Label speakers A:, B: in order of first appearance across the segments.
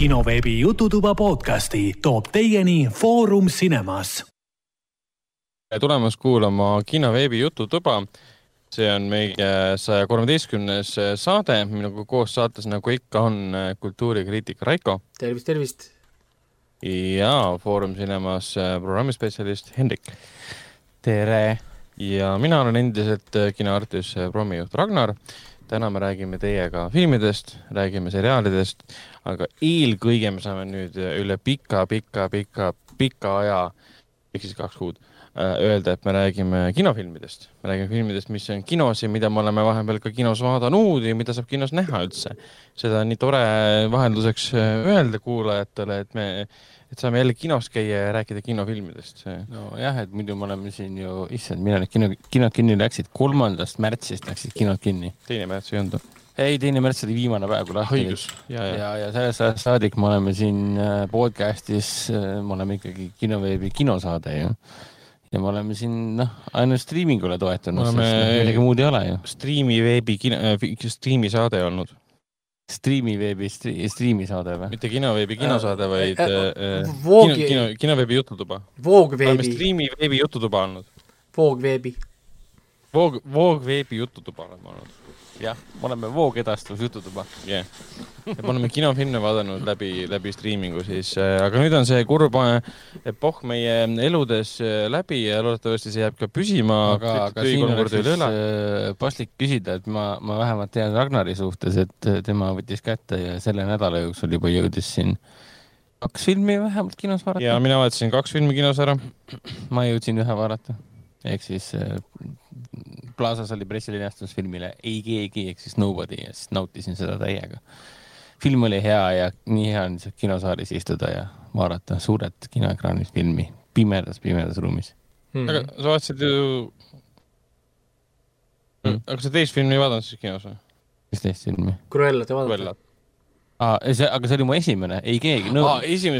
A: kinoveebi Jututuba podcasti toob teieni Foorum Cinemas.
B: tulemast kuulama kinoveebi Jututuba. see on meie saja kolmeteistkümnes saade, minuga koos saates, nagu ikka, on kultuurikriitik Raiko.
C: tervist, tervist.
B: ja Foorum Cinemas programmispetsialist Hendrik.
D: tere!
B: ja mina olen endiselt kinoartis programmijuht Ragnar täna me räägime teiega filmidest, räägime seriaalidest, aga eelkõige me saame nüüd üle pika, pika, pika, pika aja, ehk siis kaks kuud, öelda, et me räägime kinofilmidest. me räägime filmidest, mis on kinos ja mida me oleme vahepeal ka kinos vaadanud ja mida saab kinos näha üldse. seda on nii tore vahenduseks öelda kuulajatele, et me et saame jälle kinos käia ja rääkida kinofilmidest.
D: nojah, et muidu me oleme siin ju, issand, millal need kino, kinod kinni läksid, kolmandast märtsist läksid kinod kinni.
B: teine märts ei olnud?
D: Ei, teine märts oli viimane päev, kui lahti
B: olid. ja, ja,
D: ja, ja sellest ajast saadik me oleme siin podcast'is, me oleme ikkagi kinoveebi kinosaade ju. ja me oleme siin noh, ainult striimingule toetunud sest midagi muud ei ole ju.
B: striimi veebi kino äh,, striimisaade olnud
D: striimiveebi stri, striimisaade või?
B: mitte kinoveebi kinosaade, vaid
C: äh,
B: äh,
C: Voogi...
B: kino, kino, kinoveebi jututuba.
C: Voogveebi.
B: oleme striimiveebi jututuba olnud.
C: Voogveebi.
B: Voog, Voogveebi jututuba oleme olnud.
D: Jah, me oleme voogedastus jututuba.
B: jah yeah., me oleme kinofilme vaadanud läbi, läbi striimingu siis äh,, aga nüüd on see kurb epohh meie eludes läbi ja loodetavasti see jääb ka püsima.
D: aga, aga siin oleks siis äh, paslik küsida, et ma, ma vähemalt tean Ragnari suhtes, et tema võttis kätte ja selle nädala jooksul juba jõudis siin kaks filmi vähemalt kinos vaadata.
B: ja mina vaatasin kaks filmi kinos ära.
D: ma jõudsin ühe vaadata, ehk siis äh, Plaza's oli pressilinastus filmile Ei keegi ehk siis Nobody ja siis nautisin seda täiega. film oli hea ja nii hea on lihtsalt kinosaalis istuda ja vaadata suurelt kinoekraanil filmi pimedas, pimedas ruumis
B: mm. -hmm. aga sa vaatasid ju mm., aga sa teist filmi ei vaadanud siis kinos või?
D: mis teist filmi?
C: Cruellat ei vaadanud?
D: Aa, see, aga see oli mu esimene, ei keegi no,.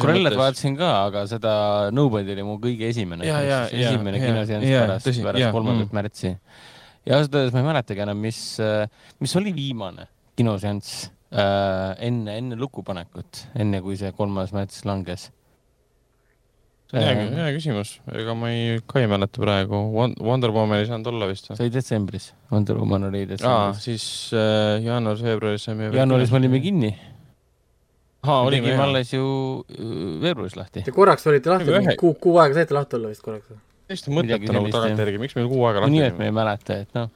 D: Cruellat vaatasin ka, aga seda Nobody oli mu kõige esimene. esimene kinoseanss pärast, pärast kolmandat mm. märtsi. ja ausalt öeldes ma ei mäletagi enam, mis, mis oli viimane kinoseanss äh, enne, enne lukupanekut, enne kui see kolmas märts langes
B: hea, hea küsimus, ega ma ei, ka ei mäleta praegu. Wonder Woman ei saanud olla vist
D: see oli detsembris, Wonder Woman oli detsembris.
B: siis äh, jaanuaris-veebruaris saime.
D: jaanuaris me olime kinni
B: aa, olime
D: tegime alles ju veebruaris lahti.
C: Te korraks olite lahti, kuu, kuu aega saite lahti olla vist korraks või?
B: täiesti mõttetu nagu tagantjärgi, miks meil kuu aega lahti
D: nii, et me ei mäleta, et noh.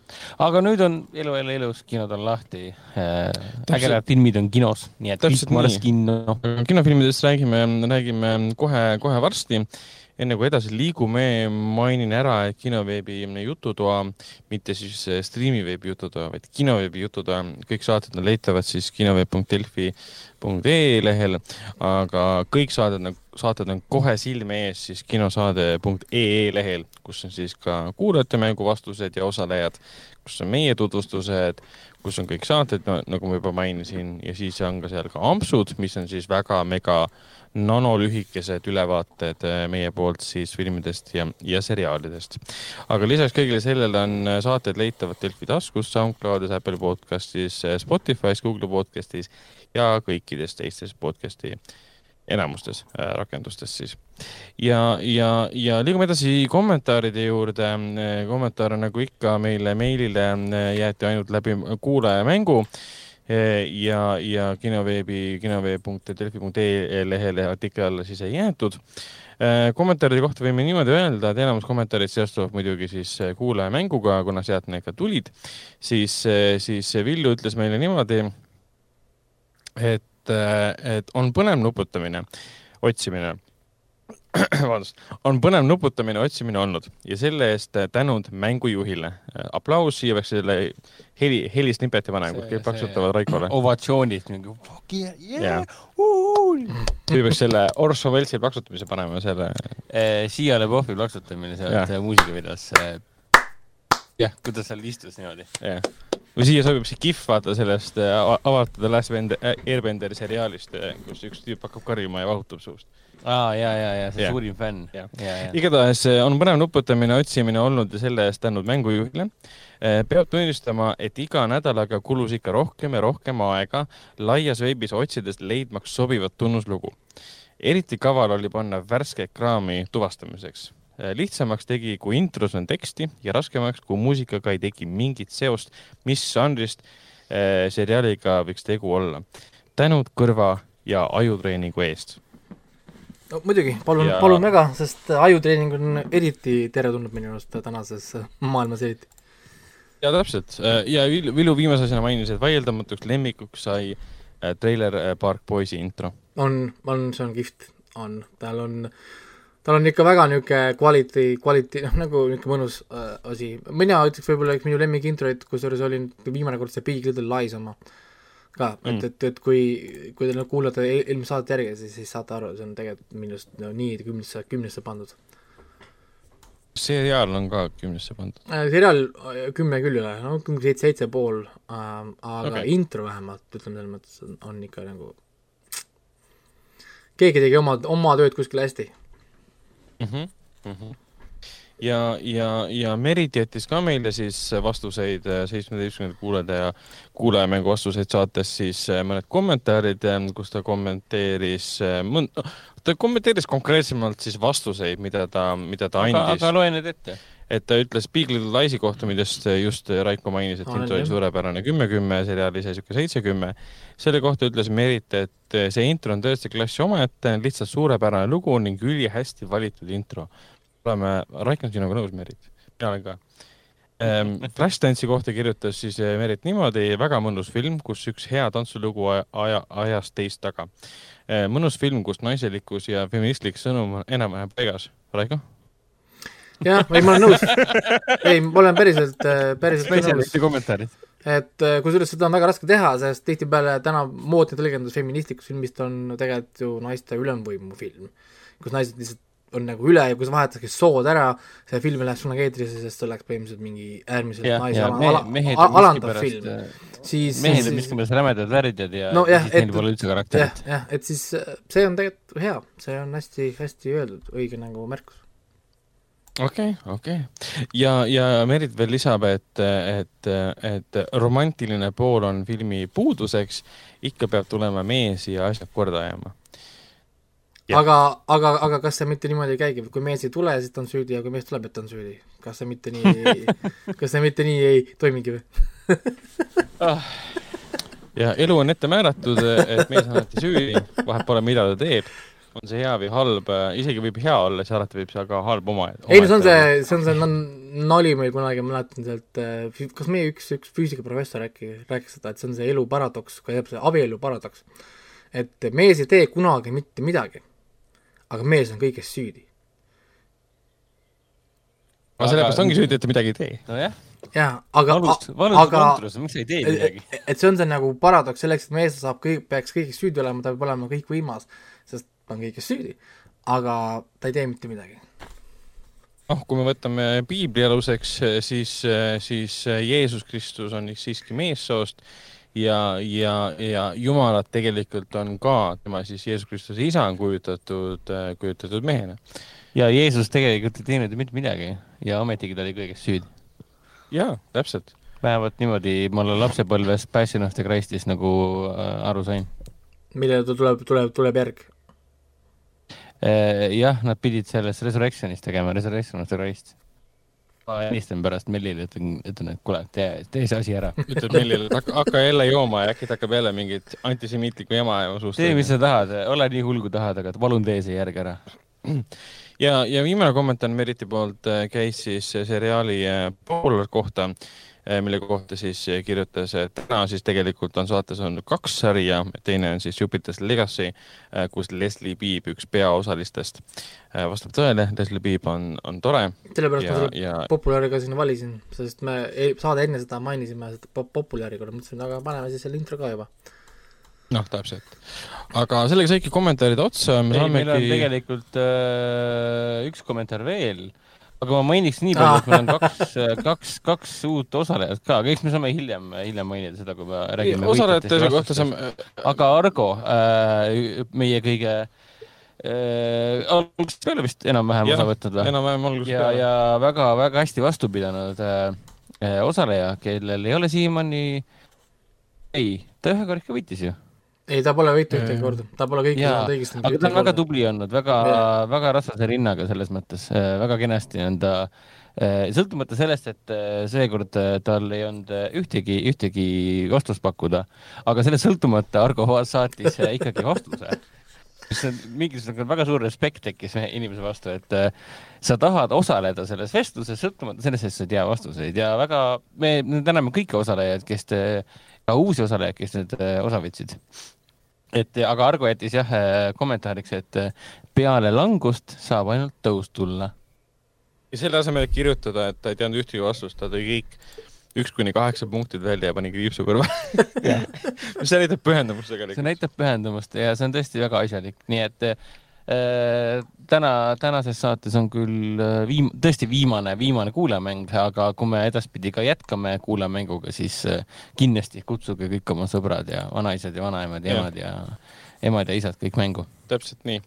D: aga nüüd on elu jälle elus, kinod on lahti äh,. ägedad filmid on kinos, nii et
B: kõik
D: Maras kinno.
B: kinofilmidest räägime, räägime kohe, kohe varsti enne kui edasi liigume, mainin ära, et kinoveebi jututoa, mitte siis striimiveebi jututoa, vaid kinoveebi jututoa, kõik saated on leitavad siis kinoveeb.delfi.ee lehel, aga kõik saated, saated on kohe silme ees siis kinosaade.ee lehel, kus on siis ka kuulajate mängu vastused ja osalejad, kus on meie tutvustused, kus on kõik saated no,, nagu ma juba mainisin, ja siis on ka seal ka ampsud, mis on siis väga mega nanolühikesed ülevaated äh, meie poolt siis filmidest ja, ja seriaalidest. aga lisaks kõigile sellele on äh, saated leitavad Delfi taskus, SoundCloudis, Apple podcastis, äh, Spotify's, Google podcastis ja kõikides teistes podcasti enamustes rakendustes siis. ja, ja, ja liigume edasi kommentaaride juurde. kommentaare nagu ikka meile meilile jäeti ainult läbi kuulajamängu ja, ja kinoveebi, kinoveeb.delfi.ee lehele artikli alla siis ei jäetud. kommentaaride kohta võime niimoodi öelda, et enamus kommentaarid seostuvad muidugi siis kuulajamänguga, kuna sealt need ka tulid. siis, siis Villu ütles meile niimoodi, et, et on põnev nuputamine, otsimine vabandust, on põnev nuputamine, otsimine olnud ja selle eest tänud mängujuhile. aplaus, siia peaks selle heli, helisnippeti panema, kõik plaksutavad Raikole.
D: ovatsioonid mingi fuck yeah, yeah,
B: siia peaks selle Orso Veltsi plaksutamise panema, selle
D: eh,. Siia Lebovi plaksutamine sealt muusikavideos. jah, kuidas seal istus niimoodi.
B: jah või siia sobib see kihv, vaata sellest avatud Last Airbenderi seriaalist, kus üks tüüp hakkab karjuma ja vahutab suust
D: aa, ja, ja, ja see yeah. suurim fänn.
B: igatahes eh, on põnev nuputamine, otsimine olnud ja selle eest tänud mängujuhile. Eh, peab tunnistama, et iga nädalaga kulus ikka rohkem ja rohkem aega laias veebis otsides leidmaks sobivat tunnuslugu. eriti kaval oli panna värsket kraami tuvastamiseks eh, lihtsamaks tegi, kui intros on teksti ja raskemaks, kui muusikaga ei teki mingit seost, mis žanrist seriaaliga võiks tegu olla. tänud kõrva ja ajutreeningu eest
C: no muidugi, palun ja..., palun väga, sest ajutreening on eriti teretulnud minu arust tänases maailmas eriti.
B: ja täpselt ja Vilu viimase asjana mainis, et vaieldamatuks lemmikuks sai äh, Trailer äh, Park Boysi intro.
C: on, on, see on kihvt, on, tal on, tal on ikka väga niisugune kvaliti, kvaliti, noh nagu niisugune mõnus äh, asi. mina ütleks võib-olla üks minu lemmikintroid, kusjuures oli viimane kord see Big Little Lies oma äh, ka mm., et, et, et kui, kui te nüüd kuulate eelmist saadet järgi, siis, siis saate aru, see on tegelikult minu arust no, nii kümnesse, kümnesse pandud.
B: seriaal on ka kümnesse pandud
C: äh,? seriaal äh, kümme küll ei ole, no seitse, seitse pool äh,, aga okay. intro vähemalt, ütleme selles mõttes, on, on ikka nagu keegi tegi oma, oma tööd kuskil hästi
B: mm. -hmm. Mm -hmm ja, ja, ja Merit jättis ka meile siis vastuseid äh, seitsmeteistkümnenda kuulaja, kuulajamängu vastuseid saates siis äh, mõned kommentaarid, äh, kus ta kommenteeris mõnd-, ta kommenteeris konkreetsemalt siis vastuseid, mida ta, mida ta andis.
D: aga loe need ette
B: et ta ütles Big Little Lies'i kohta, millest just Raiko mainis, et intro oli suurepärane kümme-kümme, seriaal ise sihuke seitse-kümme. selle kohta ütles Merit, et see intro on tõesti klassi omaette, lihtsalt suurepärane lugu ning ülihästi valitud intro oleme, Raik on sinuga nõus, Merit, mina olen ka ähm,. Flashdance'i kohta kirjutas siis äh, Merit niimoodi, väga mõnus film, kus üks hea tantsulugu aja, ajas teist taga äh,. mõnus film, kus naiselikkus ja feministlik sõnum on enam-vähem paigas. Raiko?
C: jah, ei ma olen nõus. ei, ma olen päriselt, äh, päriselt
B: spetsialisti kommentaarid.
C: et kusjuures seda on väga raske teha, sest tihtipeale täna moodne tõlgendus feministlikust filmist on tegelikult ju naiste ülemvõimu film, kus naised lihtsalt on nagu üle ja kui sa vahetadki sood ära, see film läheb sulle eetrisse, sest see oleks põhimõtteliselt mingi äärmiselt naise ala, ala, alandav film.
D: Äh, siis mehed on miskipärast rämedad värdjad ja
C: no, jah,
D: siis neil pole üldse karakterit.
C: jah, jah, et siis äh, see on tegelikult hea, see on hästi, hästi öeldud, õige nagu märkus
B: okei okay,, okei okay. ja, ja Merit veel lisab, et, et, et romantiline pool on filmi puuduseks, ikka peab tulema mees ja asjad korda ajama
C: aga, aga, aga kas see mitte niimoodi ei käigi, kui mees ei tule, siis ta on süüdi ja kui mees tuleb, et ta on süüdi? kas see mitte nii kas see mitte nii ei toimigi või
B: ah. ja elu on ette määratud, et mees on alati süüdi, vahet pole, mida ta teeb, on see hea või halb, isegi võib hea olla, siis alati võib see ka halb oma.
C: ei no see on see, see on see nali meil kunagi, ma mäletan sealt, kas meie üks, üks füüsikaprofessor äkki rääkis seda, et see on see elu paradoks, ka see abielu paradoks. et mees ei tee kunagi mitte midagi aga mees on kõiges süüdi.
B: aga sellepärast ongi süüdi, et ta midagi ei tee.
D: nojah.
C: jaa, aga
D: aga midagi?
C: et see on see nagu paradoks, selleks, et mees saab kõik, peaks kõiges süüdi olema, ta peab olema kõikvõimas, sest ta on kõiges süüdi. aga ta ei tee mitte midagi
B: noh, kui me võtame piibli aluseks, siis, siis Jeesus Kristus on siiski meessoost ja, ja, ja Jumalat tegelikult on ka, tema siis Jeesus Kristuse isa on kujutatud, äh, kujutatud mehena.
D: ja Jeesus tegelikult ei teinud mitte midagi ja ometigi ta oli kõiges süüdi.
B: jaa, täpselt.
D: vähemalt niimoodi ma olen lapsepõlves Passion of the Christ'is nagu äh, aru sain.
C: millele ta tuleb, tuleb, tuleb järg?
D: Äh, jah, nad pidid selles Resurrectionis tegema, Resurrection of the Christ ma helistan pärast Mellile, ütlen, ütlen, et kuule, tee, tee see asi ära.
B: ütled Mellile, et hakka, hakka jälle jooma ja äkki ta hakkab jälle mingit antisemiitlikku jama suust.
D: tee, mis sa tahad, ole nii hull, kui tahad, aga palun tee see järg ära.
B: ja, ja viimane kommentaar Meriti poolt äh, käis siis seriaali äh, Polar kohta mille kohta siis eh, kirjutas, et täna siis tegelikult on saates on kaks sarja, teine on siis Jupiter's Legacy, eh, kus Leslie Beeb, üks peaosalistest, vastab tõele, Leslie Beeb on, on tore.
C: sellepärast ma selle ja... populääri ka sinna valisin, sest me saade enne seda mainisime seda pop populääri korra, mõtlesin, aga paneme siis selle intro ka juba
B: noh, täpselt. aga sellega saidki kommentaarid otsa.
D: ei, saamegi... meil on tegelikult äh, üks kommentaar veel äh, aga ma mainiks nii palju, et meil on kaks, kaks, kaks uut osalejat ka, aga eks me saame hiljem, hiljem mainida seda, kui me räägime.
B: osalejate kohta saame.
D: aga Argo äh,, meie kõige äh, algusest peale vist enam-vähem osa võtnud
B: või? enam-vähem algusest
D: peale. ja väga-väga hästi vastu pidanud äh, äh, osaleja, kellel ei ole siiamaani, ei, ta ühe kord ikka võitis ju
C: ei, ta pole võitnud ühtegi korda, ta pole kõiki
D: saanud õigesti. aga ta on väga tubli olnud, väga, väga rasvase rinnaga selles mõttes, äh, väga kenasti on ta äh, sõltumata sellest, et äh, seekord tal ei olnud ühtegi, ühtegi vastust pakkuda, aga sellest sõltumata Argo Vaas saatis ikkagi vastuse. see on mingisugune väga suur respekt tekkis inimese vastu, et sa tahad osaleda selles vestluses, sõltumata sellest, et sa ei tea vastuseid. Ja väga, me, me täname kõiki osalejaid, kes te, ka uusi osalejaid, kes nüüd osa võtsid et aga Argo jättis jah äh, kommentaariks, et äh, peale langust saab ainult tõus tulla.
B: ja selle asemel, et kirjutada, et ta ei teadnud ühtegi vastust, ta tõi kõik üks kuni kaheksa punktit välja ja pani kriipsu kõrvale see näitab pühendumust tegelikult.
D: see näitab pühendumust ja see on tõesti väga asjalik, nii et Äh, täna, tänases saates on küll äh, viim-, tõesti viimane, viimane kuulajamäng, aga kui me edaspidi ka jätkame kuulajamänguga, siis äh, kindlasti kutsuge kõik oma sõbrad ja vanaisad ja vanaemad ja emad ja emad ja isad kõik mängu.
B: täpselt nii.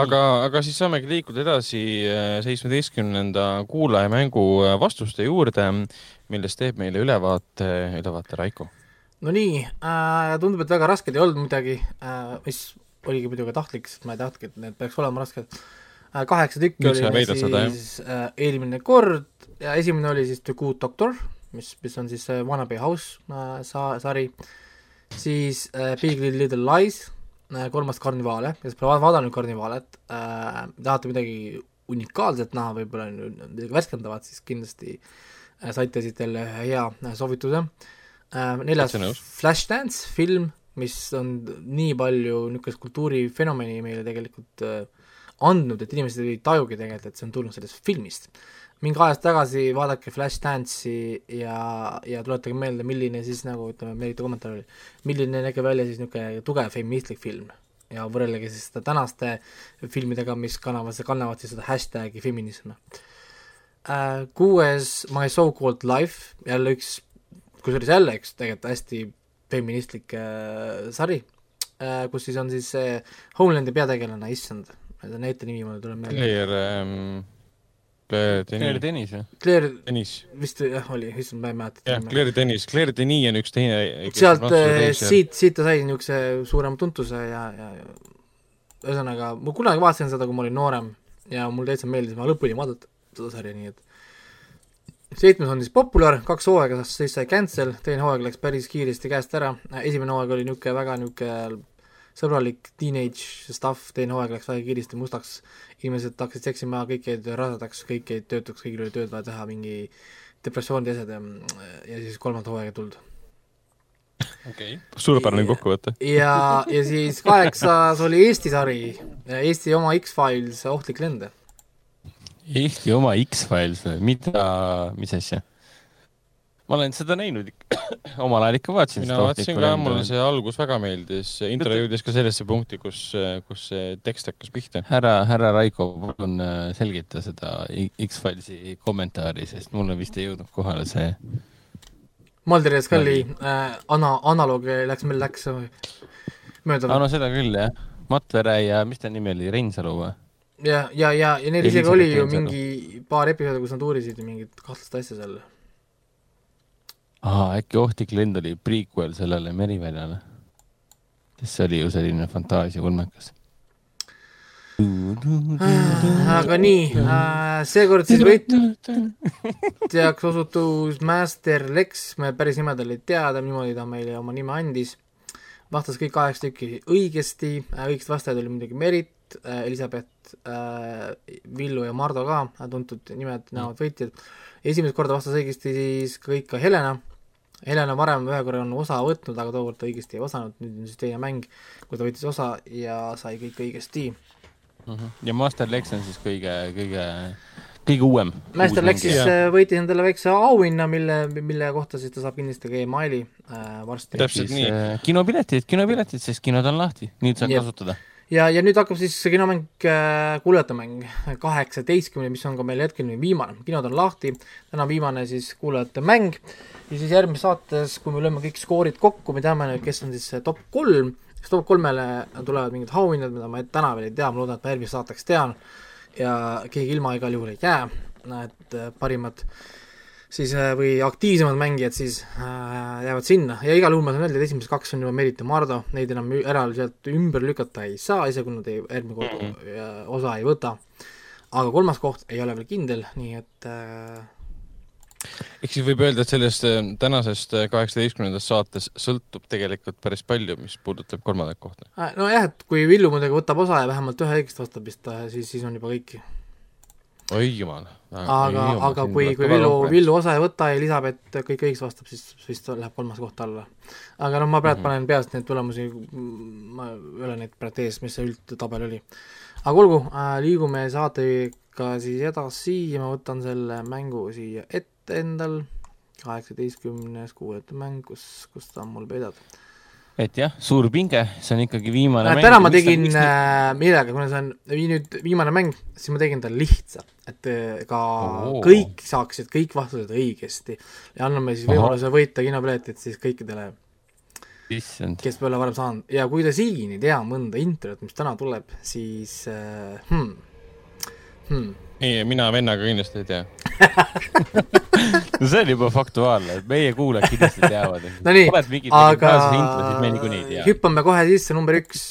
B: aga, aga siis saamegi liikuda edasi seitsmeteistkümnenda kuulajamängu vastuste juurde, millest teeb meile ülevaate, ülevaate Raiko.
C: no nii äh,, tundub, et väga rasked ei olnud midagi äh,, mis oligi muidugi tahtlik, sest ma ei tahtnudki, et need peaks olema rasked. Äh, kaheksa tükki oli siis seda, äh, eelmine kord ja esimene oli siis The Good Doctor, mis, mis on siis Wannabe House äh, sa-, sari, siis äh, Big Little Lies äh,, kolmas Karnivaale, kes pole vaadanud Karnivaalet äh,, tahate midagi unikaalset näha, võib-olla midagi värskendavat, siis kindlasti äh, saite siit jälle hea äh, soovituse äh,. neljas Flashdance film mis on nii palju niisugust kultuurifenomeni meile tegelikult äh, andnud, et inimesed ei tajugi tegelikult, et see on tulnud sellest filmist. mingi ajas tagasi vaadake Flashdance'i ja, ja tuletage meelde, milline siis nagu ütleme, meelite kommentaar oli, milline nägi välja siis niisugune tugev feministlik film ja võrrelge siis seda tänaste filmidega, mis kannavad, kannavad siis seda hashtag'i feminism äh,. Kuues My So-Called Life, jälle üks, kusjuures jälle üks tegelikult hästi feministlik äh, sari äh,, kus siis on siis see Homelandi peategelane, issand, selle näite nimi mul tuleb
B: meelde. Claire ähm,, Claire Denis.
D: Claire Denis, jah?
C: Claire Denis. vist jah, oli, issand, ma ei mäleta.
B: jah, Claire Denis, Claire Denis on üks teine
C: sealt, äh, siit, siit ta sai niisuguse suurema tuntuse ja, ja ühesõnaga, ma kunagi vaatasin seda, kui ma olin noorem ja mul täitsa meeldis, ma lõpuni vaadata seda sarja, nii et seitsmes on siis Popular, kaks hooaega siis sai cancel, teine hooaeg läks päris kiiresti käest ära, esimene hooaeg oli niisugune väga niisugune sõbralik teenage stuff, teine hooaeg läks väga kiiresti mustaks, inimesed hakkasid seksima, kõik jäid rasedaks, kõik jäid töötuks, kõigil oli tööd vaja teha, mingi depressioonid ja asjad ja, ja siis kolmanda hooaega ei tulnud.
B: okei okay., suurepärane kokkuvõte.
C: ja, ja siis kaheksas oli Eesti sari, Eesti oma X-Files Ohtlik lend
D: Eesti oma X-Files või mida, mis asja? ma olen seda näinud ikka, omal ajal ikka vaatasin.
B: mina vaatasin ka, mulle see algus väga meeldis, intro jõudis ka sellesse punkti, kus, kus see tekst hakkas pihta.
D: härra, härra Raiko, palun äh, selgita seda X-Filesi kommentaari, sest mulle vist ei jõudnud kohale see.
C: Mulder ja Scully äh, ana-, analoog läks, meil läks mööda.
D: aa, no seda küll, jah. Matt Vere ja mis ta nimi oli, Reinsalu või?
C: Ja, ja, ja, ja neil isegi oli ju mingi paar episoodi, kus nad uurisid mingit kahtlast asja seal.
D: aa, äkki Ohtlik lend oli prequel sellele Meriväljale? sest see oli ju selline fantaasiaulmekas.
C: aga nii äh,, seekord siis võitjaks osutus Master Lex, me päris nime tal ei tea, ta niimoodi ta meile oma nime andis. vastas kõik kaheksa tükki õigesti äh,, õigesti vastajaid oli muidugi Merit, äh, Elizabeth, äh, Villu ja Mardo ka, tuntud nimed, näod, võitjad. esimest korda vastas õigesti siis kõik ka Helena. Helena varem ühe korra on osa võtnud, aga tookord ta õigesti ei osanud, nüüd on siis teine mäng, kui ta võttis osa ja sai kõik õigesti
D: mm. -hmm. ja Master Lex on siis kõige, kõige kõige uuem.
C: Master Lex siis äh, võitis endale väikse auhinna, mille, mille kohta siis ta saab kindlasti ka emaili äh, varsti.
D: täpselt nii. Äh, kinopiletid, kinopiletid, sest kinod on lahti, nüüd saab yep. kasutada
C: ja, ja nüüd hakkab siis kinomäng äh,, kuulajate-mäng kaheksateistkümne, mis on ka meil hetkel viimane, kinod on lahti, täna viimane siis kuulajate mäng. Ja siis järgmises saates, kui me lööme kõik skoorid kokku, me teame nüüd, kes on siis top kolm, siis top kolmele tulevad mingid auhinnad, mida ma täna veel ei tea, ma loodan, et ma järgmiseks saateks tean. Ja keegi ilma igal juhul ei jää, äh, parimad siis või aktiivsemad mängijad siis äh, jäävad sinna ja igal juhul ma saan öelda, et esimesed kaks on juba Merit ja Mardo, neid enam ära sealt ümber lükata ei saa, isegi kui nad ei, järgmine kord mm -hmm. osa ei võta. aga kolmas koht ei ole veel kindel, nii et äh,
B: ehk siis võib öelda, et sellest äh, tänasest äh, kaheksateistkümnendast saates sõltub tegelikult päris palju, mis puudutab kolmandat kohta.
C: Äh, nojah, et kui Villu muidugi võtab osa ja vähemalt ühe õigesti vastab vist, siis, siis on juba kõik.
B: Oi jumal.
C: aga, aga kui, kui Villu, Villu osa ei võta ja Elisabeth kõik õigesti vastab, siis vist läheb kolmas koht alla. aga noh, ma praegu mm -hmm. panen peast neid tulemusi, ma ei ole neid praegu ees, mis see üldtabel oli. aga olgu äh,, liigume saatega siis edasi ja ma võtan selle mängu siia ette endal, kaheksateistkümnes kuuete mäng, kus, kus ta on mul peidad.
D: Et jah, suur pinge, see on ikkagi viimane
C: mäng. täna ma tegin äh, millega, kuna see on nüüd viimane mäng, siis ma tegin ta lihtsa, et äh, ka oh. kõik saaksid kõik vastused õigesti ja anname siis võimaluse võita kinopiletit siis kõikidele kes pole varem saanud ja kui te siin ei tea mõnda introt, mis täna tuleb, siis äh, hmm,
B: hmm. Ei, mina vennaga kindlasti ei tea.
D: No see on juba faktuaalne, et meie kuulajad kindlasti teavad.
C: Nonii, aga hüppame kohe sisse, number üks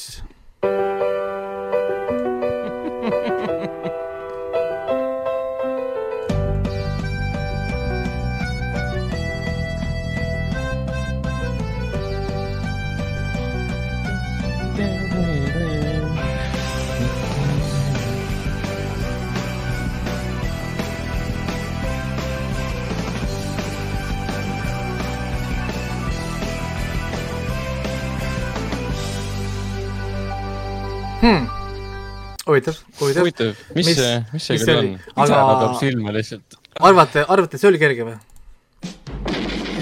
C: huvitav, huvitav.
B: huvitav, mis, mis mis see küll on?
C: aga
B: tuleb silma lihtsalt.
C: arvate, arvate, see oli kerge või?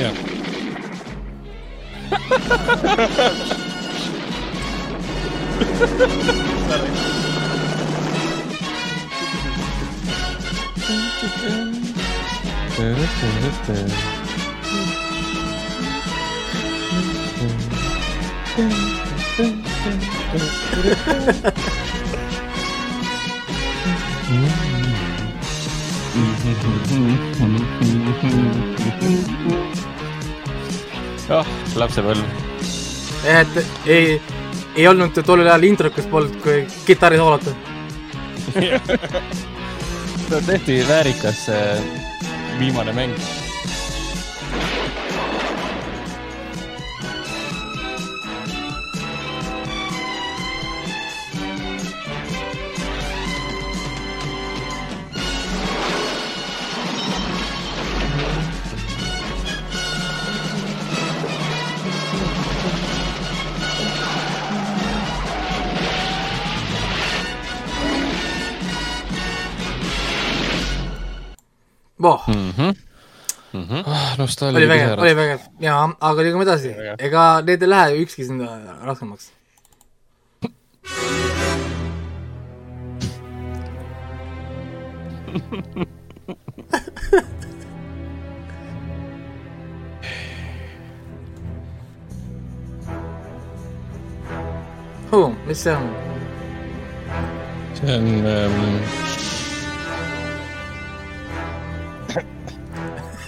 B: jah.
D: oh, lapsepõlv.
C: et ei, ei olnud tollel ajal introkas polnud, kui kitarri soolata
D: see on tõesti väärikas viimane mäng
C: mm. -hmm.
B: Mm -hmm. Ah, nostalgia
C: oli vägev, oli vägev jaa, aga liigume edasi, ega need ei lähe ükski sind raskemaks huh, mis see on?
B: see on ähm,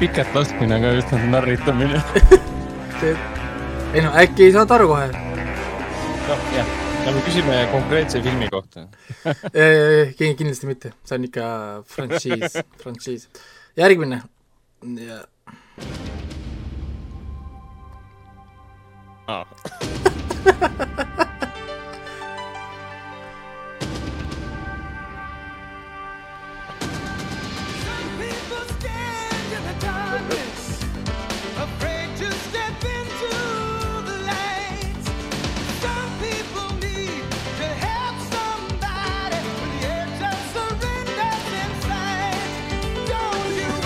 D: pikalt laskmine, aga just nagu narritamine.
C: Ei no äkki ei saanud aru kohe.
B: noh, jah, nagu küsime konkreetse filmi kohta.
C: Kindlasti mitte, see on ikka frantsiis, frantsiis. järgmine. Ja....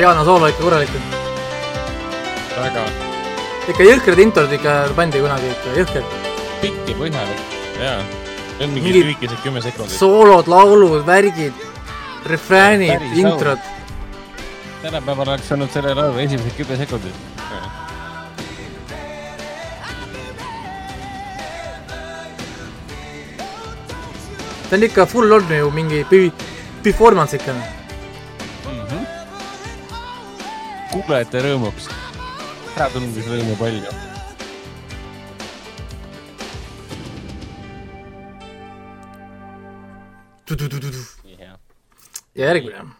B: Ah.
C: piano soolo ikka korralik.
B: väga.
C: ikka jõhkrad introd ikka pandi kunagi ikka, jõhker.
B: pikk ja põhjalik. jaa. see on mingi lühikesed kümme sekundit.
C: soolod, laulud, värgid, refräänid, introd.
D: tänapäeval oleks olnud selle laulu esimesed kümme sekundit.
C: ta on ikka full on ju mingi performance ikka
D: kuulajate rõõmuks. ära tundis rõõmu palju.
C: ja järgmine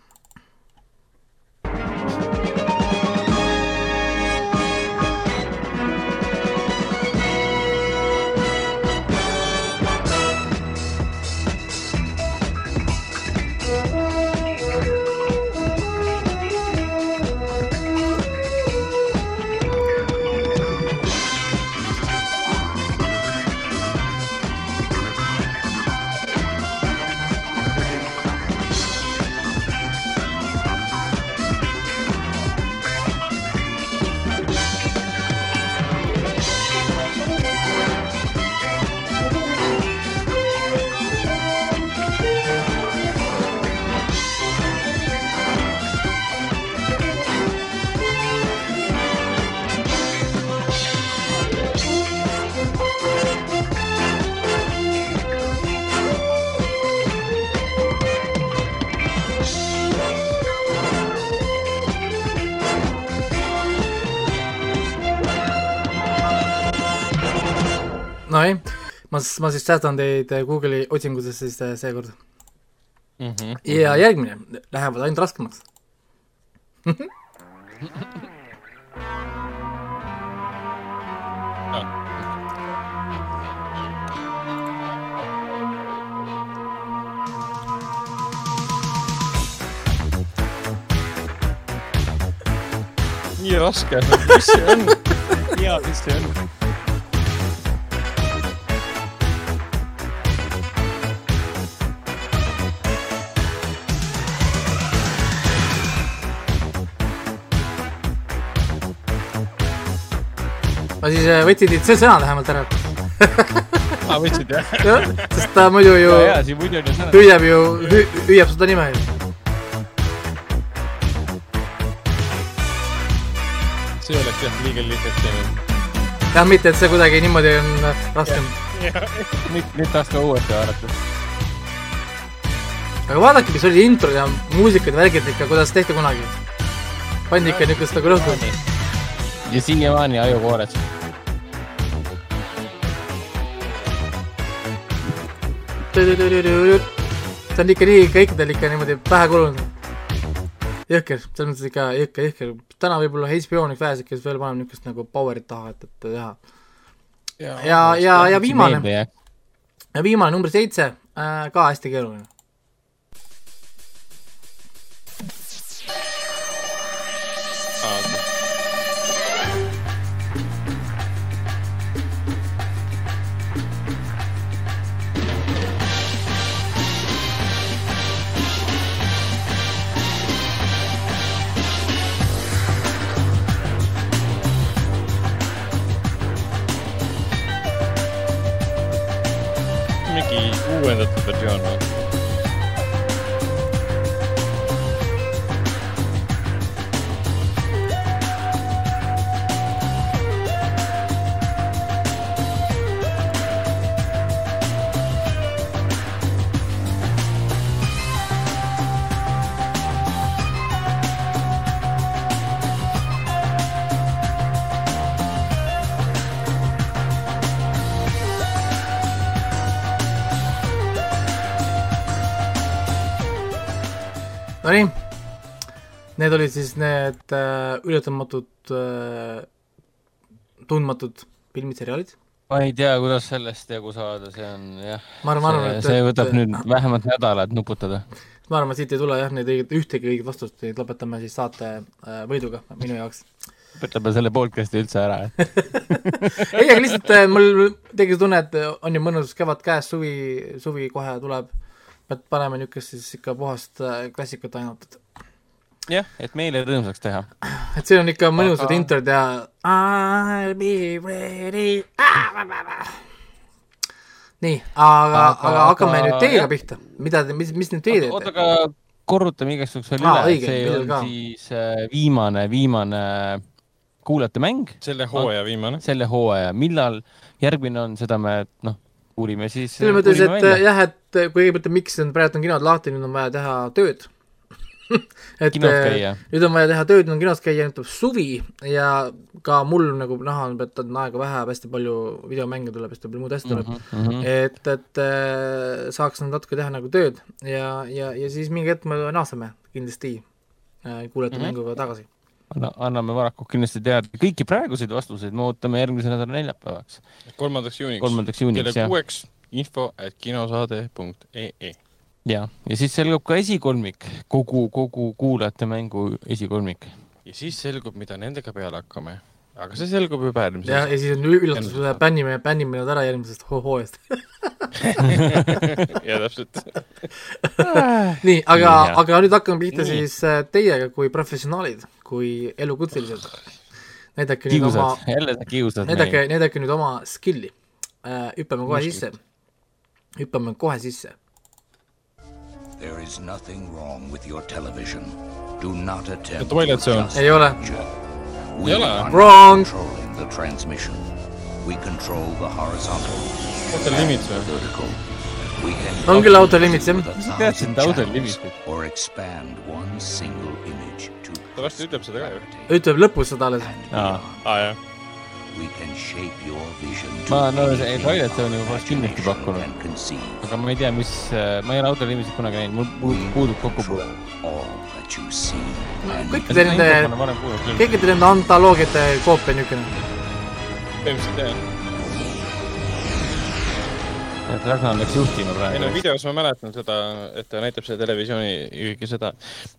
C: ma, ma siis säästan teid Google'i otsingutes siis äh, seekord mm. -hmm. ja järgmine, lähevad ainult raskemaks
B: nii raske, mis see on? tea, mis see on
C: ma siis äh, võtsin teilt see sõna vähemalt ära
B: aa, võtsid jah?
C: jah, sest ta muidu ju hüüab ju, hüüab seda nime ju.
B: see oleks jah liiga lihtsalt teinud.
C: jah, mitte et see kuidagi niimoodi on äh, raskem.
D: nüüd, nüüd tahaks ka uuesti vaadata.
C: aga vaadake, mis oli introd ja muusikad värgid ikka, kuidas tehti kunagi. pandi ikka niisugust nagu rõhku
D: ja siiamaani ajukoored.
C: see on ikka nii kõikidel ikka niimoodi pähe kulunud. jõhker, selles mõttes ikka jõhker, jõhker. täna võib-olla HBO on üks väheseid, kes veel paneb niisugust nagu power'it taha, et, et teha. ja, ja, ja, ja viimane, ja viimane number seitse äh,, ka hästi keeruline need olid siis need äh, ületamatud äh, tundmatud filmid, seriaalid.
D: ma ei tea, kuidas sellest jagu saada, see on jah.
C: ma arvan,
D: see, et see võtab et, nüüd vähemalt nädala, et nuputada.
C: ma arvan, et siit ei tule jah, neid õiget, ühtegi õiget vastust, nii et lõpetame siis saate äh, võiduga minu jaoks.
D: lõpetame selle podcast'i üldse ära
C: ei, aga lihtsalt äh, mul tekkis tunne, et on ju mõnus kevad käes, suvi, suvi kohe tuleb. et paneme niisugust siis ikka puhast äh, klassikat ainult,
D: jah, et meile rõõmsaks teha.
C: et siin on ikka mõnusad Aga... introd ja I'll be ready. nii, aga, aga hakkame aga... nüüd teiega pihta. mida te, mis, mis nüüd teie teete?
D: oota, aga korrutame igaks juhuks veel üle, see on ka. siis äh, viimane, viimane kuulajate mäng.
B: selle hooaja viimane.
D: selle hooaja, millal järgmine on, seda me noh, uurime siis.
C: selles mõttes, et välja. jah, et kui kõigepealt, miks on praegu on kinod lahti, nüüd on vaja teha tööd et äh, nüüd on vaja teha tööd, nüüd on kinos käia, nüüd tuleb suvi ja ka mul nagu näha on, et on aega vähe, hästi palju videomänge tuleb, hästi palju muud asja tuleb mm. -hmm. et, et äh, saaks nüüd natuke teha nagu tööd ja, ja, ja siis mingi hetk me naaseme kindlasti äh, kuulajate mm -hmm. mänguga tagasi
D: anna, anname varakult kindlasti teada kõiki praeguseid vastuseid, me ootame järgmise nädala neljapäevaks.
B: kolmandaks juuniks.
D: kolmandaks juuniks,
B: jah. kella kuueks info at kinosaade.ee
D: ja, ja siis selgub ka esikolmik, kogu, kogu kuulajate mängu esikolmik.
B: ja siis selgub, mida nendega peale hakkame. aga see selgub juba järgmises.
C: jah, ja siis on üllatus, bännime, bännime nad ära järgmisest hooajast
B: ja täpselt
C: nii, aga, aga nüüd hakkame pihta nii. siis äh, teiega kui professionaalid, kui elukutselised. näidake nüüd oma, näidake, näidake nüüd oma skill'i. Äh, hüppame kohe sisse. hüppame kohe sisse
E: There is nothing wrong with your television. Do not attempt
B: Twilight Zone.
C: Ei ole.
E: We
B: Ei
E: are
C: Wrong.
E: controlling the transmission. We control the horizontal.
B: Outer Limits või?
E: Vertical. We can
C: on küll Outer Limits jah.
D: mis sa teadsid, et Outer Limits?
E: Or expand one single image to
B: ta varsti ütleb seda ka ju.
C: ütleb lõpus seda alles.
D: aa,
B: aa jah
D: ma no see Twilight Zone'i ma poleks kindlasti pakkunud. aga ma ei tea, mis, äh, ma ei ole autoliimisid kunagi näinud, mul, mul puudub kokkupuude.
C: kõikide nende, kõikide nende antoloogiate koopia niisugune.
B: põhimõtteliselt jah
D: et Ragnar läks juhtima praegu. ei
B: no videos ma mäletan seda, et ta näitab seda televisiooni kõike seda.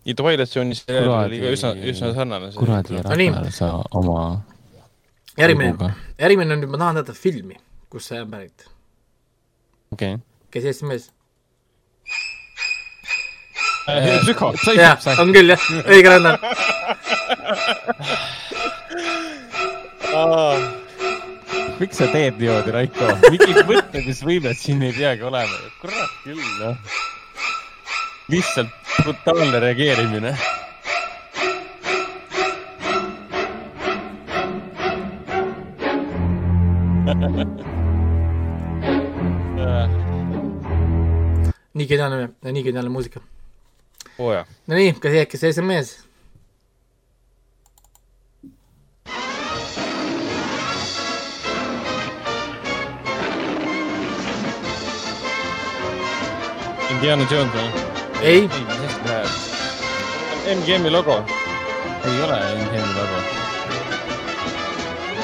B: ja Twilight Zone'is oli ka üsna, üsna sarnane.
D: kuradi Ragnar, sa oma
C: järgmine, järgmine on nüüd, ma tahan teada filmi, kust see on pärit.
D: okei okay..
C: kes Eesti mees?
B: Psühho.
C: jah, on küll jah, õige Rannar
D: miks sa teed niimoodi, Raiko? mingid mõtlemisvõimed siin ei peagi olema. kurat küll, noh. lihtsalt brutaalne reageerimine
C: nii geniaalne, nii geniaalne muusika.
B: oh.
C: Nonii, kas jääbki sees on mees?
B: Indiana Jones või?
C: ei.
B: MGM-i logo.
D: ei ole MGM-i logo.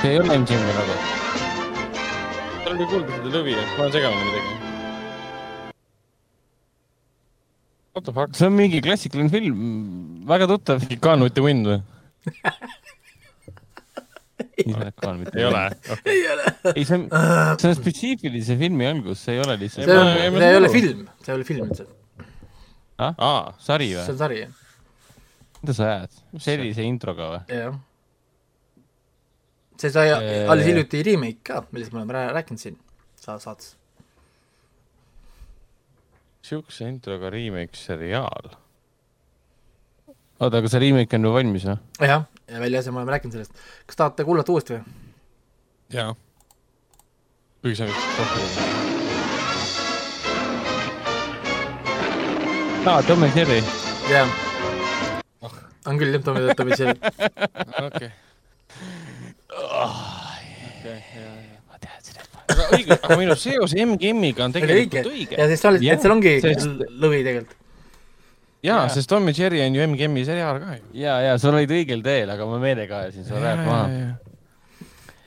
D: see ei ole MGM-i logo.
B: tal oli kuulda seda lõvi, et ma olen segamini midagi What the fuck?
D: see on mingi klassikaline film, väga tuttav.
B: Gone with the wind või?
C: ei ole.
B: ei ole?
C: ei ole.
D: ei, see on, see on spetsiifilise filmi algus, see ei ole lihtsalt.
C: see on, see ei ole film, see ei ole film üldse.
D: ah, aa, sari või?
C: see on sari, jah.
D: mida sa ajad? sellise introga või?
C: jah. see sai alles hiljuti remake ka, millest me oleme rääkinud siin saates
B: siukse introga remake seriaal.
D: oota, aga see remake on ju valmis või?
C: jah, ja väljas ja me oleme rääkinud sellest. kas tahate kuulata uuesti või?
B: jaa. kuigi see on vist rohkem.
D: aa, Tom ja Jerry.
C: jah. on küll jah, Tom ja Jerry.
B: okei. okei, jaa, jaa aga õige, aga minu seos MGM-iga on tegelikult õige, õige..
C: ja sest sa oled, et seal ongi sest... lõvi tegelikult.
B: jaa ja., sest Tom ja Jerry on ju MGM-i seriaal ka ju.
D: ja, ja sa olid õigel teel, aga ma meelega ajasin su rajalt maha.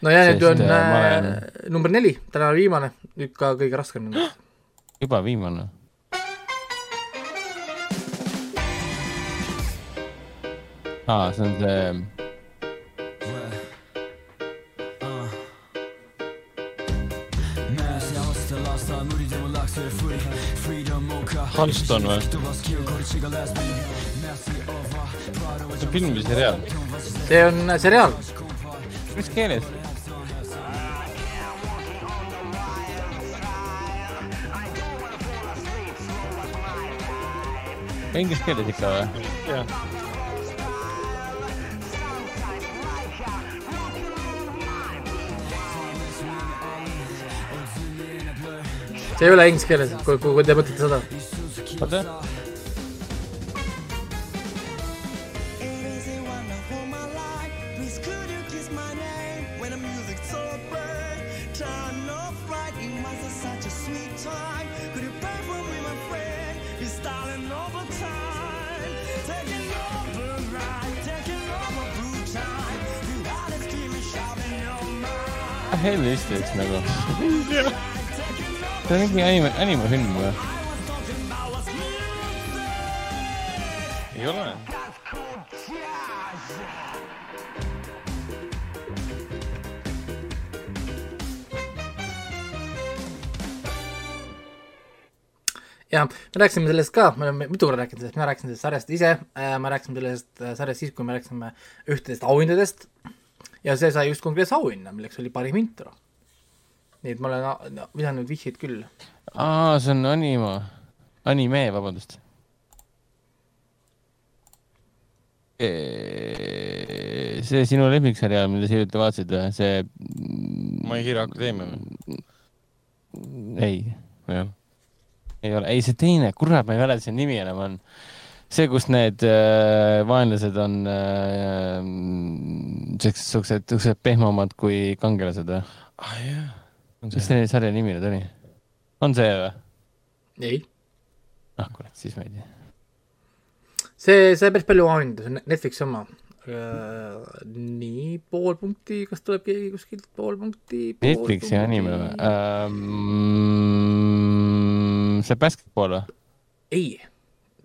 C: no ja nüüd on äh, olen... number neli, täna viimane, nüüd ka kõige raskem nendest.
D: juba viimane? aa, see on see
B: Halston või? see on film või seriaal?
C: see on äh, seriaal.
D: mis keeles? Inglise keeles ikka või?
B: jah.
C: See ei ole inglise keeles, kui, kui te mõtlete seda.
D: oota. helvestist nagu see on mingi anime, animefilm või?
B: ei ole.
C: ja me rääkisime sellest ka, me oleme mitu korda rääkinud sellest, mina rääkisin sellest sarjast ise äh,, me rääkisime sellest äh, sarjast siis, kui me rääkisime ühtedest auhindadest ja see sai just konkreetse auhinna, milleks oli parim intro nii et ma olen visanud vihjeid küll.
D: aa, see on anima, anime, vabandust. see sinu lemmikseriaal, mida sa hiljuti vaatasid või, see?
B: My Hero Academia või?
D: ei. ei ole, ei see teine, kurat, ma ei mäleta, see nimi enam on. see, kus need äh, vaenlased on äh, siuksed, siuksed, siuksed pehmemad kui kangelased või?
B: ah jah
D: mis selle sarja nimi nüüd oli? on see või?
C: ei.
D: ah kurat, siis ma ei tea.
C: see sai päris palju auhindu, see on Netflixi oma nii, pool punkti, kas tuleb keegi kuskilt pool punkti?
D: Netflixi anime või um,? see basketball või?
C: ei,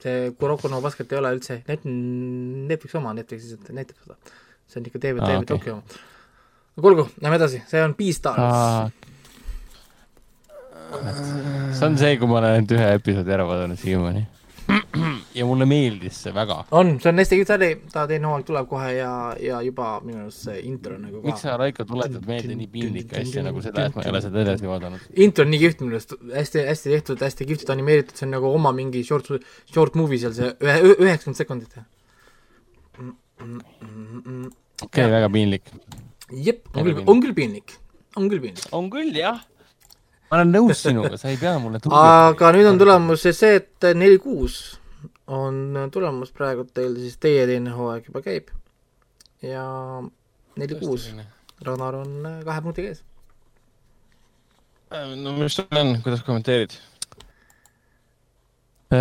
C: see Kuroko no basket ei ole üldse Net-, Netflixi oma, Netflix lihtsalt näitab seda. see on ikka TV, TV okay. Tokyo oma. aga olgu, lähme edasi, see on Beastars
D: see on see, kui ma olen ainult ühe episoodi ära vaadanud siiamaani. ja mulle meeldis see väga.
C: on, see on hästi sari, ta teine hooaeg tuleb kohe ja, ja juba minu arust see intro nagu
D: ka. miks sa, Raiko, tuletad meelde nii piinlikke asju nagu seda, et ma ei ole seda edasi vaadanud?
C: intro on nii kihvt minu arust, hästi, hästi tehtud, hästi kihvtilt animeeritud, see on nagu oma mingi short, short movie seal, see ühe, üheksakümmend sekundit.
D: okei väga piinlik.
C: jep, on küll, on küll piinlik, on küll piinlik.
D: on küll, jah ma olen nõus sinuga, sa ei pea mulle
C: aga nüüd on tulemus see, et neli kuus on tulemas praegu teil siis teie teine hooaeg juba käib ja neli kuus, Ragnar on kahe punktiga ees.
B: Äh, no mis sul on, kuidas kommenteerid?
D: Uh,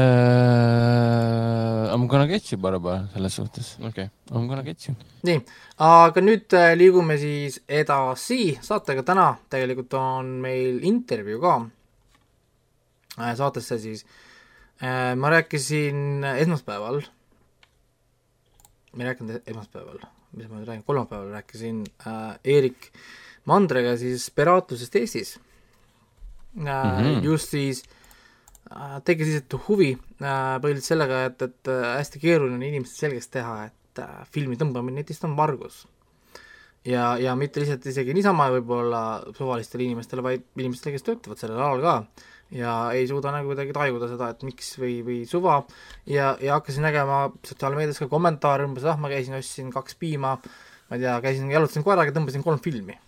D: I m gonna get you, Barbara, selles suhtes.
B: okei okay..
D: I m gonna get you.
C: nii, aga nüüd äh, liigume siis edasi saatega, täna tegelikult on meil intervjuu ka äh, saatesse siis äh,. ma rääkisin esmaspäeval, ma ei rääkinud esmaspäeval, mis ma nüüd räägin, kolmapäeval rääkisin äh, Eerik Mandrega siis piraatlusest Eestis äh, mm. -hmm. just siis äh, Äh, tekkis lihtsalt huvi äh, põhiliselt sellega, et, et äh, hästi keeruline on inimestele selgeks teha, et filmi tõmbamine netist on vargus. ja, ja mitte lihtsalt isegi niisama võib-olla suvalistele inimestele, vaid inimestele, kes töötavad sellel alal ka. Ja ei suuda nagu kuidagi tajuda seda, et miks või, või suva. Ja, ja hakkasin nägema sotsiaalmeedias ka kommentaare umbes, ah, ma käisin, ostsin kaks piima, ma ei tea, käisin, jalutasin koeraga, tõmbasin kolm filmi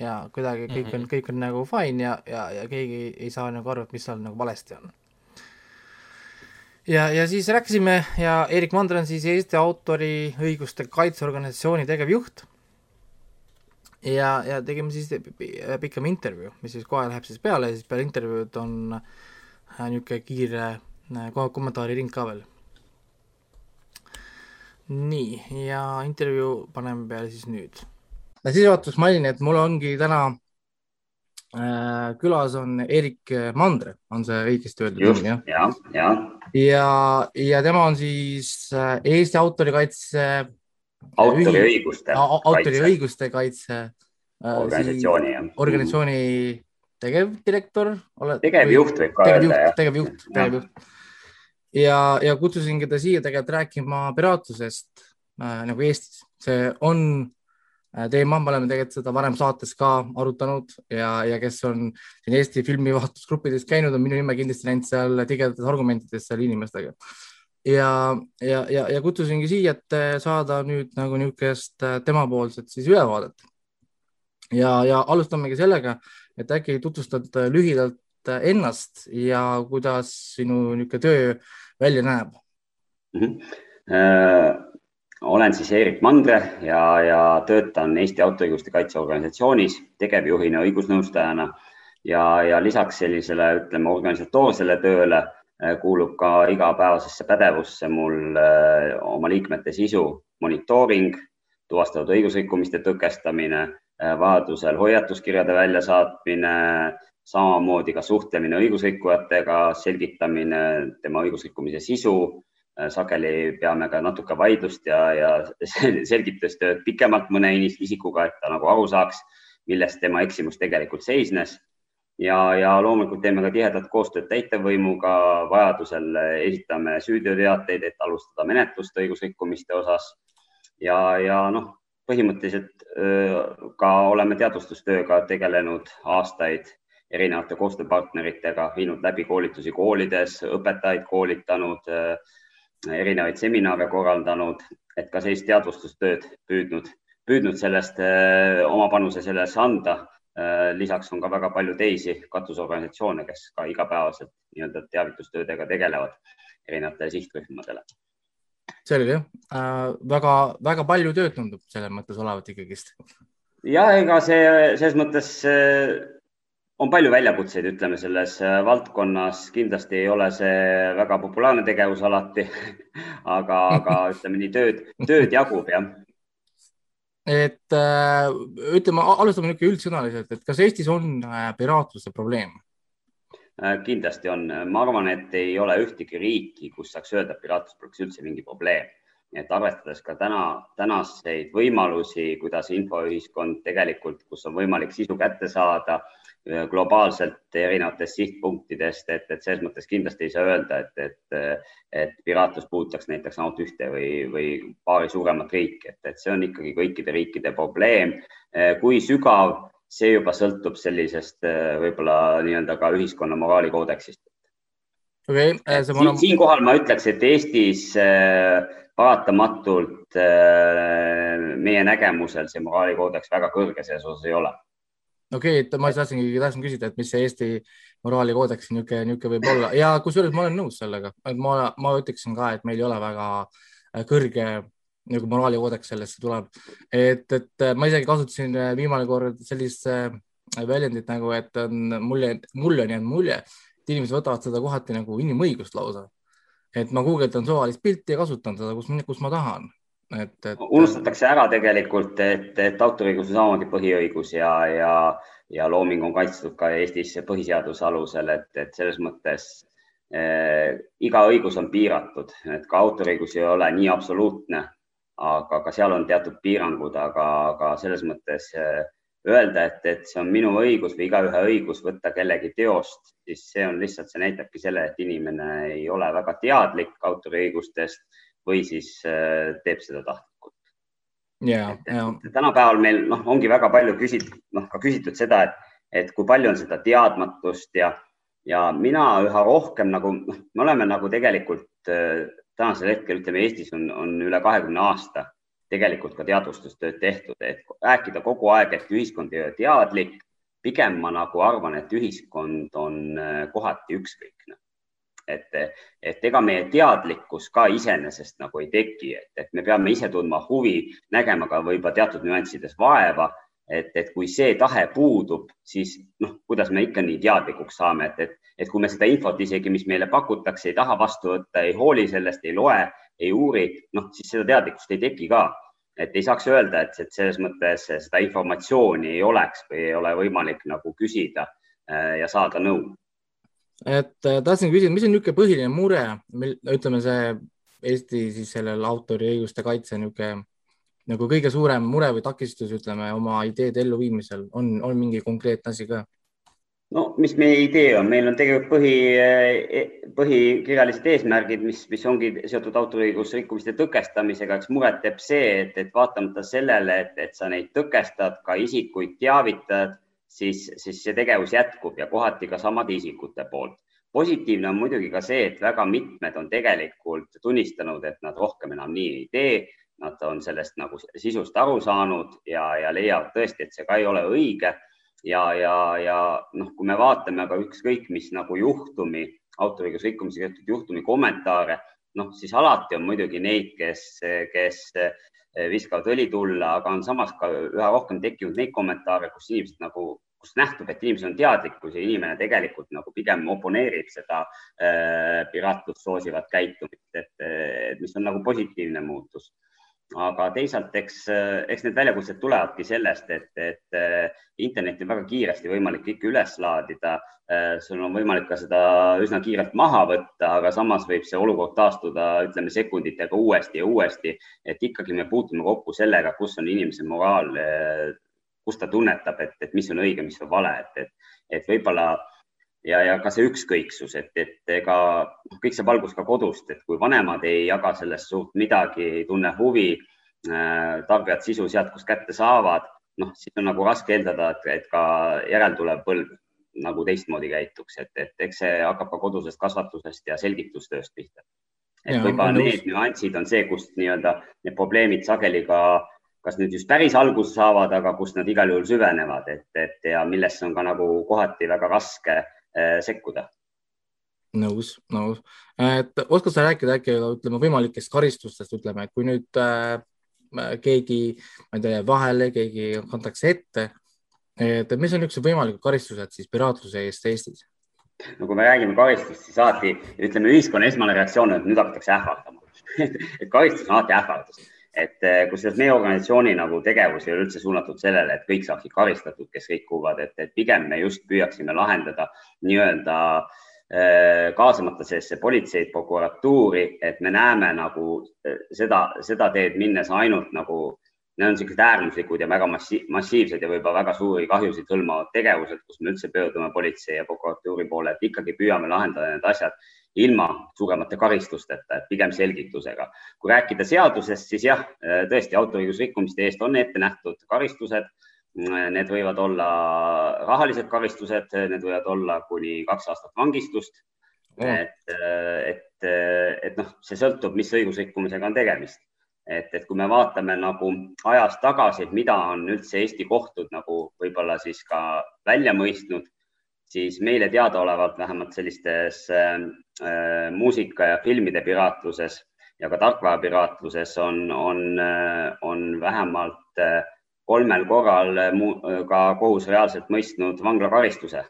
C: ja kuidagi kõik on, mhm. kõik on nagu fine ja, ja, ja keegi ei saa nagu aru, et mis seal nagu valesti on. ja, ja siis rääkisime ja Erik Mandre on siis Eesti autoriõiguste kaitseorganisatsiooni tegevjuht ja, ja tegime siis pikema intervjuu, mis siis kohe läheb siis peale ja siis peale intervjuud on äh, niisugune kiire äh, kommentaariring ka veel.
F: nii, ja intervjuu paneme peale siis nüüd. Sissejuhatuseks mainin, et mul ongi täna äh, külas on Erik Mandre, on see õigesti öeldud?
G: just, ja, ja, ja.
F: ja, tema on siis äh, Eesti autorikaitse
G: autoriõiguste
F: autoriõiguste kaitse
G: äh, organisatsiooni, jah.
F: organisatsiooni tegevdirektor.
G: tegevjuht võib ka
F: öelda, jah. tegevjuht, tegevjuht. ja, ja kutsusingi ta siia tegelikult rääkima piraatlusest äh, nagu Eestis. see on äh, teema, me oleme tegelikult seda varem saates ka arutanud ja, ja kes on siin Eesti filmivaatlusgruppides käinud, on minu nime kindlasti näinud seal tigedates argumentides seal inimestega ja, ja, ja, ja kutsusingi siia, et äh, saada nüüd nagu niisugust äh, temapoolset siis ülevaadet. ja, ja alustamegi sellega, et äkki tutvustad äh, lühidalt ennast ja kuidas sinu niisugune töö välja näeb
G: mm? -hmm. Äh, olen siis Eerik Mandre ja, ja töötan Eesti Autoõiguste Kaitse Organisatsioonis tegevjuhina, õigusnõustajana ja, ja lisaks sellisele, ütleme, organisatoorsele tööle Äh, kuulub ka igapäevasesse pädevusse mul äh, oma liikmete sisu monitooring, tuvastatud õigusrikkumiste tõkestamine, äh, vajadusel hoiatuskirjade väljasaatmine, samamoodi ka suhtlemine õigusrikkujatega, selgitamine tema õigusrikkumise sisu. Sageli peame ka natuke vaidlust ja, ja selgitustööd pikemalt mõne isikuga, et ta nagu aru saaks, milles tema eksimus tegelikult seisnes ja, ja loomulikult teeme ka tihedat koostööd täitevvõimuga, vajadusel esitame süüteoteateid, et alustada menetlust õigusrikkumiste osas. ja, ja noh, põhimõtteliselt ka oleme teadvustustööga tegelenud aastaid erinevate koostööpartneritega, viinud läbi koolitusi koolides, õpetajaid koolitanud, erinevaid seminare korraldanud, et ka sellist teadvustustööd püüdnud, püüdnud sellest oma panuse sellesse anda Äh, lisaks on ka väga palju teisi katusorganisatsioone, kes ka igapäevaselt nii-öelda teavitustöödega tegelevad erinevatele sihtrühmadele.
F: selge jah äh,, väga-väga palju tööd tundub selles mõttes olevat ikkagist.
G: ja ega see selles mõttes äh, on palju väljakutseid, ütleme selles äh, valdkonnas, kindlasti ei ole see väga populaarne tegevus alati aga, aga ütleme nii tööd, tööd jagub jah
F: et äh, ütleme, alustame niisugune üldsõnaliselt, et kas Eestis on äh, piraatluse probleem?
G: Äh, kindlasti on, ma arvan, et ei ole ühtegi riiki, kus saaks öelda, et piraatlus poleks üldse mingi probleem. et arvestades ka täna, tänaseid võimalusi, kuidas infoühiskond tegelikult, kus on võimalik sisu kätte saada globaalselt erinevatest sihtpunktidest, et, et selles mõttes kindlasti ei saa öelda, et, et, et piraatlus puudutaks näiteks ainult ühte või, või paari suuremat riiki, et, et see on ikkagi kõikide riikide probleem. kui sügav, see juba sõltub sellisest võib-olla nii-öelda ka ühiskonna moraalikoodeksist.
F: Okay,
G: siin, siinkohal ma ütleks, et Eestis paratamatult meie nägemusel see moraalikoodeks väga kõrge selles osas ei ole
F: okei okay,, ma tahtsingi, tahtsin küsida, et mis see Eesti moraalikoodeks niisugune, niisugune võib olla ja kusjuures ma olen nõus sellega, et ma, ma ütleksin ka, et meil ei ole väga äh, kõrge nagu moraalikoodeks sellesse tuleb. et, et äh, ma isegi kasutasin äh, viimane kord sellist väljendit nagu, et on mulje, mulle on jäänud mulje, et inimesed võtavad seda kohati nagu inimõigust lausa. et ma guugeldan suvalist pilti ja kasutan seda, kus, kus ma tahan et, et.
G: unustatakse ära tegelikult, et, et autoriõigus on samamoodi põhiõigus ja, ja, ja looming on kaitstud ka Eestis põhiseaduse alusel, et, et selles mõttes eh, iga õigus on piiratud, et ka autoriõigus ei ole nii absoluutne, aga ka seal on teatud piirangud, aga, aga selles mõttes eh, öelda, et, et see on minu õigus või igaühe õigus võtta kellegi teost, siis see on lihtsalt, see näitabki selle, et inimene ei ole väga teadlik autoriõigustest või siis äh, teeb seda tahtlikult.
F: ja, ja.
G: tänapäeval meil noh, ongi väga palju küsitud, noh ka küsitud seda, et, et kui palju on seda teadmatust ja, ja mina üha rohkem nagu, noh, me oleme nagu tegelikult äh, tänasel hetkel ütleme, Eestis on, on üle kahekümne aasta tegelikult ka teadvustustööd tehtud, et rääkida kogu aeg, et ühiskond ei ole teadlik. pigem ma nagu arvan, et ühiskond on äh, kohati ükskõikne et, et ega meie teadlikkus ka iseenesest nagu ei teki, et, et me peame ise tundma huvi, nägema ka võib-olla teatud nüanssides vaeva, et, et kui see tahe puudub, siis noh, kuidas me ikka nii teadlikuks saame, et, et, et kui me seda infot isegi, mis meile pakutakse, ei taha vastu võtta, ei hooli sellest, ei loe, ei uuri, noh, siis seda teadlikkust ei teki ka. et ei saaks öelda, et, et selles mõttes seda informatsiooni ei oleks või ei ole võimalik nagu küsida äh, ja saada nõu.
C: Et äh, tahtsin küsida, mis on niisugune põhiline mure, ütleme see Eesti siis sellel autoriõiguste kaitse niisugune nagu kõige suurem mure või takistus, ütleme oma ideede elluviimisel? On, on mingi konkreetne asi ka?
G: no mis meie idee on, meil on tegelikult põhi, põhikirjalised eesmärgid, mis, mis ongi seotud autoriõiguse rikkumiste tõkestamisega, eks muret teeb see, et, et vaatamata sellele, et, et sa neid tõkestad, ka isikuid teavitad, siis, siis see tegevus jätkub ja kohati ka samade isikute poolt. positiivne on muidugi ka see, et väga mitmed on tegelikult tunnistanud, et nad rohkem enam nii ei tee, nad on sellest nagu sisust aru saanud ja, ja leiavad tõesti, et see ka ei ole õige ja, ja, ja noh, kui me vaatame aga ükskõik mis nagu juhtumi, autoriõiguse rikkumisega seotud juhtumi kommentaare, noh, siis alati on muidugi neid, kes, kes viskavad õli tulla, aga on samas ka üha rohkem tekkinud neid kommentaare, kus inimesed nagu, kus nähtub, et inimesel on teadlikkus ja inimene tegelikult nagu pigem oponeerib seda äh, piraatlust soosivat käitumist, et, et mis on nagu positiivne muutus aga teisalt, eks, eks need väljakutsed tulevadki sellest, et, et eh, internetti on väga kiiresti võimalik kõike üles laadida. Eh, sul on võimalik ka seda üsna kiirelt maha võtta, aga samas võib see olukord taastuda, ütleme sekunditega uuesti ja uuesti, et ikkagi me puutume kokku sellega, kus on inimese moraal, eh, kus ta tunnetab, et, et mis on õige, mis on vale, et, et, et võib-olla ja, ja ka see ükskõiksus, et, et ega noh, kõik see valgus ka kodust, et kui vanemad ei jaga sellest suurt midagi, ei tunne huvi äh,, tarbijad sisu sealt, kust kätte saavad, noh, siis on nagu raske eeldada, et, ka järeltulev põlv nagu teistmoodi käituks, et, et eks see hakkab ka kodusest kasvatusest ja selgitustööst pihta. et võib-olla need nüansid on see, kust nii-öelda need probleemid sageli ka kas nüüd just päris alguse saavad, aga kust nad igal juhul süvenevad, et, et ja millesse on ka nagu kohati väga raske Äh, sekkuda.
C: nõus, nõus. et oskad sa rääkida äkki ütleme võimalikest karistustest, ütleme, et kui nüüd äh, keegi, ma ei tea, vahele, keegi kantakse ette, et mis on niisugused võimalikud karistused siis piraatluse eest Eestis?
G: no kui me räägime karistust, siis alati ütleme, ühiskonna esmane reaktsioon on, et nüüd hakatakse ähvardama et karistus on alati ähvardus et eh, kusjuures meie organisatsiooni nagu tegevus ei ole üldse suunatud sellele, et kõik saaksid karistatud, kes rikuvad, et, et pigem me just püüaksime lahendada nii-öelda eh, kaasamata sellesse politseid, prokuratuuri, et me näeme nagu eh, seda, seda teed minnes ainult nagu need on niisugused äärmuslikud ja väga massi massiivsed ja võib-olla väga suuri kahjusid hõlmavad tegevused, kus me üldse pöördume politsei ja prokuratuuri poole, et ikkagi püüame lahendada need asjad ilma suuremate karistusteta, et pigem selgitusega. kui rääkida seadusest, siis jah, tõesti autoriõigusrikkumiste eest on ette nähtud karistused. Need võivad olla rahalised karistused, need võivad olla kuni kaks aastat vangistust. et, et, et noh, see sõltub, mis õigusrikkumisega on tegemist. et, et kui me vaatame nagu ajas tagasi, et mida on üldse Eesti kohtud nagu võib-olla siis ka välja mõistnud siis meile teadaolevalt vähemalt sellistes äh, äh, muusika ja filmide piraatluses ja ka tarkvarapiraatluses on, on, äh, on vähemalt äh, kolmel korral ka kohus reaalselt mõistnud vanglakaristuse.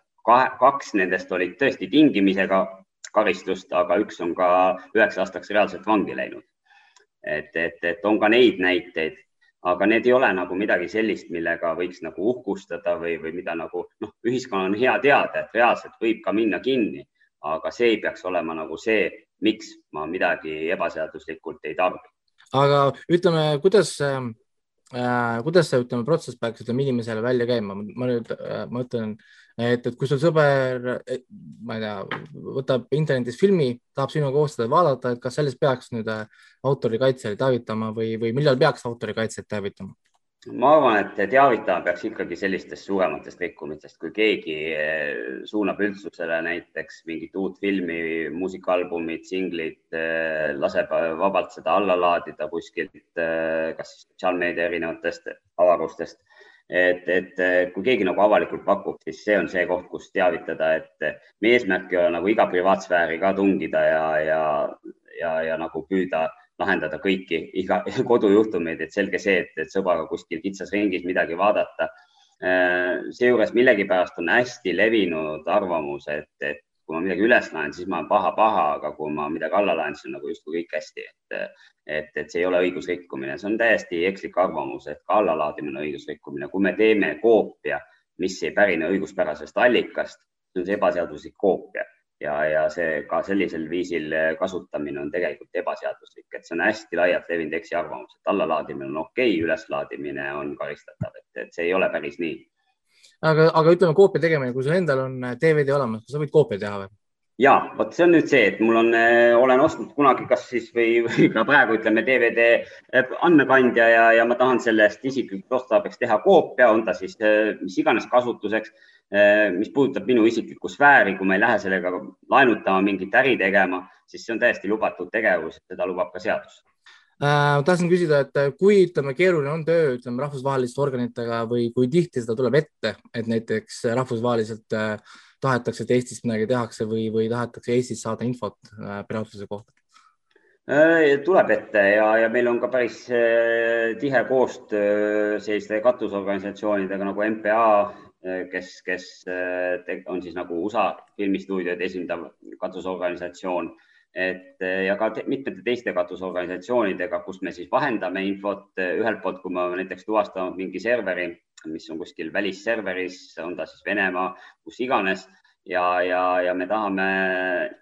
G: kaks nendest olid tõesti tingimisega karistust, aga üks on ka üheks aastaks reaalselt vangi läinud. et, et, et on ka neid näiteid aga need ei ole nagu midagi sellist, millega võiks nagu uhkustada või, või mida nagu noh, ühiskonnal on hea teada, et reaalselt võib ka minna kinni, aga see ei peaks olema nagu see, miks ma midagi ebaseaduslikult ei tarbi.
C: aga ütleme, kuidas äh, kuidas see, ütleme, protsess peaks, ütleme inimesele välja käima, ma nüüd äh, mõtlen äh, et, et kui sul sõber, ma ei tea, võtab internetis filmi, tahab sinuga koos seda vaadata, et kas sellest peaks nüüd äh, autorikaitsjale teavitama või, või millal peaks autorikaitsjat teavitama?
G: Ma arvan, et teavitama peaks ikkagi sellistest suurematest rikkumistest, kui keegi äh, suunab üldsusele näiteks mingit uut filmi, muusikaalbumit, singlit, äh, laseb vabalt seda alla laadida kuskilt, kas sotsiaalmeedia erinevatest avarustest. Et, et kui keegi nagu avalikult pakub, siis see on see koht, kus teavitada, et meie eesmärk ei ole nagu iga privaatsfääri ka tungida ja, ja, ja, ja nagu püüda lahendada kõiki iga kodujuhtumeid, et selge see, et, et sõbraga kuskil kitsas ringis midagi vaadata. seejuures millegipärast on hästi levinud arvamus, et, et kui ma midagi üles laen, siis ma olen paha-paha, aga kui ma midagi alla laen, siis on nagu justkui kõik hästi, et, et, et see ei ole õigusrikkumine, see on täiesti ekslik arvamus, et ka allalaadimine on õigusrikkumine, kui me teeme koopia, mis ei pärine õiguspärasest allikast, see on see ebaseaduslik koopia ja, ja see ka sellisel viisil kasutamine on tegelikult ebaseaduslik, et see on hästi laialt levinud eksiarvamus, et allalaadimine on okei okay,, üleslaadimine on karistatav, et, et see ei ole päris nii.
C: aga, aga ütleme koopia tegemine, kui sul endal on DVD olemas, kas sa võid koopia teha või?
G: ja vot see on nüüd see, et mul on, olen ostnud kunagi, kas siis või, või ka praegu ütleme DVD andmekandja ja, ja ma tahan sellest isiklikust otstarbeks teha koopia, on ta siis mis iganes kasutuseks Eh, mis puudutab minu isiklikku sfääri, kui ma ei lähe sellega laenutama, mingit äri tegema, siis see on täiesti lubatud tegevus, seda lubab ka seadus
C: äh,. tahtsin küsida, et kui ütleme, keeruline on töö, ütleme rahvusvaheliste organitega või kui tihti seda tuleb ette, et näiteks rahvusvaheliselt äh, tahetakse, et Eestis midagi tehakse või, või tahetakse Eestis saada infot äh, piraatluse kohta?
G: Äh, tuleb ette ja, ja meil on ka päris äh, tihe koostöö selliste katusorganisatsioonidega nagu MPA Äh, kes, kes äh, on siis nagu USA filmistuudioid esindav katusorganisatsioon, et äh, ja ka te, mitmete teiste katusorganisatsioonidega, kus me siis vahendame infot ühelt poolt, kui me näiteks tuvastanud mingi serveri, mis on kuskil välisserveris, on ta siis Venemaa, kus iganes ja, ja, ja me tahame,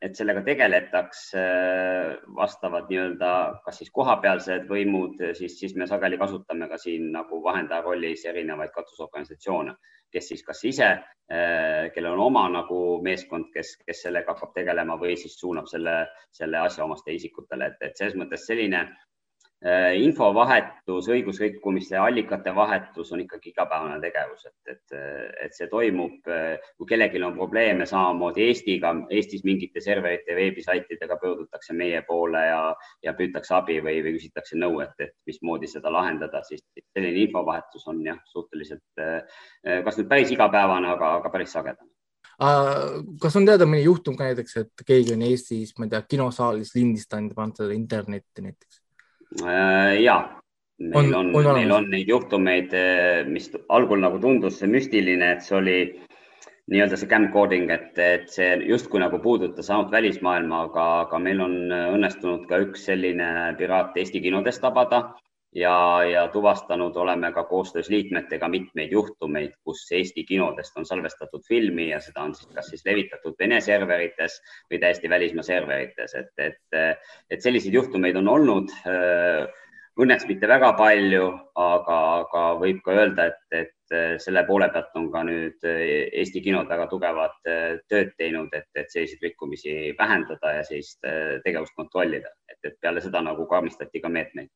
G: et sellega tegeletaks äh, vastavad nii-öelda, kas siis kohapealsed võimud, siis, siis me sageli kasutame ka siin nagu vahendaja rollis erinevaid katusorganisatsioone, kes siis kas ise, äh, kellel on oma nagu meeskond, kes, kes sellega hakkab tegelema või siis suunab selle, selle asjaomaste isikutele, et, et selles mõttes selline Äh, infovahetus, õigusrikkumiste allikate vahetus on ikkagi igapäevane tegevus, et, et, et see toimub, kui kellelgi on probleeme samamoodi Eestiga, Eestis mingite serverite, veebisaitidega pöördutakse meie poole ja, ja püütakse abi või, või küsitakse nõu, et, et mismoodi seda lahendada, siis selline infovahetus on jah, suhteliselt kas nüüd päris igapäevane, aga, aga päris sagedane
C: kas on teada mõni juhtum ka näiteks, et keegi on Eestis, ma ei tea, kinosaalis lindistanud ja pannud seda internetti näiteks?
G: Äh, ja, meil on, on, meil on neid juhtumeid, äh, mis algul nagu tundus see müstiline, et see oli nii-öelda see camcording, et, et see justkui nagu puudutas ainult välismaailma, aga, aga meil on õnnestunud ka üks selline piraat Eesti kinodes tabada ja, ja tuvastanud oleme ka koostöös liikmetega mitmeid juhtumeid, kus Eesti kinodest on salvestatud filmi ja seda on siis kas siis levitatud Vene serverites või täiesti välismaa serverites, et, et, et selliseid juhtumeid on olnud. Õnneks mitte väga palju, aga, aga võib ka öelda, et, et selle poole pealt on ka nüüd Eesti kinod väga tugevat tööd teinud, et, et selliseid rikkumisi vähendada ja sellist tegevust kontrollida, et, et peale seda nagu karmistati ka meetmeid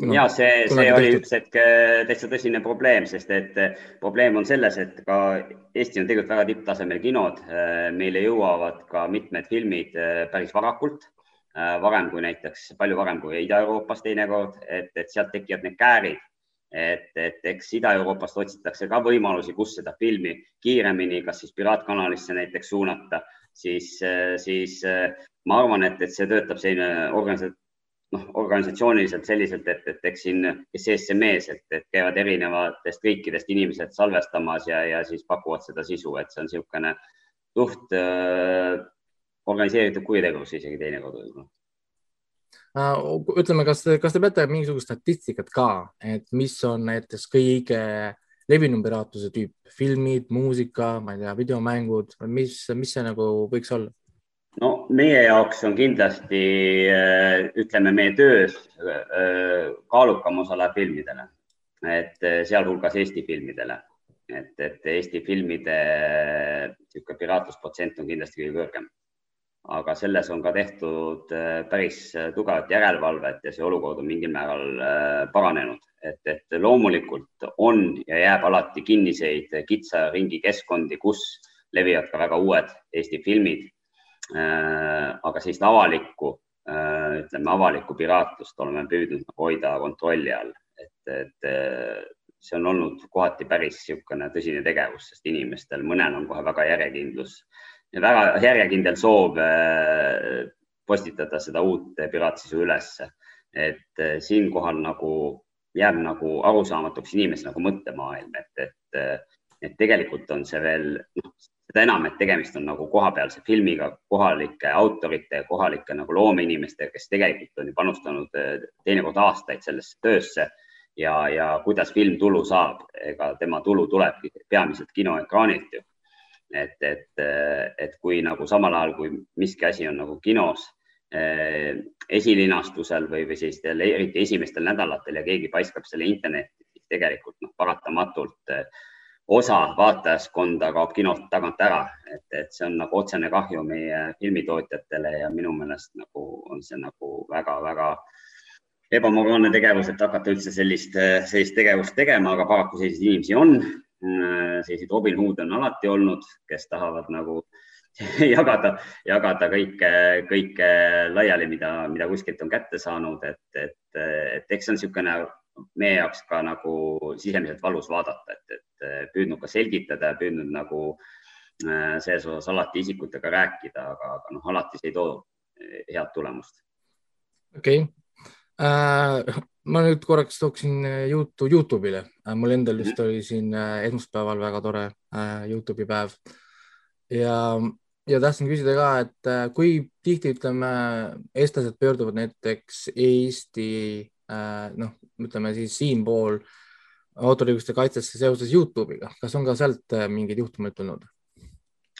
G: ja see, see oli tehtud. üks hetk äh, täitsa tõsine probleem, sest et äh, probleem on selles, et ka Eesti on tegelikult väga tipptasemel kinod. Äh, meile jõuavad ka mitmed filmid päris varakult, varem kui näiteks, palju varem kui Ida-Euroopas teinekord, et, et sealt tekivad need käärid. et, et eks Ida-Euroopast otsitakse ka võimalusi, kus seda filmi kiiremini, kas siis piraatkanalisse näiteks suunata, siis, siis ma arvan, et, et see töötab selline organisa-, noh, organisatsiooniliselt selliselt, et, et eks siin, kes ees, see mees, et, et käivad erinevatest riikidest inimesed salvestamas ja, ja siis pakuvad seda sisu, et see on niisugune suht äh, organiseeritud kuritegevus isegi teinekord võib-olla
C: uh,. ütleme, kas, kas te peate mingisugust statistikat ka, et mis on näiteks kõige levinum piraatluse tüüp, filmid, muusika, ma ei tea, videomängud, mis, mis see nagu võiks olla?
G: No meie jaoks on kindlasti, äh, ütleme, meie töös äh, kaalukam osa läheb filmidele, et äh, sealhulgas Eesti filmidele, et, et Eesti filmide niisugune piraatlusprotsent on kindlasti kõige kõrgem. aga selles on ka tehtud päris tugevat järelevalvet ja see olukord on mingil määral paranenud, et, et loomulikult on ja jääb alati kinniseid kitsa ringi keskkondi, kus levivad ka väga uued Eesti filmid aga sellist avalikku, äh, ütleme avalikku piraatlust oleme püüdnud nagu hoida kontrolli all, et, et äh, see on olnud kohati päris niisugune tõsine tegevus, sest inimestel, mõnel on kohe väga järjekindlus väga järjekindel soov postitada seda uut piraatsisu ülesse. et siinkohal nagu jääb nagu arusaamatuks inimese nagu mõttemaailm, et, et, et tegelikult on see veel, noh, seda enam, et tegemist on nagu kohapealse filmiga, kohalike autorite, kohalike nagu loomeinimestega, kes tegelikult on ju panustanud eh, teinekord aastaid sellesse töösse ja, ja kuidas film tulu saab, ega tema tulu tulebki peamiselt kinoekraanilt ju. et, et, et kui nagu samal ajal, kui miski asi on nagu kinos eh, esilinastusel või, või sellistel eriti esimestel nädalatel ja keegi paiskab selle internetti, siis tegelikult noh, paratamatult eh, osa vaatajaskonda kaob kinost tagant ära, et, et see on nagu otsene kahju meie filmitootjatele ja minu meelest nagu on see nagu väga-väga ebamoraalne tegevus, et hakata üldse sellist, sellist tegevust tegema, aga paraku selliseid inimesi on. selliseid Robin Hood on alati olnud, kes tahavad nagu jagada, jagada kõike, kõike laiali, mida, mida kuskilt on kätte saanud, et, et, et eks see on niisugune meie jaoks ka nagu sisemiselt valus vaadata, et, et püüdnud ka selgitada ja püüdnud nagu äh, selles osas alati isikutega rääkida, aga, aga noh, alati see ei too äh, head tulemust.
C: okei okay. äh,, ma nüüd korraks tooksin jutu Youtube'ile mul endal just -hmm. oli siin esmaspäeval väga tore äh, Youtube'i päev ja, ja tahtsin küsida ka, et kui tihti ütleme, eestlased pöörduvad näiteks Eesti noh, ütleme siis siinpool autoriõiguste kaitsesse seoses Youtube'iga, kas on ka sealt äh, mingeid juhtumeid tulnud?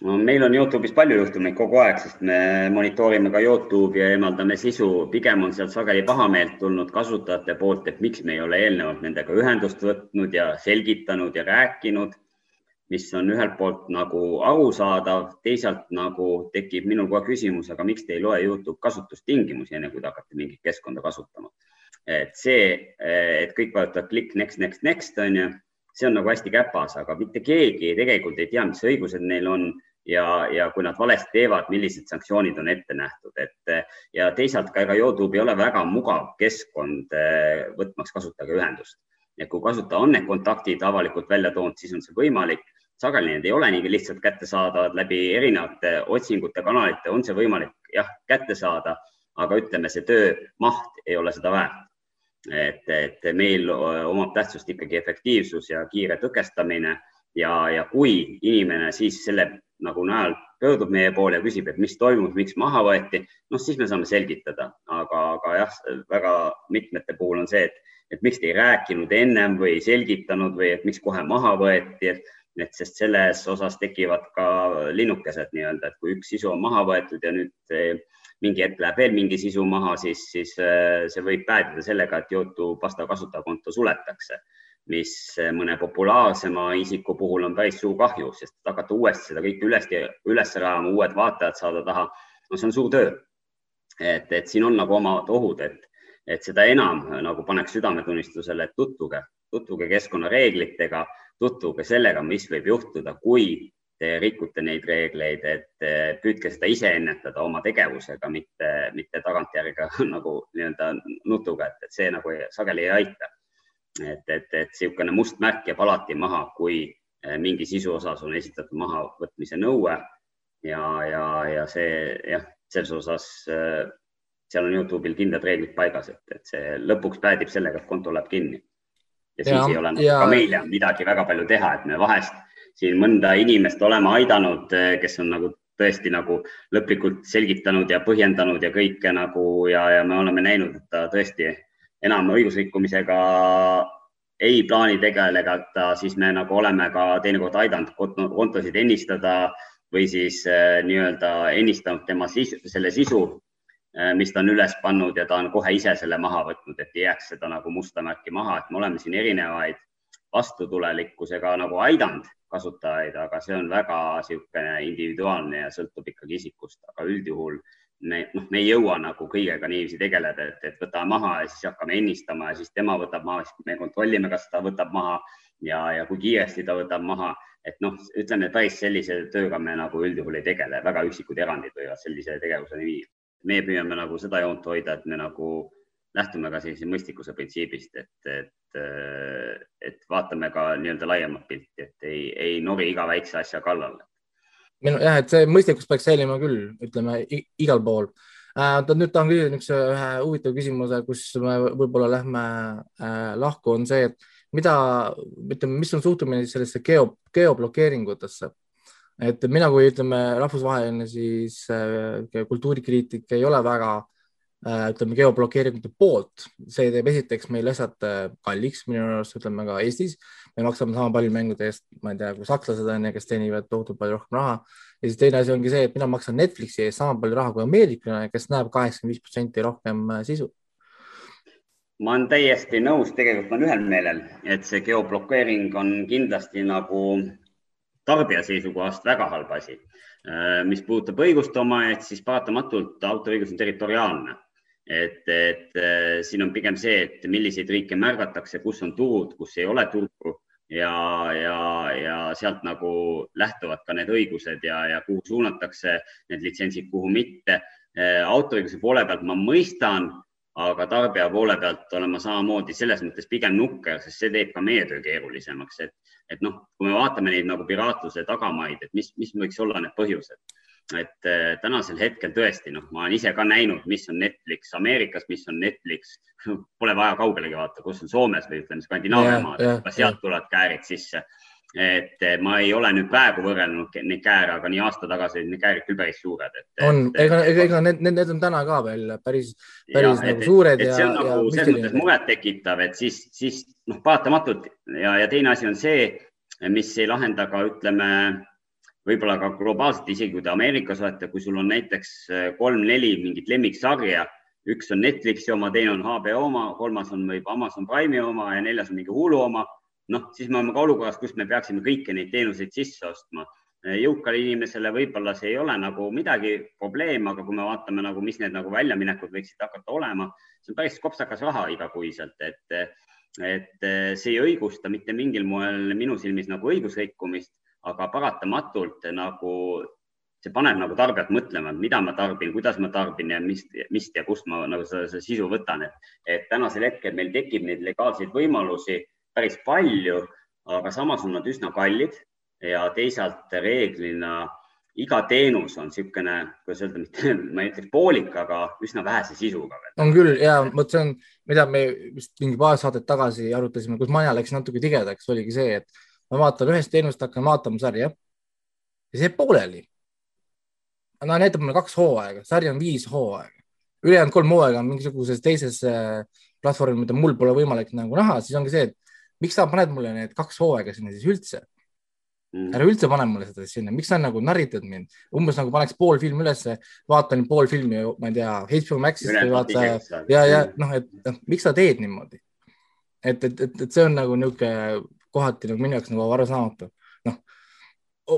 G: no meil on Youtube'is palju juhtumeid kogu aeg, sest me monitoorime ka Youtube'i ja eemaldame sisu. pigem on sealt sageli pahameelt tulnud kasutajate poolt, et miks me ei ole eelnevalt nendega ühendust võtnud ja selgitanud ja rääkinud, mis on ühelt poolt nagu arusaadav, teisalt nagu tekib minul kohe küsimus, aga miks te ei loe Youtube kasutustingimusi, enne kui te hakkate mingit keskkonda kasutama et see, et kõik vajutavad klikk next, next, next on ju, see on nagu hästi käpas, aga mitte keegi tegelikult ei tea, mis õigused neil on ja, ja kui nad valesti teevad, millised sanktsioonid on ette nähtud, et ja teisalt ka ega Youtube ei ole väga mugav keskkond eh, võtmaks kasutajaga ühendust. et kui kasutaja on need kontaktid avalikult välja toonud, siis on see võimalik. sageli need ei ole nii lihtsalt kättesaadavad läbi erinevate otsingute kanalite, on see võimalik jah, kätte saada, aga ütleme, see töö maht ei ole seda väärt et, et meil omab tähtsust ikkagi efektiivsus ja kiire tõkestamine ja, ja kui inimene siis selle nagu najal pöördub meie poole ja küsib, et mis toimub, miks maha võeti, noh, siis me saame selgitada, aga, aga jah, väga mitmete puhul on see, et, et miks te ei rääkinud ennem või ei selgitanud või et miks kohe maha võeti, et, et sest selles osas tekivad ka linnukesed nii-öelda, et kui üks sisu on maha võetud ja nüüd mingi hetk läheb veel mingi sisu maha, siis, siis äh, see võib päädida sellega, et Youtube vastav kasutajakonto suletakse, mis äh, mõne populaarsema isiku puhul on päris suur kahju, sest hakata uuesti seda kõike üles, üles rajama, uued vaatajad saada taha, no see on suur töö. et, et siin on nagu omad ohud, et, et seda enam nagu paneks südametunnistusele, et tutvuge, tutvuge keskkonnareeglitega, tutvuge sellega, mis võib juhtuda, kui te rikute neid reegleid, et püüdke seda ise ennetada oma tegevusega, mitte, mitte tagantjärgi nagu nii-öelda nutuga, et, et see nagu sageli ei aita. et, et, et niisugune must märk jääb alati maha, kui eh, mingi sisu osas on esitatud mahavõtmise nõue ja, ja, ja see jah, selles osas eh, seal on Youtube'il kindlad reeglid paigas, et, et see lõpuks päädib sellega, et konto läheb kinni. ja siis ja, ei ole ja... ka meil midagi väga palju teha, et me vahest siin mõnda inimest oleme aidanud, eh, kes on nagu tõesti nagu lõplikult selgitanud ja põhjendanud ja kõike nagu ja, ja me oleme näinud, et ta tõesti enam õigusrikkumisega ei plaani tegeleda, siis me nagu oleme ka teinekord aidanud kontosid ennistada või siis äh, nii-öelda ennistanud tema sisu, selle sisu äh,, mis ta on üles pannud ja ta on kohe ise selle maha võtnud, et ei jääks seda nagu musta märki maha, et me oleme siin erinevaid vastutulelikkusega nagu aidanud kasutajaid, aga see on väga niisugune individuaalne ja sõltub ikkagi isikust, aga üldjuhul me, noh, me ei jõua nagu kõigega niiviisi tegeleda, et, et võtame maha ja siis hakkame ennistama ja siis tema võtab maha, siis me kontrollime, kas ta võtab maha ja, ja kui kiiresti ta võtab maha. et noh, ütleme päris sellise tööga me nagu üldjuhul ei tegele, väga üksikud erandid võivad sellise tegevuseni viia. meie püüame nagu seda joont hoida, et me nagu lähtume ka sellise mõistlikkuse printsiibist, et, et, et vaatame ka nii-öelda laiemat pilti, et ei, ei nori iga väikse asja kallale.
C: minu jah, et see mõistlikkus peaks säilima küll, ütleme igal pool äh,. nüüd tahan küsida niisuguse ühe huvitava küsimuse, kus me võib-olla lähme äh, lahku, on see, et mida, ütleme, mis on suhtumine sellesse geo, geoblokeeringutesse
F: et mina, kui ütleme, rahvusvaheline siis äh, kultuurikriitik ei ole väga äh, ütleme geoblokeeringute poolt, see teeb esiteks meil asjad äh, kalliks, minu arust ütleme ka Eestis. me maksame sama palju mängude eest, ma ei tea, kui sakslased on ja kes teenivad tohutult palju rohkem raha. ja siis teine asi ongi see, et mina maksan Netflixi eest sama palju raha kui ameeriklane, kes näeb kaheksakümmend viis protsenti rohkem sisu
G: ma olen täiesti nõus, tegelikult olen ühel meelel, et see geoblokeering on kindlasti nagu tarbija seisukohast väga halb asi. Äh, mis puudutab õiguste omajaid, siis paratamatult autoriõigus on territoriaalne. Et, et äh, siin on pigem see, et milliseid riike märgatakse, kus on turud, kus ei ole turgu ja, ja, ja sealt nagu lähtuvad ka need õigused ja, ja kuhu suunatakse need litsentsid, kuhu mitte. Äh, autoriõiguse poole pealt ma mõistan aga tarbija poole pealt olen ma samamoodi selles mõttes pigem nukker, sest see teeb ka meie töö keerulisemaks, et, et noh, kui me vaatame neid nagu piraatluse tagamaid, et mis, mis võiks olla need põhjused, et äh, tänasel hetkel tõesti, noh, ma olen ise ka näinud, mis on Netflix Ameerikas, mis on Netflix, pole vaja kaugelegi vaadata, kus on Soomes või ütleme Skandinaavia maad, ka sealt tulevad käärid sisse et ma ei ole nüüd praegu võrrelnud neid kääre, aga nii aasta tagasi olid need käärid küll päris suured.
F: on, ega, ega, need, need, need on täna ka veel päris, päris ja, nagu et, suured
G: see on nagu ja selles mõttes murettekitav, et siis, siis noh, paratamatult ja, ja teine asi on see, mis ei lahenda ka, ütleme, võib-olla ka globaalselt, isegi kui te Ameerikas olete, kui sul on näiteks kolm-neli mingit lemmiksarja, üks on Netflixi oma, teine on HBO oma, kolmas on võib Amazon Prime'i oma ja neljas on mingi Hulu oma noh, siis me oleme ka olukorras, kus me peaksime kõiki neid teenuseid sisse ostma. jõukale inimesele võib-olla see ei ole nagu midagi probleem, aga kui me vaatame nagu, mis need nagu väljaminekud võiksid hakata olema, see on päris kopsakas raha igakuiselt, et, et see ei õigusta mitte mingil moel minu silmis nagu õigusrikkumist, aga paratamatult nagu see paneb nagu tarbijat mõtlema, mida ma tarbin, kuidas ma tarbin ja mis, mis ja kust ma nagu seda, seda sisu võtan, et, et tänasel hetkel meil tekib neid legaalseid võimalusi päris palju, aga samas on nad üsna kallid ja teisalt reeglina iga teenus on niisugune, kuidas öelda, mitte, ma ei ütleks poolik, aga üsna vähese sisuga.
F: on küll ja vot see on, mida me vist mingi paar saadet tagasi arutasime, kus maja läks natuke tigedaks, oligi see, et ma vaatan ühest teenust, hakkan vaatama sarja ja see jääb pooleli. no näitab mulle kaks hooaega, sari on viis hooaega, ülejäänud kolm hooaega on mingisuguses teises äh, platvormil, mida mul pole võimalik nagu näha, siis ongi see, et miks sa paned mulle need kaks hooaega sinna siis üldse mm.? ära üldse pane mulle seda sinna, miks sa nagu narritad mind, umbes nagu paneks pool filmi ülesse, vaatan pool filmi, ma ei tea, HBO Maxist või vaata ja, ja noh, et noh, miks sa teed niimoodi? et, et, et, et see on nagu niisugune kohati nagu minu jaoks nagu arusaamatu, noh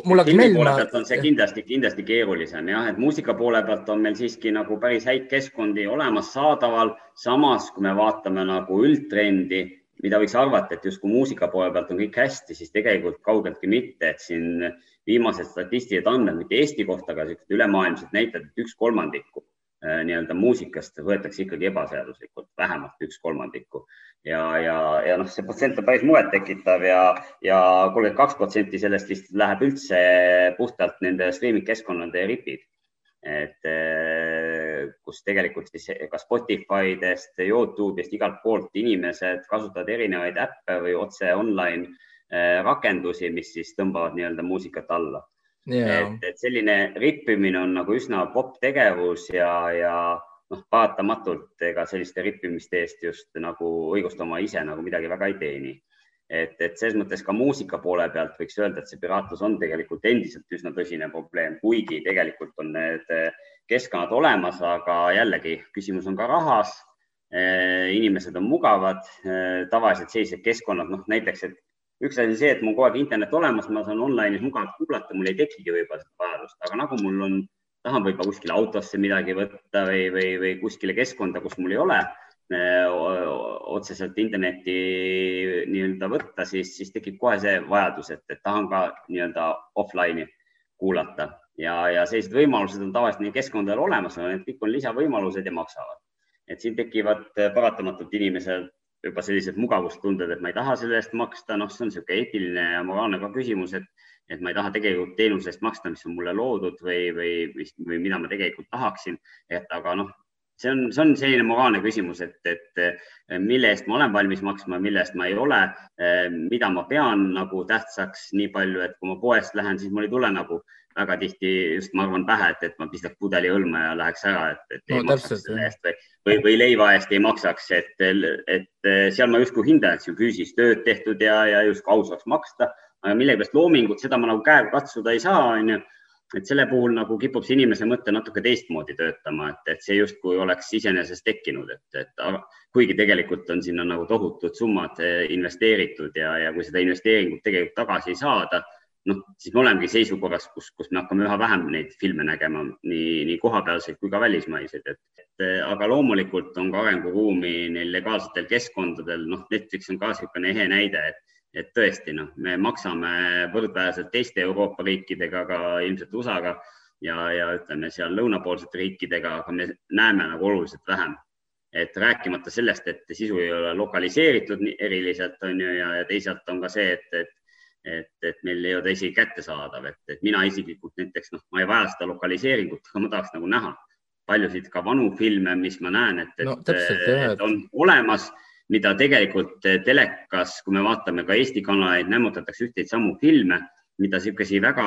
G: mul hakkas meeldima. on see kindlasti, kindlasti keerulisem jah, et muusika poole pealt on meil siiski nagu päris häid keskkondi olemas saadaval. samas, kui me vaatame nagu üldtrendi, mida võiks arvata, et justkui muusika poole pealt on kõik hästi, siis tegelikult kaugeltki mitte, et siin viimased statistilised andmed, mitte Eesti kohta, aga ülemaailmsed näitajad, et üks kolmandikku nii-öelda muusikast võetakse ikkagi ebaseaduslikult, vähemalt üks kolmandikku. Ja, ja, ja noh, see protsent on päris murettekitav ja, ja kolmkümmend kaks protsenti sellest vist läheb üldse puhtalt nende streaming keskkonnade ripid. Et eh, kus tegelikult siis ka Spotifydest, Youtube'ist, igalt poolt inimesed kasutavad erinevaid äppe või otse online eh, rakendusi, mis siis tõmbavad nii-öelda muusikat alla yeah.. et, et selline rippimine on nagu üsna popp tegevus ja, ja noh, paratamatult ega selliste rippimiste eest just nagu õigustama ise nagu midagi väga ei teeni. Et, et selles mõttes ka muusika poole pealt võiks öelda, et see piraatlus on tegelikult endiselt üsna tõsine probleem, kuigi tegelikult on need eh, keskkonnad olemas, aga jällegi küsimus on ka rahas. Eh, inimesed on mugavad, eh, tavaliselt sellised keskkonnad, noh näiteks, et üks asi see, et mul kogu aeg internet olemas, ma saan online'is mugavalt kuulata, mul ei tekigi võib-olla seda vajadust, aga nagu mul on, tahan võib-olla kuskile autosse midagi võtta või, või, või kuskile keskkonda, kus mul ei ole otseselt internetti nii-öelda võtta, siis, siis tekib kohe see vajadus, et, et tahan ka nii-öelda offline'i kuulata ja, ja sellised võimalused on tavaliselt neil keskkondadel olemas, kõik on lisavõimalused ja maksavad. et siin tekivad paratamatult inimesel juba sellised mugavustunded, et ma ei taha selle eest maksta, noh, see on niisugune eetiline ja moraalne ka küsimus, et, et ma ei taha tegelikult teenuse eest maksta, mis on mulle loodud või, või, või mida ma tegelikult tahaksin, et aga noh, see on, see on selline moraalne küsimus, et, et mille eest ma olen valmis maksma, mille eest ma ei ole, mida ma pean nagu tähtsaks nii palju, et kui ma poest lähen, siis mul ei tule nagu väga tihti just, ma arvan, pähe, et, et ma pistaks pudeli õlma ja läheks ära, et, et no, ei maksaks selle eest või, või, või leiva eest ei maksaks, et, et seal ma justkui hindaks ju füüsilist tööd tehtud ja, ja justkui aus oleks maksta, aga millegipärast loomingut, seda ma nagu käega katsuda ei saa, onju. Et selle puhul nagu kipub see inimese mõte natuke teistmoodi töötama, et, et see justkui oleks iseenesest tekkinud, et, et kuigi tegelikult on sinna nagu tohutud summad eh, investeeritud ja, ja kui seda investeeringut tegelikult tagasi ei saada, noh, siis me olemegi seisukorras, kus, kus me hakkame üha vähem neid filme nägema, nii, nii kohapealseid kui ka välismaiseid, et, et aga loomulikult on ka arenguruumi neil legaalsetel keskkondadel, noh, Netflix on ka niisugune ehe näide, et et tõesti, noh, me maksame võrdväärselt teiste Euroopa riikidega, ka ilmselt USA-ga ja, ja ütleme seal lõunapoolsete riikidega, aga me näeme nagu oluliselt vähem. et rääkimata sellest, et sisu ei ole lokaliseeritud eriliselt, on ju, ja, ja teisalt on ka see, et, et et, et meil ei ole ta isegi kättesaadav, et, et mina isiklikult näiteks noh, ma ei vaja seda lokaliseeringut, aga ma tahaks nagu näha paljusid ka vanu filme, mis ma näen, et, et, no, täpselt, et on olemas mida tegelikult eh, telekas, kui me vaatame ka Eesti kanaleid, nämmutatakse ühteid samu filme, mida niisuguseid väga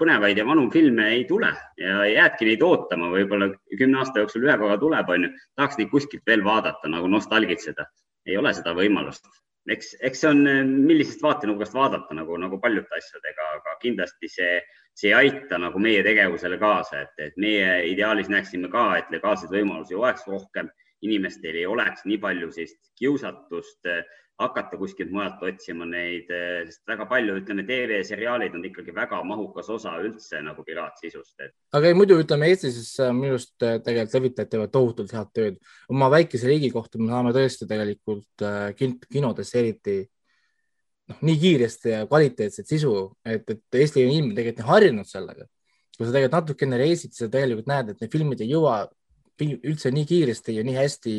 G: põnevaid ja vanu filme ei tule ja jäädki neid ootama, võib-olla kümne aasta jooksul ühe korra tuleb, onju, tahaks neid kuskilt veel vaadata, nagu nostalgitseda. ei ole seda võimalust. Eks, eks see on, eh, millisest vaatenurgast vaadata nagu, nagu paljude asjadega, aga kindlasti see, see ei aita nagu meie tegevusele kaasa, et, et meie ideaalis näeksime ka, et legaalseid võimalusi oleks rohkem inimestel ei oleks nii palju sellist kiusatust eh, hakata kuskilt mujalt otsima neid, eh, sest väga palju, ütleme, TV-seriaalid on ikkagi väga mahukas osa üldse nagu piraatsisust et....
C: aga ei, muidu ütleme Eestis minu arust eh, tegelikult levitajad teevad tohutult head tööd. oma väikese riigi kohta me saame tõesti tegelikult kinodes eriti noh, nii kiiresti ja kvaliteetset sisu, et, et Eesti inimene tegelikult on harjunud sellega. kui sa tegelikult natukene reisid, sa tegelikult näed, et need filmid ei jõua üldse nii kiiresti ja nii hästi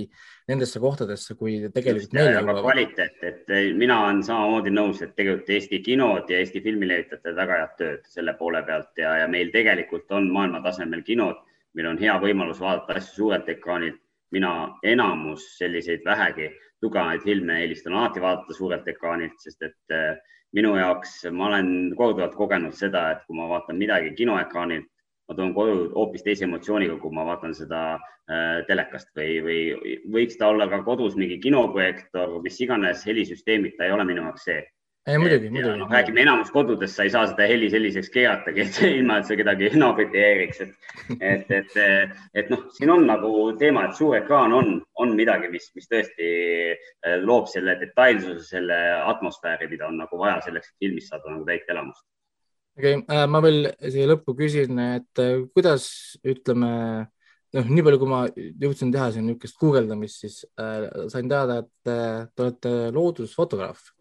C: nendesse kohtadesse, kui tegelikult
G: meile jõuab. kvaliteet, et mina olen samamoodi nõus, et tegelikult Eesti kinod ja Eesti filmilevitajad väga head tööd selle poole pealt ja, ja meil tegelikult on maailmatasemel kinod, meil on hea võimalus vaadata asju suurelt ekraanilt. mina enamus selliseid vähegi tugevaid filme eelistan alati vaadata suurelt ekraanilt, sest et äh, minu jaoks ma olen korduvalt kogenud seda, et kui ma vaatan midagi kinoekraanilt, ma toon koju hoopis teise emotsiooniga, kui ma vaatan seda äh, telekast või, või võiks ta olla ka kodus mingi kinoprojektor, mis iganes helisüsteemid, ta ei ole minu jaoks see
C: ei muidugi, muidugi.
G: noh, räägime enamus kodudes, sa ei saa seda heli selliseks keeratagi, et ilma, et sa kedagi naabrit ei häiriks, et, et, et, et noh, siin on nagu teema, et suur ekraan on, on midagi, mis, mis tõesti äh, loob selle detailsuse, selle atmosfääri, mida on nagu vaja selleks, et filmist saada nagu täit elamust
C: okei okay,, äh, ma veel siia lõppu küsin, et äh, kuidas ütleme, noh, nii palju, kui ma jõudsin teha siin niisugust guugeldamist, siis äh, sain teada, et äh, te olete loodusfotograaf.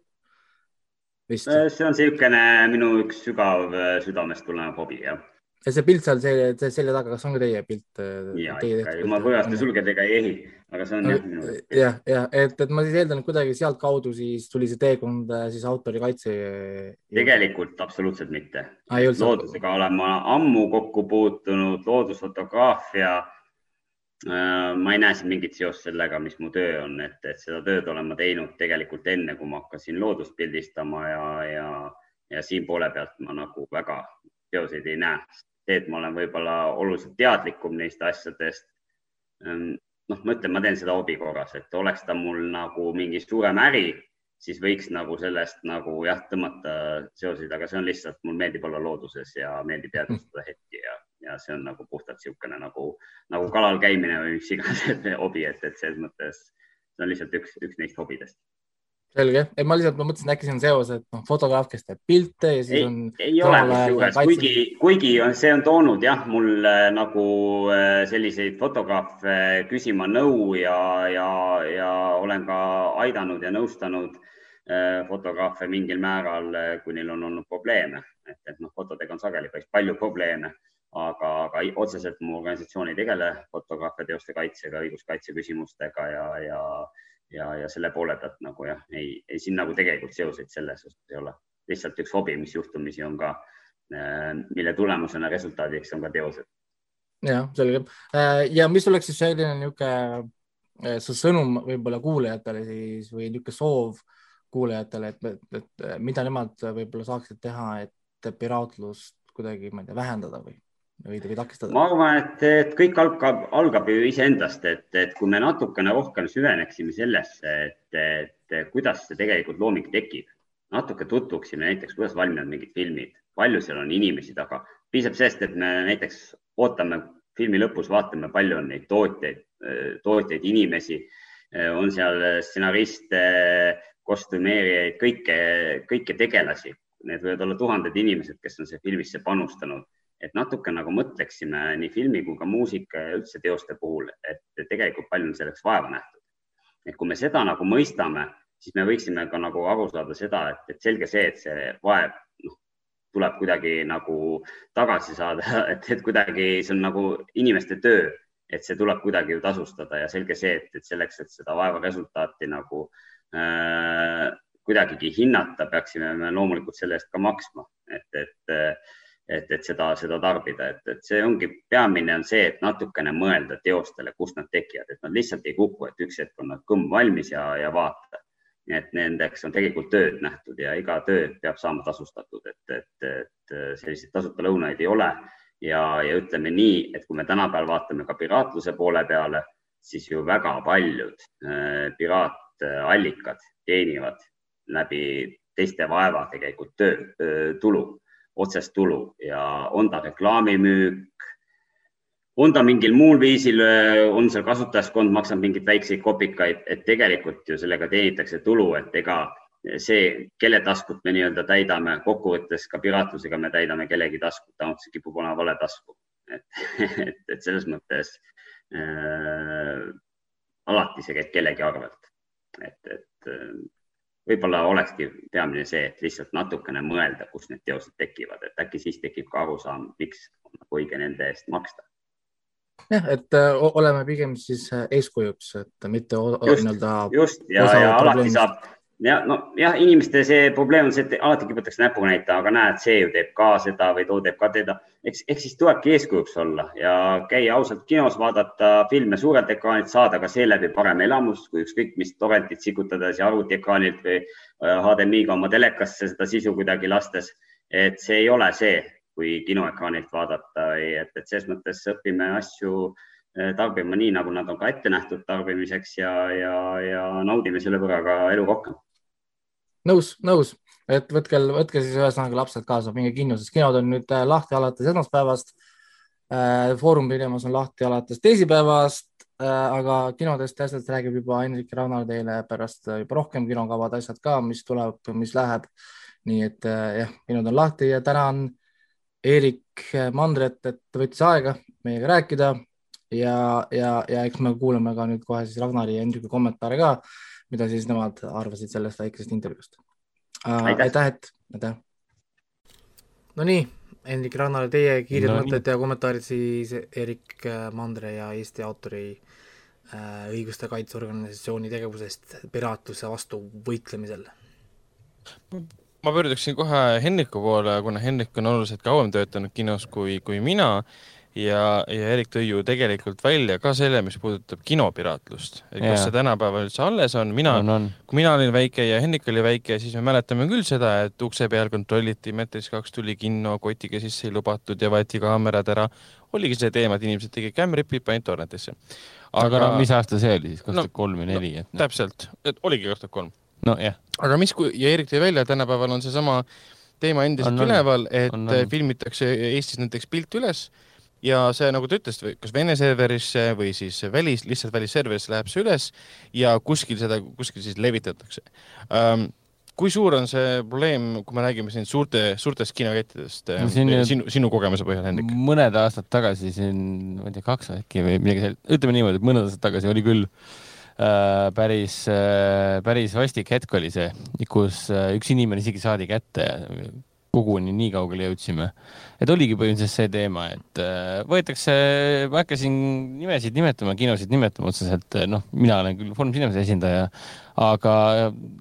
G: Äh, see on niisugune minu üks sügav südamest tulenev hobi, jah
C: ja see pilt seal selja, selja taga, kas on ka teie pilt?
G: Äh, ja ikka, ilma kõvaste sulgedega ei ehi, aga see on
C: jah minu. jah, jah, et, et ma siis eeldan, et kuidagi sealtkaudu siis tuli see teekond äh, siis autorikaitse.
G: tegelikult absoluutselt mitte. loodusega olen ma ammu kokku puutunud, loodusfotograafia. Äh, ma ei näe siin mingit seost sellega, mis mu töö on, et, et seda tööd olen ma teinud tegelikult enne, kui ma hakkasin loodust pildistama ja, ja, ja siin poole pealt ma nagu väga seoseid ei näe see, et ma olen võib-olla oluliselt teadlikum neist asjadest. Ehm, noh, ma ütlen, ma teen seda hobi korras, et oleks ta mul nagu mingi suurem äri, siis võiks nagu sellest nagu jah, tõmmata seoseid, aga see on lihtsalt, mul meeldib olla looduses ja meeldib jäädvustada hetki ja, ja see on nagu puhtalt niisugune nagu, nagu kalal käimine või mis iganes hobi, et, et selles mõttes see on lihtsalt üks, üks neist hobidest
C: selge, et ma lihtsalt, ma mõtlesin, äkki siin on seos, et noh, fotograaf, kes teeb pilte ja siis
G: ei,
C: on.
G: ei ole kusjuures, kuigi, kuigi on, see on toonud jah, mul äh, nagu äh, selliseid fotograafe küsima nõu ja, ja, ja olen ka aidanud ja nõustanud äh, fotograafe mingil määral, kui neil on olnud probleeme, et, et noh, fotodega on sageli päris palju probleeme aga, aga otseselt mu organisatsioon ei tegele fotograafia teoste kaitsega, õiguskaitse küsimustega ja, ja ja, ja selle poole pealt nagu jah, ei, ei siin nagu tegelikult seoseid selles osas ei ole, lihtsalt üks hobi, mis juhtumisi on ka, äh, mille tulemusena resultaadiks on ka teosed.
C: jah, selge. Äh, ja mis oleks siis selline niisugune äh, see sõnum võib-olla kuulajatele siis või niisugune soov kuulajatele, et, et, et mida nemad võib-olla saaksid teha, et piraatlust kuidagi, ma ei tea, vähendada või, või, või takistada?
G: ma arvan, et, et kõik algab, algab ju iseendast, et, et kui me natukene rohkem süveneksime sellesse, et, et kuidas see tegelikult looming tekib, natuke tutvuksime näiteks, kuidas valmivad mingid filmid, palju seal on inimesi taga, piisab sellest, et me näiteks ootame filmi lõpus, vaatame, palju on neid tootjaid, tootjaid, inimesi, on seal stsenariste, kostümeerijaid, kõike, kõiki tegelasi. Need võivad olla tuhanded inimesed, kes on siia filmisse panustanud, et natuke nagu mõtleksime nii filmi kui ka muusika ja üldse teoste puhul, et tegelikult palju on selleks vaeva nähtud. et kui me seda nagu mõistame, siis me võiksime ka nagu aru saada seda, et, et selge see, et see vaev tuleb kuidagi nagu tagasi saada, et, et kuidagi see on nagu inimeste töö, et see tuleb kuidagi ju tasustada ja selge see, et, et selleks, et seda vaeva resultaati nagu äh, kuidagigi hinnata, peaksime me loomulikult selle eest ka maksma, et, et et, et seda, seda tarbida, et, et see ongi peamine on see, et natukene mõelda teostele, kust nad tekivad, et nad lihtsalt ei kuku, et üks hetk on nad kõmm valmis ja, ja vaata nii et nendeks on tegelikult tööd nähtud ja iga töö peab saama tasustatud, et, et, et selliseid tasuta lõunaid ei ole. ja, ja ütleme nii, et kui me tänapäeval vaatame ka piraatluse poole peale, siis ju väga paljud äh, piraatallikad teenivad läbi teiste vaeva tegelikult töö, tulu, otsest tulu ja on ta reklaamimüük on ta mingil muul viisil, on seal kasutajaskond, maksab mingeid väikseid kopikaid, et tegelikult ju sellega teenitakse tulu, et ega see, kelle taskut me nii-öelda täidame, kokkuvõttes ka piraatlusega me täidame kellegi taskut, ainult see kipub olema vale tasku. et, et, et selles mõttes äh, alati see käib kellegi arvelt. et, et võib-olla olekski peamine see, et lihtsalt natukene mõelda, kust need teosed tekivad, et äkki siis tekib ka arusaam, miks on nagu õige nende eest maksta
C: jah, et äh, oleme pigem siis äh, eeskujuks, et mitte nii-öelda.
G: just ja, ja alati saab ja nojah, inimeste see probleem on see, et alati kiputakse näpuga näitama, aga näed, see ju teeb ka seda või too teeb ka teda. eks, eks siis tulebki eeskujuks olla ja käia ausalt kinos, vaadata filme suurelt ekraanilt, saada ka seeläbi parem elamus, kui ükskõik mis torrentit sikutades ja arvutiekraanilt või HDMI-ga äh, oma telekasse seda sisu kuidagi lastes. et see ei ole see, kui kinoekraanilt vaadata või et, et selles mõttes õpime asju eh, tarbima nii, nagu nad on ka ette nähtud tarbimiseks ja, ja, ja naudime selle võrra ka elu rohkem.
C: nõus, nõus, et võtke, võtke siis ühesõnaga lapsed kaasa, minge kinno, sest kinod on nüüd eh, lahti alates esmaspäevast. Eh, Foorum Pinemas on lahti alates teisipäevast, aga kinodest asjadest räägib juba Hendrik Raunar teile pärast juba rohkem kinokavad asjad ka, mis tuleb, mis läheb. nii et jah, kinod on lahti ja täna on Eerik Mandret, et võttis aega meiega rääkida ja, ja, ja eks me kuulame ka nüüd kohe siis Ragnari ja Hendriku kommentaare ka, mida siis nemad arvasid sellest väikesest intervjuust uh,. aitäh, et, aitäh. Nonii, Hendrik Ragnar, teie kiired no, mõtted ja kommentaarid siis Eerik Mandre ja Eesti autori äh, õiguste kaitseorganisatsiooni tegevusest piraatluse vastu võitlemisel
B: ma pöörduksin kohe Henriku poole, kuna Henrik on oluliselt kauem töötanud kinos kui, kui mina ja, ja Erik tõi ju tegelikult välja ka selle, mis puudutab kinopiraatlust. et kas yeah. see tänapäeval üldse alles on, mina, kui mina olin väike ja Henrik oli väike, siis me mäletame küll seda, et ukse peal kontrolliti, Meetris kaks tuli kinno, kotiga sisse ei lubatud ja võeti kaamerad ära. oligi see teema, et inimesed tegid camrip'id, panid torrentisse.
D: aga, aga no, mis aasta see oli siis, kaks tuhat kolm või neli
B: no,? täpselt, et oligi kaks tuhat kolm
D: nojah.
B: aga mis, kui ja Erik tõi välja, tänapäeval on seesama teema endiselt on, üleval, et on, on. filmitakse Eestis näiteks pilt üles ja see, nagu te ütlesite, kas Vene serverisse või siis välis, lihtsalt välisserverisse läheb see üles ja kuskil seda, kuskil siis levitatakse um, kui suur on see probleem, kui me räägime siin suurte, suurtest kinokettidest no, siin, sinu, sinu kogemuse põhjal, Hendrik?
D: mõned aastad tagasi siin, ma ei tea, kaks äkki või midagi sellist, ütleme niimoodi, et mõned aastad tagasi oli küll Äh, päris, äh, päris vastik hetk oli see, kus äh, üks inimene isegi saadi kätte koguni nii kaugele jõudsime. et oligi põhimõtteliselt see teema, et võetakse, ma ei hakka siin nimesid nimetama, kinosid nimetama otseselt, noh, mina olen küll Foorum Cinemas esindaja, aga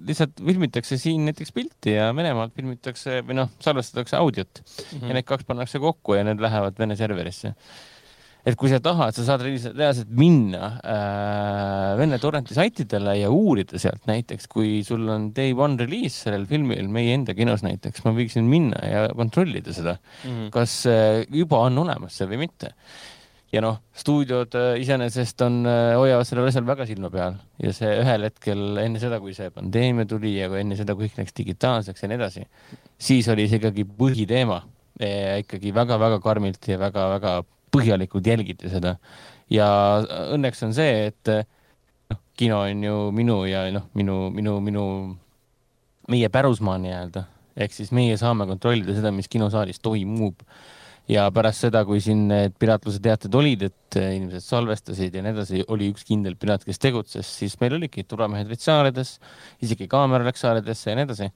D: lihtsalt filmitakse siin näiteks pilti ja Venemaalt filmitakse või noh, salvestatakse audiot mm -hmm. ja need kaks pannakse kokku ja need lähevad Vene serverisse et kui sa tahad, sa saad reaalselt minna äh, Vene torrenti saitidele ja uurida sealt näiteks, kui sul on day one release sellel filmil meie enda kinos näiteks, ma võiksin minna ja kontrollida seda mm, -hmm. kas äh, juba on olemas see või mitte. ja noh, stuudiod äh, iseenesest on äh,, hoiavad sellel asjal väga silma peal ja see ühel hetkel enne seda, kui see pandeemia tuli ja kui enne seda, kui kõik läks digitaalseks ja nii edasi, siis oli see ikkagi põhiteema e, ikkagi väga-väga karmilt ja väga-väga põhjalikult jälgite seda. ja õnneks on see, et noh, kino on ju minu ja noh, minu, minu, minu, meie pärusmaa nii-öelda, ehk siis meie saame kontrollida seda, mis kinosaalis toimub. ja pärast seda, kui siin need piraatluse teated olid, et inimesed salvestasid ja nii edasi, oli üks kindel piraat, kes tegutses, siis meil olidki turvamehed olid saaledes, isegi kaamera läks saaledesse ja nii edasi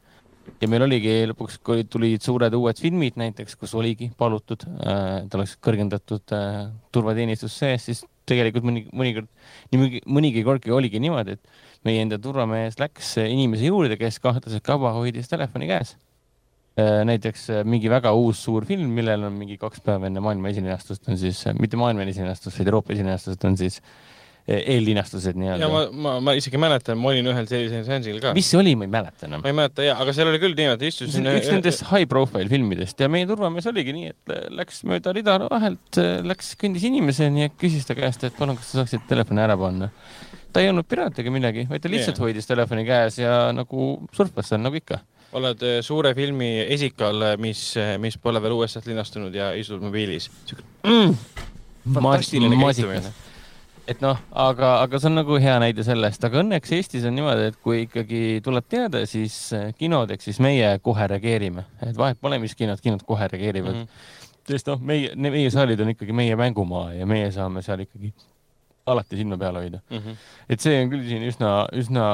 D: ja meil oligi lõpuks, kui tulid suured uued filmid näiteks, kus oligi palutud äh,, et oleks kõrgendatud äh, turvateenistus sees, siis tegelikult mõni, mõnikord, nii mõnigi kordki oligi niimoodi, et meie enda turvamees läks inimese juurde, kes kahtlaselt kaua hoidis telefoni käes äh,. näiteks mingi väga uus suur film, millel on mingi kaks päeva enne maailma esilinastust on siis, mitte maailma esilinastust, vaid Euroopa esilinastust on siis äh, eellinastused nii-öelda.
B: ja ma, ma, ma isegi mäletan, ma olin ühel sellisel seansil ka.
D: mis see oli, ma ei mäleta enam.
B: ma ei mäleta ja, aga seal oli küll niimoodi, istusin.
D: üks nendest high profile filmidest ja meie turvamees oligi nii, et läks mööda rida vahelt, läks, kõndis inimeseni ja küsis ta käest, et palun, kas sa saaksid telefoni ära panna. ta ei olnud piraat ega midagi, vaid ta lihtsalt yeah. hoidis telefoni käes ja nagu surfas seal nagu ikka
B: oled äh, suure filmi esikal, mis, mis pole veel USA-st linastunud ja istud mobiilis. Mm, fantastiline käitumine
D: et noh, aga, aga see on nagu hea näide sellest, aga õnneks Eestis on niimoodi, et kui ikkagi tuleb teada, siis eh, kinod ehk siis meie kohe reageerime, et vahet pole, mis kinod, kinod kohe reageerivad mm. -hmm. sest noh, meie, meie saalid on ikkagi meie mängumaa ja meie saame seal ikkagi alati silma peal hoida mm. -hmm. et see on küll siin üsna, üsna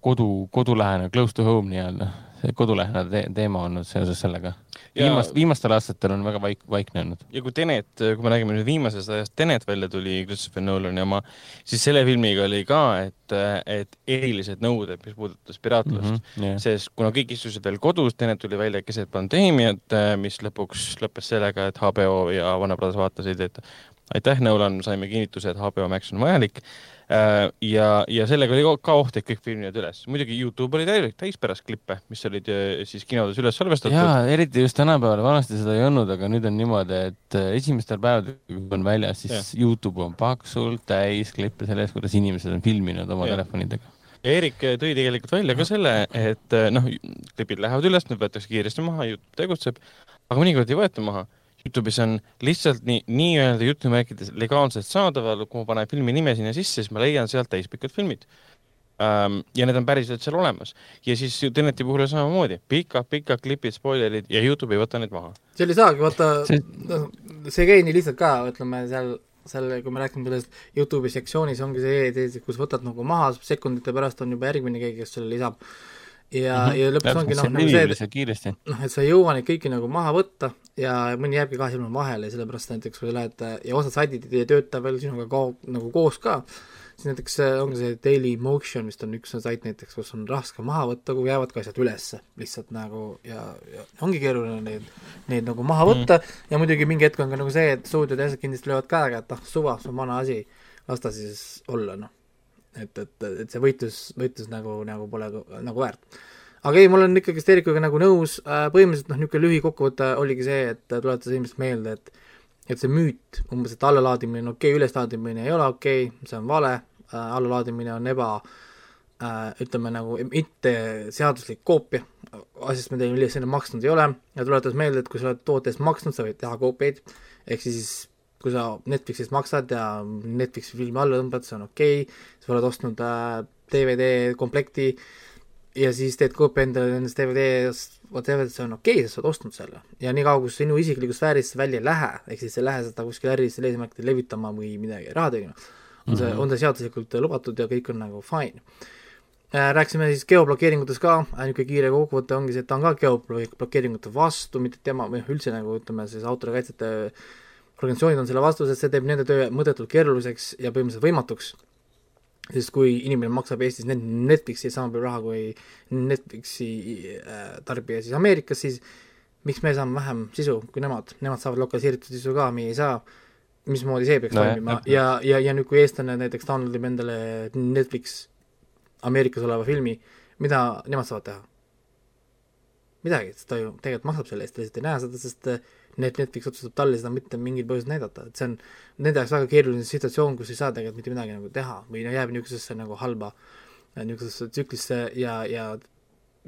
D: kodu, kodulähene, close to home nii-öelda see kodulähedane te teema olnud seoses sellega. viimast, viimastel aastatel on väga vaik-, vaikne olnud.
B: ja kui Tenet, kui me räägime nüüd viimasest ajast, Tenet välja tuli Christopher Nolani oma, siis selle filmiga oli ka, et, et erilised nõuded, mis puudutas piraatlust mm, -hmm, yeah. sest kuna kõik istusid veel kodus, Tenet tuli välja keset pandeemiat, mis lõpuks lõppes sellega, et HBO ja Warner Brothers vaatasid, et aitäh, Nolan, saime kinnituse, et HBO Max on vajalik ja, ja sellega oli ka oht, et kõik filmivad üles. muidugi Youtube oli täielik täis pärast klippe, mis olid äh, siis kinodes üles salvestatud.
D: jaa, eriti just tänapäeval, vanasti seda ei olnud, aga nüüd on niimoodi, et äh, esimestel päevadel, kui on väljas, siis ja. Youtube on paksult täis klippe sellest, kuidas inimesed on filminud oma ja. telefonidega.
B: Erik tõi tegelikult välja ka selle, et noh, klipid lähevad üles, need võetakse kiiresti maha, Youtube tegutseb, aga mõnikord ei võeta maha Youtube'is on lihtsalt nii, nii-öelda jutumärkides legaalselt saadaval, kui ma panen filmi nime sinna sisse, siis ma leian sealt täispikad filmid ähm,. ja need on päriselt seal olemas. ja siis Teneti puhul on samamoodi pikad, pikad klipid, spoilerid ja Youtube ei võta neid maha.
C: seal ei saagi, vaata see, noh, see ei käi nii lihtsalt ka, ütleme seal seal, kui me räägime sellest Youtube'i sektsioonis ongi see kus võtad nagu maha, sekundite pärast on juba järgmine keegi, kes selle lisab ja mm, -hmm. ja lõpuks ongi noh, nagu see, et noh, et sa ei jõua neid kõiki nagu maha võtta ja mõni jääbki kahe silma vahele ja sellepärast näiteks kui sa lähed ja osad saidid ei tööta veel sinuga ka nagu koos ka, siis näiteks ongi see Daily Motion vist on üks sait näiteks, kus on raske maha võtta, kui jäävad ka asjad ülesse lihtsalt nagu ja, ja ongi keeruline neid, neid nagu maha võtta mm. -hmm. ja muidugi mingi hetk on ka nagu see, et stuudiod ja asjad kindlasti löövad käega, et ah, suva, see on vana asi, las ta siis olla, noh et, et, et see võitlus, võitlus nagu, nagu pole nagu väärt. aga ei, ma olen ikkagist Eerikuga nagu nõus. Äh,, põhimõtteliselt noh, niisugune lühikokkuvõte oligi see, et tuletas inimesest meelde, et et see müüt, umbes, et allalaadimine on okei okay,, üleslaadimine ei ole okei okay,, see on vale. Äh,, allalaadimine on eba äh, ütleme nagu mitte seaduslik koopia. Asjast, millest sa enne maksnud ei ole. Ja tuletas meelde, et kui sa oled toote eest maksnud, sa võid teha koopiaid, ehk siis kui sa Netflixist maksad ja Netflixi filmi alla tõmbad, see on okei okay., sa oled ostnud äh, DVD komplekti ja siis teed koopia endale nendest DVD-st, whatever, see on okei okay,, sa oled ostnud selle. ja niikaua, kui sinu isiklikust sfäärist välja ei lähe, ehk siis ei lähe seda kuskile ärilistel eesmärkidel levitama või midagi raha tegema, on see mm, -hmm. on see seaduslikult lubatud ja kõik on nagu fine äh, rääkisime siis geoblokeeringutest ka, niisugune kiire kokkuvõte ongi see, et ta on ka geoblokeeringute vastu, mitte tema või üldse nagu ütleme siis autorikaitsjate organisatsioonid on selle vastu, sest see teeb nende töö mõttetult keeruliseks ja põhimõtteliselt võimatuks. sest kui inimene maksab Eestis Netflixi sama palju raha kui Netflixi äh, tarbija siis Ameerikas, siis miks me saame vähem sisu kui nemad, nemad saavad lokaliseeritud sisu ka, meie ei saa. mismoodi see peaks no, toimima ja, ja, ja nüüd, kui eestlane näiteks download ib endale Netflix Ameerikas oleva filmi, mida nemad saavad teha? midagi, sest ta ju tegelikult maksab selle eest, ta lihtsalt ei näe seda, sest Net-, Netflix otsustab talle seda mitte mingil põhjusel näidata, et see on nende jaoks väga keeruline situatsioon, kus ei saa tegelikult mitte midagi nagu teha või no jääb niisugusesse nagu halba niisugusesse tsüklisse ja, ja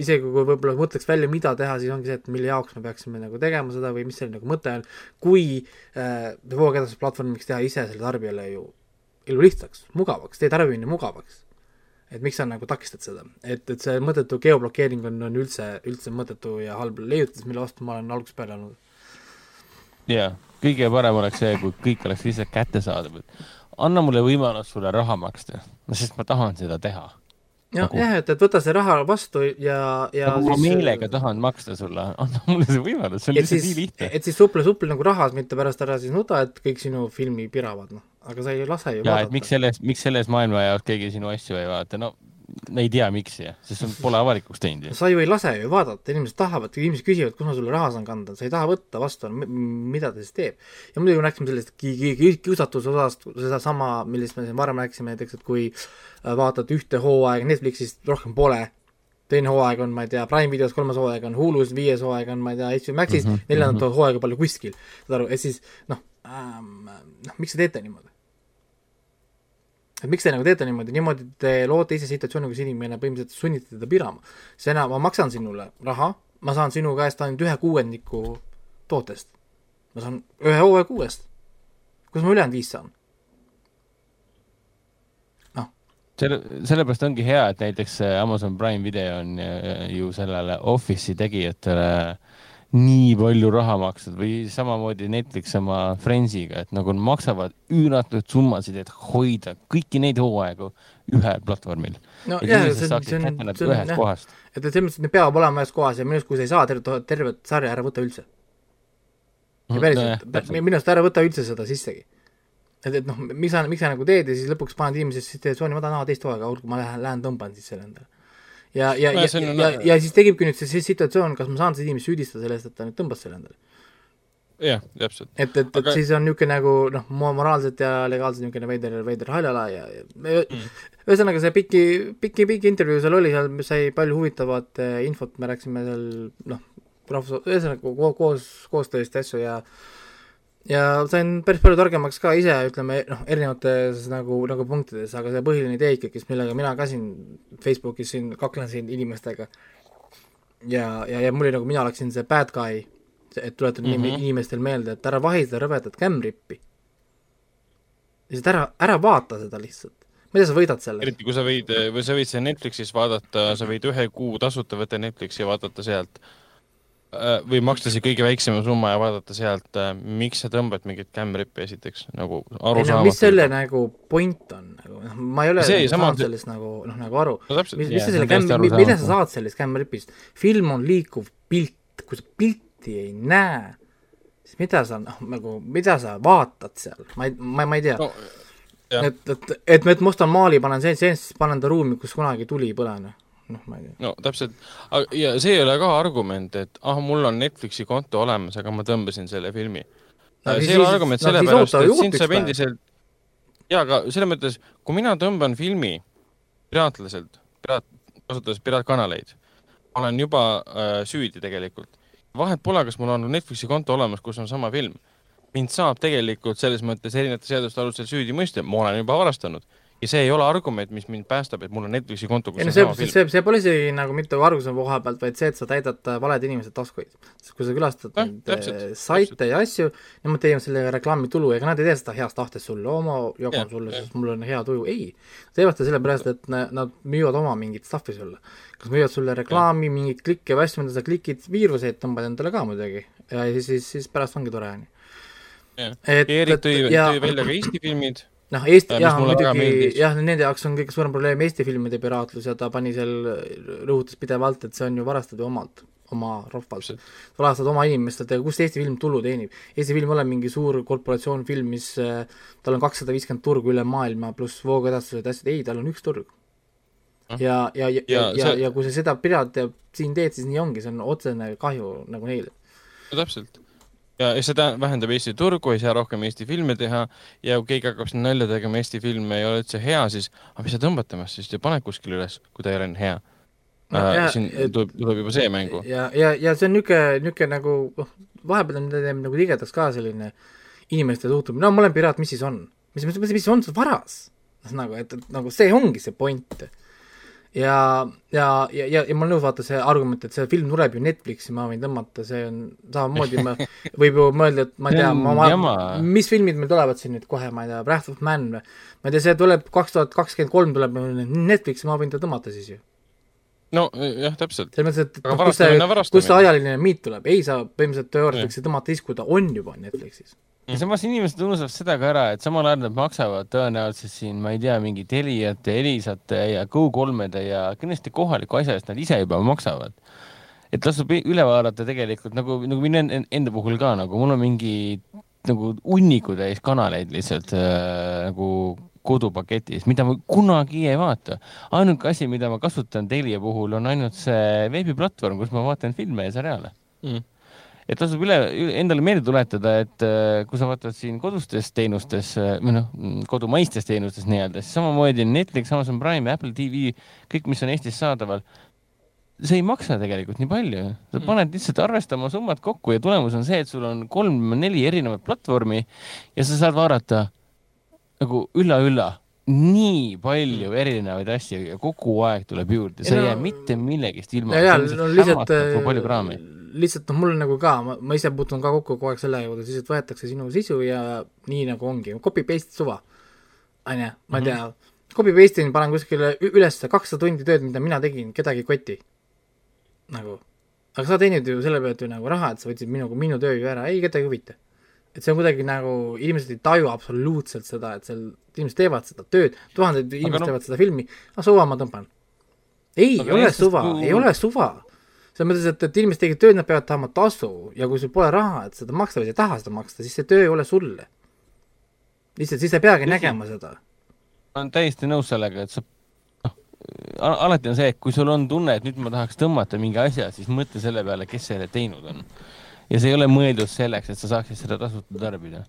C: isegi kui võib-olla mõtleks välja, mida teha, siis ongi see, et mille jaoks me peaksime nagu tegema seda või mis selle nagu mõte on, kui äh, voogedastuse teha ise selle tarbijale ju elu lihtsaks, mugavaks, tee tarbimine mugavaks. et miks sa nagu takistad seda, et, et see mõttetu geoblokeering on, on üldse, üldse mõttetu ja halb leiutis, mille vastu ma olen algusest peale olnud.
D: Jaa, kõige parem oleks see, kui kõik oleks lihtsalt kättesaadav, et anna mulle võimalus sulle raha maksta, sest ma tahan seda teha.
C: Jah nagu..., jah, et, et võta see raha vastu ja, ja
D: nagu siis... ma meelega tahan maksta sulle, anna mulle see võimalus, see on lihtsalt nii lihtne.
C: et siis suple supli nagu rahas, mitte pärast ära siis nuta, et kõik sinu filmi piravad, noh. aga sa ei lase ju
D: ja, vaadata. miks selles, miks selles maailma jaoks keegi sinu asju ei vaata, no me ei tea, miks ja, sest see pole avalikuks teinud ju.
C: sa ju ei lase ju vaadata, inimesed tahavad, inimesed küsivad, kus ma sulle raha saan kanda, sa ei taha võtta vastu, mida ta siis teeb. ja muidugi me rääkisime sellest kiusatuse osast, sedasama, millest me siin varem rääkisime, näiteks et kui äh, vaatad ühte hooaega Netflixist, rohkem pole, teine hooaeg on, ma ei tea, Prime videos, kolmas hooaeg on Hulus, viies hooaeg on, ma ei tea, HBO Maxis mm, -hmm, neljandat mm -hmm. hooaega pole kuskil, saad aru, et siis noh ähm,, noh, miks te teete niimoodi? Et miks te nagu teete niimoodi, niimoodi te loote ise situatsiooni, kus inimene põhimõtteliselt sunnite teda pirama. sina, ma maksan sinule raha, ma saan sinu käest ainult ühe kuuendiku tootest. ma saan ühe hooaja kuuest. kus ma ülejäänud viis saan?
D: noh. selle, sellepärast ongi hea, et näiteks Amazon Prime video on äh, ju sellele Office'i tegijatele äh, nii palju raha maksnud või samamoodi Netflix oma Friends'iga, et nagu maksavad üüratuid summasid, et hoida kõiki neid hooaegu ühel platvormil.
C: no jah, see on, see on, see on jah, et, et selles mõttes, et need peavad olema ühes kohas ja minu arust, kui sa ei saa tervet, tervet sarja ära võtta üldse. ja päriselt no,, minu arust ära võta üldse seda sissegi. et, et noh, miks sa, miks sa nagu teed ja siis lõpuks paned inimesed situatsiooni, ma tahan teist hooaega, olgu, ma lähen, lähen tõmban siis selle endale ja, ja, ja, ja, ja, ja siis tekibki nüüd see, see situatsioon, kas ma saan seda inimest süüdistada sellest, et ta nüüd tõmbas selle endale.
B: jah, täpselt.
C: et, et, et Aga... siis on niisugune nagu noh, moraalselt ja legaalselt niisugune veider, veider haljala ja, ja mm. ühesõnaga see piki, piki, piki intervjuu seal oli, seal sai palju huvitavat eh, infot, me rääkisime seal noh, rahvus, ühesõnaga koos, koostööst ja asju ja ja sain päris palju targemaks ka ise, ütleme noh, erinevates nagu, nagu punktides, aga see põhiline idee ikkagi, millega mina ka siin Facebookis siin kaklen siin inimestega ja, ja, ja mul oli nagu, mina oleksin see bad guy, et tuletan mm -hmm. inimestel meelde, et ära vahi seda rõvedat Cam-rippi. lihtsalt ära, ära vaata seda lihtsalt. mida sa võidad selle?
B: eriti kui sa võid, või sa võid seda Netflixis vaadata, sa võid ühe kuu tasuta võtta Netflixi ja vaadata sealt Äh, või maksta see kõige väiksema summa ja vaadata sealt, äh, miks sa tõmbad mingit cam-rip'i esiteks nagu arusaamatu.
C: No, mis selle nagu point on, nagu noh, ma ei ole see, nagu saanud see... sellest nagu noh, nagu aru no,. mis, mis sa selle cam, mida sa saad sellest cam-rip'ist? film on liikuv pilt, kui sa pilti ei näe, siis mida sa noh, nagu, mida sa vaatad seal, ma ei, ma, ma ei tea no,. et, et, et, et mustan maali panen see, see, siis panen ta ruumi, kus kunagi tuli ei põle, noh noh, ma ei tea.
B: no täpselt, ja see ei ole ka argument, et ah, mul on Netflixi konto olemas, aga ma tõmbasin selle filmi no,. see ei ole argument no, sellepärast, et sind saab endiselt, jaa, aga selles mõttes, kui mina tõmban filmi piraatlaselt, piraat, kasutades piraatkanaleid, olen juba äh, süüdi tegelikult. vahet pole, kas mul on Netflixi konto olemas, kus on sama film. mind saab tegelikult selles mõttes erinevate seaduste alusel süüdi mõista, ma olen juba varastanud ja see ei ole argument, mis mind päästab, et mul on Netflixi konto, kus ei,
C: on see, sama film. see, see pole isegi nagu mitte argususe koha pealt, vaid see, et sa täidad äh, valed inimesed taskuid. sest kui sa külastad eh, täpselt, saite täpselt. ja asju, nemad teevad selle reklaamitulu, ega nad ei tee seda heast tahtest sulle, oo ma jagan yeah, sulle yeah., sest mul on hea tuju, ei. teevad seda sellepärast, et nad müüvad oma mingit stuff'i sulle. kas müüvad sulle reklaami, mingeid klikke või asju, mida sa klikid, viiruseid tõmbad endale ka muidugi ja siis, siis, siis pärast ongi tore, on ju.
B: Erik tõi, tõi välja ka Eesti filmid
C: noh, Eesti, jah, muidugi jah, nende jaoks on kõige suurem probleem Eesti filmide piraatlus ja ta pani seal, rõhutas pidevalt, et see on ju varastada omalt, oma rahvalt. varastad oma inimestelt, aga kust Eesti film tulu teenib? Eesti film ei ole mingi suur korporatsioon film, mis äh, tal on kakssada viiskümmend turgu üle maailma, pluss voogedastused ja asjad, ei, tal on üks turg. Ah. ja, ja, ja, ja, ja, see... ja kui sa seda piraat siin teed, siis nii ongi, see on otsene kahju nagu neile.
B: no täpselt ja see vähendab Eesti turgu, ei saa rohkem Eesti filme teha ja kui keegi hakkab siin nalja tegema, Eesti film ei ole üldse hea, siis aga mis sa tõmbad temast siis ja paned kuskile üles, kui ta ei ole hea no,. Äh, siin tuleb, tuleb juba see mängu.
C: ja, ja, ja see on niisugune, niisugune nagu noh, vahepeal on nagu tigedaks ka selline inimeste suhtumine, no ma olen piraat, mis siis on? mis, mis, mis, on see varas? nagu, et, et nagu see ongi see point ja, ja, ja, ja, ja ma olen nõus, vaata see argument, et see film tuleb ju Netflixi, ma võin tõmmata, see on samamoodi, ma võib ju mõelda, et ma ei tea, ma, ma, mis filmid meil tulevad siin nüüd kohe, ma ei tea, Wrath of Man või? Ma ei tea, see tuleb kaks tuhat kakskümmend kolm tuleb Netflixi, ma võin ta tõmmata siis ju.
B: no jah, täpselt.
C: selles mõttes, et kus see, kus see ajaline limiit tuleb, ei saa põhimõtteliselt teooriatiliselt tõmmata siis, kui ta on juba Netflixis
D: ja samas inimesed unustavad seda ka ära, et samal ajal nad maksavad tõenäoliselt siin, ma ei tea, mingi Teliate, Elisate ja Go3-de ja kindlasti kohaliku asja eest nad ise juba maksavad. et tasub üle vaadata tegelikult nagu, nagu minu enda puhul ka nagu mul on mingi nagu hunniku täis kanaleid lihtsalt äh, nagu kodupaketis, mida ma kunagi ei vaata. ainuke asi, mida ma kasutan Telia puhul on ainult see veebiplatvorm, kus ma vaatan filme ja seriaale mm et tasub üle, endale meelde tuletada, et äh, kui sa vaatad siin kodustes teenustes äh, või noh, kodumaistes teenustes nii-öelda, siis samamoodi Netflix, Amazon Prime, Apple TV, kõik, mis on Eestis saadaval, see ei maksa tegelikult nii palju. sa mm. paned lihtsalt arvestama summad kokku ja tulemus on see, et sul on kolm-neli erinevat platvormi ja sa saad vaadata nagu ülla-ülla nii palju mm. erinevaid asju ja kogu aeg tuleb juurde, sa ei no, jää mitte millegist ilma.
C: no lihtsalt, lihtsalt noh, mul nagu ka, ma, ma ise puutun ka kokku kogu aeg selle juurde, siis et võetakse sinu sisu ja nii nagu ongi, copy paste suva. on ju, ma ei tea mm, -hmm. copy paste in, panen kuskile üles kakssada tundi tööd, mida mina tegin, kedagi ei koti. nagu, aga sa teenid ju selle pealt ju nagu raha, et sa võtsid minuga minu töö ju ära, ei, kedagi ei huvita. et see on kuidagi nagu, inimesed ei taju absoluutselt seda, et seal inimesed teevad seda tööd, tuhanded inimesed no, teevad seda filmi, ah suva ma tõmban. ei, ei ole suva, ei ole suva selles mõttes, et, et inimesed tegid tööd, nad peavad saama tasu ja kui sul pole raha, et seda maksta või sa ei taha seda maksta, siis see töö ei ole sulle. lihtsalt siis sa ei peagi Tõsi. nägema seda.
D: ma olen täiesti nõus sellega, et sa noh, alati on see, et kui sul on tunne, et nüüd ma tahaks tõmmata mingi asja, siis mõtle selle peale, kes selle teinud on. ja see ei ole mõeldud selleks, et sa saaksid seda tasuta tarbida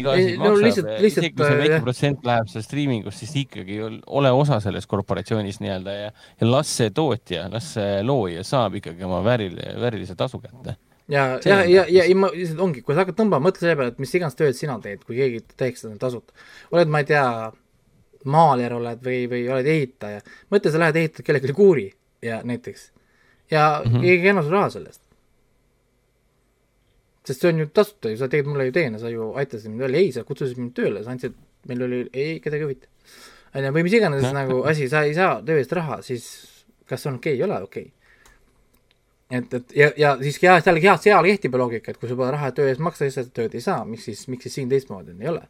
D: iga asi no, maksab, lihtsalt, lihtsalt, isegi kui see väike protsent läheb seal striimingust, siis ikkagi ole osa sellest korporatsioonis nii-öelda ja, ja las see tootja, las see looja saab ikkagi oma väärile, väärilise tasu kätte.
C: ja, ja, ja, ja, ja ma lihtsalt ongi, kui sa hakkad tõmbama, mõtle selle peale, et mis iganes tööd sina teed, kui keegi teeks seda tasuta. oled, ma ei tea, maaler oled või, või oled ehitaja, mõtle, sa lähed ehitad kellelegi kuuri ja näiteks ja mm -hmm. keegi ei anna sulle raha selle eest sest see on ju tasuta ju, sa tegid mulle ju teene, sa ju aitasid mind välja, ei, sa kutsusid mind tööle, sa andsid, meil oli, ei, kedagi huvita. on ju, või mis iganes no. nagu asi, sa ei saa töö eest raha, siis kas on okei okay,, ei ole okei okay. et, et ja, ja siis ja seal, ja seal kehtib ju loogika, et kui sul pole raha töö eest maksta, siis sa tööd ei saa, miks siis, miks siis siin teistmoodi on, ei ole.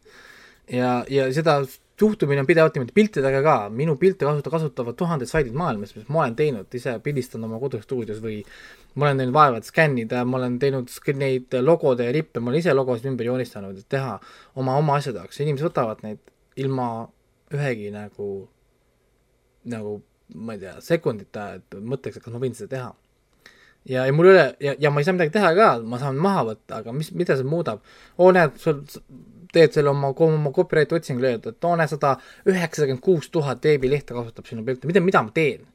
C: ja, ja seda suhtumine on pidevalt niimoodi piltidega ka, minu pilte kasuta, kasutavad tuhanded saidid maailmas, mis ma olen teinud, ise pildistanud oma kodustuudios või ma olen teinud vaeva, et skännida, ma olen teinud neid logode ja lippe, ma olen ise logosid ümber joonistanud, et teha oma, oma asjade jaoks, inimesed võtavad neid ilma ühegi nagu, nagu ma ei tea, sekundita, et mõtleks, et kas ma võin seda teha. ja, ja mul ole, ja, ja ma ei saa midagi teha ka, ma saan maha võtta, aga mis, mida see muudab? oo, näed, sul teed selle oma, oma copyright otsingul öelda, et toone sada üheksakümmend kuus tuhat veebilehte kasutab sinu pilte, mida, mida ma teen?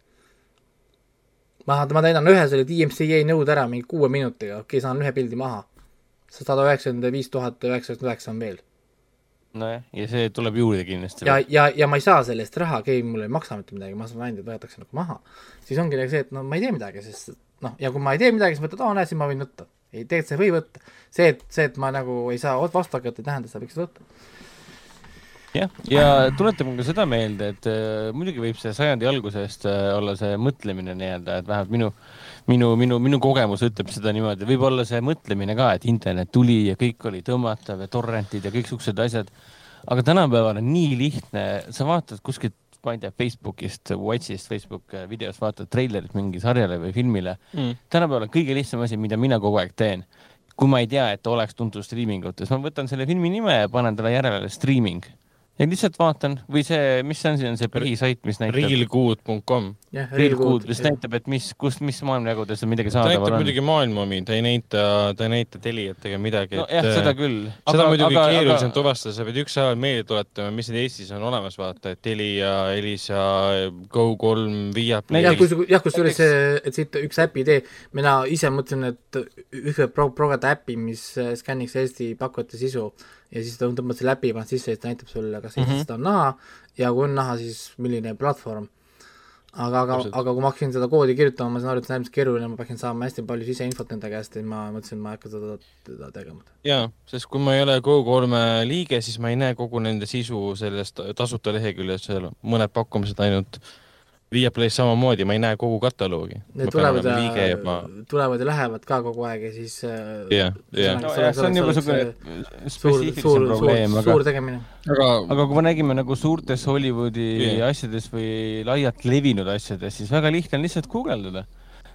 C: Ma, ma täidan ühe selle DMCA nõude ära mingi kuue minutiga, okei okay,, saan ühe pildi maha. sada üheksakümmend viis tuhat üheksakümmend üheksa on veel.
D: nojah, ja see tuleb juurde kindlasti.
C: ja, ja, ja ma ei saa selle eest raha, keegi mulle ei maksa mitte midagi, ma saan ainult, et võetakse nagu maha. siis ongi nagu see, et no ma ei tee midagi, sest noh, ja kui ma ei tee midagi, siis mõtled, aa näed, siis ma võin võtta ei, tegelikult sa ei või võtta. see, et, see, et ma nagu ei saa vastu hakata, ei tähenda, et sa võiksid võtta.
D: Jah, ja tuletame ka seda meelde, et äh, muidugi võib see sajandi algusest äh, olla see mõtlemine nii-öelda, et vähemalt minu, minu, minu, minu kogemus ütleb seda niimoodi, võib olla see mõtlemine ka, et internet tuli ja kõik oli tõmmatav ja torrentid ja kõiksugused asjad. aga tänapäeval on nii lihtne, sa vaatad kuskilt ma ei tea, Facebookist, Watchist, Facebook äh, videost vaatad treilerit mingi sarjale või filmile. Mm.. tänapäeval on kõige lihtsam asi, mida mina kogu aeg teen. kui ma ei tea, et oleks tuntud striimingutes, ma võtan selle filmi nime ja panen talle järele streaming ja lihtsalt vaatan või see, mis see on, see on see põhisait, mis näitab.
B: Realgood.com.
D: Realgood, mis näitab, et mis, kus, mis maailmajagudes midagi saadaval
B: on. ta näitab muidugi maailma omi, ta ei näita, ta ei näita Teliatega midagi.
D: nojah, seda küll.
B: seda on muidugi aga, keerulisem aga... tuvastada, sa pead ükshaaval meelde tuletama, mis need Eestis on olemas, vaata, et Telia, Elisa, Go3, Viaplay.
C: jah, kus, jah, kusjuures see, et siit üks äpi idee, mina ise mõtlesin, et ühe pro-, progada äppi, mis skänniks Eesti pakkujate sisu ja siis ta tõmbad selle äpi, paned sisse ja siis ta näitab sulle, kas mm -hmm. seda on näha ja kui on näha, siis milline platvorm. aga, aga, aga kui ma hakkasin seda koodi kirjutama, ma sain aru, et see on äärmiselt keeruline, ma peaksin saama hästi palju siseinfot nende käest ja ma mõtlesin, et ma ei hakka seda, seda tegema.
B: jaa, sest kui ma ei ole Go3 liige, siis ma ei näe kogu nende sisu sellest tasuta leheküljest, seal mõned pakkumised ainult Viaplay's samamoodi, ma ei näe kogu kataloogi.
C: Need tulevad ja, ma... tulevad ja lähevad ka kogu aeg ja siis
B: äh, jah, jah.
D: see on juba niisugune spetsiifilisem probleem,
C: aga suur tegemine.
D: aga, aga kui me nägime nagu suurtes Hollywoodi yeah. asjades või laialt levinud asjades, siis väga lihtne on lihtsalt guugeldada.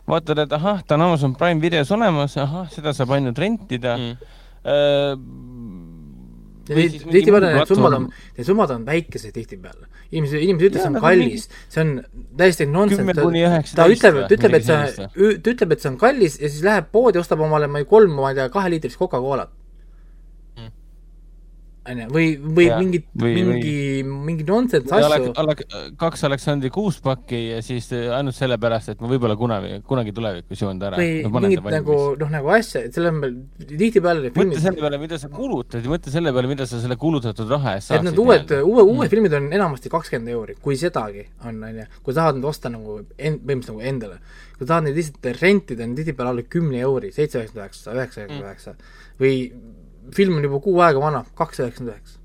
D: vaatad, et ahah, ta on Amazon Prime videos olemas, ahah, seda saab ainult rentida mm.. Äh,
C: tihtipeale need summad on, need summad on väikesed tihtipeale. Inimesed, inimesed ütlevad, see on kallis, see on täiesti nonsense, ta ütleb, ta ütleb, et see, ta ütleb, et see on kallis ja siis läheb poodi, ostab omale, ma ei, kolm, ma ei tea, kaheliitrist Coca-Colat onju, või, või ja, mingit, mingi, mingi nonsense asju.
D: kaks Aleksandri kuuspakki ja siis ainult sellepärast, et ma võib-olla kunagi, kunagi tulevikus joon ta ära.
C: või no, mingit nagu, noh, nagu asja, et selle peale, tihtipeale
D: mõtle selle peale, mida sa kulutad ja mõtle selle peale, mida sa selle kulutatud raha eest
C: saaksid. et need uued, uue, uued mm. filmid on enamasti kakskümmend euri, kui sedagi on, onju. kui tahad nüüd osta nagu en-, põhimõtteliselt nagu endale. kui tahad neid lihtsalt rentida, on tihtipeale alla kümne euri, seitse üheksakümmend üheksa, üheksa üheksakümmend üheksa või film on juba kuu aega vana, kaks üheksakümmend üheksa.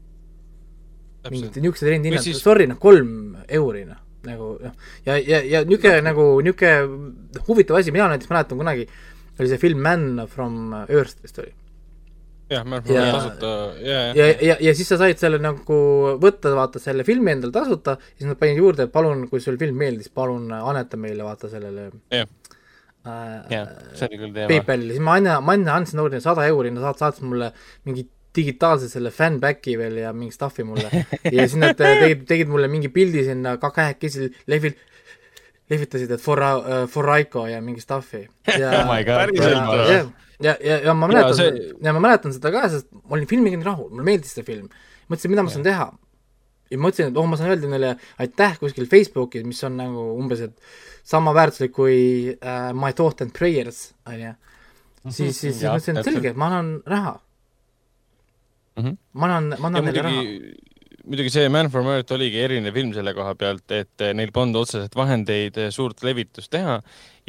C: mingid niisugused rendihinnad siis..., sorry, noh, kolm euri, noh, nagu noh, ja, ja, ja niisugune nagu, niisugune huvitav asi, mina näiteks mäletan kunagi, oli see film Man from Earth vist oli.
B: Jah, Man from Earth tasuta,
C: ja, ja, ja, ja, ja siis sa said selle nagu võtta, vaata selle filmi endale tasuta, siis nad panid juurde, et palun, kui sul film meeldis, palun aneta meile vaata sellele
B: yeah
D: jah, see oli küll teema.
C: PayPali, siis ma enne, ma enne andsin Nordile sada euri, nad saat-, saatis mulle mingi digitaalse selle fanback'i veel ja mingi stuff'i mulle. ja siis nad tegid, tegid mulle mingi pildi sinna ka kahekesi lehvil, lehvitasid, et for uh,, for Raiko ja mingi stuff'i.
D: oh my god,
C: ja, ja, ja, ja, ja ma mäletan ja, see... ja ma mäletan seda ka, sest ma olin filmiga nii rahul, mulle meeldis see film. mõtlesin, mida ma saan teha. ja mõtlesin, et oh, ma saan öelda neile aitäh kuskil Facebookis, mis on nagu umbes, et sama väärtuslik kui uh, My Thought and Prayers, on ju, siis, siis, siis mõtlesin, et selge, ma annan raha mm. -hmm. ma annan, ma annan neile raha
B: muidugi see Man from Earth oligi erinev film selle koha pealt, et neil polnud otseselt vahendeid suurt levitust teha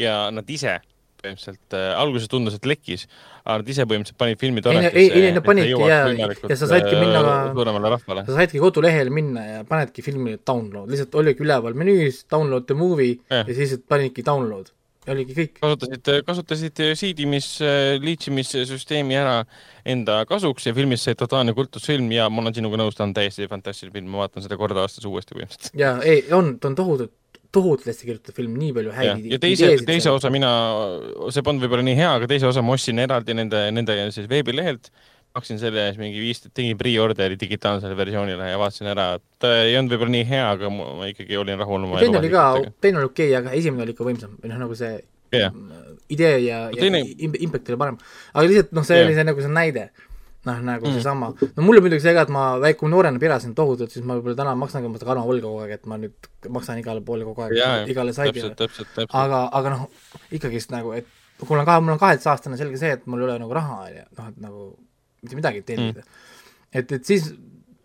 B: ja nad ise põhimõtteliselt äh, alguses tundus, et lekkis, aga nad ise põhimõtteliselt panid filmi
C: toimetisse. ei, ei, nad panidki ja, ja sa saidki minna
B: äh, suuremale rahvale.
C: sa saidki kodulehele minna ja panedki filmi download, lihtsalt oligi üleval menüüs download the movie ja, ja siis panidki download ja oligi kõik.
B: kasutasid, kasutasid siidimis, liitsimissüsteemi ära enda kasuks ja filmist sai totaalne kultusfilm ja ma olen sinuga nõus, ta on täiesti fantastiline film, ma vaatan seda korda aastas uuesti põhimõtteliselt.
C: jaa, ei, on, ta on tohutult tohutult hästi kirjutatud film, nii palju häid
B: ideesid. ja teise, teise osa mina, see polnud võib-olla nii hea, aga teise osa ma ostsin eraldi nende, nende siis veebilehelt, maksin selle eest mingi viis, tegin pre-order'i digitaalsele versioonile ja vaatasin ära, et ei olnud võib-olla nii hea, aga ma ikkagi olin rahul oma
C: teine oli ka, teine oli okei okay,, aga esimene oli ikka võimsam, või noh, nagu see yeah. idee ja, ja teine... impact oli parem. aga lihtsalt noh, see yeah. oli see nagu see näide noh, nagu mm. seesama, no mulle muidugi see ka, et ma väike noorena pirasin tohutult, siis ma võib-olla täna maksangi oma seda karmavõlga kogu aeg, et ma nüüd maksan igale poole kogu aeg, igale saidile. aga, aga noh, ikkagist nagu, et kui mul on kahe, mul on kaheteistaastane, selge see, et mul ei ole nagu raha, on ju, noh, et nagu mitte midagi tellida mm.. et, et siis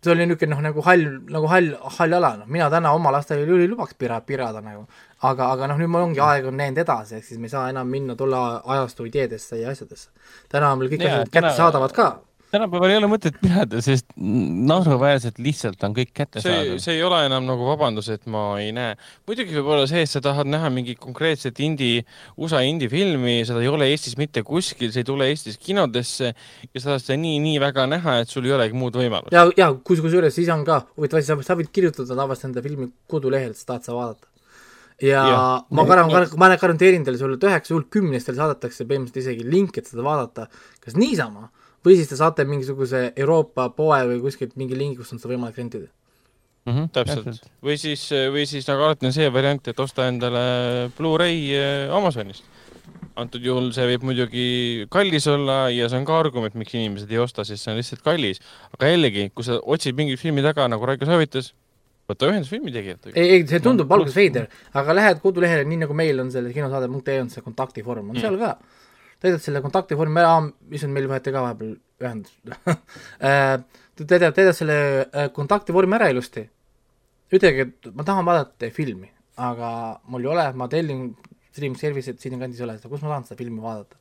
C: see oli niisugune noh, nagu hall, nagu hall, hall ala, noh, mina täna oma lastele ei lubaks pira, pirada nagu. aga, aga noh, nüüd mul ongi aeg on läinud edasi, ehk siis me ei saa enam minna tolle ajastu ideedesse ja asjadesse. täna on meil kõik asjad kättesaadavad ka
D: tänapäeval ei ole mõtet pidada, sest naeruväärselt lihtsalt on kõik kättesaadav.
B: see ei ole enam nagu vabandus, et ma ei näe. muidugi võib olla see, et sa tahad näha mingit konkreetset indie, USA indie filmi, seda ei ole Eestis mitte kuskil, see ei tule Eestis kinodesse ja sa tahad seda nii, nii väga näha, et sul ei olegi muud võimalust.
C: ja, ja kus, kusjuures siis on ka huvitav asi, sa võid kirjutada tavaliselt enda filmi kodulehelt, sa tahad seda vaadata ja, ja ma garan-, ma garanteerin teile sulle, et üheksa juhul kümnest teile saadetakse põhimõtteliselt isegi link, et seda vaadata, kas niisama või siis te saate mingisuguse Euroopa poe või kuskilt mingi lingi, kus on seda võimalik rentida.
B: mm. -hmm, täpselt, või siis, või siis nagu alati on see variant, et osta endale Blu-ray äh, Amazonist. antud juhul see võib muidugi kallis olla ja see on ka argument, miks inimesed ei osta, sest see on lihtsalt kallis. aga jällegi, kui sa otsid mingit filmi taga, nagu Raiko soovitas, võta ühendus filmitegijatega.
C: ei, ei, see tundub alguses veider, aga lähed kodulehele, nii nagu meil on selle kinosaade.ee on see kontaktivorm, on mm. seal ka. Täidad selle kontaktivormi ära, mis on meil võeti ka vahepeal ühendus äh, täidad, täidad selle äh, kontaktivormi ära ilusti, ütlegi, et ma tahan vaadata filmi, aga mul ei ole, ma tellin stream service'it siinkandis ei ole kus ma tahan seda filmi vaadata.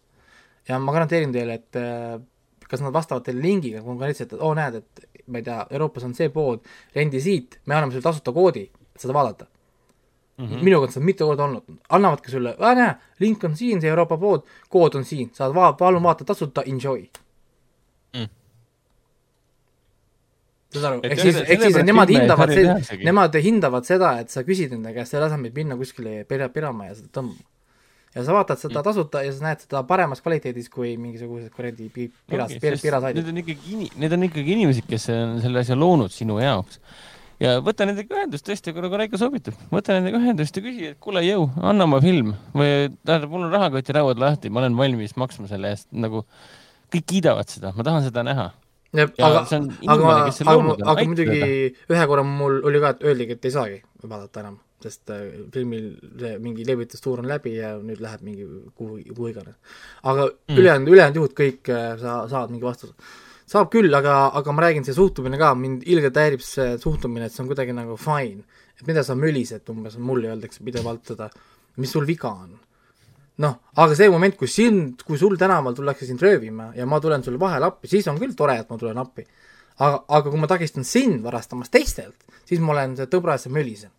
C: ja ma garanteerin teile, et äh, kas nad vastavad teile lingiga konkreetselt, et oo oh, näed, et ma ei tea, Euroopas on see pood, rendi siit, me anname sulle tasuta koodi, et seda vaadata mm. -hmm. minuga on seda mitu korda olnud, annavadki sulle, näe, link on siin, see Euroopa pood, kood on siin, saad va-, palun vaata tasuta, enjoy saad aru, ehk siis, ehk siis nemad hindavad, nemad hindavad seda, et sa küsid nende käest selle asemel, et minna kuskile pera-, pirama ja seda tõmbama. ja sa vaatad seda mm. tasuta ja sa näed seda paremas kvaliteedis kui mingisugused kuradi piras okay,, pirasaidid.
D: Need on ikkagi need on ikkagi inimesed, kes on selle asja loonud sinu jaoks. Ja võta nendega ühendust tõesti, kui nagu Raiko soovitab, võta nendega ühendust ja küsi, et kuule, jõu, anna oma film või tähendab, mul on rahakotirauad lahti, ma olen valmis maksma selle eest, nagu kõik kiidavad seda, ma tahan seda näha
C: Ja, aga, aga, aga, aga muidugi ühe korra mul oli ka, et öeldigi, et ei saagi vaadata enam, sest äh, filmil see mingi levitustuur on läbi ja nüüd läheb mingi kuhu, kuhu iganes. aga mm. ülejäänud, ülejäänud juhud kõik äh, sa saad mingi vastuse. Saab küll, aga, aga ma räägin, see suhtumine ka, mind ilgelt häirib see suhtumine, et see on kuidagi nagu fine. et mida sa mölised umbes, mulle öeldakse pidevalt seda, mis sul viga on noh, aga see moment, kui sind, kui sul tänaval tullakse sind röövima ja ma tulen sulle vahele appi, siis on küll tore, et ma tulen appi. aga, aga kui ma takistan sind varastamast teistelt, siis ma olen see tõbras ja mölisen.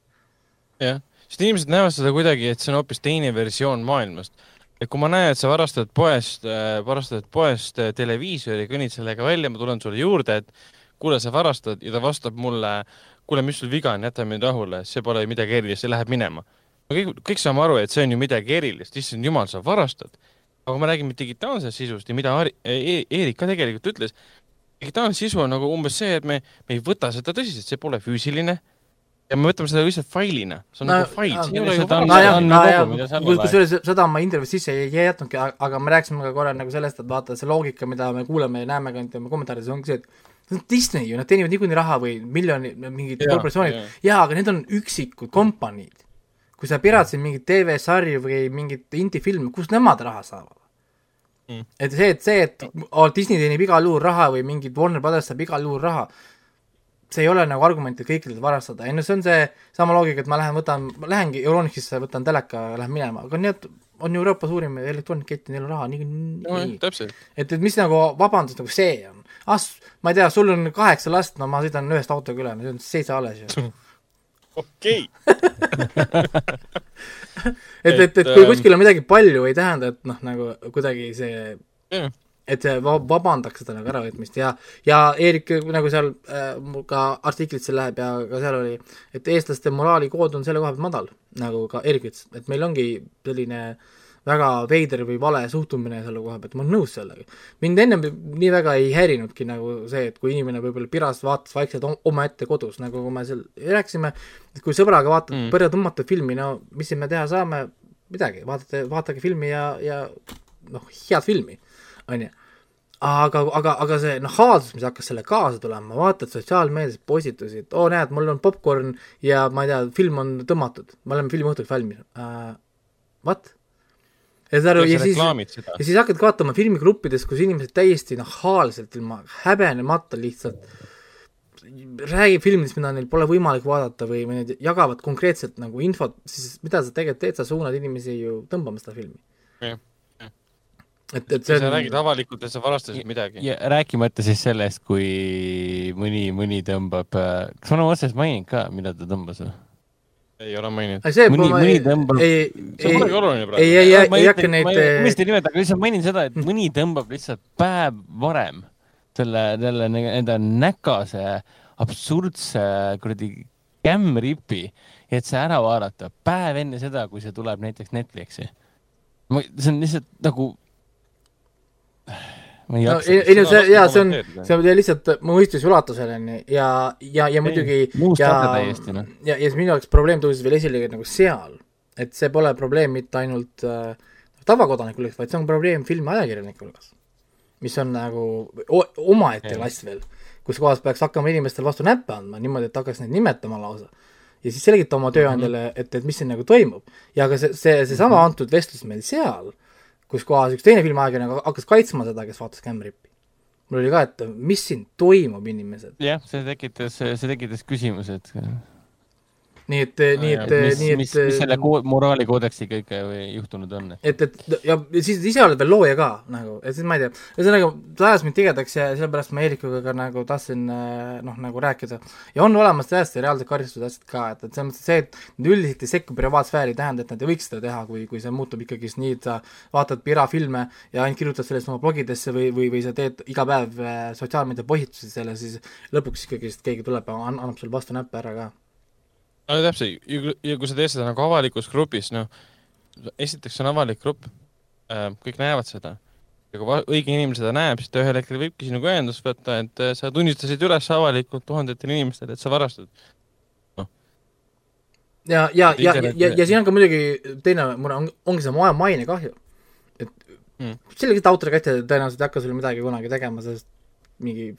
B: jah, sest inimesed näevad seda kuidagi, et see on hoopis teine versioon maailmast. Et kui ma näen, et sa varastad poest äh,, varastad poest äh, televiisori, kõnnid sellega välja, ma tulen sulle juurde, et kuule, sa varastad ja ta vastab mulle, kuule, mis sul viga on, jäta mind rahule, see pole midagi erilist, see läheb minema kõik, kõik saame aru, et see on ju midagi erilist, issand jumal, sa varastad. aga kui me räägime digitaalsest sisust ja mida Ari, e Eerik ka tegelikult ütles, digitaalne sisu on nagu umbes see, et me, me ei võta seda tõsiselt, see pole füüsiline ja me võtame seda lihtsalt failina, see on no, nagu fail, see ei ole ju
C: vara. kusjuures seda ma intervjuus sisse ei, ei jätnudki, aga me rääkisime ka korra nagu sellest, et vaata see loogika, mida me kuuleme ja näeme ka nende kommentaarides, ongi see, et see on Disney ju, nad teenivad niikuinii raha või miljoni, mingid korporatsioonid, jaa, aga need on üksikud kompaniid. Kui sa piratsid mingit TV-sarju või mingit indie-filmi, kust nemad raha saavad? Mm.? et see, et see, et oh, Disney teenib igal juhul raha või mingid Warner Brothers saab igal juhul raha, see ei ole nagu argument, et kõikidelt varastada, ei no see on see sama loogika, et ma lähen võtan, ma lähengi Euronixisse, võtan teleka, lähen minema, aga need on Euroopa suurim elektroonikakett ja neil on raha niikuinii
B: no,. et,
C: et mis nagu vabandus nagu see on? ah, ma ei tea, sul on kaheksa last, no ma sõidan ühest autoga üle, no see on seitse alles ju
B: okei
C: et, et, et kui ähm, kuskil on midagi palju, ei tähenda, et noh, nagu kuidagi see yeah. Et vabandaks seda nagu äravõtmist ja, ja Eerik nagu seal äh, ka artiklisse läheb ja ka seal oli, et eestlaste moraalikood on selle koha pealt madal, nagu ka Eerik ütles, et meil ongi selline väga veider või vale suhtumine selle koha pealt, ma olen nõus sellega. mind ennem nii väga ei häirinudki nagu see, et kui inimene võib-olla piras vaatas vaikselt omaette kodus, nagu me seal rääkisime, et kui sõbraga vaatad mm. põrja tõmmatud filmi, no mis siin me teha saame, midagi, vaatate, vaatage filmi ja, ja noh, head filmi, on ju aga, aga, aga see nahaalsus, mis hakkas selle kaasa tulema, vaatad sotsiaalmeedias postitusi, et oo oh, näed, mul on popkorn ja ma ei tea, film on tõmmatud, me oleme filmiõhtuks valmis uh,. What? ja saad aru, ja siis, ja siis hakkad vaatama filmigruppides, kus inimesed täiesti nahaalselt, ilma häbenemata lihtsalt räägib filmidest, mida neil pole võimalik vaadata või, või need jagavad konkreetselt nagu infot, siis mida sa tegelikult teed, sa suunad inimesi ju tõmbama seda filmi.
B: jah.
C: Et, et see
B: on sa räägid avalikult, et sa varastasid midagi.
D: ja rääkimata siis sellest, kui mõni, mõni tõmbab, äh, kas me oleme otseselt maininud ka, mida ta tõmbas või?
B: ei ole maininud.
D: mõni, mõni tõmbab.
C: ei, ei, ei, ei, ei hakka neid.
D: ma ei mõista nimeta, aga lihtsalt mainin seda, et mõni tõmbab lihtsalt päev varem selle, selle enda näkase absurdse kuradi kämmripi, et see ära vaadata päev enne seda, kui see tuleb näiteks Netflixi. ma, see on lihtsalt nagu,
C: ei no, ei, ei no see, jaa, see on, see on lihtsalt mõistuse ulatuseni ja, ja, ja muidugi ja, no. ja, ja minu jaoks probleem tõusis veel esile nagu seal, et see pole probleem mitte ainult äh, tavakodaniku hulgas, vaid see on probleem filmiajakirjanike hulgas. mis on nagu omaette klass veel, kus kohas peaks hakkama inimestele vastu näppe andma niimoodi, et hakkaks neid nimetama lausa. ja siis selgitama oma tööandjale, mhm. et, et mis siin nagu toimub. ja ka see, see, seesama mhm. antud vestlus meil seal kus kohas üks teine filmiajakirjanik hakkas kaitsma seda, kes vaatas Cam Rippi. mul oli ka, et mis siin toimub, inimesed.
D: jah, see tekitas, see tekitas küsimused
C: nii et, nii et, nii et
D: mis, mis selle ko-, moraalikoodeksiga ikka juhtunud on?
C: et, et ja siis ise oled veel looja ka nagu, et siis ma ei tea, ühesõnaga ta ajas mind tigedaks ja sellepärast ma Eerikuga ka nagu tahtsin noh, nagu rääkida. ja on olemas täiesti reaalsed karistused ka, et, et selles mõttes see, et nad üldiselt ei sekku privaatsfääri, ei tähenda, et nad ei võiks seda teha, kui, kui see muutub ikkagist nii, et sa vaatad pirafilme ja ainult kirjutad sellest oma blogidesse või, või, või sa teed iga päev sotsiaalmeedia postitusi selle, siis lõpuks ikkagist keegi tuleb ja annab sulle vastu näppe ära ka
B: no täpselt, ja kui sa teed seda nagu avalikus grupis, noh, esiteks on avalik grupp, äh, kõik näevad seda. ja kui õige inimene seda näeb, siis ta ühel hetkel võibki sinuga ühendust võtta, et äh, sa tunnistasid üles avalikult tuhandetele inimestele, et sa varastad
C: no.. ja, ja, ja, ja, ja, ja siin on ka muidugi teine mure, on, ongi see maja mainekahju. et mm. sellised autorikatjad tõenäoliselt ei hakka sulle midagi kunagi tegema, sest mingi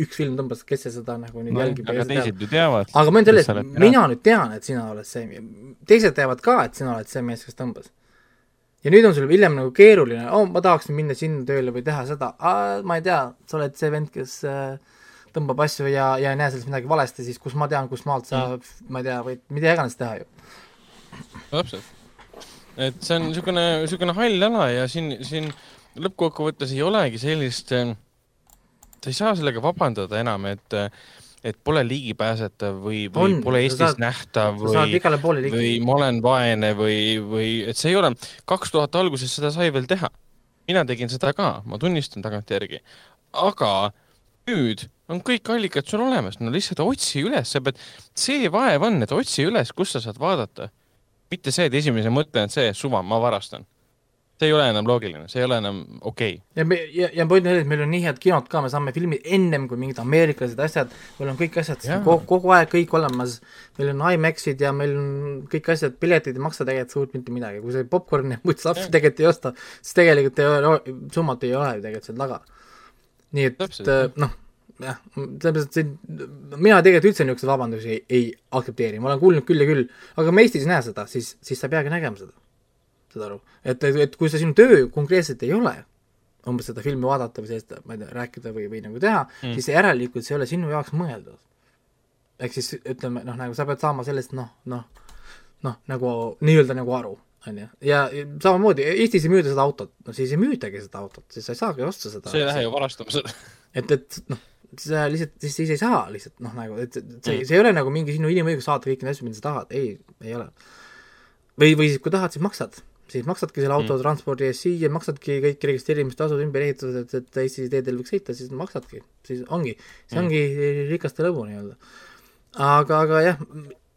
C: üks film tõmbas, kes see seda nagu nüüd no, jälgib.
D: aga teised ju teavad.
C: aga ma ütlen selle, et mina nüüd tean, et sina oled see, teised teavad ka, et sina oled see mees, kes tõmbas. ja nüüd on sul hiljem nagu keeruline, oh, ma tahaksin minna sinna tööle või teha seda, ma ei tea, sa oled see vend, kes äh, tõmbab asju ja, ja ei näe sellest midagi valesti, siis kus ma tean, kust maalt sa mm., ma ei tea, võid mida iganes teha ju.
B: täpselt. et see on niisugune, niisugune hall ala ja siin, siin lõppkokkuvõttes ei olegi sellist äh, sa ei saa sellega vabandada enam, et et pole ligipääsetav või, või on, pole Eestis saad, nähtav või, või ma olen vaene või, või et see ei ole, kaks tuhat alguses seda sai veel teha. mina tegin seda ka, ma tunnistan tagantjärgi. aga nüüd on kõik allikad sul olemas, no lihtsalt otsi üles, sa pead, see vaev on, et otsi üles, kus sa saad vaadata. mitte see, et esimene mõte on see, suva, ma varastan see ei ole enam loogiline, see ei ole enam okei. Okay..
C: ja me, ja, ja point on see, et meil on nii head kinod ka, me saame filmid ennem kui mingid ameeriklased asjad, meil on kõik asjad kogu, kogu aeg kõik olemas, meil on IMAX-id ja meil on kõik asjad, piletid ei maksa tegelikult suurt mitte midagi, kui sa popkorni ja muid lapsi tegelikult ei osta, siis tegelikult ei ole, summat ei ole ju tegelikult seal taga. nii et äh, noh, jah, selles mõttes, et see, mina tegelikult üldse niisuguseid vabandusi ei, ei aktsepteeri, ma olen kuulnud küll ja küll, aga me Eestis ei näe seda, siis, siis sa ei peagi nägema seda saad aru, et, et kui see sinu töö konkreetselt ei ole, umbes seda filmi vaadata või sellest, ma ei tea, rääkida või, või nagu teha mm., siis järelikult see ei ole sinu jaoks mõeldud. ehk siis ütleme, noh, nagu sa pead saama sellest noh, noh, noh, nagu nii-öelda nagu aru, on ju, ja samamoodi Eestis ei müüda seda autot, no siis ei müüdagi seda autot, siis sa ei saagi osta seda.
B: see ei lähe ju varastamisele
C: et, et noh, sa lihtsalt, siis, siis ei saa lihtsalt noh, nagu, et see mm., see ei ole nagu mingi sinu inimõigus saada kõiki neid asju, mida sa tahad, ei, ei ole. või, või siis kui tahad, siis maksad siis maksadki selle autotranspordi eest siia, maksadki kõik registreerimistasud, ümberehitused, et, et Eesti teedel võiks sõita, siis maksadki, siis ongi, see mm. ongi mm. rikaste lõbu nii-öelda. aga, aga jah,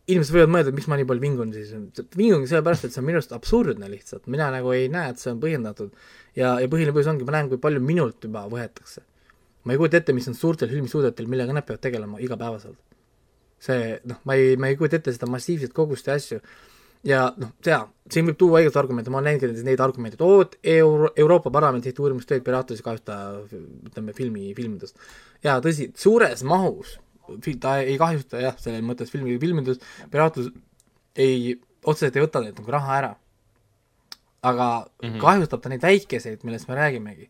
C: inimesed võivad mõelda, et miks ma nii palju vingun siis, vingungi sellepärast, et see on minu arust absurdne lihtsalt, mina nagu ei näe, et see on põhjendatud. ja, ja põhiline põhjus ongi, ma näen, kui palju minult juba võetakse. ma ei kujuta ette, mis on suurtel filmistuudiotel, millega nad peavad tegelema igapäevaselt. see, noh, ma ei, ma ei kujuta ette seda massiivset kogust ja asju ja noh, jaa, siin võib tuua õigust argumente, ma olen näinud neid argumente, et oo, Euro-, Euroopa Parlament tehti uurimustööd piraatluse kahjusta ütleme, filmi, filmidest. jaa, tõsi, suures mahus ta ei kahjusta jah, selles mõttes filmi filmindust, piraatlus ei, otseselt ei võta neilt nagu raha ära. aga mm -hmm. kahjustab ta neid väikeseid, millest me räägimegi.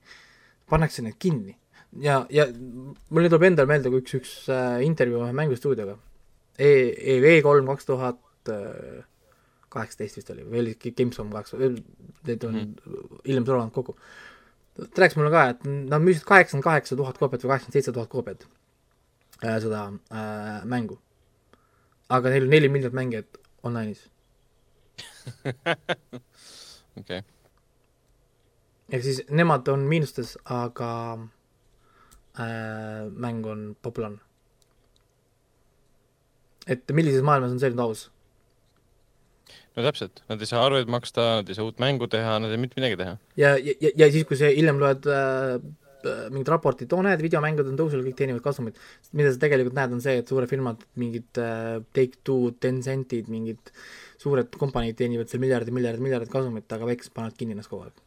C: pannakse need kinni. ja, ja mul tuleb endal meelde üks, üks äh, intervjuu ühe mängustuudioga e, e, E3 kaks tuhat äh, kaheksateist vist oli, või oli Gamescom kaheksa, need on mm. hiljem tulevad kokku. ta rääkis mulle ka, et nad müüsid kaheksakümmend kaheksa tuhat koopiat või kaheksakümmend seitse tuhat koopiat äh, seda äh, mängu. aga neil on neli miljonit mängijat online'is
B: okei.
C: ehk siis nemad on miinustes, aga äh, mäng on populaarne. et millises maailmas on see nüüd aus?
B: No täpselt, nad ei saa arveid maksta, nad ei saa uut mängu teha, nad ei mitte midagi teha.
C: ja, ja, ja siis, kui sa hiljem loed äh, äh, mingid raportid, oo näed, videomängud on tõusul, kõik teenivad kasumit. mida sa tegelikult näed, on see, et suured firmad, mingid äh, Take-Two, Tencentid, mingid suured kompaniid teenivad seal miljardid, miljardid, miljardid kasumit, aga väiksed panevad kinni ennast kogu aeg.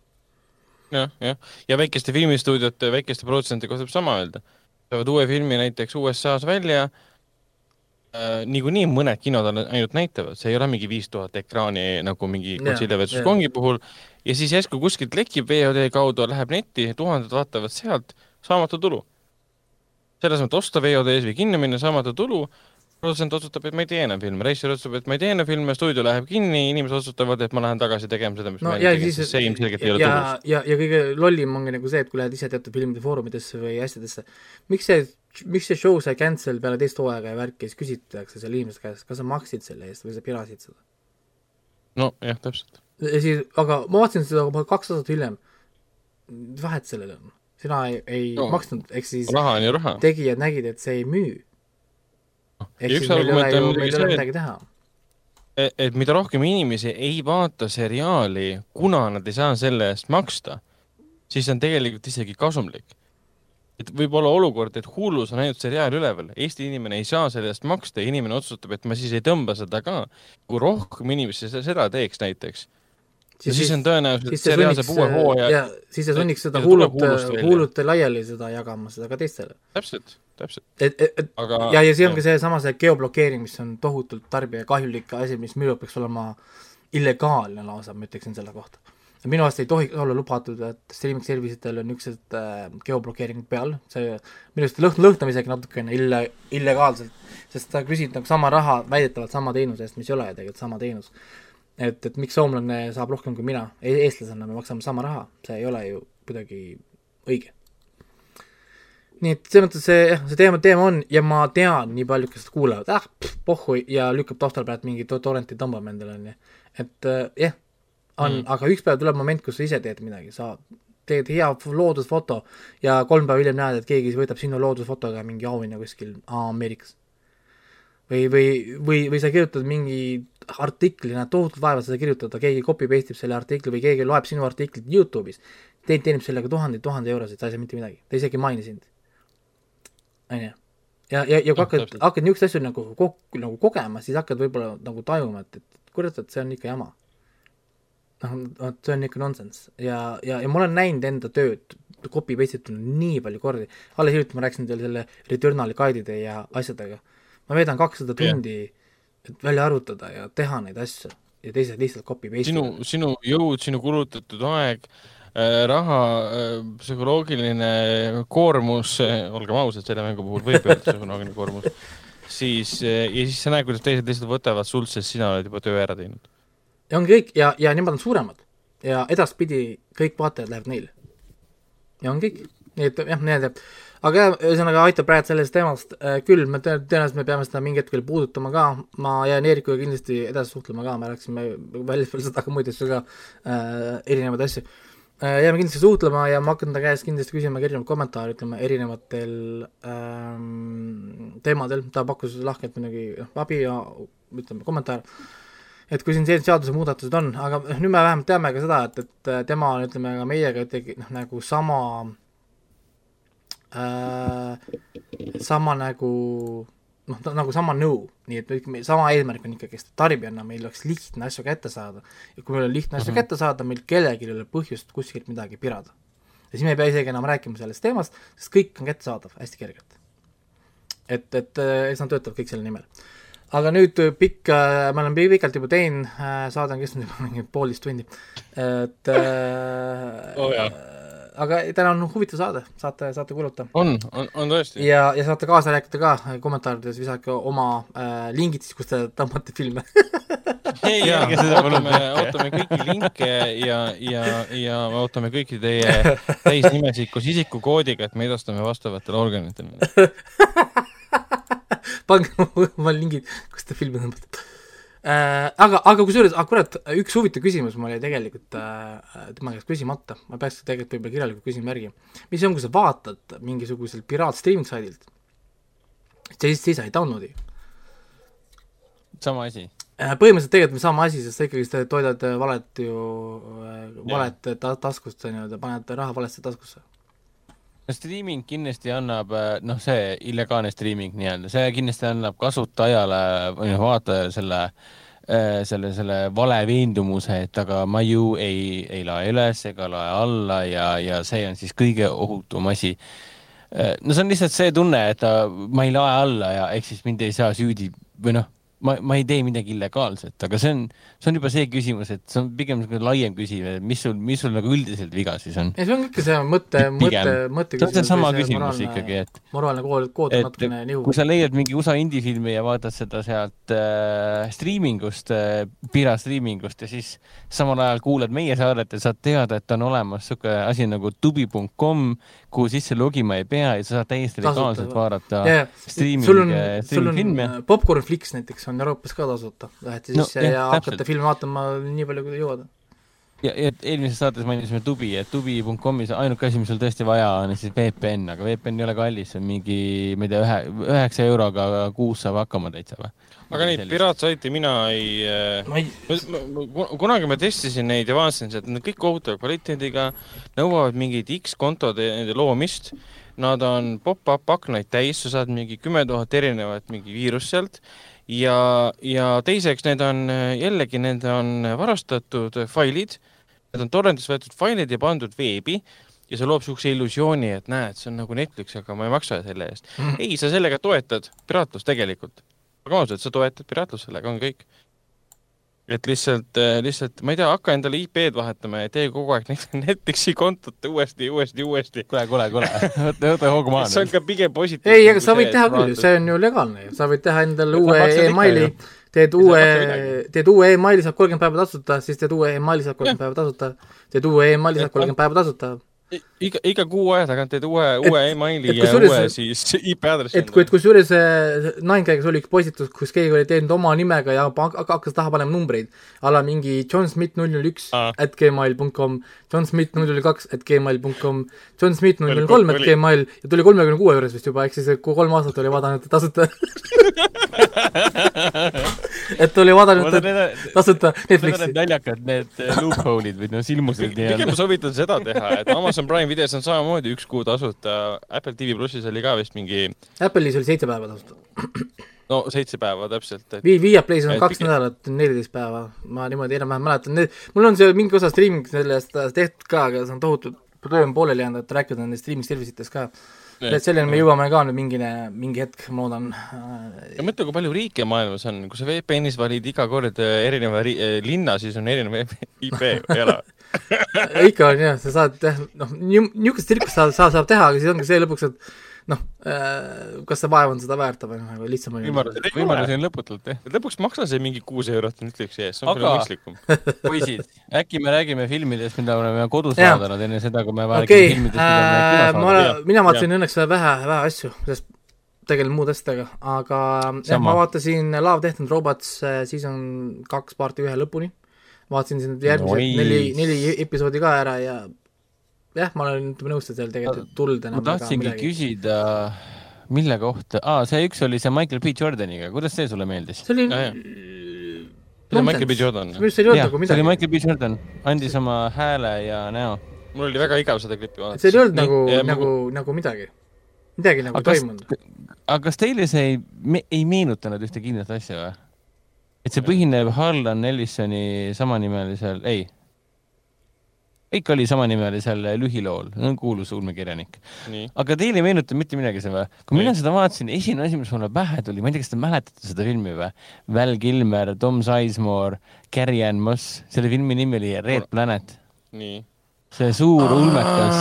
B: jah, jah, ja väikeste filmistuudiote, väikeste produtsentide kohta saab sama öelda. saavad uue filmi näiteks USA-s välja äh,, niikuinii mõned kinod ainult näitavad, see ei ole mingi viis tuhat ekraani nagu mingi Godzilla versus Kongi puhul ja siis järsku kuskilt lekib VOD kaudu, läheb netti, tuhanded vaatavad sealt, saamatu tulu. selles mõttes osta VOD-s või kinni minna, saamatu tulu, produtsent otsustab, et ma ei tee enam filme, reisijal otsustab, et ma ei tee enam filme, stuudio läheb kinni, inimesed otsustavad, et ma lähen tagasi tegema seda, mis
C: no,
B: ma
C: enne tegin, sest
B: see ilmselgelt ei ole
C: ja,
B: tulus.
C: ja, ja kõige lollim ongi nagu see, et kui lähed ise teatud filmide foorumidesse või asjadesse, miks see, miks see show sai cancel peale teist hooaega ja värki, siis küsitakse seal inimeste käest, kas sa maksid selle eest või sa pirasid seda?
B: nojah, täpselt
C: ja siis, aga ma vaatasin seda juba kaks aastat hiljem. vahet sellel on, sina ei, ei no, maksnud, ehk siis
B: raha on ju raha.
C: tegijad nägid, et see ei müü. Ehk siis meil ei ole ju, meil ei ole midagi teha.
B: Et, et mida rohkem inimesi ei vaata seriaali, kuna nad ei saa selle eest maksta, siis on tegelikult isegi kasumlik. Et võib olla olukord, et Hulus on ainult seriaal üleval, Eesti inimene ei saa selle eest maksta ja inimene otsustab, et ma siis ei tõmba seda ka. kui rohkem inimesi seda teeks näiteks, siis, siis on tõenäoliselt siis see reaalselt uue hooaja
C: ja siis see sunniks seda huulut, huulut laiali seda jagama, seda ka teistele.
B: täpselt, täpselt.
C: et, et, Aga, ja, ja see ongi seesama see geoblokeering, mis on tohutult tarbijakahjulik asi, mis minu peaks olema illegaalne lausa, ma ütleksin selle kohta. minu arust ei tohiks olla lubatud, et streaming service itel on niisugused äh, geoblokeeringud peal, see minu arust lõhn-, lõhnab isegi natukene ille-, illegaalselt, sest sa küsid nagu sama raha väidetavalt sama teenuse eest, mis ei ole tegelikult sama teenus et, et miks soomlane saab rohkem kui mina e, eestlasena me maksame sama raha, see ei ole ju kuidagi õige. nii et selles mõttes see, jah, see teema, teema on ja ma tean nii palju, kes kuulavad, ah, pohhu ja lükkab taustal praegu mingi torrenti tõmbama endale, on ju. et äh, jah yeah,, on mm., aga üks päev tuleb moment, kus sa ise teed midagi, sa teed hea loodusfoto ja kolm päeva hiljem näed, et keegi võtab sinu loodusfotoga mingi auhinna kuskil Ameerikas või, või, või, või sa kirjutad mingi artikli, näed tohutult vaeva seda kirjutada, keegi copy paste ib selle artikli või keegi loeb sinu artiklit Youtube'is, teid teenib sellega tuhandeid, tuhande eurosid, sa ei saa mitte midagi, ta isegi ei maini sind. on ju? ja, ja, ja kui hakkad, hakkad niisuguseid asju nagu kok-, nagu kogema, siis hakkad võib-olla nagu tajuma, et, et kurat, et see on ikka jama. noh, vot see on ikka nonsense ja, ja, ja ma olen näinud enda tööd copy paste ituna nii palju kordi, alles hiljuti ma rääkisin teile selle Returnali guide'ide ja asjadega ma veedan kakssada tundi yeah., et välja arvutada ja teha neid asju ja teised lihtsalt copy paste
B: sinu, sinu jõud, sinu kulutatud aeg äh,, raha äh,, psühholoogiline koormus olgem ausad, selle mängu puhul võib öelda psühholoogiline koormus, siis äh, ja siis sa näed, kuidas teised lihtsalt võtavad sult, sest sina oled juba töö ära teinud.
C: ja ongi kõik ja, ja nemad on suuremad ja edaspidi kõik vaatajad lähevad neile. ja on kõik, nii et jah, nii-öelda aga jah, ühesõnaga aitab praegu sellest teemast äh, küll, me tõenäoliselt me peame seda mingi hetk veel puudutama ka, ma jään Eerikuga kindlasti edasi suhtlema ka, me rääkisime väljaspool seda ka muid asju ka äh,, erinevaid asju. Äh,. jääme kindlasti suhtlema ja ma hakkan ta käest kindlasti küsima ka erinevaid kommentaare, ütleme erinevatel ähm, teemadel, ta pakkus lahkelt muidugi noh, abi ja ütleme kommentaar et kui siin sellised seadusemuudatused on, aga nüüd me vähemalt teame ka seda, et, et tema on, ütleme, ka meiega ikkagi noh, nagu sama äh, äh, sama nagu noh, nagu sama nõu, nii et sama eesmärk on ikkagi, et tarbijana meil oleks lihtne asju kätte saada. ja kui meil on lihtne asju mm -hmm. kätte saada, meil kellelgi ei ole põhjust kuskilt midagi pirada. ja siis me ei pea isegi enam rääkima sellest teemast, sest kõik on kättesaadav hästi kergelt. et, et äh, eks nad töötavad kõik selle nimel. aga nüüd äh, pikk, äh, me oleme pikalt juba teinud, saade on kestnud juba mingi poolteist tundi, et
B: oh, jah
C: aga täna on huvitav saade, saate, saate kuulata.
B: on, on, on tõesti.
C: ja, ja saate kaasa rääkida ka kommentaarides, visake oma äh, lingid siis, kus te tõmbate filme
B: ei, ärge seda palun. ootame kõiki linke ja, ja, ja ootame kõiki teie täisnimesid koos isikukoodiga, et me edastame vastavatele organitele
C: pange oma lingid, kus te filmi tõmbate äh,. aga, aga kusjuures, ah kurat, üks huvitav küsimus mul jäi tegelikult äh, tema käest küsimata, ma peaks tegelikult võib-olla kirjalikult küsima järgi. mis on, kui sa vaatad mingisugusel piraat streaming saidilt, siis, siis sa ei download'i.
B: sama asi
C: äh,? põhimõtteliselt tegelikult on sama asi, sest sa ikkagi toidad valet ju, äh, valet ta-, taskust, on ju, paned raha valesse taskusse
D: streaming kindlasti annab, äh, noh, see illegaalne streaming nii-öelda, see kindlasti annab kasutajale või noh, vaatajale selle äh, selle, selle vale veendumuse, et aga ma ju ei, ei lae üles ega lae alla ja, ja see on siis kõige ohutum asi. Äh, no see on lihtsalt see tunne, et ma ei lae alla ja ehk siis mind ei saa süüdi või noh, ma, ma ei tee midagi illegaalset, aga see on, see on juba see küsimus, et see on pigem niisugune laiem küsimus, et mis sul, mis sul nagu üldiselt viga siis on?
C: ei, see on ikka see mõte, mõte, mõtte
D: küsimus. see on seesama küsimus moraalne, ikkagi, et
C: moraalne kood, kood on natukene nihu.
D: kui sa leiad mingi USA indie-filmi ja vaatad seda sealt äh, striimingust äh,, pirastriimingust ja siis samal ajal kuulad meie saadet ja saad teada, et on olemas niisugune asi nagu tubi.com, kuhu sisse logima ei pea ja sa saad täiesti legaalselt vaadata yeah, striiming, sul on
C: Popcorn Flix näiteks on Euroopas ka tasuta, lähete sisse no, ja hakkate filmi vaatama nii palju, kui te jõuate.
D: Ja, ja eelmises saates mainisime Tubi, et tubi.com-is ainuke asi, mis sul tõesti vaja on, siis VPN, aga VPN ei ole kallis, see on mingi, ma ei tea, ühe, üheksa euroga kuus saab hakkama täitsa või?
B: aga neid piraatsaite mina ei, äh, ma ei... kunagi ma testisin neid ja vaatasin, et nad kõik kohutava kvaliteediga, nõuavad mingit X-kontode loomist Nad on pop-up aknaid täis, sa saad mingi kümme tuhat erinevat mingi viirust sealt ja, ja teiseks, need on jällegi, need on varastatud failid, need on torrentist võetud failid ja pandud veebi ja see loob niisuguse illusiooni, et näed, see on nagu Netflix, aga ma ei maksa selle eest mm. ei, sa sellega toetad piraatlust tegelikult. aga ausalt, sa toetad piraatlust, sellega on kõik et lihtsalt, äh, lihtsalt, ma ei tea, hakka endale IP-d vahetama ja tee kogu aeg Netflixi kontot uuesti, uuesti, uuesti.
D: kuule, kuule, kuule, võta, võta hoogu maha.
B: see on ka pigem positiivne.
C: ei, aga sa võid teha küll, see on ju legaalne ju, sa võid teha endale uue emaili, teed uue, teed uue emaili, saab kolmkümmend päeva tasuta, siis teed uue emaili, saab kolmkümmend päeva tasuta, teed uue emaili, saab kolmkümmend päeva tasuta
B: iga, iga kuu aja tagant teed uue, uue emaili ja uue siis IP aadressi.
C: et kui, et kusjuures Ninegagas oli üks postitus, kus keegi oli teinud oma nimega ja hakkas taha panema numbreid, a la mingi John Smith null null üks at gmail .com, John Smith null null kaks at gmail .com, John Smith null null kolm at gmail ja tuli kolmekümne kuue juures vist juba, ehk siis kolm aastat oli vaadanud tasuta et oli vaadanud tasuta Netflixi.
D: naljakad need loophole'id või no silmused
B: nii-öelda. pigem ma soovitan seda teha, et Amazon Prime videos on samamoodi üks kuu tasuta, Apple TV plussis oli ka vist mingi
C: Apple'is oli seitse päeva tasuta.
B: No seitse päeva täpselt
C: et.... Vii-, Viaplay's on kaks pigem... nädalat, neliteist päeva, ma niimoodi enam-vähem mäletan, need, mul on see mingi osa streaming sellest tehtud ka, aga see on tohutult, töö on pooleli jäänud, et rääkida nendest streaming service itest ka et selleni me jõuame ka nüüd mingine, mingi hetk, ma loodan.
B: ja mõtle, kui palju riike maailmas on, kui sa VPN-is valid iga kord äh, erineva äh, linna, siis on erinev IP ole
C: ikka on jah, sa saad jah, noh, niisugust tsirkust sa, sa saab teha, aga siis ongi see lõpuks, et noh, äh, kas see vaev on seda väärt või noh, nagu lihtsam
D: on võimalusi, võimalusi on lõputult, jah.
B: lõpuks maksa see mingi kuus eurot Netflixi eest, see on aga... mõistlikum.
D: poisid, äkki me räägime filmidest, mida me oleme kodus vaadanud enne seda, kui me räägime okay. filmidest, mida me
C: kinos äh, vaatame. mina vaatasin õnneks vähe, vähe asju, sest tegelen muude asjadega, aga jah, ma vaatasin Love, Death and Robots äh, season kaks parti ühe lõpuni. vaatasin siin järgmised neli, neli episoodi ka ära ja jah, ma olen, ütleme nõus, et seal tegelikult tuld enam
D: ma tahtsingi küsida, mille kohta ah,, see üks oli see Michael B Jordaniga, kuidas see sulle meeldis?
C: see oli
B: ah, see oli Michael B Jordan.
C: minu arust see ei olnud nagu midagi.
D: see oli Michael B Jordan, andis oma hääle ja näo.
B: mul oli väga igav seda klippi vaadata.
C: see ei olnud nagu, nagu, nagu midagi, midagi nagu toimunud.
D: aga kas teile see ei me,, ei meenutanud ühte kindlat asja või? et see põhineb Harlan Ellisoni samanimelisel, ei kõik oli samanimelisel lühilool, kuulus ulmekirjanik. aga teile ei meenuta mitte midagi see või? kui mina seda vaatasin, esimene asi, mis mulle pähe tuli, ma ei tea, kas te mäletate seda filmi või? Val Kilmer, Tom Sizemore, Carrie Ann Moss, selle filmi nimi oli Red Planet. see suur ulmekas,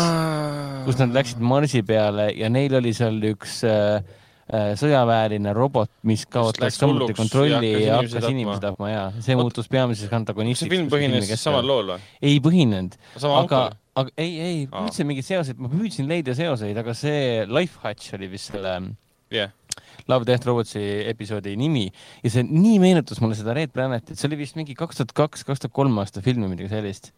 D: kus nad läksid Marsi peale ja neil oli seal üks Äh, sõjaväeline robot, mis kaotas samuti kontrolli ja hakkas inimesi tapma ja see Oot, muutus peamiseks antagonistiks.
B: see film põhines samal lool või?
D: ei põhinenud, aga, aga ei, ei, üldse mingeid seoseid, ma püüdsin leida seoseid, aga see Life Hatch oli vist selle
B: yeah.
D: Love Death Robotsi episoodi nimi. Ja see nii meenutas mulle seda Red Planetit, see oli vist mingi kaks tuhat kaks, kaks tuhat kolm aasta film või midagi sellist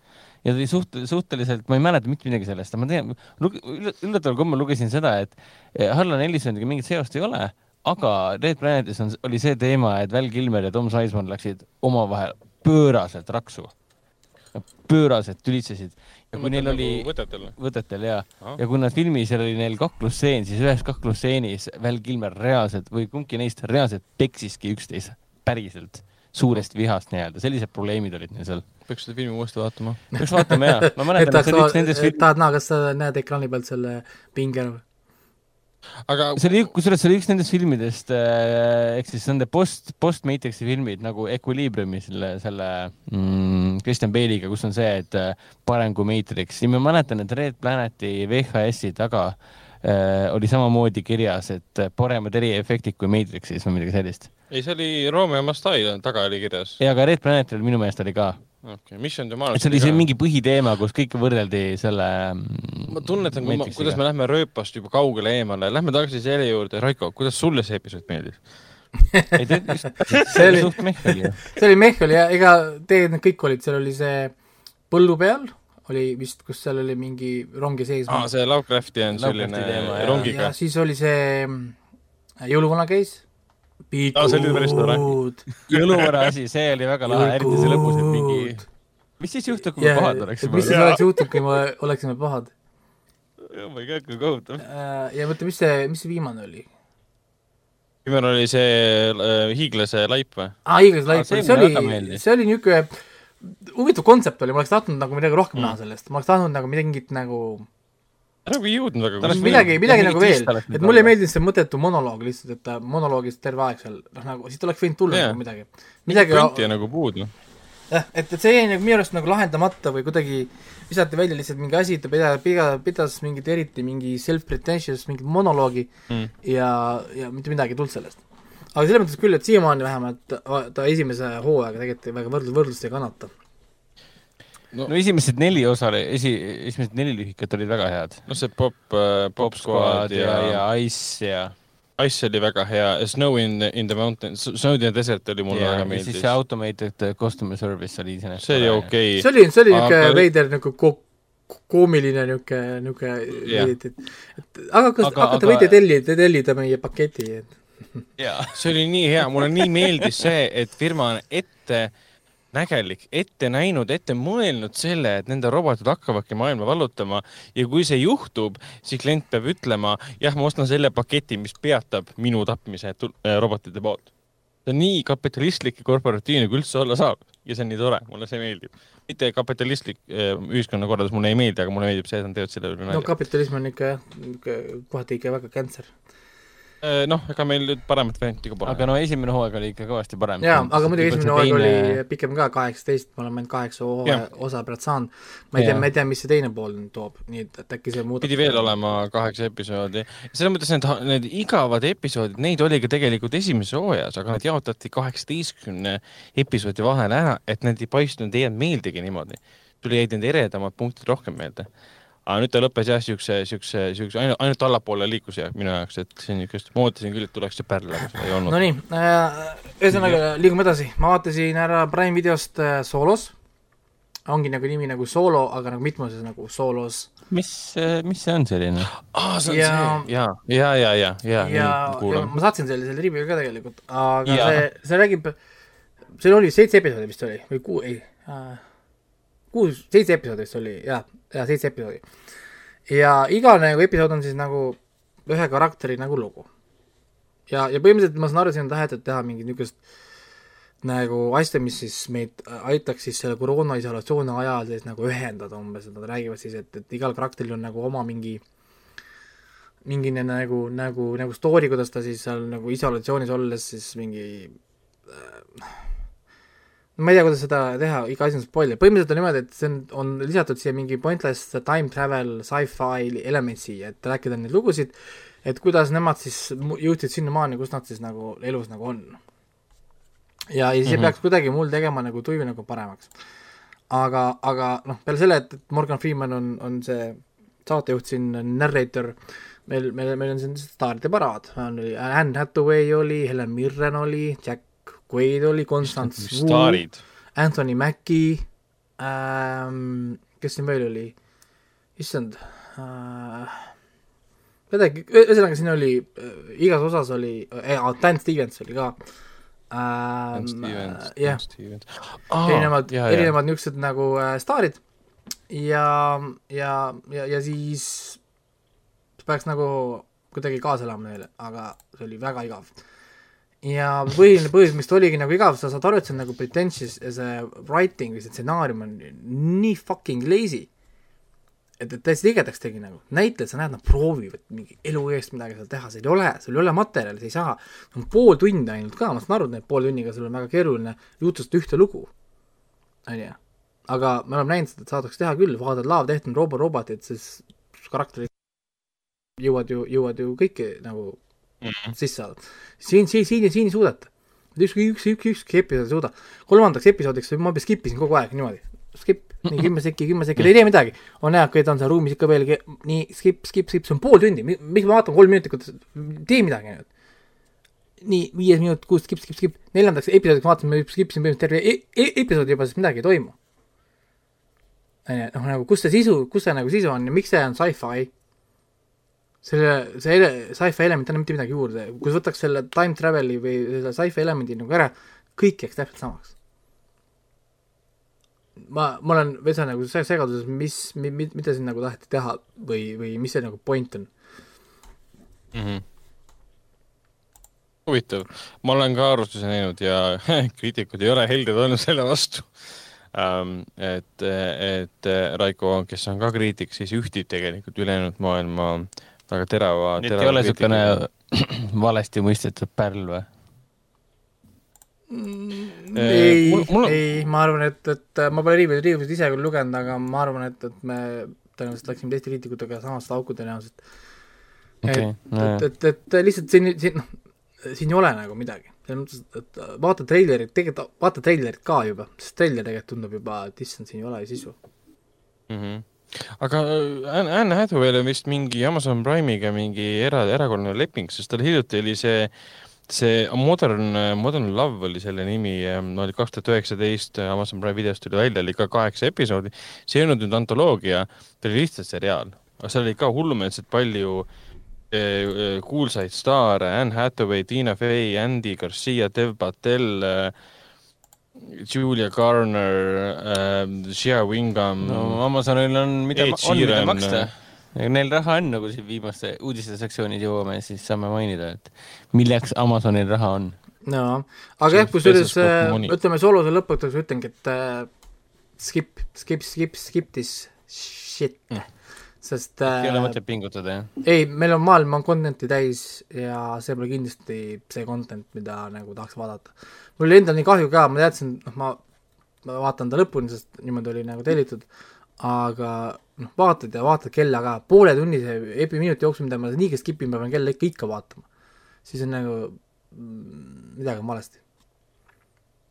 D: ja ta oli suht-, suhteliselt, ma ei mäleta mitte midagi sellest, ma tean, üllataval kombel lugesin seda, et eh, Harlan Ellisoniga mingit seost ei ole, aga Red Planetis on, oli see teema, et Val Kilmer ja Tom Sizemore läksid omavahel pööraselt raksu. pööraselt tülitsesid. ja kui neil
B: nagu
D: oli
B: võtetel,
D: võtetel ja ja kui nad filmis oli neil kaklusstseen, siis ühes kaklusstseenis Val Kilmer reaalselt või kumbki neist reaalselt peksiski üksteist päriselt suurest vihast nii-öelda, sellised probleemid olid neil seal.
B: peaks seda filmi uuesti vaatama.
D: peaks vaatama jaa, ma mäletan, et see oli üks nendest
C: film-. tahad näha, kas sa näed ekraani pealt selle pinge või?
D: aga see oli, kusjuures see oli üks nendest filmidest äh,, ehk siis nende post, post-Matrixi filmid nagu Equilibriumi selle, selle mm, Christian Bale'iga, kus on see, et äh, parem kui Matrix ja ma mäletan, et Red Planeti VHS-i taga äh, oli samamoodi kirjas, et paremad eriefektid kui Matrixis või midagi sellist.
B: ei, see oli Romeo Must Die taga oli kirjas.
D: ja, aga Red Planetil minu meelest oli ka
B: okei okay., Mission to Mars.
D: see oli see mingi põhiteema, kus kõike võrreldi selle.
B: Mm, ma tunnetan, kuidas me lähme rööpast juba kaugele eemale, lähme tagasi selle juurde, Raiko, kuidas sulle see episood meeldis?
D: ei, see oli
C: see oli mehh oli ja ega teie need kõik olid, seal oli see põllu peal oli vist, kus seal oli mingi rongi sees.
B: aa, see Lovecrafti on selline teema, rongiga.
C: siis oli see mm, jõuluvana case
B: pikud ah,. see oli päris tore.
D: jõuluvara asi, see oli väga lahe, eriti see lõpus, et mingi, mis siis juhtub, kui yeah, me pahad oleksime?
C: mis siis oleks juhtunud, kui me oleksime pahad?
B: oh my god, kui kohutav.
C: Äh, ja mõtle, mis see, mis see viimane oli?
B: viimane oli see äh, hiiglase laip või?
C: aa, hiiglase laip, see, see oli, see oli niisugune huvitav kontsept oli, ma oleks tahtnud nagu midagi rohkem mm. näha sellest, ma oleks tahtnud nagu mingit nagu
B: nagu ei jõudnud väga
C: oleks midagi, midagi nagu veel, et mulle ei meeldinud see mõttetu monoloog lihtsalt, et ta monoloogis terve aeg seal, noh nagu siit oleks võinud tulla yeah. nagu midagi.
B: midagi krunti nagu puudu.
C: jah, et, et see jäi nagu minu arust nagu lahendamata või kuidagi visati välja lihtsalt mingi asi, ta pida-, pida-, pidas mingit eriti mingi self-pretentious mingit monoloogi mm. ja, ja mitte midagi ei tulnud sellest. Aga selles mõttes küll, et siiamaani vähemalt ta esimese hooaega tegelikult väga võrdlus, võrdlust ei kannata
D: no, no esimesed neli osa, esi, esimesed neli lühikat olid väga head.
B: no see Pop äh,, Pop Squad ja,
D: ja, ja Ice ja
B: Ice oli väga hea, Snow in, in the mountains, Snow in the desert oli mulle ja, väga meeldis.
D: siis see automated customer service oli iseenesest.
B: see oli okei okay..
C: see oli, see oli niisugune aga... veider nagu ko-, koomiline niisugune, niisugune, et, et, et aga kas aga, hakata aga... võite tellida, tellida meie paketi, et
B: see oli nii hea, mulle nii meeldis see, et firma on ette nägelik, ette näinud, ette mõelnud selle, et nende robotid hakkavadki maailma vallutama ja kui see juhtub, siis klient peab ütlema, jah, ma ostan selle paketi, mis peatab minu tapmise äh, robotite poolt. see on nii kapitalistlik ja korporatiivne, kui üldse olla saab ja see on nii tore, mulle see meeldib. mitte kapitalistlik äh, ühiskonnakorraldus mulle ei meeldi, aga mulle meeldib see, et nad teevad selle üle
C: nalja. no kapitalism on ikka jah, kohati ikka väga
B: Äh, noh, ega meil nüüd paremat varianti ka pole.
D: aga no esimene hooaeg oli ikka kõvasti parem.
C: jaa, aga muidugi esimene hooaeg teine... oli pikem ka, kaheksateist, me oleme ainult kaheksa osa pärast saanud. ma ei tea, ma ei tea, mis see teine pool nüüd toob, nii et, et äkki see muudab
B: pidi veel olema kaheksa episoodi. selles mõttes need, need igavad episoodid, neid oli ka tegelikult esimeses hooajas, aga nad jaotati kaheksateistkümne episoodi vahele ära, et need ei paistnud, ei jäänud meeldigi niimoodi. tuli, jäid need eredamad punktid rohkem meelde aga nüüd ta lõppes jah, siukse, siukse, siukse ainult, ainult allapoole liikus ja minu jaoks, et on niisugust, ma ootasin küll, et tuleks see pärl, aga seda ei olnud.
C: Nonii äh,, ühesõnaga liigume edasi, ma vaatasin ära Prime videost äh, Solos, ongi nagu nimi nagu Solo, aga nagu mitmuses nagu Solos.
D: mis, äh, mis see on selline?
B: aa, see on ja, ja, ja, ja, ja, ja,
C: ja, ja ma saatsin selle, selle review ka tegelikult, aga ja. see, see räägib, seal oli seitse episoodi vist oli või kuu, ei äh,, kuus, seitse episoodi vist oli, jaa, jaa, seitse episoodi. ja iga nagu episood on siis nagu ühe karakteri nagu lugu. ja, ja põhimõtteliselt ma saan aru, siin on tahetud teha mingit niisugust nagu asja, mis siis meid aitaks siis selle koroona isolatsiooni ajal siis nagu ühendada umbes, et nad räägivad siis, et, et igal karakteril on nagu oma mingi mingi nagu, nagu, nagu story, kuidas ta siis seal nagu isolatsioonis olles siis mingi äh, ma ei tea, kuidas seda teha, iga asi on spoiler, põhimõtteliselt on niimoodi, et see on, on lisatud siia mingi pointless time travel sci-fi element siia, et rääkida neid lugusid, et kuidas nemad siis jõudsid sinnamaani, kus nad siis nagu elus nagu on. ja, ja see mm -hmm. peaks kuidagi mul tegema nagu tuju nagu paremaks. aga, aga noh, peale selle, et Morgan Freeman on, on see saatejuht siin, narrator, meil, meil, meil on siin staaride paraad, oli Anne Hathaway oli, Helen Mirren oli, Jack Quaid oli, Constance Wu, Anthony Mackie ähm,, kes siin veel oli, issand äh,, midagi, ühesõnaga siin oli äh,, igas osas oli äh,, Dan Stevens oli ka. Ähm,. jah, erinevad, erinevad niisugused nagu äh, staarid. Ja, ja, ja, ja siis peaks nagu kuidagi kaasa elama neile, aga see oli väga igav. Ja põhiline põhjus, miks ta oligi nagu igav, sa saad aru, et see on nagu pretentious ja see writing või see stsenaarium on nii fucking lazy. Et, et täiesti tigedaks tegi nagu, näitlejad, sa näed, nad proovivad mingi elu eest midagi seal teha, seal ei ole, sul ei ole materjali, sa ei saa, on pool tundi ainult ka, ma saan aru, et need poole tunniga sul on väga keeruline jutustada ühte lugu, on ju. aga me oleme näinud seda, et saadakse teha küll, vaatad Love, Death and Robo Robotit, siis karakterid jõuad ju, jõuad ju kõiki nagu mm -hmm. sisse saada. siin, siin, siin, siin ei suudeta. ükski, üks, üks, ükski episood ei suuda. kolmandaks episoodiks ma skip isin kogu aeg niimoodi, skip, nii kümme sekki, kümme sekki, ei tee midagi. on näha, et on seal ruumis ikka veel, nii skip, skip, skip, see on pool tundi, miks ma vaatan kolm minutit, tee midagi nüüd. nii, viies minut, kuus, skip, skip, skip, neljandaks episoodiks vaatasin, ma skipsin põhimõtteliselt terve e e episoodi juba, sest midagi ei toimu. on ju, noh nagu kus see sisu, kus see nagu sisu on ja miks see on sci-fi selle, see ele-, sci-fi element ei anna mitte midagi juurde, kui sa võtaks selle time travel'i või selle sci-fi elemendi nagu ära, kõik jääks täpselt samaks. ma, ma olen veitsa nagu segaduses, mis mi,, mi, mida siin nagu taheti teha või, või mis see nagu point on
B: mm. -hmm huvitav, ma olen ka arvustusi näinud ja kriitikud ei ole helded olnud selle vastu um,. et, et Raiko, kes on ka kriitik, siis ühtib tegelikult ülejäänud maailma väga terava.
D: nii et ei ole niisugune valesti mõistetud pärl või?
C: Mm, ei, on... ei, ma arvan, et, et ma pole riivisid, riivisid ise küll lugenud, aga ma arvan, et, et me tõenäoliselt läksime teiste kriitikutega samasse auku tõenäoliselt okay,. et, et, et, et lihtsalt siin, siin, noh, siin ei ole nagu midagi. selles mõttes, et vaata treilerit, tegelikult vaata treilerit ka juba, sest treiler tegelikult tundub juba, et issand, siin ei ole sisu
B: mm. -hmm aga äh, Anne Hathaway'l on vist mingi Amazon Prime'iga mingi era, erakorraline leping, sest tal hiljuti oli see, see Modern, Modern Love oli selle nimi, ähm, oli kaks tuhat üheksateist Amazon Prime videost tuli välja, oli ka kaheksa episoodi. see ei olnud nüüd antoloogia, ta oli lihtsalt seriaal, aga seal oli ka hullumeelselt palju äh, äh, kuulsaid staare, Anne Hathaway, Tina Fey, Andy Garcia, Dev Patel äh, Julia Garner äh,, Shea Wingham.
D: no Amazonil on, mida on, mida maksta. Neil raha on, nagu siin viimaste uudiste sektsioonis jõuame, siis saame mainida, et milleks Amazonil raha on.
C: no, aga jah, kusjuures äh, ütleme sooluse lõpetuseks ütlengi, et äh, skip, skip, skip, skip this shit mm sest
D: äh, ei ole mõtet pingutada, jah?
C: ei, meil on maailm on content'i täis ja see pole kindlasti see content, mida nagu tahaks vaadata. Mul oli endal nii kahju ka, ma teadsin, noh, ma, ma vaatan ta lõpuni, sest niimoodi oli nagu tellitud, aga noh, vaatad ja vaatad kella ka, pooletunnise epi minuti jooksul, mida ma niigi skip in, ma pean kella ikka, ikka vaatama. siis on nagu mm, midagi on valesti.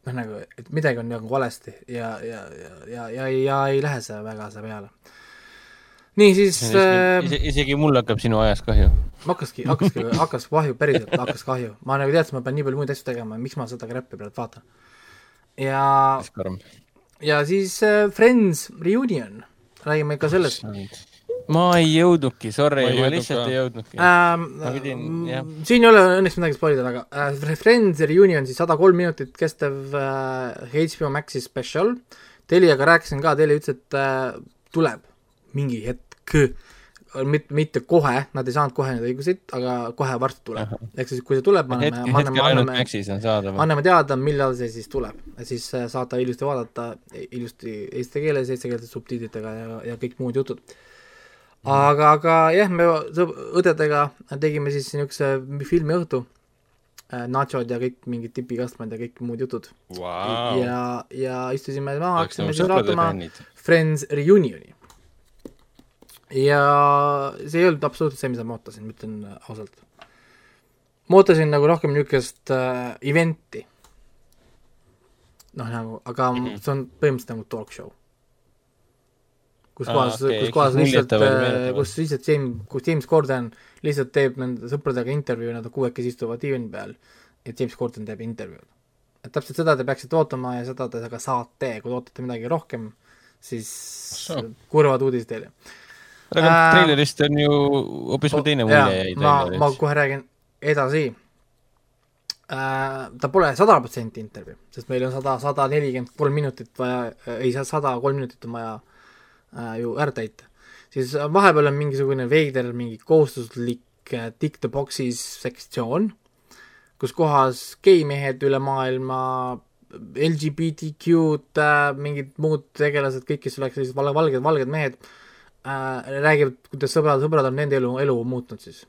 C: noh, nagu, et midagi on nagu valesti ja, ja, ja, ja, ja, ja ei lähe see väga see peale nii siis
D: äh, isegi, mul hakkab sinu ajast kahju.
C: hakkaski, hakkaski, hakkas kahju, päriselt hakkas kahju. ma nagu teadsin, ma pean nii palju muid asju tegema, miks ma seda Grappi pealt vaatan. ja, ja siis äh, Friends Reunion, räägime ikka sellest.
D: ma ei jõudnudki, sorry, ma lihtsalt ka. ei jõudnudki
C: ähm,. ma pidin, jah. siin ei ole õnneks midagi spoilida, aga äh, Friends Reunion siis sada kolm minutit kestev äh, HBO Maxi spetsial. Teliaga rääkisin ka, Telia ütles, et äh, tuleb mingi hetk mitte, mitte kohe, nad ei saanud kohe neid õiguseid, aga kohe varsti tuleb. ehk siis, kui see tuleb,
D: me anname, anname, anname,
C: anname teada, millal see siis tuleb. siis äh, saate ilusti vaadata, ilusti eesti keeles, eestikeelsete subtiitritega ja, ja kõik muud jutud. aga, aga jah, me õdedega tegime siis niisuguse filmiõhtu, äh, nachod ja kõik mingid tipikastmed ja kõik muud jutud.
B: Wow..
C: ja, ja istusime maha, hakkasime siis vaatama Friends Reunioni ja see ei olnud absoluutselt see, mida ma ootasin, ma ütlen ausalt. ma ootasin nagu rohkem niisugust äh, event'i. noh, nagu, aga mm -hmm. see on põhimõtteliselt nagu talk show. kus kohas ah,, okay. kus kohas lihtsalt, äh, kus lihtsalt James, kus James Corden lihtsalt teeb nende sõpradega intervjuu, nad kuuekesi istuvad diivani peal ja James Corden teeb intervjuud. et täpselt seda te peaksite ootama ja seda te ka saate, kui te ootate midagi rohkem, siis kurvad uudised teile
D: aga äh, treilerist on ju hoopis teine mulje
C: jäi. ma, ma kohe räägin edasi äh, ta pole sada protsenti intervjuu, sest meil on sada, sada nelikümmend kolm minutit vaja, ei, sada kolm minutit on vaja äh, ju ära täita. siis vahepeal on mingisugune veider, mingi kohustuslik äh, tick the box'is sektsioon, kus kohas geimehed üle maailma, LGBTQ-d äh,, mingid muud tegelased, kõik, kes oleks sellised val-, valged, valged mehed äh,, räägivad, kuidas sõbrad, sõbrad on nende elu, elu muutnud siis.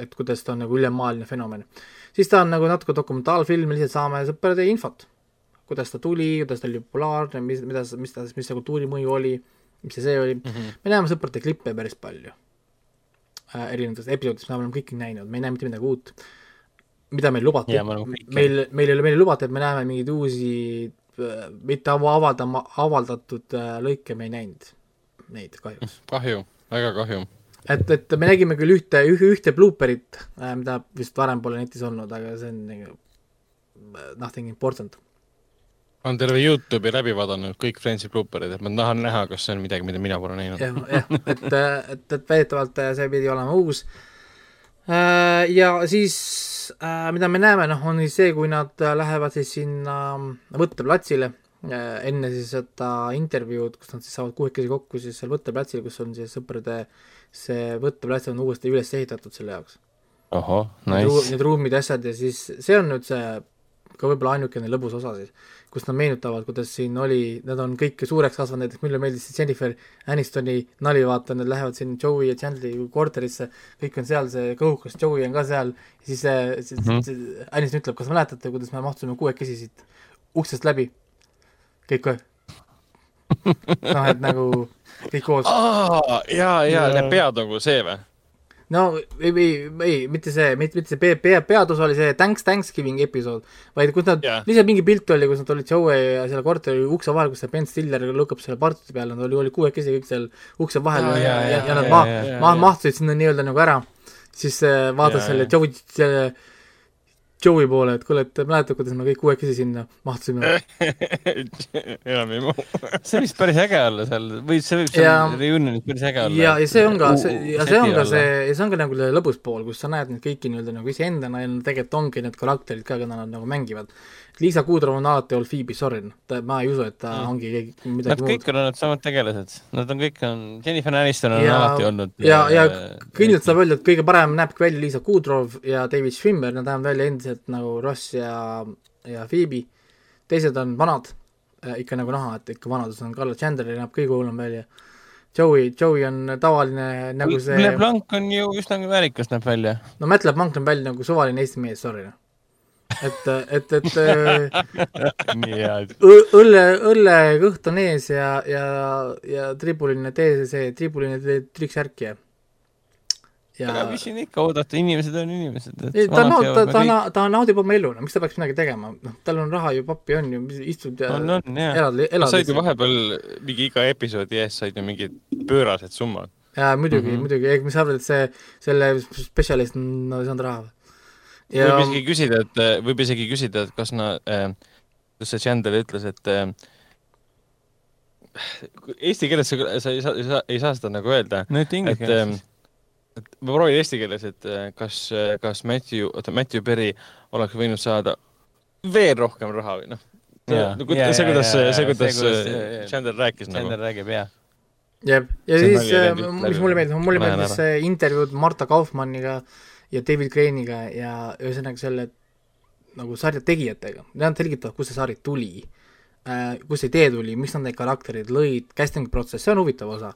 C: et kuidas ta on nagu ülemaailmne fenomen. siis ta on nagu natuke dokumentaalfilm, lihtsalt saame sõprade infot. kuidas ta tuli, kuidas ta oli populaarne, mis, mida, mis ta, mis see kultuuri mõju oli, mis see see oli mm, -hmm. me näeme sõprade klippe päris palju äh, erinevatest episoodidest, me oleme kõiki näinud, me ei näe mitte midagi uut mida meil lubati, meil, meil ei ole, meile lubati, et me näeme mingeid uusi äh, mitte avada, avaldatud äh, lõike me ei näinud neid kahjuks.
B: kahju, väga kahju.
C: et, et me nägime küll ühte, ühte blooperit, äh, mida vist varem pole netis olnud, aga see on nagu nothing important.
B: on terve Youtube'i läbi vaadanud kõik Friendsi blooperid, et ma tahan näha, kas see on midagi, mida mina pole näinud.
C: jah, jah, et, et, et väidetavalt see pidi olema uus ja siis äh, mida me näeme, noh, on siis see, kui nad äh, lähevad siis sinna võtteplatsile äh, enne siis seda intervjuud, kus nad siis saavad kuuekesi kokku siis seal võtteplatsil, kus on siis sõprade, see võtteplats on uuesti üles ehitatud selle jaoks.
B: ahah, nice.
C: Need ruumid, asjad ja siis see on nüüd see ka võib-olla ainukene lõbus osa siis kus nad meenutavad, kuidas siin oli, nad on kõik suureks kasvanud, näiteks mulle meeldis see Jennifer Anistoni nali, vaata, nad lähevad siin Joey ja Chandleri korterisse, kõik on seal, see kõhukas Joey on ka seal, siis see, see mm, -hmm. see Aniston ütleb, kas mäletate, kuidas me mahtusime kuuekesi siit uksest läbi? Kõik või? noh, et nagu kõik koos.
B: jaa, jaa, ja, need pead nagu see või?
C: no ei, ei, ei, mitte see, mitte, mitte see pea, pea, peatosa oli see Thanks, Thanksgiving episood, vaid kus nad yeah., lihtsalt mingi pilt oli, kus nad olid Joe ja selle korteri ukse vahel, kus see Ben Stiller lükkab selle partuti peale, nad oli, oli kuuekesi kõik seal ukse vahel oh, ja, ja, ja, ja nad ma-, ma-, mahtusid sinna nii-öelda nagu ära, siis äh, vaatas selle Joe, selle Joe'i poole, et kuule, et mäletad, kuidas me kõik kuuekesi sinna mahtusime?
B: Enam ei mahu.
D: See võiks päris äge olla seal, või see võib seal reunionis päris äge olla.
C: ja, ja see on ka, see, ja see on ka see, ja see on ka nagu lõbus pool, kus sa näed neid kõiki nii-öelda nagu iseendana ja tegelikult ongi need karakterid ka, keda nad nagu mängivad Liisa Kudrov on alati olnud Phoebe Sorin, ma ei usu, et ta mm. ongi keegi midagi
D: Nad muud. kõik on olnud samad tegelased, nad on kõik on, Jennifer Aniston on ja, alati olnud.
C: ja, ja, ja kindlalt saab öelda, et kõige parem näebki välja Liisa Kudrov ja David Schwimmer, nad näevad välja endiselt nagu Ross ja, ja Phoebe. teised on vanad äh,, ikka nagu näha, et ikka vanadus on, Carla Chandler näeb kõige hullem välja. Joey, Joey on tavaline nagu see
D: LeBlanc on ju üsna väärikas näeb välja.
C: no Matt LeBlanc näeb välja nagu suvaline Eesti mees, sorry noh et, et, et õlle, õllekõht on ees ja, ja, ja tribuline tee, see tribuline triiksärk ja
D: ja aga mis siin ikka oodata, inimesed on inimesed.
C: ta naud-, ta, ta, ta, ta naudib oma elu, no miks ta peaks midagi tegema, noh, tal on raha ju, pappi on ju, istud ja
D: on, on,
C: elad, elad.
B: said ju vahepeal mingi iga episoodi eest said ju mingid pöörased summad.
C: jaa, muidugi mm, -hmm. muidugi, ega mis sa arvad, et see, selle spetsialist on saanud raha või?
B: Ja... võib isegi küsida, et äh, võib isegi küsida, et kas nad äh,, kas see Chandler ütles, et äh, eesti keeles sa, sa ei saa, ei saa, ei saa seda nagu öelda.
D: no ütle inglise keeles siis.
B: et ma proovin eesti keeles, et äh, kas, kas Matthew, oota, Matthew Perry oleks võinud saada veel rohkem raha või noh. see, see, kuidas, see, kuidas Chandler rääkis
D: Chandler nagu. Chandler räägib, jah
C: jah, ja siis, mis mulle meeldis, mulle meeldis see intervjuud Marta Kaufmanniga äh, ja David Crane'iga ja ühesõnaga selle nagu sarja tegijatega, nad selgitavad, kust see sari tuli äh,, kust see idee tuli, miks nad need karakterid lõid, casting protsess, see on huvitav osa.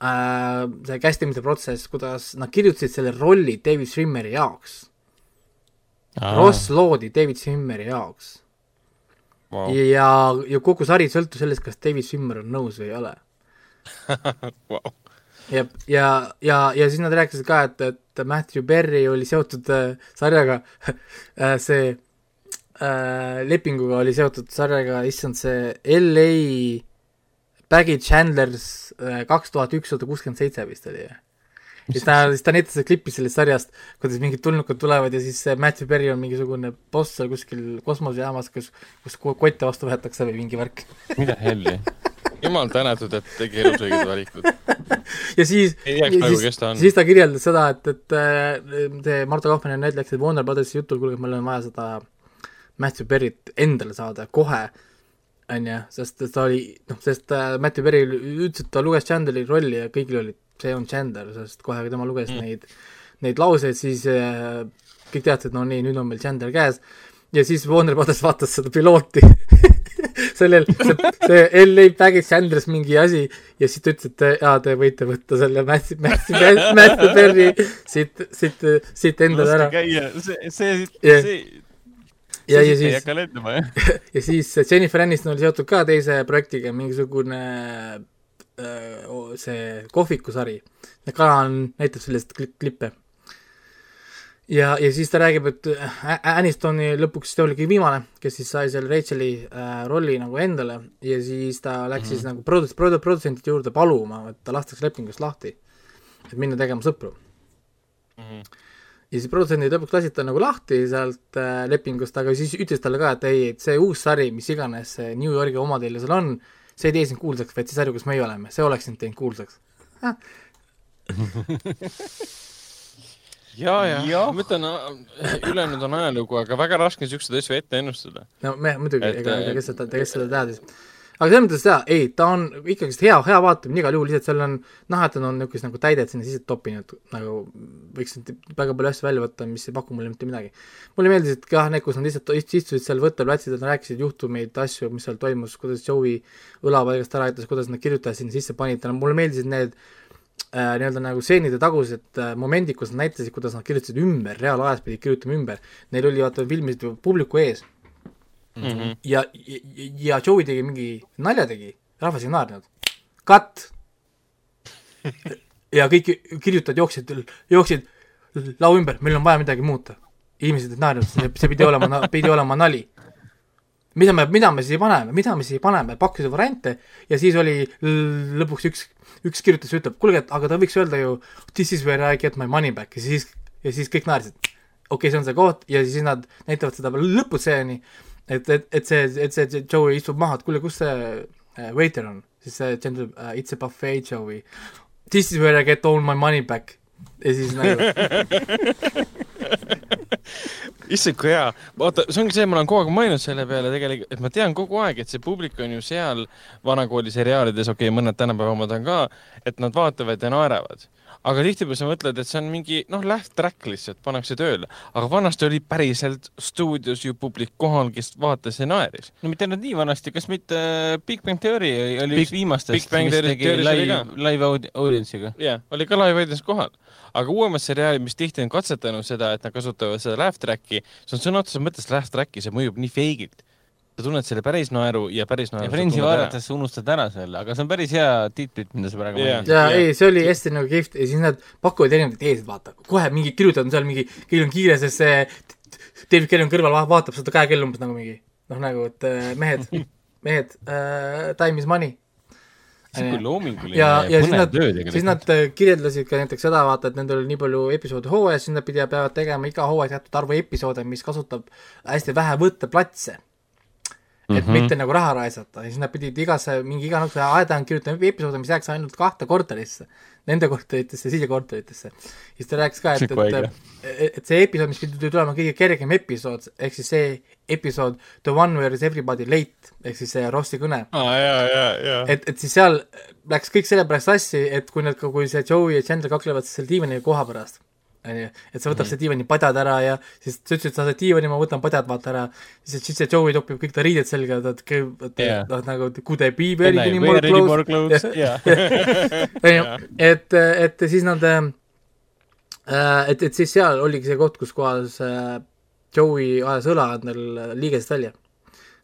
C: Äh,, see casting imise protsess, kuidas nad kirjutasid selle rolli David Schwimmeri jaoks. Ross loodi David Schwimmeri jaoks. Wow.. ja, ja kogu sari sõltus sellest, kas David Schwimmer on nõus või ei ole. Wow ja, ja, ja, ja siis nad rääkisid ka, et, et Matthew Perry oli seotud äh, sarjaga äh, see äh, lepinguga oli seotud sarjaga, issand, see LA Baggage Handlers äh, kaks tuhat ükssada kuuskümmend seitse vist oli. Siis ta, siis ta näitas klippi sellest sarjast, kuidas mingid tulnukad tulevad ja siis Matthew Perry on mingisugune boss seal kuskil kosmosejaamas, kus, kus kotte vastu võetakse või mingi värk.
D: Mida helli.
B: Jumal tänatud, et tegi elus õiged valikud.
C: ja siis,
B: siis,
C: siis ta kirjeldas seda, et, et see Marta Kaufmann ja Ned läksid Warner Brothersi jutul, kuulge, meil on vaja seda Matthew Perryt endale saada kohe, on ju, sest ta oli, noh, sest äh, Matthew Perry ütles, et ta luges Chandleri rolli ja kõigil oli, see on Chandler, sest kohe, kui tema luges mm. neid, neid lauseid, siis äh, kõik teadsid, et no nii, nüüd on meil Chandler käes. Ja siis Warner Brothers vaatas seda pilooti. Sellel, see, see LA Baggage Sanders mingi asi. Ja siis ta ütles, et jaa, te võite võtta selle Matthew, Matthew, Matthew Perry siit, siit, siit endale ära.
D: see, see, see
C: ja, ja siis, ja siis Jennifer Aniston oli seotud ka teise projektiga, mingisugune äh, see kohvikusari. Kalan näitab sellest klippe ja, ja siis ta räägib, et Anistoni lõpuks ta oligi viimane, kes siis sai selle Racheli äh, rolli nagu endale ja siis ta läks mm -hmm. siis nagu produ-, produ-, produtsentide juurde paluma, et ta lastakse lepingust lahti, et minna tegema sõpru mm. -hmm. ja siis produtsendid lõpuks lasid ta nagu lahti sealt äh, lepingust, aga siis ütles talle ka, et ei, et see uus sari, mis iganes see New Yorgi oma teil seal on, see ei tee sind kuulsaks, vaid see sari, kus meie oleme, see oleks sind teinud kuulsaks
B: ja, ja, ja. ma ütlen, ülejäänud on ajalugu, aga väga raske on siukseid asju ette ennustada.
C: no me muidugi, ega, ega kes seda, kes seda teadis. Aga selles mõttes jaa, ei, ta on ikkagist hea, hea vaatamine igal juhul, lihtsalt seal on näha, et on niisugust nagu täidet sinna sisse toppinud, nagu võiks väga palju asju välja võtta, mis ei paku mulle mitte midagi. mulle meeldis, et jah, need, kus nad lihtsalt istusid seal võtteplatsil, nad rääkisid juhtumeid, asju, mis seal toimus, kuidas Joey õlapaigast ära aitas, kuidas nad kirjutajad sinna sisse panid, mulle meeldisid need äh, nii-öelda nagu stseenide tagused äh, momendid, kus nad näitasid, kuidas nad kirjutasid ümber, reaalajas pidid kirjutama ümber. Neil oli, vaata, filmisid ju publiku ees mm. -hmm. ja, ja, ja Joey tegi mingi nalja tegi, rahvas ei naernud. Cut! ja kõik kirjutajad jooksid, jooksid lau ümber, meil on vaja midagi muuta. inimesed ei naernud, see pidi olema, pidi olema nali mida me, mida me siis paneme, mida me siis paneme, pakkusid variante ja siis oli lõpuks üks, üks kirjutas, ütleb, kuulge, et aga ta võiks öelda ju this is where I get my money back ja siis, ja siis kõik naersid. okei okay,, see on see koht ja siis nad näitavad seda lõpuseni, et, et, et see, et see Joey istub maha, et kuule, kus see uh, waiter on, siis see gender uh,, it's a buffet, Joey. This is where I get all my money back ja siis nagu
B: issand, kui hea. vaata, see ongi see, ma olen kogu aeg mõelnud selle peale tegelikult, et ma tean kogu aeg, et see publik on ju seal vanakooli seriaalides, okei okay,, mõned tänapäeva omad on ka, et nad vaatavad ja naeravad aga tihtipeale sa mõtled, et see on mingi noh, läht track lihtsalt pannakse tööle, aga vanasti oli päriselt stuudios ju publik kohal, kes vaatas ja naeris.
D: no mitte nüüd nii vanasti, kas mitte äh, Big Bang Theory oli Big, üks viimastest, mis tegi live, live audience'iga?
B: jah yeah,, oli ka live audience kohal aga uuemad seriaalid, mis tihti on katsetanud seda, et nad kasutavad seda laugh track'i, see on sõna otseses mõttes laugh track'i, see mõjub nii feigilt. Sa tunned selle päris naeru ja päris naeru.
D: ja Friendsi vaadates sa unustad ära selle, aga see on päris hea tiitlit, mida sa praegu
C: yeah. ja yeah. ei, see oli hästi nagu kihvt ja siis nad pakuvad erinevaid ideesid, vaata, kohe mingi kirjutatud on seal mingi, kellel on kiire, sest see David Kelly on kõrval, vaatab seda käekell umbes nagu mingi noh, nagu et äh, mehed, mehed uh,, time is money
D: sihuke loominguline
C: ja, ja siis nad, siis nad äh, kirjeldasid ka näiteks seda, vaata, et nendel oli nii palju episoode hooajas, siis nad pidi, peavad tegema iga hooaja teatud arvu episoode, mis kasutab hästi vähe võtteplatse. Et mm -hmm. mitte nagu raha raisata ja siis nad pidid igasse, mingi iga niisuguse aeda kirjutama episoode, mis jääks ainult kahte korterisse nende korteritesse, sisekorteritesse. siis ta rääkis ka, et, et, et see episood, mis pidi tulema kõige kergem episood, ehk siis see episood The one where is everybody late, ehk siis see Rossi kõne
B: ah,.
C: et, et siis seal läks kõik sellepärast sassi, et kui nad, kui see Joey ja Chandler kaklevad seal diivani koha pärast onju, et sa võtab mm see diivani padjad ära ja siis sa ütlesid, sa saad diivani, ma võtan padjad vaata ära, siis, siis see Joey topib kõik ta riided selga, ta yeah. noh nagu could I be very any more clothes, onju, et, et siis nad äh, et, et siis seal oligi see koht, kus kohas äh, Joey ajas õla endal liigesest välja.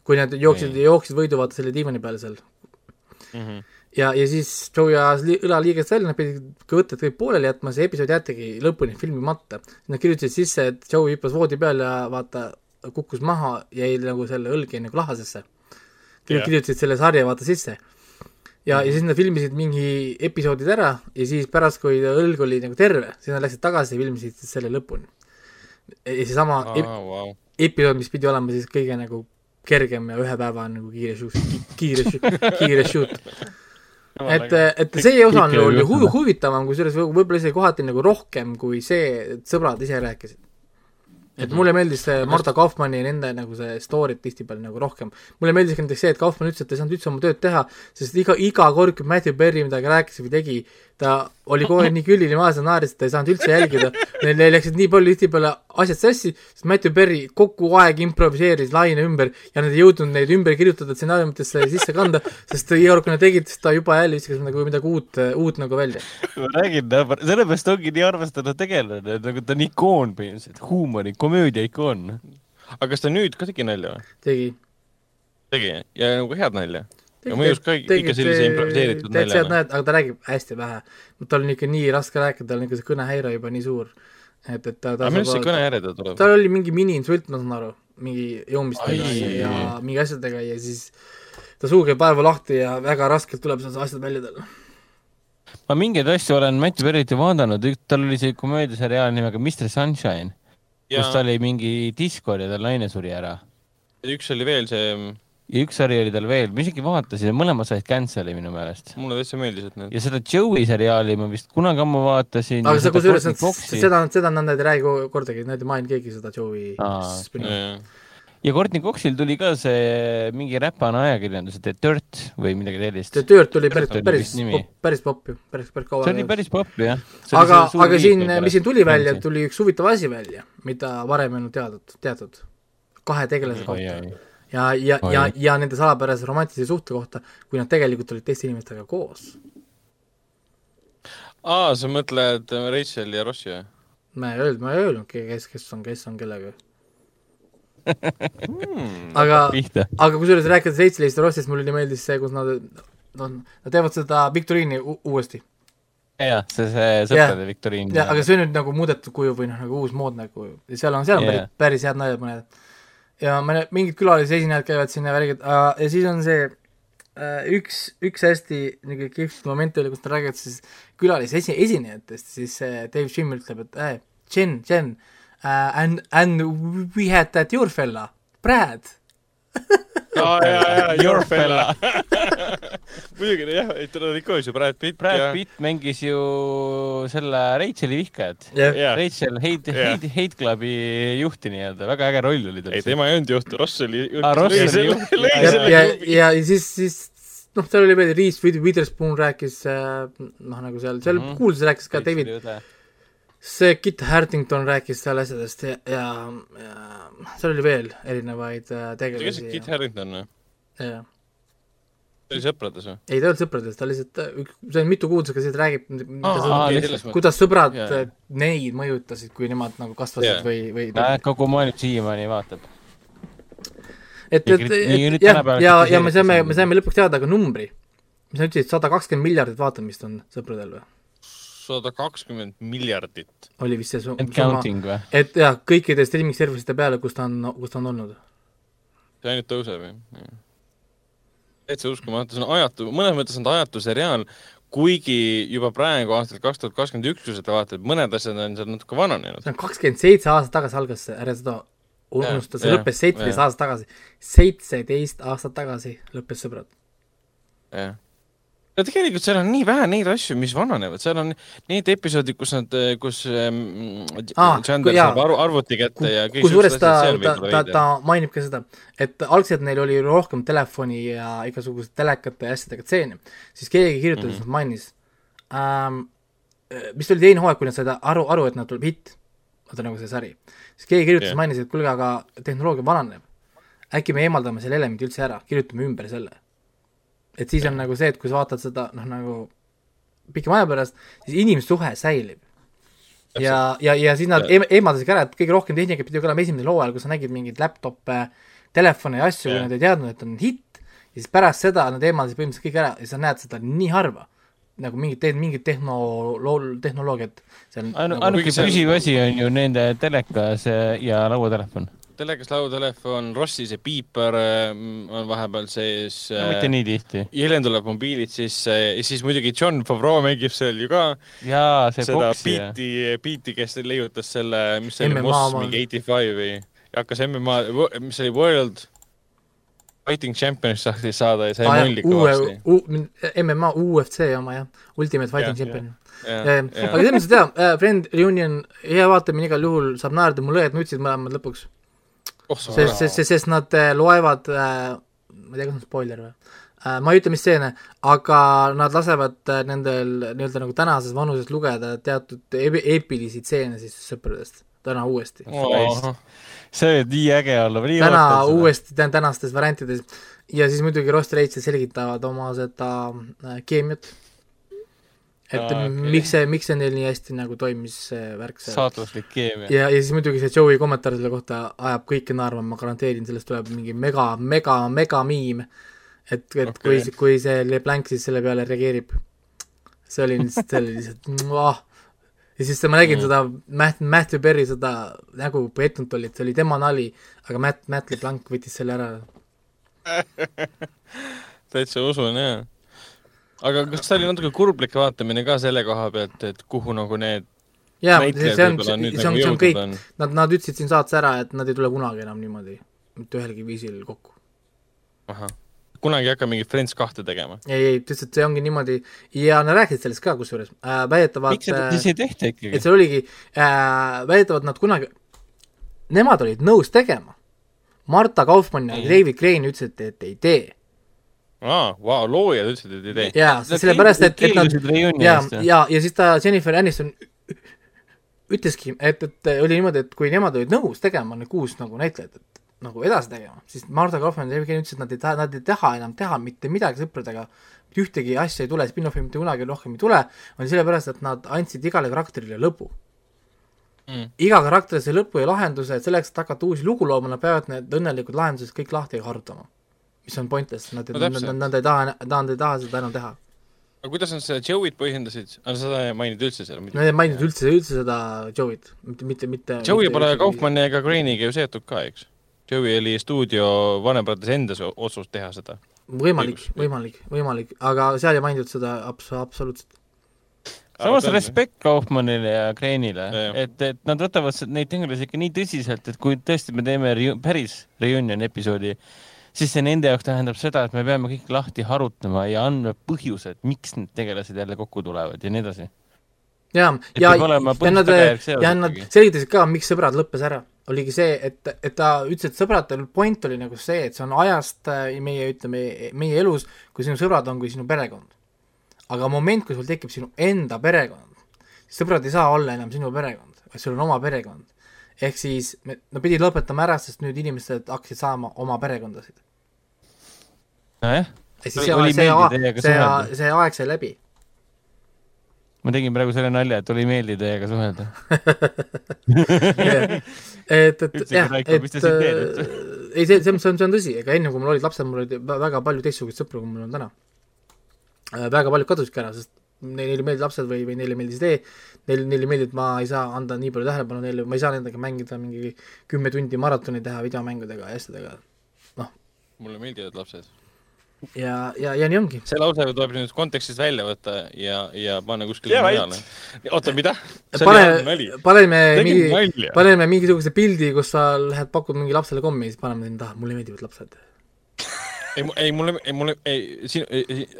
C: kui nad jooksid yeah., jooksid võidu vaata selle diivani peale seal. Mm. -hmm ja, ja siis Joey ajas li õla liigest välja, nad pidid võtted kõik pooleli jätma, see episood jäetigi lõpuni filmimata. Nad kirjutasid sisse, et Joey hüppas voodi peale ja vaata, kukkus maha, jäi nagu selle õlg jäi nagu lahasesse. Yeah. kirjutasid selle sarja vaata sisse. ja, ja siis nad filmisid mingi episoodid ära ja siis pärast, kui õlg oli nagu terve, siis nad läksid tagasi ja filmisid selle lõpuni. ja seesama oh, ep wow. episood, mis pidi olema siis kõige nagu kergem ja ühe päeva nagu kiire shoot, kiire shoot, kiire shoot. Et, et see osa on ju hu huvitavam, kusjuures võib-olla isegi kohati nagu rohkem kui see, et sõbrad ise rääkisid. Et mulle meeldis see Marta Kaufmanni nende nagu see story'd tihtipeale nagu rohkem. mulle meeldis ka näiteks see, et Kaufmann ütles, et ta ei saanud üldse oma tööd teha, sest iga, iga kord, kui Matthew Perry midagi rääkis või tegi, ta oli kogu aeg nii külili maas ja naeris, et ta ei saanud üldse jälgida. Neil läksid nii palju tihtipeale asjad sassi, sest Matthew Perry kogu aeg improviseeris laine ümber ja nad ei jõudnud neid ümber kirjutada stsenaariumitesse sisse kanda, sest iga kord, kui nad tegid, siis ta juba jälle viskas nagu midagi uut, uut nagu välja.
D: ma räägin, sellepärast ongi nii arvestatud tegelane, nagu ta on ikoon põhimõtteliselt, huumori, komöödia ikoon.
B: aga kas ta nüüd ka tegi nalja või?
C: tegi.
B: tegi ja nagu head nalja? Ja mõjus ka ikka sellise improviseeritud
C: naljana. näed, aga ta räägib hästi vähe. tal on ikka nii raske rääkida, tal on ikka see kõnehäire juba nii suur. et, et ta,
B: ta aga millest see kõnehäire tal tuleb?
C: tal oli mingi mini-insult, ma saan aru, mingi joomistega ja mingi asjadega ja siis ta suu käib päeva lahti ja väga raskelt tuleb seal asjad välja tal
D: ma mingeid asju olen Mati Perrit ju vaadanud, tal oli see komöödiaseriaal nimega Mr Sunshine, kus ta oli mingi diskor ja tal naine suri ära.
B: üks oli veel see
D: ja üks sari oli tal veel, ma isegi vaatasin, mõlemad said cancel'i minu meelest.
B: mulle täitsa meeldis, et need.
D: ja seda Joey seriaali ma vist kunagi ammu vaatasin.
C: aga sa kusjuures, seda, seda nad ei räägi kordagi, nad ei maininud keegi seda Joey.
D: ja Courtney Coxil tuli ka see mingi räpane ajakirjandus, The Dirt või midagi sellist.
C: The Dirt oli päris, päris, päris popp ju, päris, päris kaua.
D: see oli päris popp jah.
C: aga, aga siin, mis siin tuli välja, tuli üks huvitav asi välja, mida varem ei olnud teadnud, teatud kahe tegelase kohta ja, ja, ja, ja nende salapärase romantilise suhte kohta, kui nad tegelikult olid teiste inimestega koos.
B: aa, sa mõtled äh, Rachel ja Rossi või?
C: ma ei öelnud, ma ei öelnudki, kes, kes on, kes on kellega hmm, aga, aga kusjuures rääkides Rachelist ja Rossist, mulle nii meeldis see, kus nad, noh, nad teevad seda Victorine'i uuesti.
D: jah, see, see sõprade. Victorine'i.
C: jah, aga see on nüüd nagu muudetud kuju või noh, nagu uus mood nagu, seal on, seal on yeah. päris, päris head naljad mõned ja mõned, mingid külalisesinejad käivad siin ja värgid ja siis on see äh, üks, üks hästi niisugune kihvt moment oli, kus ta räägib siis külalisesi-, esinejatest, siis Dave Jim ütleb, et äh, Jen, Jen uh,, and, and we had that your fella, Brad
B: aa jaa, jaa, Your fella muidugi jah, et tal oli ikka ju Brad Pitt.
D: Brad ja... Pitt mängis ju selle Racheli vihkajat
C: yeah..
D: Rachel Hate yeah., Hate, Hate Clubi juhti nii-öelda, väga äge roll oli tal.
B: ei, tema ei olnud juht, Ross oli
C: ja, ja, ja, ja siis, siis noh, tal oli veel Reese Witherspoon rääkis äh, noh, nagu seal, seal mm -hmm. kuulsus rääkis ka David see Kit Harington rääkis seal asjadest ja, ja, ja seal oli veel erinevaid äh, tegelasi.
B: kes Kit Harington või?
C: jah.
B: ta oli Sõprades või?
C: ei, ta ei olnud Sõprades, ta lihtsalt, äh, see on mitu kuulsust, kes räägib, kuidas sõbrad yeah. Äh, neid mõjutasid, kui nemad nagu kasvasid yeah. või, või
D: näed, kogu maailm siiamaani vaatab.
C: et, et, et jah, ja, ja, ja me saime, me saime lõpuks teada ka numbri. mis sa ütlesid, sada kakskümmend miljardit vaatamist on Sõpradel või?
B: Sada kakskümmend miljardit.
C: oli vist see summa.
D: And counting või?
C: et jah, kõikide streaming service'ite peale, kus ta on, kus ta on olnud.
B: see ainult tõuseb, jah. täitsa uskumatu, see on ajatu, mõnes mõttes on ta ajatu seriaal, kuigi juba praegu aastal kaks tuhat kakskümmend üks, kui seda vaatad, mõned asjad on seal natuke vananenud.
C: see on kakskümmend seitse aastat tagasi algas see, ära seda unusta, see lõppes seitseteist aastat tagasi. seitseteist aastat tagasi lõppes Sõbrad.
B: jah no tegelikult seal on nii vähe neid asju, mis vananevad, seal on need episoodid, kus nad, kus ähm, ah, Chandler saab arv, arvuti kätte ja
C: kusjuures ta, ta, ta, ta mainib ka seda, et algselt neil oli rohkem telefoni ja igasuguste telekate ja asjadega stseene, siis keegi kirjutas mm, -hmm. mainis. Ähm,, vist oli teine hooaeg, kui nad said aru, aru, et nad tuleb hitt, vaata nagu see sari, siis keegi kirjutas yeah., mainis, et kuulge, aga tehnoloogia vananeb. äkki me eemaldame selle elemendi üldse ära, kirjutame ümber selle et siis on nagu see, et kui sa vaatad seda noh, nagu pikema aja pärast, siis inimsuhe säilib. ja, ja, ja siis nad ja. eemaldasid ära, et kõige rohkem tehnikat pidi olema esimesel hooajal, kus sa nägid mingeid laptop'e, telefone ja asju, kui nad ei teadnud, et on hitt, ja siis pärast seda nad eemaldasid põhimõtteliselt kõik ära ja sa näed seda nii harva nagu mingit, mingit tehno-, tehnoloogiat.
D: ainuke nagu püsiv asi on ju nende telekas ja lauatelefon
B: telekas, lauatelefon, Rossi see piiper mm, on vahepeal sees
D: no,. mitte nii tihti.
B: hiljem tuleb mobiilid sisse ja siis muidugi John Favreau mängib seal ju ka.
D: jaa, see
B: seda biiti, biiti, kes leiutas selle, mis see oli, Moss mingi eighty five või hakkas MMA, mis oli World Fighting Champions tahtis saada ja sai ah, mulli
C: kõvasti. MMA, UFC oma jah, Ultimate Fighting ja, Champion. aga mõttes jaa, äh, Friend Reunion, hea vaatamine igal juhul, saab naerda, mul õed nutsid mõlemad lõpuks oh,. sest, sest, sest nad äh, loevad äh,, ma ei tea, kas on spoiler või äh,, ma ei ütle, mis stseene, aga nad lasevad äh, nendel nii-öelda nagu tänases vanuses lugeda teatud eepilisi stseene siis sõpradest täna uuesti.
D: Oh see võib nii äge olla,
C: täna uuesti tänastes variantides. Ja siis muidugi Rost Reitsid selgitavad oma seda äh, keemiat. Et Aa, okay. miks see, miks see neil nii hästi nagu toimis, see värk seal.
D: saatuslik keemia.
C: ja, ja siis muidugi see Joe'i kommentaar selle kohta ajab kõiki naerma, ma garanteerin, sellest tuleb mingi mega, mega, mega miim. et, et okay. kui, kui see LeBlanc siis selle peale reageerib, see oli lihtsalt, see oli lihtsalt, ja siis ma nägin mm. seda Matt, Matthew Perry seda nägu pettunud oli, et see oli tema nali, aga Matt, Matt LeBlanc võttis selle ära
B: täitsa usun, jaa. Aga kas see oli natuke kurblik vaatamine ka selle koha pealt, et kuhu nagu need
C: jaa, see on, see on, see on, see on kõik, nad, nad ütlesid siin saates ära, et nad ei tule kunagi enam niimoodi, mitte ühelgi viisil kokku.
B: ahah kunagi ei hakka mingit Friends kahte tegema.
C: ei, ei, ta ütles, et see ongi niimoodi ja nad rääkisid sellest ka kusjuures äh,, väidetavalt
D: miks seda siis ei tehta ikkagi?
C: et see oligi äh,, väidetavalt nad kunagi, nemad olid nõus tegema. Marta Kaufmann ja David Crane ütlesid, et ei tee
B: aa, vau, loojad ütlesid, et ei tee.
C: jaa, sellepärast, et, et nad, ja, ja, ja siis ta, Jennifer Aniston ütleski, et, et oli niimoodi, et kui nemad olid nõus tegema, need kuus nagu näitlejat, et nagu edasi tegema, siis Marta Kaufmann ja Jevgeni ütlesid, et nad ei taha, nad ei taha enam teha mitte midagi sõpradega, ühtegi asja ei tule, spin-offi mitte kunagi rohkem ei tule, on sellepärast, et nad andsid igale karakterile lõpu mm.. iga karakter sai lõpu ja lahenduse, et selleks, et hakata uusi lugu looma, nad peavad need õnnelikud lahendused kõik lahti harutama. Mis on pointless, nad no,, nad, nad, nad ei taha, nad ei taha seda enam teha.
B: aga kuidas nad seda Joe'it põhjendasid, seda ei maininud üldse seal?
C: Nad ei maininud üldse, üldse seda Joe'it, mitte, mitte, mitte
B: Joe'i pole Kaufmanni ega Crane'iga ju seotud ka, eks? Joey oli stuudio vanembrates endas otsus teha seda.
C: võimalik, võimalik, võimalik, aga seal ei mainitud seda abs-, absoluutselt.
D: samas respekt Kaufmannile ja Kreenile, et, et nad võtavad neid tegelasi ikka nii tõsiselt, et kui tõesti me teeme re päris reunion episoodi, siis see nende jaoks tähendab seda, et me peame kõik lahti harutama ja andma põhjused, miks need tegelased jälle kokku tulevad ja nii edasi.
C: ja, ja, ja nad, ja nad selgitasid ka, miks Sõbrad lõppes ära oligi see, et, et ta ütles, et sõbrad, point oli nagu see, et see on ajast äh, meie, ütleme, meie elus, kui sinu sõbrad on kui sinu perekond. aga moment, kui sul tekib sinu enda perekond, sõbrad ei saa olla enam sinu perekond, vaid sul on oma perekond. ehk siis me, nad pidid lõpetama ära, sest nüüd inimesed hakkasid saama oma perekondasid.
D: Nojah.
C: see, see, see, see aeg sai läbi.
D: Ma tegin praegu selle nalja, et oli meeldiv teiega suhelda.
C: Et, et jah, et äh, ei, see, see on, see on, see on tõsi, ega enne kui mul olid lapsed, mul olid väga palju teistsuguseid sõpru, kui mul on täna. Äh, väga paljud kadusidki ära, sest neile meeldivad lapsed või, või neile meeldis idee, neil, neile meeldib, et ma ei saa anda nii palju tähelepanu neile, ma ei saa nendega mängida mingi kümme tundi maratoni teha videomängudega ja asjadega, noh.
B: mulle meeldivad lapsed
C: ja, ja, ja nii ongi.
B: see lause tuleb nüüd kontekstist välja võtta ja, ja panna kuskile mujale. oota, mida?
C: pane, paneme mingi, paneme mingisuguse pildi, kus sa lähed pakud mingi lapsele kommi ja siis paneme sinna taha, mulle meeldivad lapsed
B: ei, ei mulle, ei mulle, ei, sinu,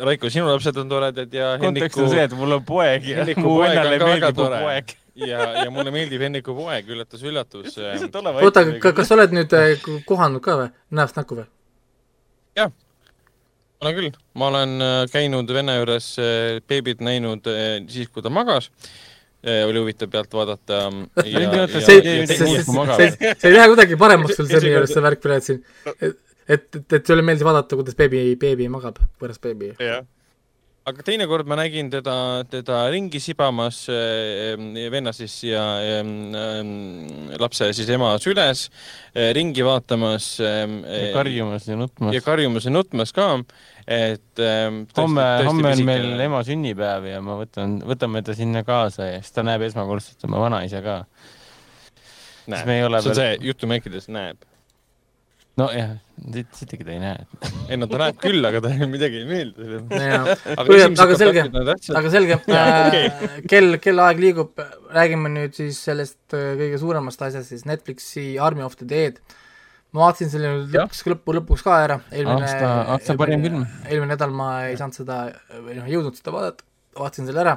B: Raiko, sinu lapsed on toredad ja
D: kontekst on see, et mul on poeg
B: ja mu vennale meeldib mu poeg. ja, ja mulle meeldib Henniku poeg, üllatus, üllatus.
C: oota, kas sa oled nüüd eh, kohanud ka või, näost näkku või?
B: jah olen küll, ma olen äh, käinud venna juures äh, beebit näinud äh, siis, kui ta magas. oli huvitav pealt vaadata.
C: see ei lähe kuidagi paremaks sul selle juures, see värk praegu siin. et, et, et sulle meeldis vaadata, kuidas beebi, beebi magab, võõras beebi.
B: jah aga teinekord ma nägin teda, teda ringi sibamas äh, venna siis ja äh, lapse siis ema süles äh,, ringi vaatamas
D: ja karjumas ja nutmas.
B: ja karjumas ja nutmas ka, et
D: homme, homme on meil ema sünnipäev ja ma võtan, võtame ta sinna kaasa ja siis ta näeb esmakordselt oma vanaisa ka.
B: näeb, see on veel... see jutumärkides näeb
D: nojah, sittagi ta ei näe.
B: ei no ta näeb küll, aga talle midagi ei meeldi.
C: aga, aga selge, aga selge äh, kell, kellaaeg liigub, räägime nüüd siis sellest äh, kõige suuremast asjast, siis Netflixi Army of the Dead ma vaatasin selle lõpuks, lõppu, lõpuks ka ära, eelmine
D: aasta, aasta parim film.
C: eelmine nädal ma ei saanud seda, või noh, ei jõudnud seda vaadata, vaatasin selle ära.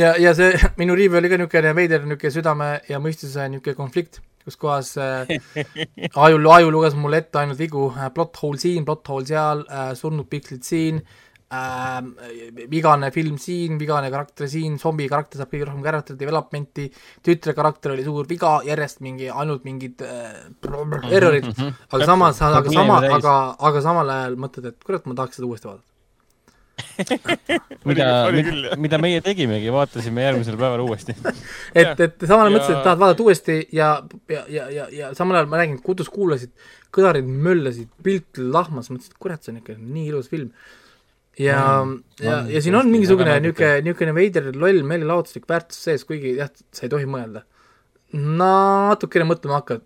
C: ja, ja see minu riiv oli ka niisugune veider niisugune südame ja mõistuse niisugune konflikt, kus kohas äh, aju, aju luges mulle ette ainult vigu. Äh,, plot hole siin, plot hole seal äh,, surnud pikslid siin äh,, vigane film siin, vigane karakter siin, zombi karakter saab kõige rohkem character development'i, tütre karakter oli suur viga, järjest mingi, ainult mingid äh, errorid, mhm, mhm. aga samas, aga sama, aga, aga samal ajal mõtled, et kurat, ma tahaks seda uuesti vaadata
D: mida, mida, mida meie tegimegi, vaatasime järgmisel päeval uuesti.
C: Et, et samal ajal ja... mõtlesin, et tahad vaadata uuesti ja, ja, ja, ja, ja samal ajal ma räägin, kodus kuulasid, kõlarid möllasid, pilt lahmas, mõtlesin, et kurat, see on ikka nii ilus film. Ja mm,, ja, ja siin on mingisugune niisugune, niisugune veider loll meelelahutuslik väärtus sees, kuigi jah, sa ei tohi mõelda. natukene mõtlema hakkad,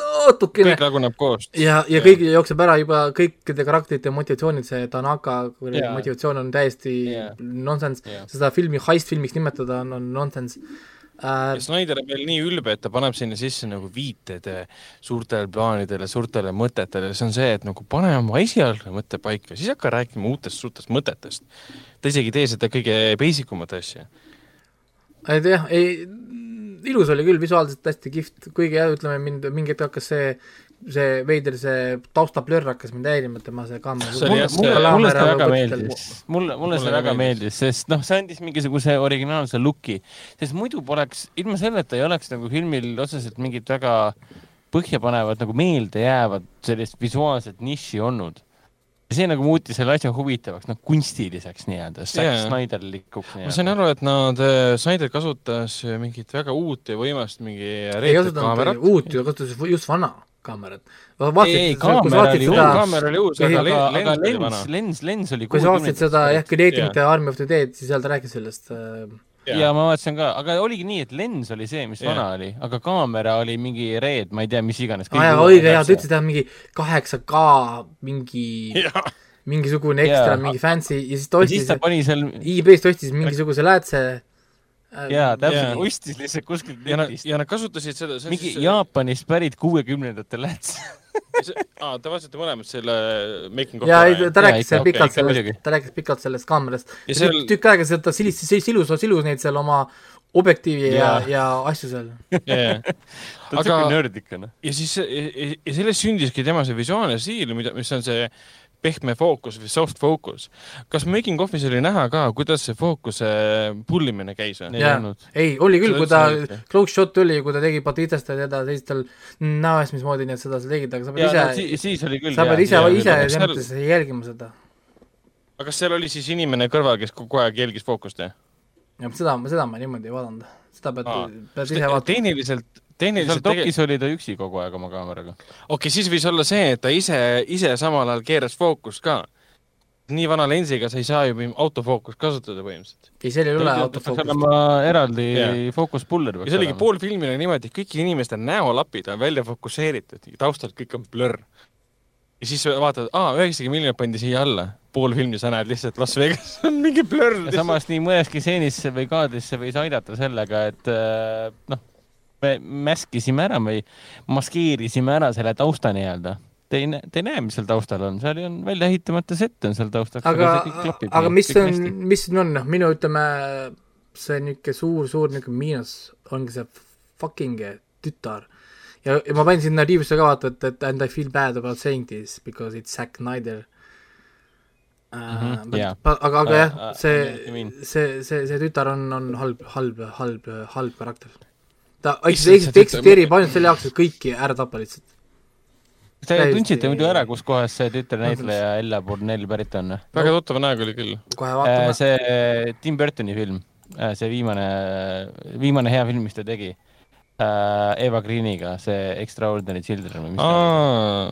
C: natukene.
B: kõik laguneb koos.
C: ja, ja kõigil jookseb ära juba kõikide karakterite motivatsioonid, see Tanaka yeah. motivatsioon on täiesti yeah. nonsense yeah., seda filmi heist-filmiks nimetada on, on nonsense
B: äh,. Snyder on veel nii ülbe, et ta paneb sinna sisse nagu viited suurtele plaanidele, suurtele mõtetele, see on see, et nagu pane oma esialgne mõte paika, siis hakka rääkima uutest suurtest mõtetest. ta isegi ei tee seda kõige basic umat asja.
C: et jah, ei, ilus oli küll, visuaalselt hästi kihvt, kuigi jah, ütleme mind mingi hetk hakkas see see veider, see taustablörr hakkas mind häirima, tema see kaamera.
D: mulle, mulle, mulle see väga meeldis, mulle, mulle see väga meeldis, sest noh, see andis mingisuguse originaalse look'i, sest muidu poleks, ilma selleta ei oleks nagu filmil otseselt mingit väga põhjapanevat nagu meeldejäävat sellist visuaalset nišši olnud see nagu muutis selle asja huvitavaks, noh kunstiliseks nii-öelda, Zack yeah. Snyderlikuks
B: ma sain aru, et nad, äh, Snyder kasutas mingit väga uut ja võimast mingi ei kasutanud
C: uut kasutas just vana kaamerat.
D: ei, ei, kaamera oli uus, kaamera oli uus, aga, aga lens, lens, lens oli
C: kui sa vaatasid seda jah, Creating the Army of the Dead, siis seal ta rääkis sellest äh,
D: ja, ma vaatasin ka, aga oligi nii, et lens oli see, mis ja. vana oli, aga kaamera oli mingi red, ma ei tea, mis iganes.
C: aa jaa, õige jaa, ta ütles, et ta on mingi kaheksa K mingi mingisugune ekstra, mingi fancy ja siis ta ostis,
D: seal...
C: e-Bay'st ostis mingisuguse läätse
D: jaa, täpselt, ostis lihtsalt kuskilt
B: netist. ja nad kasutasid seda
D: mingi siis... Jaapanist pärit kuuekümnendate läts.
B: Aa, te vaatasite mõlemad selle Making of
C: jaa, ei, ta rääkis ja, pikalt okay, sellest, ta rääkis pikalt sellest kaamerast. Seal... tükk aega seal ta silis, silus, silus neid seal oma objektiivi ja, ja, ja asju seal.
D: ta on siuke nörd ikka, noh.
B: ja siis, ja sellest sündiski tema see visuaalne stiil, mida, mis on see pehme fookus või soft focus. kas making of'is oli näha ka, kuidas see fookuse pull imine käis või?
C: ei, oli küll, kui ta, close shot tuli, kui ta tegi Batistast ja teda seisis tal näoes, mismoodi nad seda tegid, aga sa pead ise,
D: siis, siis oli küll,
C: sa pead ise, ise selles mõttes jälgima seda.
B: aga kas seal oli siis inimene kõrval, kes kogu aeg jälgis fookust, jah?
C: jah, seda, seda ma niimoodi ei vaadanud. seda pead, pead ise vaatama.
B: tehniliselt
D: tehniliselt seal dokis tege... oli ta üksi kogu aeg oma kaameraga.
B: okei okay,, siis võis olla see, et ta ise, ise samal ajal keeras fookust ka. nii vana lensiga sa ei saa ju autofookust kasutada põhimõtteliselt.
C: ei, seal ei ole autofookust.
D: peaks olema eraldi yeah. fookuspuller.
B: ja see oligi pool filmil on niimoodi, et kõik inimeste näolapid on välja fokusseeritud, taustalt kõik on blurr. ja siis vaatad, aa, üheksakümmend miljonit pandi siia alla pool filmi sa näed lihtsalt Las Vegas on mingi blurr.
D: samas nii mõneski stseenis või kaadris see võis aidata sellega, et äh, noh, me mäskisime ära või maskeerisime ära selle tausta nii-öelda. Te ei näe, te ei näe, mis seal taustal on, seal on välja ehitamata sett on seal taustaks.
C: aga, aga mis on, mis siin on, noh, minu ütleme, see niisugune suur-suur niisugune miinus ongi see fucking tütar. ja, ja ma panin sinna riivisse ka vaata, et, et and I feel bad about saying this because it's Zack Snyder uh,. Mm -hmm, yeah. aga, aga jah uh,, see, see, see, see tütar on, on halb, halb, halb, halb karakter ta eksisteerib ainult selle jaoks, et kõiki ära tappa lihtsalt.
D: Te tundsite muidu ära, kuskohast see tütrenäitleja Ella Burnell pärit on?
B: väga tuttav näog oli küll.
D: Äh, see Tim Burtoni film, äh, see viimane, viimane hea film, mis ta tegi. Äh, Eva Greeniga, see Extraordinary Children või mis
B: Aa,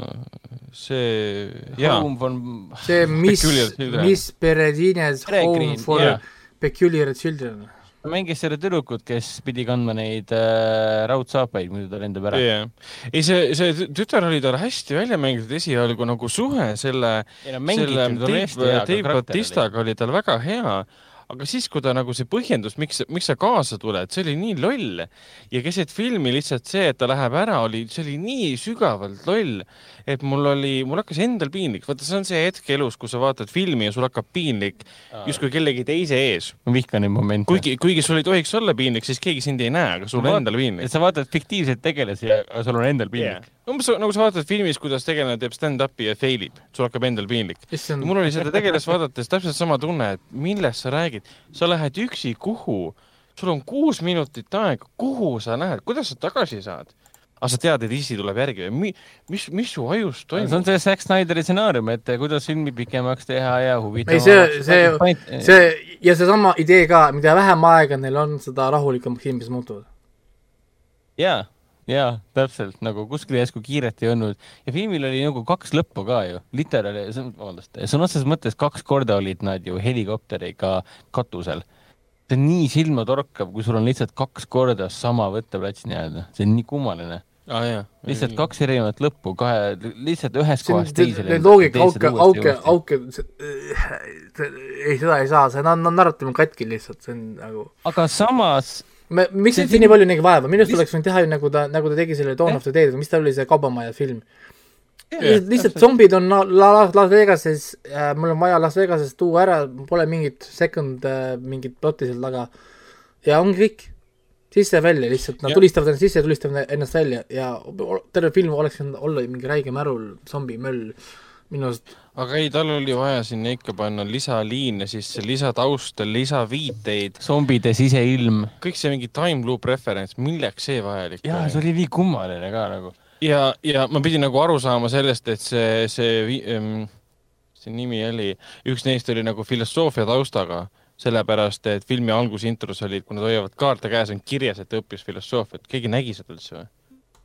B: see, jaa.
C: see Miss, Miss Peredines Home for yeah. Peculiar Children
D: ta mängis seda tüdrukut, kes pidi kandma neid äh, raudsaapaid, muidu ta lendab ära.
B: Yeah.. ei, see, see tütar oli tal hästi välja mängitud esialgu nagu suhe selle,
D: no, selle
B: Dave, Batistaga oli tal väga hea, aga siis, kui ta nagu see põhjendus, miks, miks sa kaasa tuled, see oli nii loll. Ja keset filmi lihtsalt see, et ta läheb ära, oli, see oli nii sügavalt loll, et mul oli, mul hakkas endal piinlik, vaata, see on see hetk elus, kus sa vaatad filmi ja sul hakkab piinlik justkui kellegi teise ees.
D: ma vihkan neid momente.
B: kuigi, kuigi sul ei tohiks olla piinlik, siis keegi sind ei näe, aga sul on endal piinlik.
D: sa vaatad fiktiivseid tegelasi ja sul on endal piinlik yeah
B: umbes nagu sa vaatad filmis, kuidas tegelane teeb stand-up'i ja fail ib, sul hakkab endal piinlik. mul oli seda tegelast vaadates täpselt sama tunne, et millest sa räägid, sa lähed üksi kuhu, sul on kuus minutit aega, kuhu sa lähed, kuidas sa tagasi saad? Aga sa tead, et isi tuleb järgi või mi, mis, mis su ajus toimub?
D: see on see Zack Snyderi stsenaarium, et kuidas filmi pikemaks teha ja huvitavamaks.
C: see, see, see ja seesama idee ka, mida vähem aega neil on, seda rahulikumaks filmid muutuvad.
D: jaa jaa, täpselt, nagu kuskil järsku kiiret ei olnud ja filmil oli nagu kaks lõppu ka ju, literaali, vabandust, sõna otseses mõttes kaks korda olid nad ju helikopteriga katusel. see on nii silmatorkav, kui sul on lihtsalt kaks korda sama võtteplats nii-öelda, see on nii kummaline
B: ah,.
D: lihtsalt kaks erinevat lõppu, kahe, lihtsalt ühest kohast teisele.
C: Need loogika auke, auke, auke, ei, seda ei saa, see on, on narratiiv on katki lihtsalt, see on nagu.
D: aga samas
C: me, miks see nii palju nagu vaeva, minu arust oleks võinud teha ju nagu ta, nagu ta tegi selle Dawn of the Dead'iga, mis ta oli, see kaubamaja film. lihtsalt, lihtsalt zombid on la, la, Las Vegases äh,, mul on vaja Las Vegasest tuua ära, pole mingit second äh, mingit plotti seal taga. ja ongi kõik, sisse-välja lihtsalt, nad ja. tulistavad ennast sisse ja tulistavad ennast välja ja terve film oleks võinud olla mingi räige märul zombimöll minu arust
B: aga ei, tal oli vaja sinna ikka panna lisaliine sisse, lisatausta, lisaviiteid.
D: zombide siseilm.
B: kõik see mingi time loop referents, milleks see vajalik
D: jaa, see oli nii kummaline ka nagu.
B: ja, ja ma pidin nagu aru saama sellest, et see, see ähm,, see nimi oli, üks neist oli nagu filosoofia taustaga, sellepärast et filmi algusintros olid, kui nad hoiavad kaarte käes, on kirjas, et ta õppis filosoofiat. keegi nägi seda üldse või?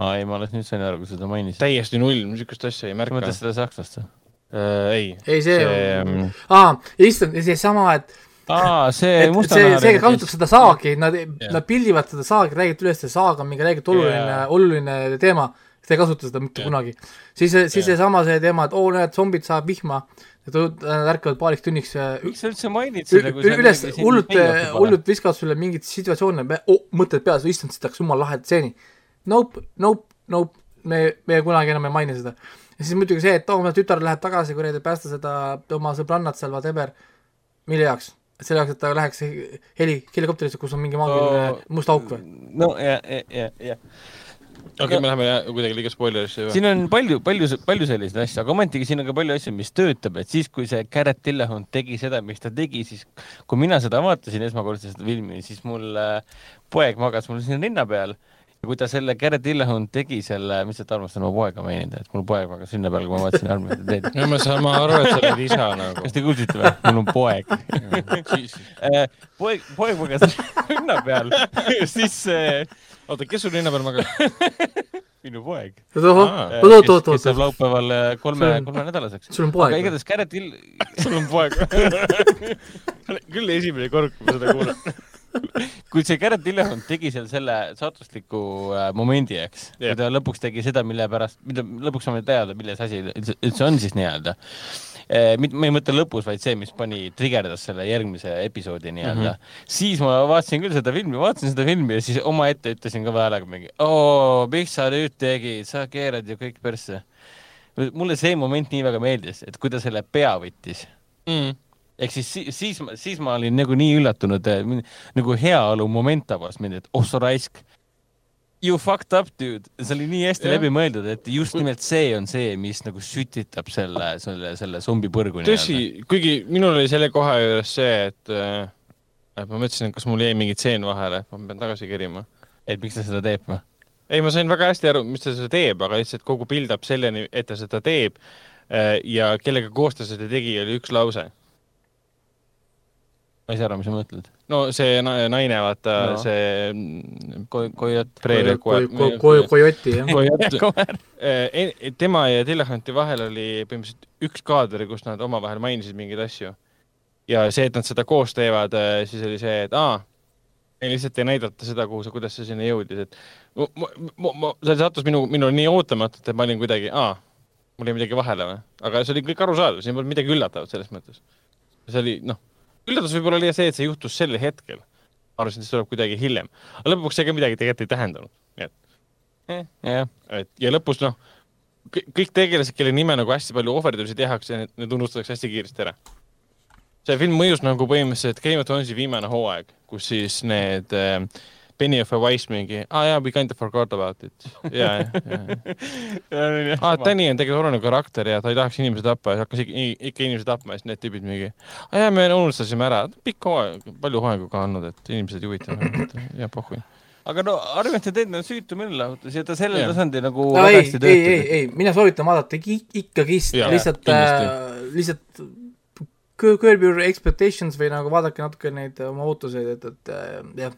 D: aa ei, ma alles nüüd sain aru, kui seda mainisid.
B: täiesti null, niisugust asja ei märka.
D: sa mõtled seda sakslast või?
B: äh,. ei.
C: ei, see, see, um... aa, issand, seesama, et
D: aa, see
C: see, see kasutab seda saagi, nad yeah., nad pildivad seda saagi, räägivad üles, see saag on mingi räägitud oluline yeah., oluline teema, sa ei kasuta seda mitte yeah. kunagi. siis, siis yeah. seesama see teema, et oo, näed, zombid saab vihma, nad ärkavad paariks tunniks
D: äh, miks sa üldse mainid seda,
C: kui sa üles, hullult, hullult viskavad sulle mingeid situatsioone oh,, mõtted peas, issand, see tahaks jumala lahet stseeni. Nope, nope, nope, me, me kunagi enam ei maini seda ja siis muidugi see, et oo, mu tütar läheb tagasi kuradi, päästa seda oma sõbrannat seal, whatever, mille jaoks? selle jaoks, et ta läheks heli, helikopterisse, kus on mingi maagiline no, must auk või?
D: no ja, ja, ja, ja
B: okei okay, no,, me läheme kuidagi liiga spoilerisse
D: siin on palju, palju, palju selliseid asju, aga ometigi siin on ka palju asju, mis töötab, et siis, kui see Garrett Tillehund tegi seda, mis ta tegi, siis kui mina seda vaatasin esmakordselt seda filmi, siis mul äh, poeg magas mul siin rinna peal ja kui ta selle Gerrit Lillehund tegi selle, mis sa armastasid oma poega mainida, et mul poeg magas sinna peal, kui ma vaatasin Armide teed.
B: no ma saan, ma aru, et sa oled isa nagu.
D: kas te kuulsite või? mul on poeg äh, poeg, poeg magas rinna peal, siis äh,
B: oota, kes sul rinna peal magas
D: minu poeg.
C: oot, oot, oot.
D: kes saab laupäeval äh, kolme, kolmenädalaseks.
C: sul on poeg?
D: aga igatahes Gerrit Lill-.
B: sul on poeg küll esimene kord, kui ma seda kuulen
D: kuid see Gerard Lillehund tegi seal selle saatusliku äh, momendi, eks yeah.. ta lõpuks tegi seda, mille pärast, mida lõpuks saame teada, milles asi üldse on siis nii-öelda. Ma ei mõtle lõpus, vaid see, mis pani, trigerdas selle järgmise episoodi nii-öelda mm. -hmm. siis ma vaatasin küll seda filmi, vaatasin seda filmi ja siis omaette ütlesin ka häälega mingi, oo, miks sa nüüd tegid, sa keerad ju kõik persse. mulle see moment nii väga meeldis, et kui ta selle pea võttis mm ehk siis, siis, siis, siis ma olin nagu nii üllatunud, nagu heaolu moment tabas mind, et oh sa raisk. You fucked up, dude. see oli nii hästi läbi mõeldud, et just nimelt see on see, mis nagu sütitab selle, selle, selle zombipõrgu.
B: tõsi, kuigi minul oli selle koha juures see, et, äh, ma mõtlesin, et kas mul jäi mingi tseen vahele, ma pean tagasi kerima.
D: et miks ta seda teeb või?
B: ei, ma sain väga hästi aru, mis ta seda teeb, aga lihtsalt kogu build-up selleni, et ta seda teeb äh, ja kellega koos ta seda tegi, oli üks lause
D: ma ei saa aru, mis sa mõtled.
B: no see naine, vaata no. see
D: mm, Kojot.
C: Kojoti,
B: jah. Eh, tema ja Dillahanti vahel oli põhimõtteliselt üks kaader, kus nad omavahel mainisid mingeid asju. ja see, et nad seda koos teevad, eh, siis oli see, et aa, ei lihtsalt ei näidata seda, kuhu sa, kuidas see sinna jõudis, et ma, ma, ma, see sattus minu, minul nii ootamatult, et ma olin kuidagi, aa, mul jäi midagi vahele või, aga see oli kõik arusaadav, siin polnud midagi üllatavat selles mõttes. see oli, noh üllatus võib-olla oli see, et see juhtus sel hetkel. arvasin, et see tuleb kuidagi hiljem, aga lõpuks see ka midagi tegelikult ei tähendanud, nii et eh,. jah, et ja lõpus noh, kõik tegelased, kelle nime nagu hästi palju ohverdusi tehakse, need unustatakse hästi kiiresti ära. see film mõjus nagu põhimõtteliselt Game of Thronesi viimane hooaeg, kus siis need äh, Penny of a Wise mingi, aa ah, jaa, we kind of forgot about it. ja, ja, ja. aa, Danny on tegelikult oluline karakter ja ta ei tahaks inimesi tappa ja hakkas ikka, ikka inimesi tapma ja siis need tüübid mingi, aa ah, jaa, me unustasime ära, pikk hooaeg, palju hooaegu ka andnud, et inimesed ei huvita, ja pohhui.
D: Aga no Arventi Ted on süütu meelelahutus ja ta sellel tasandil nagu
C: no, väga hästi töötab. ei, ei, ei, mina soovitan vaadata ikkagist, lihtsalt äh,, lihtsalt curb your expectations või nagu vaadake natuke neid oma ootuseid, et, et äh, jah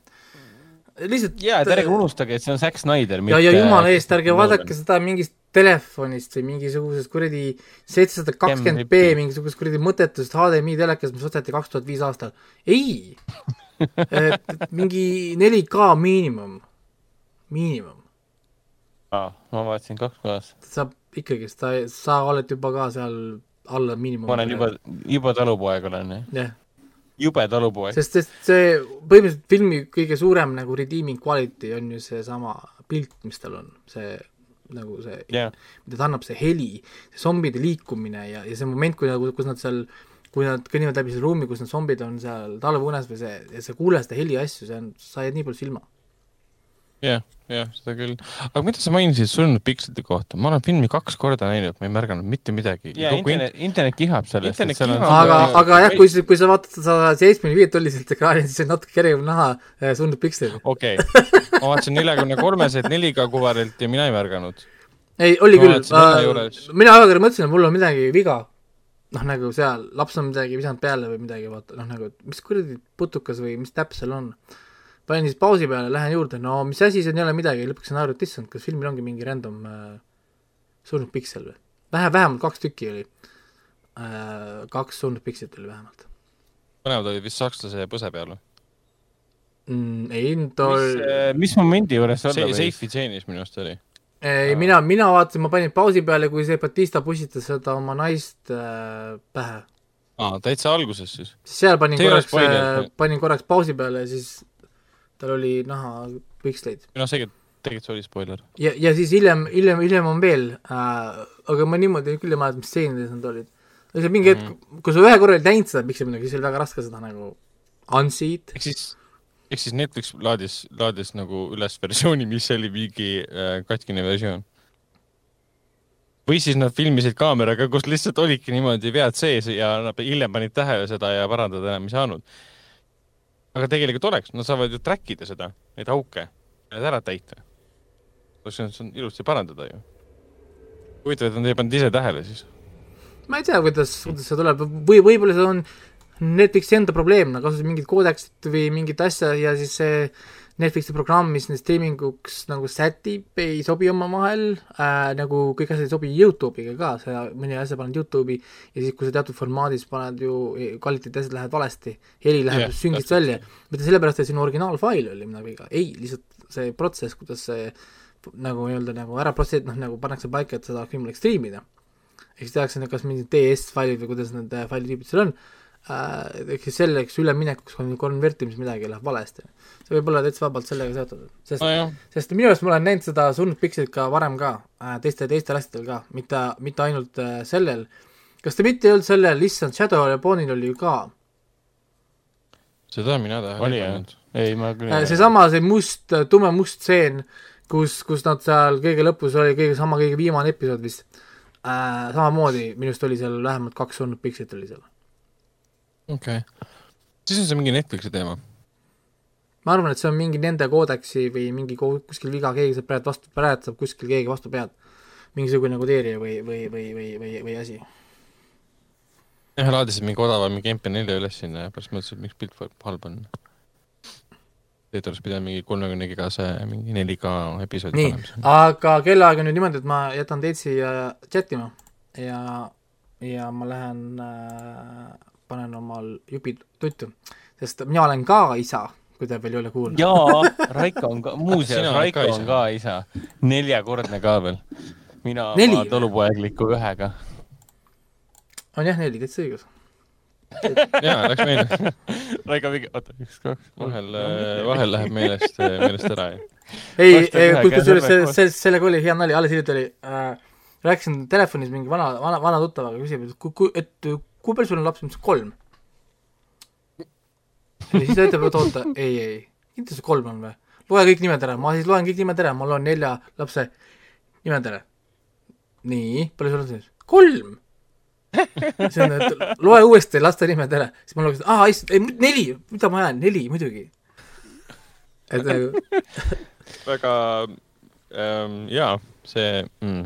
C: lihtsalt
D: jaa, et ärge unustage, et see on Zack Snyder,
C: ja, ja jumala eest, ärge vaadake seda mingist telefonist või mingisugusest kuradi seitsesada kakskümmend B mingisugust kuradi mõttetust HDMI telekast, mis osteti kaks tuhat viis aastal. ei mingi 4K miinimum, miinimum.
D: ma vaatasin kaks kohas.
C: saab ikkagist, sa, sa oled juba ka seal alla miinimumi.
D: ma olen juba, juba talupoeg olen, jah? jah jube talupoeg.
C: sest, sest see põhimõtteliselt filmi kõige suurem nagu redeeming quality on ju seesama pilt, mis tal on, see nagu see yeah., mida ta annab, see heli, see zombide liikumine ja, ja see moment, kui nagu, kus nad seal kui nad kõnnivad läbi selle ruumi, kus need zombid on seal talveunes või see, ja sa kuuled seda heli asju, see on, sa jääd nii palju silma
B: jah, jah, seda küll. aga mida sa mainisid surnud pikslite kohta? ma olen filmi kaks korda näinud, ma ei märganud mitte midagi.
D: jaa, internet, internet kihab sellest.
C: On... aga, aga jah, kui, kui sa vaatad seda seitsmekümne viie tolliselt ekraani, siis on natuke kergem näha äh, surnud piksleid.
B: okei okay., ma vaatasin neljakümne kolmeselt 4K kuvarilt ja mina ei märganud.
C: ei, oli ma küll, äh, mina väga mõtlesin, et mul on midagi viga noh, nagu seal laps on midagi visanud peale või midagi, vaata, noh nagu, mis kuradi putukas või mis täpp seal on panin siis pausi peale, lähen juurde, no mis asi see on, ei ole midagi, lõpuks saan aru, et issand, kas filmil ongi mingi random äh, surnud piksel või? vähe, vähemalt kaks tükki oli äh,. kaks surnud pikselit oli vähemalt.
B: mõlemad olid vist sakslase põse peal või
C: mm,? ei, ta
D: mis, äh, mis momendi juures
B: see oli? Seifi tseenis minu arust oli.
C: ei, mina, mina vaatasin, ma panin pausi peale, kui see Batista pussitas seda oma naist äh, pähe.
B: aa, täitsa alguses siis?
C: seal panin see korraks, äh, panin korraks pausi peale ja siis tal oli näha piksleid.
B: noh, seegi, tegelikult see oli spoiler.
C: ja, ja siis hiljem, hiljem, hiljem on veel äh,, aga ma niimoodi küll ei mäleta, mis stseenides nad olid. see mingi hetk mm, -hmm. kui sa ühe korra olid näinud seda pikslit, siis oli väga raske seda nagu unsee-d.
B: ehk siis, ehk siis Netflix laadis, laadis nagu üles versiooni, mis oli mingi äh, katkine versioon või siis nad filmisid kaameraga, kus lihtsalt olidki niimoodi vead sees ja hiljem panid tähele seda ja parandada enam ei saanud aga tegelikult oleks, nad saavad ju track ida seda, neid auke, need ära täita. oleks saanud ilusti parandada ju. huvitav, et nad ei pannud ise tähele siis.
C: ma ei tea, kuidas, kuidas see tuleb või võib-olla see on Netflixi enda probleem, nad kasutasid mingit koodeksit või mingit asja ja siis see Netflixi programm, mis nüüd streaminguks nagu sätib, ei sobi omavahel äh,, nagu kõik asjad ei sobi Youtube'iga ka, sa mõni asja paned Youtube'i ja siis, kui sa teatud formaadis paned ju, kvaliteedi asjad lähevad valesti, heli läheb yeah, süngist välja, mitte sellepärast, et sinu originaalfail oli midagi viga, ei, lihtsalt see protsess, kuidas see nagu nii-öelda nagu ära protsess, noh nagu pannakse paika, et seda oleks võimalik striimida. ehk siis tehakse kas mingid DS-failid või kuidas need failitüübid seal on äh,, ehk siis selleks üleminekuks konvertimis midagi läheb valesti. see võib olla täitsa vabalt sellega seotud, sest no,, sest minu arust ma olen näinud seda surnud pikselit ka varem ka äh,, teiste, teistel asjadel ka, mitte, mitte ainult äh, sellel, kas ta mitte ei olnud sellel, issand, Shadow Rebornil oli ju ka?
B: seda mina tähele ei pannud.
D: ei, ma küll
C: äh, seesama, see must, tume must stseen, kus, kus nad seal kõige lõpus oli kõige sama, kõige viimane episood vist äh,, samamoodi minu arust oli seal vähemalt kaks surnud pikselit oli seal
B: okei okay., siis on see mingi Netflixi teema?
C: ma arvan, et see on mingi nende koodeksi või mingi kuskil viga, keegi saab praegu vastu, praegu saab kuskil keegi vastu pead. mingisugune kodeerija või, või, või, või, või, või asi.
B: jah, laadisid mingi odava mingi MP4 üles sinna ja pärast mõtlesin, et miks pilt halb on. Teet oleks pidanud mingi kolmekümne gigase mingi 4K episoodi
C: nii, aga kellaaeg on nüüd niimoodi, et ma jätan teid siia chat ima ja, ja ma lähen äh, panen omal jupid tuttu, sest mina olen ka isa, kui te veel ei ole kuulnud.
D: jaa, Raiko on ka, muuseas, Raiko on ka isa, neljakordne ka veel. mina
C: neli.
D: oma talupoegliku ühega.
C: on jah, neli, täitsa õigus.
B: jaa, läks meelde.
D: Raigo mingi, oota, üks, kaks.
B: vahel, vahel läheb meelest, meelest ära.
C: ei, ei, kusjuures see, see, sellega oli hea nali, alles hiljuti oli äh,, rääkisin telefonis mingi vana, vana, vana tuttavaga, küsib, et kui, et kui palju sul on lapsi, ma ütlesin kolm. ja siis ta ütleb, et oota, ei, ei, kindlasti kolm on või? loe kõik nimed ära, ma siis loen kõik nimed ära, ma loen nelja lapse nimed ära. nii, palju sul on siis? kolm see on, et loe uuesti laste nimed ära, siis ma lugesin, aa, ei, neli, mida ma ajan, neli muidugi. et nagu
B: väga ähm, jaa, see mm.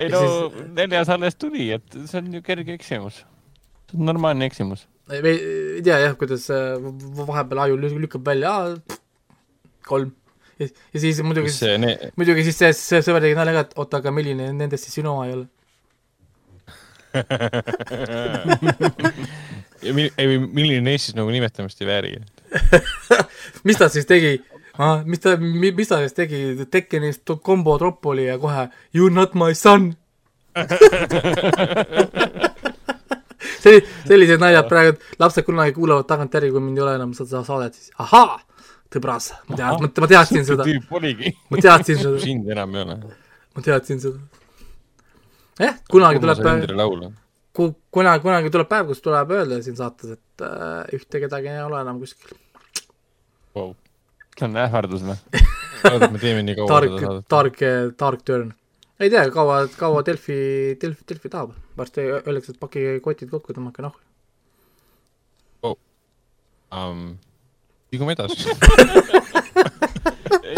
D: ei no siis... neljas alles tuli, et see on ju kerge eksimus. See on normaalne eksimus.
C: ei, ei tea jah, kuidas äh, vahepeal aju lükkab välja, kolm. ja, ja siis muidugi, muidugi siis see, see sõber tegi nalja ka, et oota, aga milline nendest siis sinu oma ei ole
B: ei, milline neist siis nagu nimetamist ei vääri
C: mis ta siis tegi ah,? mis ta, mis ta siis tegi, Tekkenist kombo tropoli ja kohe you not my son selli-, sellised naljad praegu, lapsed kunagi kuulavad tagantjärgi, kui mind ei ole enam seda saadet, siis ahaa, tõbras, ma tead-, ma, teadsin seda. ma teadsin seda.
B: sind enam ei ole.
C: ma teadsin seda jah, kunagi tuleb päev, ku-, kunagi, kunagi tuleb päev, kus tuleb öelda siin saates, et äh, ühte kedagi ei ole enam kuskil
D: wow.. see on ähvardus või
B: me teeme nii kaua
C: tark, tark, tark turn. ei tea, kaua, kaua Delfi, Delfi, Delfi tahab. Varsti öeldakse, et pakige kotid kokku, tõmmake nahku
B: oh.. Um, liigume edasi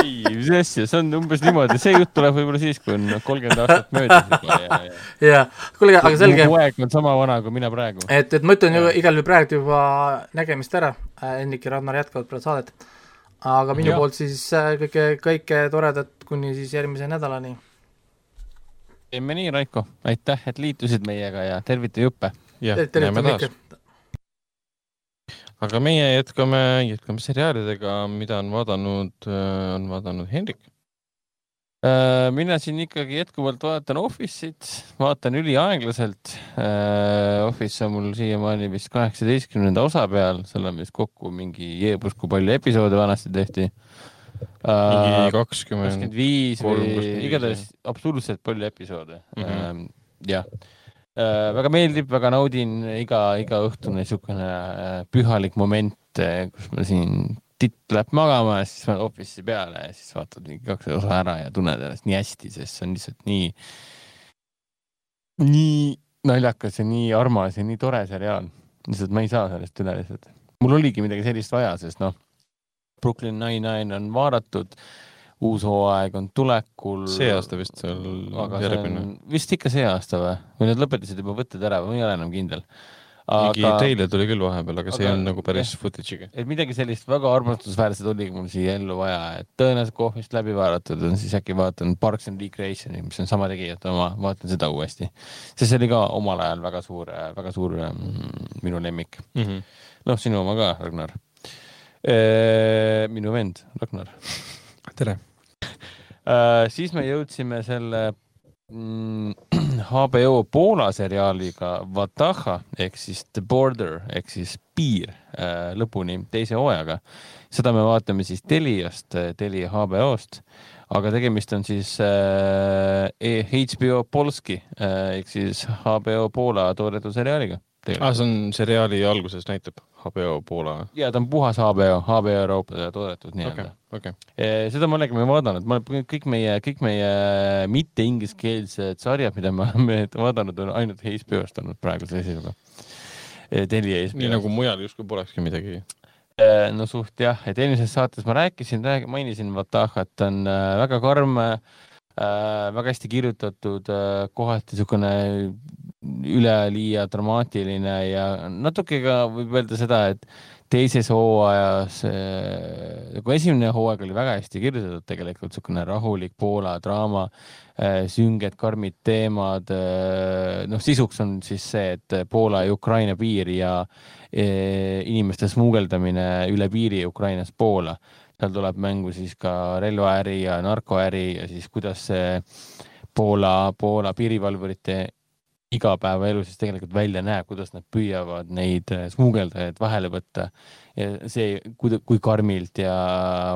D: ei, mis asja, see on umbes niimoodi, see jutt tuleb võib-olla siis, kui on kolmkümmend aastat möödas juba ja, ja.
C: jah, kuule, aga selge.
D: mu aeg on sama vana kui mina praegu.
C: et, et ma ütlen ju igal juhul praegu juba nägemist ära, Hendrik ja Ragnar jätkavad praegu saadet. aga minu ja. poolt siis äh, kõike, kõike toredat kuni siis järgmise nädalani.
D: Teeme nii, Raiko, aitäh, et liitusid meiega ja tervita Juppe.
B: jah, näeme taas aga meie jätkame, jätkame seriaalidega, mida on vaadanud, äh, on vaadanud Hendrik.
D: Äh, mina siin ikkagi jätkuvalt vaatan Office'it, vaatan üliaeglaselt. Äh, Office on mul siiamaani vist kaheksateistkümnenda osa peal, seal on vist kokku mingi jeebus, kui palju episoode vanasti tehti.
B: Mingi kakskümmend
D: viis või igatahes absurdselt palju episoode mm. -hmm. jah Äh, väga meeldib, väga naudin iga, iga õhtune niisugune äh, pühalik moment, äh, kus ma siin titt läheb magama ja siis paned Office'i peale ja siis vaatad mingi kaks osa ära ja tunned ennast nii hästi, sest see on lihtsalt nii, nii naljakas ja nii armas ja nii tore seriaal. lihtsalt ma ei saa sellest üle lihtsalt. mul oligi midagi sellist vaja, sest noh, Brooklyn Nine-Nine on vaadatud uus hooaeg on tulekul.
B: see aasta vist seal järgmine.
D: vist ikka see aasta või? või nad lõpetasid juba võtted ära või ma ei ole enam kindel.
B: Aga... mingi treiler tuli küll vahepeal, aga see aga, on nagu päris footage'iga.
D: et midagi sellist väga armastusväärset oligi mul siia ellu vaja, et tõenäoliselt Office'it läbi vaadatud on, siis äkki vaatan Parks and Recreationi, mis on sama tegijate oma, vaatan seda uuesti. sest see oli ka omal ajal väga suur, väga suur mm, minu lemmik mm -hmm.. noh, sinu oma ka, Ragnar. Minu vend, Ragnar
B: tere
D: uh,. siis me jõudsime selle mm, HBO Poola seriaaliga Vataha ehk siis The Border ehk siis piir uh, lõpuni teise hooajaga. seda me vaatame siis Teliast, Telia HBO-st, aga tegemist on siis HBO Polski uh, ehk siis HBO Poola toodetud seriaaliga.
B: Ah, see on seriaali alguses näitab HBO Poola?
D: ja ta on puhas HBO, HBO Euroopa toodetud nii-öelda
B: okay,. Okay.
D: Eh, seda ma olengi vaadanud, ma olen kõik meie, kõik meie mitte ingliskeelsed sarjad, mida me oleme vaadanud, on ainult HBO-st olnud praeguse seisuga. Telia HBO.
B: nii nagu mujal justkui polekski midagi
D: eh, no suht jah, et eelmises saates ma rääkisin, mainisin Vatahat, on väga karm äh,, väga hästi kirjutatud äh,, kohati niisugune üleliia dramaatiline ja natuke ka võib öelda seda, et teises hooajas, nagu esimene hooaeg oli väga hästi kirjutatud, tegelikult niisugune rahulik Poola draama, äh, sünged, karmid teemad. Äh, noh, sisuks on siis see, et Poola ja Ukraina piir ja inimeste smuugeldamine üle piiri Ukrainast Poola. seal tuleb mängu siis ka relvaäri ja narkoäri ja siis kuidas see Poola, Poola piirivalvurite igapäevaelu siis tegelikult välja näeb, kuidas nad püüavad neid äh, smuugeldajaid vahele võtta. ja see, kui, karmilt ja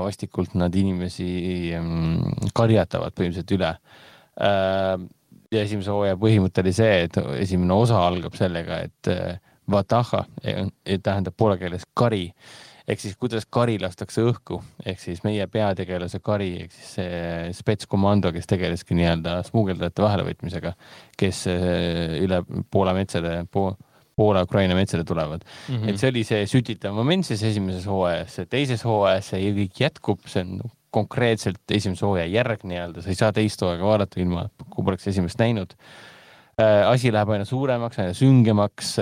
D: vastikult nad inimesi mm, karjatavad põhimõtteliselt üle. Äh, ja esimese hooaja põhimõte oli see, et esimene osa algab sellega, et äh, vataha tähendab poola keeles kari ehk siis kuidas kari lastakse õhku, ehk siis meie peategelase kari ehk siis see spetskomando, kes tegeleski nii-öelda smuugeldajate vahelevõtmisega, kes eh, üle Poola metsade po, Poola-Ukraina metsade tulevad mm. -hmm. et see oli see sütitav moment siis esimeses hooajas, teises hooajas see kõik jätkub, see on konkreetselt esimese hooaja järg nii-öelda, sa ei saa teist hooaega vaadata ilma, kui poleks esimest näinud. Äh, asi läheb aina suuremaks, aina süngemaks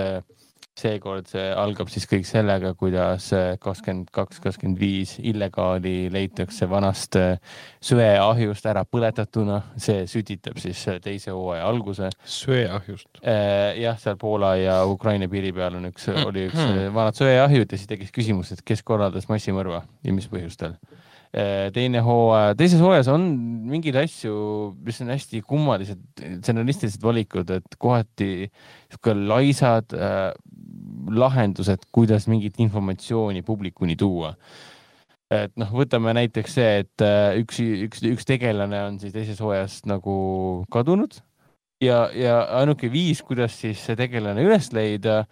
D: seekord see algab siis kõik sellega, kuidas kakskümmend kaks, kakskümmend viis illegaali leitakse vanast äh, söeahjust ära põletatuna, see sütitab siis teise hooaja alguse.
B: söeahjust?
D: Äh, jah, seal Poola ja Ukraina piiri peal on üks, oli üks mm. vanad söeahjud ja siis tekkis küsimus, et kes korraldas massimõrva ja mis põhjustel äh, teine hooaja, teises hooajas on mingeid asju, mis on hästi kummalised stsenaristilised valikud, et kohati sihuke laisad äh, lahendused, kuidas mingit informatsiooni publikuni tuua. et noh, võtame näiteks see, et äh, üks, üks, üks tegelane on siis teises hooajas nagu kadunud ja, ja ainuke viis, kuidas siis see tegelane üles leida,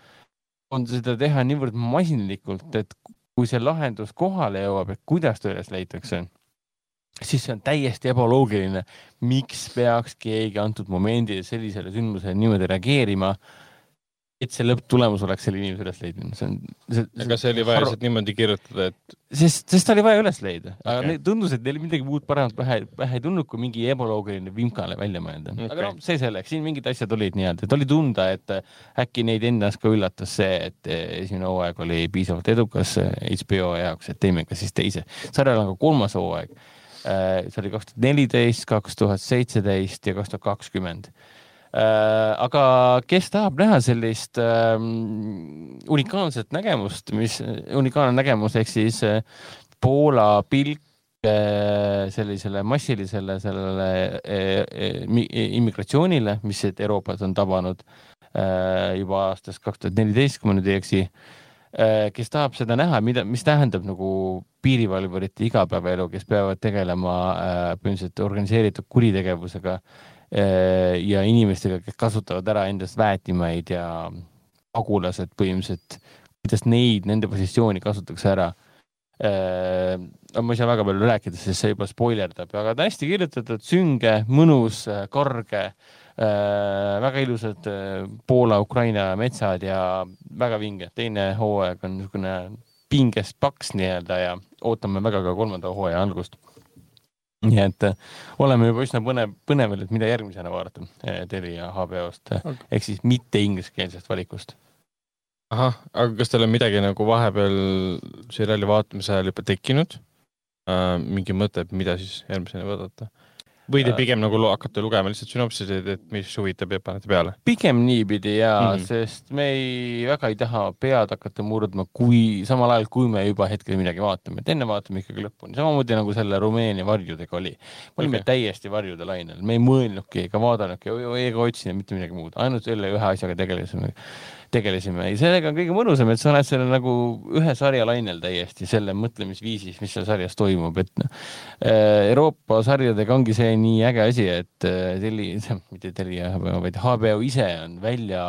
D: on seda teha niivõrd masinlikult, et kui see lahendus kohale jõuab, et kuidas ta üles leitakse, siis see on täiesti ebaloogiline. miks peaks keegi antud momendil sellisele sündmusele niimoodi reageerima et see lõpptulemus oleks selle inimese ülesleidmine, see on
B: aga see oli vaja lihtsalt niimoodi kirjutada, et.
D: sest, sest ta oli vaja üles leida okay., aga tundus, et neil midagi muud paremat pähe, pähe ei tulnud, kui mingi ebaloogiline vimkale välja mõelda okay.. aga noh, see selleks, siin mingid asjad olid nii-öelda, et oli tunda, et äkki neid endas ka üllatas see, et esimene hooaeg oli piisavalt edukas HBO jaoks, et teeme ka siis teise. sarjal on ka kolmas hooaeg. Äh, see oli kaks tuhat neliteist, kaks tuhat seitseteist ja kaks tuhat kakskümmend Äh, aga kes tahab näha sellist ähm, unikaalset nägemust, mis, unikaalne nägemus ehk siis äh, Poola pilk äh, sellisele massilisele sellele immigratsioonile, mis Euroopas on tabanud juba aastast kaks tuhat neliteist, kui ma nüüd ei eksi. kes tahab seda näha, mida, mis tähendab nagu piirivalvurite igapäevaelu, kes peavad tegelema põhimõtteliselt organiseeritud kuritegevusega Äh, ja inimestega, kes kasutavad ära endast väetimaid ja pagulased põhimõtteliselt, kuidas neid, nende positsiooni kasutatakse ära. Äh, ma ei saa väga palju rääkida, sest see juba spoilerdab, aga ta on hästi kirjutatud, sünge, mõnus, karge, äh, väga ilusad Poola-Ukraina metsad ja väga vinge. teine hooaeg on niisugune pingest paks nii-öelda ja ootame väga ka kolmanda hooaja algust nii et äh, oleme juba üsna põnev, põneval, et mida järgmisena vaadata äh, Telia HBO-st okay. ehk siis mitte ingliskeelsest valikust.
B: ahah, aga kas teil on midagi nagu vahepeal seriaali vaatamise ajal juba tekkinud äh,? mingi mõte, et mida siis järgmisena vaadata? Või te äh. pigem nagu hakkate lugema lihtsalt sünopsiseid, et mis huvitab ja panete peale?
D: pigem niipidi ja mm, -hmm. sest me ei, väga ei taha pead hakata murdma, kui samal ajal, kui me juba hetkel midagi vaatame, et enne vaatame ikkagi lõpuni, samamoodi nagu selle Rumeenia varjudega oli. me olime okay. täiesti varjude lainel, me ei mõelnudki ega vaadanudki ega otsinud mitte midagi muud, ainult selle ühe asjaga tegelesime tegelesime ja sellega on kõige mõnusam, et sa oled selle nagu ühe sarja lainel täiesti selle mõtlemisviisis, mis seal sarjas toimub, et noh. Euroopa sarjadega ongi see nii äge asi, et äh, Teli, mitte Telia, vaid HBO ise on välja,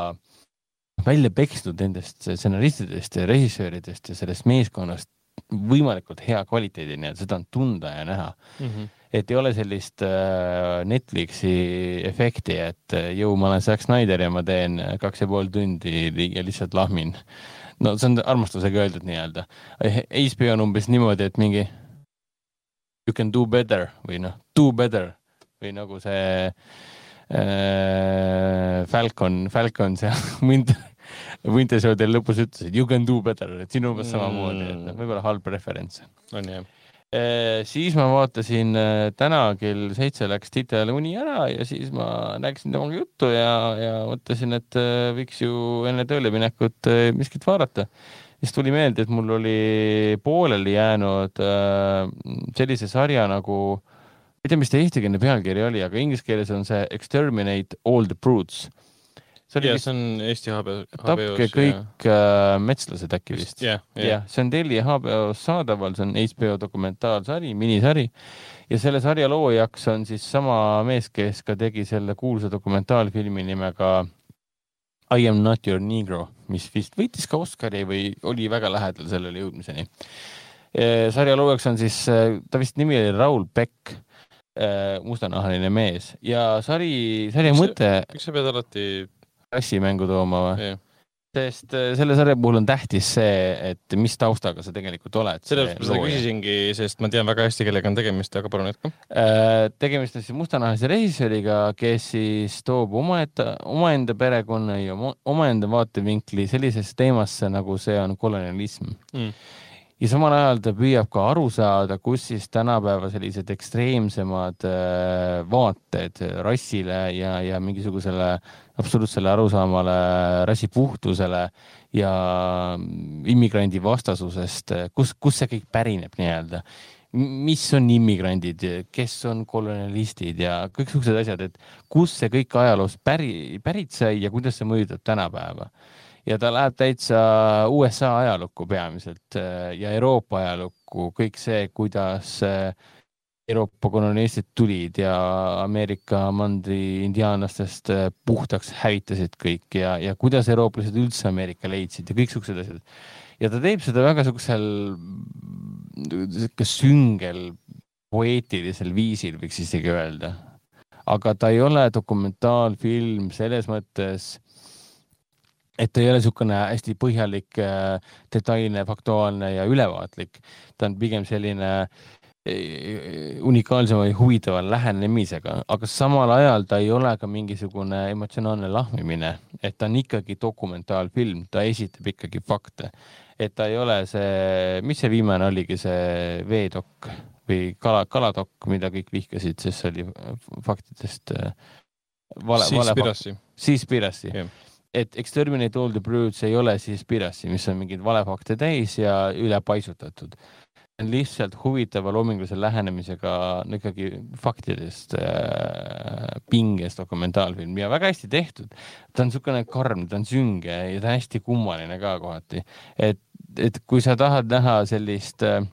D: välja peksnud nendest stsenaristidest ja režissööridest ja sellest meeskonnast võimalikult hea kvaliteedini, et seda on tunda ja näha mm. -hmm et ei ole sellist äh, Netflixi efekti, et äh, jõu, ma olen Zack Snyder ja ma teen kaks ja pool tundi ja lihtsalt lahmin. no see on armastusega öeldud nii-öelda. HBO on umbes niimoodi, et mingi you can do better või noh, do better või nagu see äh, Falcon, Falcon seal Winter, Winter Soldier lõpus ütles, et you can do better, et siin umbes samamoodi, et noh, võib-olla halb referents.
B: on jah
D: Äh, siis ma vaatasin äh, täna kell seitse läks Tiitel uni ära ja siis ma rääkisin temaga juttu ja, ja mõtlesin, et äh, võiks ju enne tööle minekut miskit vaadata. Siis tuli meelde, et mul oli pooleli jäänud sellise sarja nagu, ma ei tea, mis ta eestikeelne pealkiri oli, aga inglise keeles on see Exterminate all the brutes
B: see oli vist. see on Eesti HBO-s.
D: tapke kõik ja... äh, metslased äkki vist.
B: jah yeah, yeah.,
D: see on Telia HBO-s saadaval, see on HBO dokumentaalsari, minisari ja selle sarja loojaks on siis sama mees, kes ka tegi selle kuulsa dokumentaalfilmi nimega I am not your negro, mis vist võitis ka Oscari või oli väga lähedal sellele jõudmiseni. sarja loojaks on siis, ta vist nimi oli Raul Beck mustanahaline mees ja sari, sarja mõte.
B: miks sa pead alati
D: rassimängu tooma või? Sest äh, selle sarja puhul on tähtis see, et mis taustaga sa tegelikult oled.
B: sellepärast ma seda küsisingi, sest ma tean väga hästi, kellega on tegemist, aga palun jätka.
D: Äh, tegemist on siis mustanahalise režissööriga, kes siis toob omaette, omaenda perekonna ja omaenda vaatevinkli sellisesse teemasse, nagu see on kolonialism mm ja samal ajal ta püüab ka aru saada, kus siis tänapäeva sellised ekstreemsemad äh, vaated rassile ja, ja mingisugusele absoluutsele arusaamale rassi puhtusele ja immigrandi vastasusest, kus, kus see kõik pärineb nii-öelda. Mis on immigrandid, kes on kolonialistid ja kõik siuksed asjad, et kust see kõik ajaloos päri, pärit sai ja kuidas see mõjutab tänapäeva ja ta läheb täitsa USA ajalukku peamiselt äh, ja Euroopa ajalukku, kõik see, kuidas äh, Euroopa kolonialistid tulid ja Ameerika mandri indiaanlastest äh, puhtaks hävitasid kõik ja, ja kuidas eurooplased üldse Ameerika leidsid ja kõik siuksed asjad. ja ta teeb seda väga siuksel, sihuke süngel, poeetilisel viisil, võiks isegi öelda. aga ta ei ole dokumentaalfilm selles mõttes et ta ei ole niisugune hästi põhjalik, äh, detailne, faktuaalne ja ülevaatlik. ta on pigem selline äh, unikaalsema ja huvitava lähenemisega, aga samal ajal ta ei ole ka mingisugune emotsionaalne lahmimine, et ta on ikkagi dokumentaalfilm, ta esitab ikkagi fakte. et ta ei ole see, mis see viimane oligi, see veedokk või kala, kaladokk, mida kõik vihkasid, sest see oli faktidest äh, vale, vale. Seaspiracy yeah et Exterminate all the brutes ei ole siis Piracy, mis on mingeid valefakte täis ja ülepaisutatud. on lihtsalt huvitava loomingulise lähenemisega no ikkagi faktidest äh, pinges dokumentaalfilm ja väga hästi tehtud. ta on niisugune karm, ta on sünge ja ta on hästi kummaline ka kohati. et, et kui sa tahad näha sellist äh,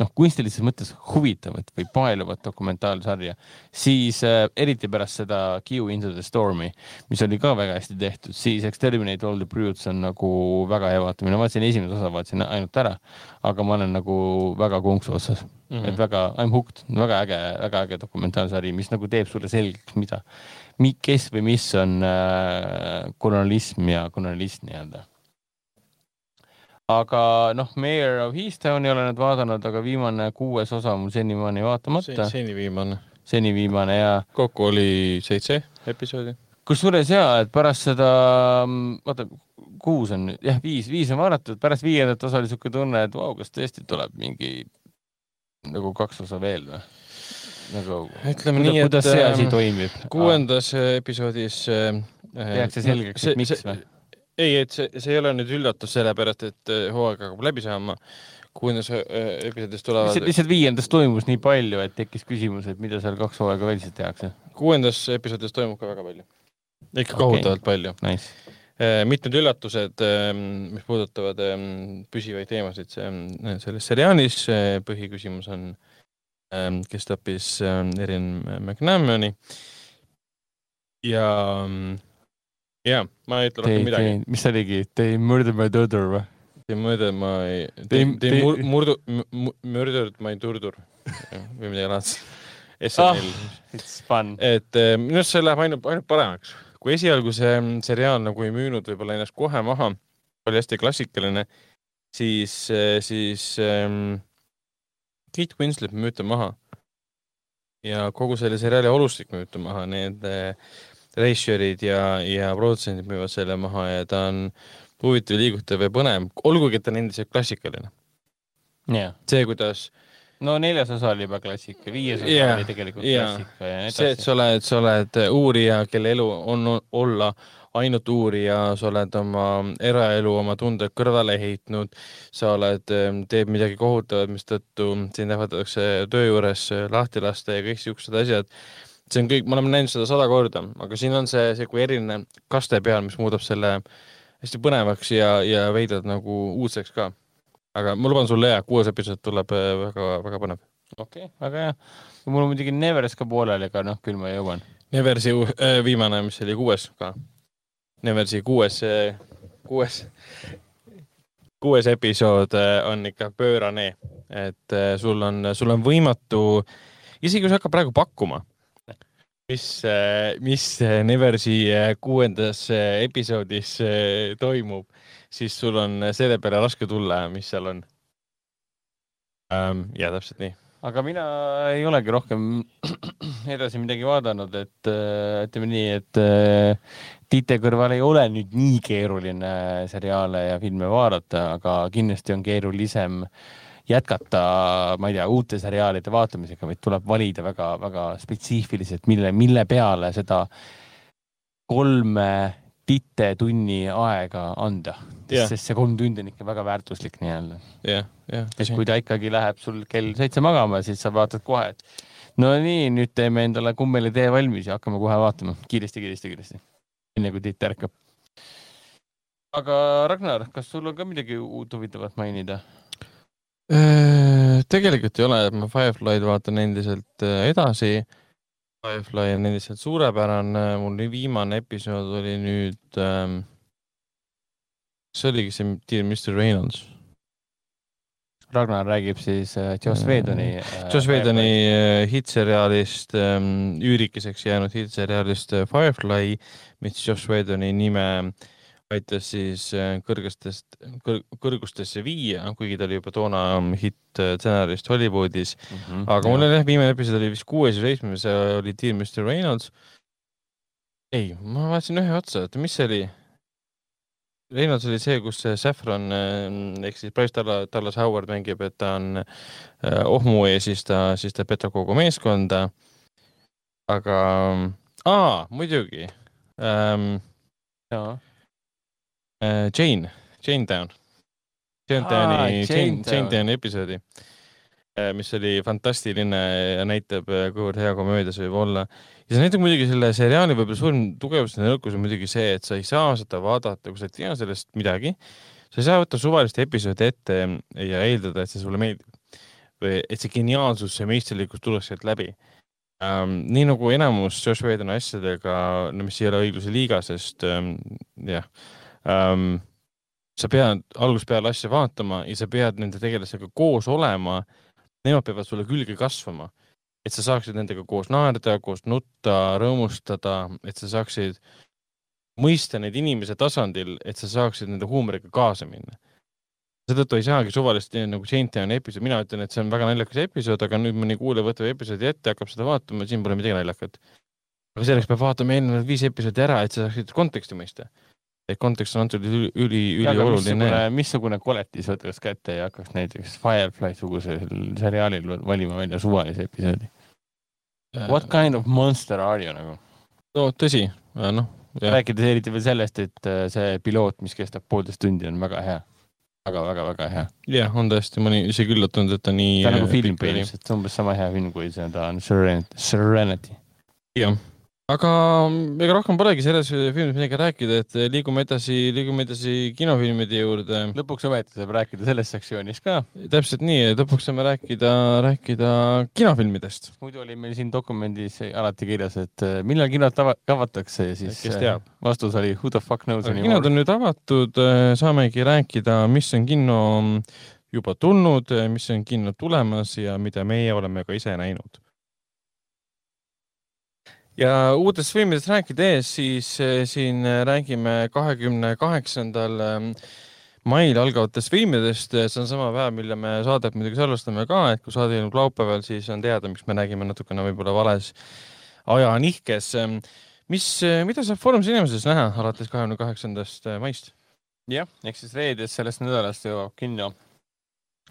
D: noh, kunstilises mõttes huvitavat või paeluvat dokumentaalsarja, siis äh, eriti pärast seda Q Into the Stormi, mis oli ka väga hästi tehtud, siis Exterminate All the Brutes on nagu väga hea vaatamine, vaatasin esimese osa, vaatasin ainult ära, aga ma olen nagu väga konksu otsas. Mm, -hmm. et väga, I m hooked, väga äge, väga äge dokumentaalsari, mis nagu teeb sulle selgeks, mida, kes või mis on äh, kolonialism ja kolonialist nii-öelda aga noh, Mayor of Easttown ei ole nüüd vaadanud, aga viimane kuues osa mul senimaani vaatamata.
B: seni viimane.
D: seni viimane ja.
B: kokku oli seitse episoodi.
D: kusjuures ja, et pärast seda, vaata, kuus on jah, viis, viis on vaadatud, pärast viiendat osa oli siuke tunne, et vau, kas tõesti tuleb mingi nagu kaks osa veel või? nagu,
B: ütleme nii, et
D: kuidas see asi ähm, toimib?
B: kuuendas episoodis äh,
D: tehakse selgeks, et miks või?
B: Ei, et see, see ei ole nüüd üllatus, sellepärast et äh, hooaeg hakkab läbi saama. kuuendas äh, episoodis tulevad.
D: lihtsalt, viiendas toimus nii palju, et tekkis küsimus, et mida seal kaks hooaega veel siis tehakse.
B: kuuendas episoodis toimub ka väga palju. ikka okay. kohutavalt palju
D: nice.
B: Äh, mitmed üllatused, ähm, mis puudutavad ähm, püsivaid teemasid selles seriaalis. põhiküsimus on, ähm, kes tappis Erin McNamani ja jaa, ma ei ütle rohkem midagi.
D: mis see oligi, They murdered my daughter või?
B: They murdered my, they, they mur, murdu, murdered my turdur või midagi laadset. SNL oh,.
D: It's fun.
B: et äh, minu arust see läheb ainult, ainult paremaks. kui esialgu see seriaal nagu ei müünud võib-olla ennast kohe maha, oli hästi klassikaline, siis, äh, siis ähm, Kate Winslet müüb ta maha. ja kogu selle seriaali olustik müüb ta maha, need äh, reisjörid ja, ja produtsendid müüvad selle maha ja ta on huvitav, liigutav ja põnev, olgugi et ta on endiselt klassikaline
D: yeah..
B: see, kuidas
D: no neljas osa oli juba klassika, viies osa yeah, oli tegelikult yeah. klassika ja
B: nii edasi. see, et sa oled, sa oled uurija, kelle elu on olla ainult uurija, sa oled oma eraelu, oma tunded kõrvale heitnud, sa oled, teed midagi kohutavat, mistõttu sind ähvardatakse töö juures lahti lasta ja kõik siuksed asjad see on kõik, me oleme näinud seda sada korda, aga siin on see, see kui eriline kaste peal, mis muudab selle hästi põnevaks ja, ja veidralt nagu uudseks ka. aga ma luban sulle, jah, kuues episood tuleb väga-väga äh, põnev.
D: okei okay,, väga hea. mul on muidugi Nevers ka pooleli, aga noh, küll ma jõuan.
B: Neversi äh, viimane, mis oli kuues ka. Neversi kuues, kuues, kuues episood äh, on ikka pöörane, et äh, sul on, sul on võimatu, isegi kui sa hakkad praegu pakkuma mis, mis Neversi äh, kuuendas äh, episoodis toimub, siis sul on selle peale raske tulla, mis seal on. Ähm, ja täpselt nii.
D: aga mina ei olegi rohkem edasi midagi vaadanud, et ütleme nii, et Tiite kõrval ei ole nüüd nii keeruline seriaale ja filme vaadata, aga kindlasti on keerulisem äh, jätkata, ma ei tea, uute seriaalide vaatamisega, vaid tuleb valida väga-väga spetsiifiliselt, mille, mille peale seda kolme titetunni aega anda yeah., sest see kolm tundi on ikka väga väärtuslik nii-öelda
B: yeah,. Yeah,
D: sest kui ta ikkagi läheb sul kell seitse magama, siis sa vaatad kohe, et no nii, nüüd teeme endale kummelitee valmis ja hakkame kohe vaatama kiiresti, kiiresti, kiiresti, enne kui Tiit ärkab. aga Ragnar, kas sul on ka midagi uut huvitavat mainida?
B: Äh, tegelikult ei ole, ma Firefly'd vaatan endiselt äh, edasi. Firefly on endiselt suurepärane, mul viimane episood oli nüüd ähm,, see oligi see Dear Mr Reynolds.
D: Ragnar räägib siis äh, Joss Whedoni äh,.
B: Joss Whedoni äh, hittseriaalist ähm,, üürikeseks jäänud hittseriaalist äh, Firefly, mis Joss Whedoni nime äh, aitas siis äh, kõrgestest kõr,, kõrgustesse viia, kuigi ta oli juba toona hitt-stsenarist Hollywoodis mm. -hmm, aga jah. mul oli jah, viimane episood oli vist kuues või seitsmes, oli Dear Mr Reynolds. ei, ma vaatasin ühe otsa, oota, mis see oli? Reynolds oli see, kus Saffron äh, ehk siis Bryce Dallas Howard mängib, et ta on äh, ohmu ees, siis ta, siis ta petab kogu meeskonda. aga, aa, muidugi ähm,. jaa Äh, Jane, Jane Town. Jane Towni, Jane, Jane Towni episoodi, äh, mis oli fantastiline ja näitab, äh, kuivõrd hea komöödia see võib olla. ja see näitab muidugi selle seriaali võib-olla suurim tugevus ja nõrkus on muidugi see, et sa ei saa seda vaadata, kui sa ei tea sellest midagi. sa ei saa võtta suvalist episoodi ette ja eeldada, et see sulle meeldib. või et see geniaalsus, see meisterlikkus tuleks sealt läbi ähm,. nii nagu enamus Josh Whedoni asjadega, no mis ei ole õigluse liiga, sest ähm, jah ähm,. sa pead algusest peale asja vaatama ja sa pead nende tegelastega koos olema. Nemad peavad sulle külge kasvama, et sa saaksid nendega koos naerda, koos nutta, rõõmustada, et sa saaksid mõista neid inimese tasandil, et sa saaksid nende huumoriga kaasa minna seetõttu ei saagi suvalist nagu Saintani episood, mina ütlen, et see on väga naljakas episood, aga nüüd mõni kuulaja võtab episoodi ette, hakkab seda vaatama, siin pole midagi naljakat. aga selleks peab vaatama eelnevad viis episoodi ära, et sa saaksid konteksti mõista et kontekst on antud üli, üli, ülioluline.
D: missugune koletis võtaks kätte ja hakkaks näiteks Firefly sugusel seriaalil valima välja suvalise episoodi? What kind of monster are you nagu?
B: no tõsi, noh.
D: rääkides eriti veel sellest, et äh, see piloot, mis kestab poolteist tundi, on väga hea väga, väga, väga hea.
B: jah, on tõesti, ma olin isegi üllatunud, et ta nii.
D: ta on nagu film põhimõtteliselt, umbes sama hea film, kui seda on Serenity, Serenity.
B: jah aga ega rohkem polegi selles filmis midagi rääkida, et liigume edasi, liigume edasi kinofilmide juurde.
D: lõpuks ometi saab rääkida selles sektsioonis ka.
B: täpselt nii, lõpuks saame rääkida, rääkida kinofilmidest.
D: muidu oli meil siin dokumendis alati kirjas, et äh, millal kinod avatakse ja siis äh, vastus oli who the fuck knows
B: anymore. kinod on nüüd avatud, saamegi rääkida, mis on kinno juba tulnud, mis on kinno tulemas ja mida meie oleme ka ise näinud ja uutest filmidest rääkides, siis eh, siin eh, räägime kahekümne kaheksandal ehm, mail algavatest filmidest. see on sama päev, mille me saadet muidugi salvestame ka, et kui saade ilmub laupäeval, siis on teada, miks me räägime natukene võib-olla vales ajanihkes. Ehm, mis, eh, mida saab Foorum Cinemas'is näha alates kahekümne kaheksandast maist?
D: jah, ehk siis reedes sellest nädalast jõuab kinno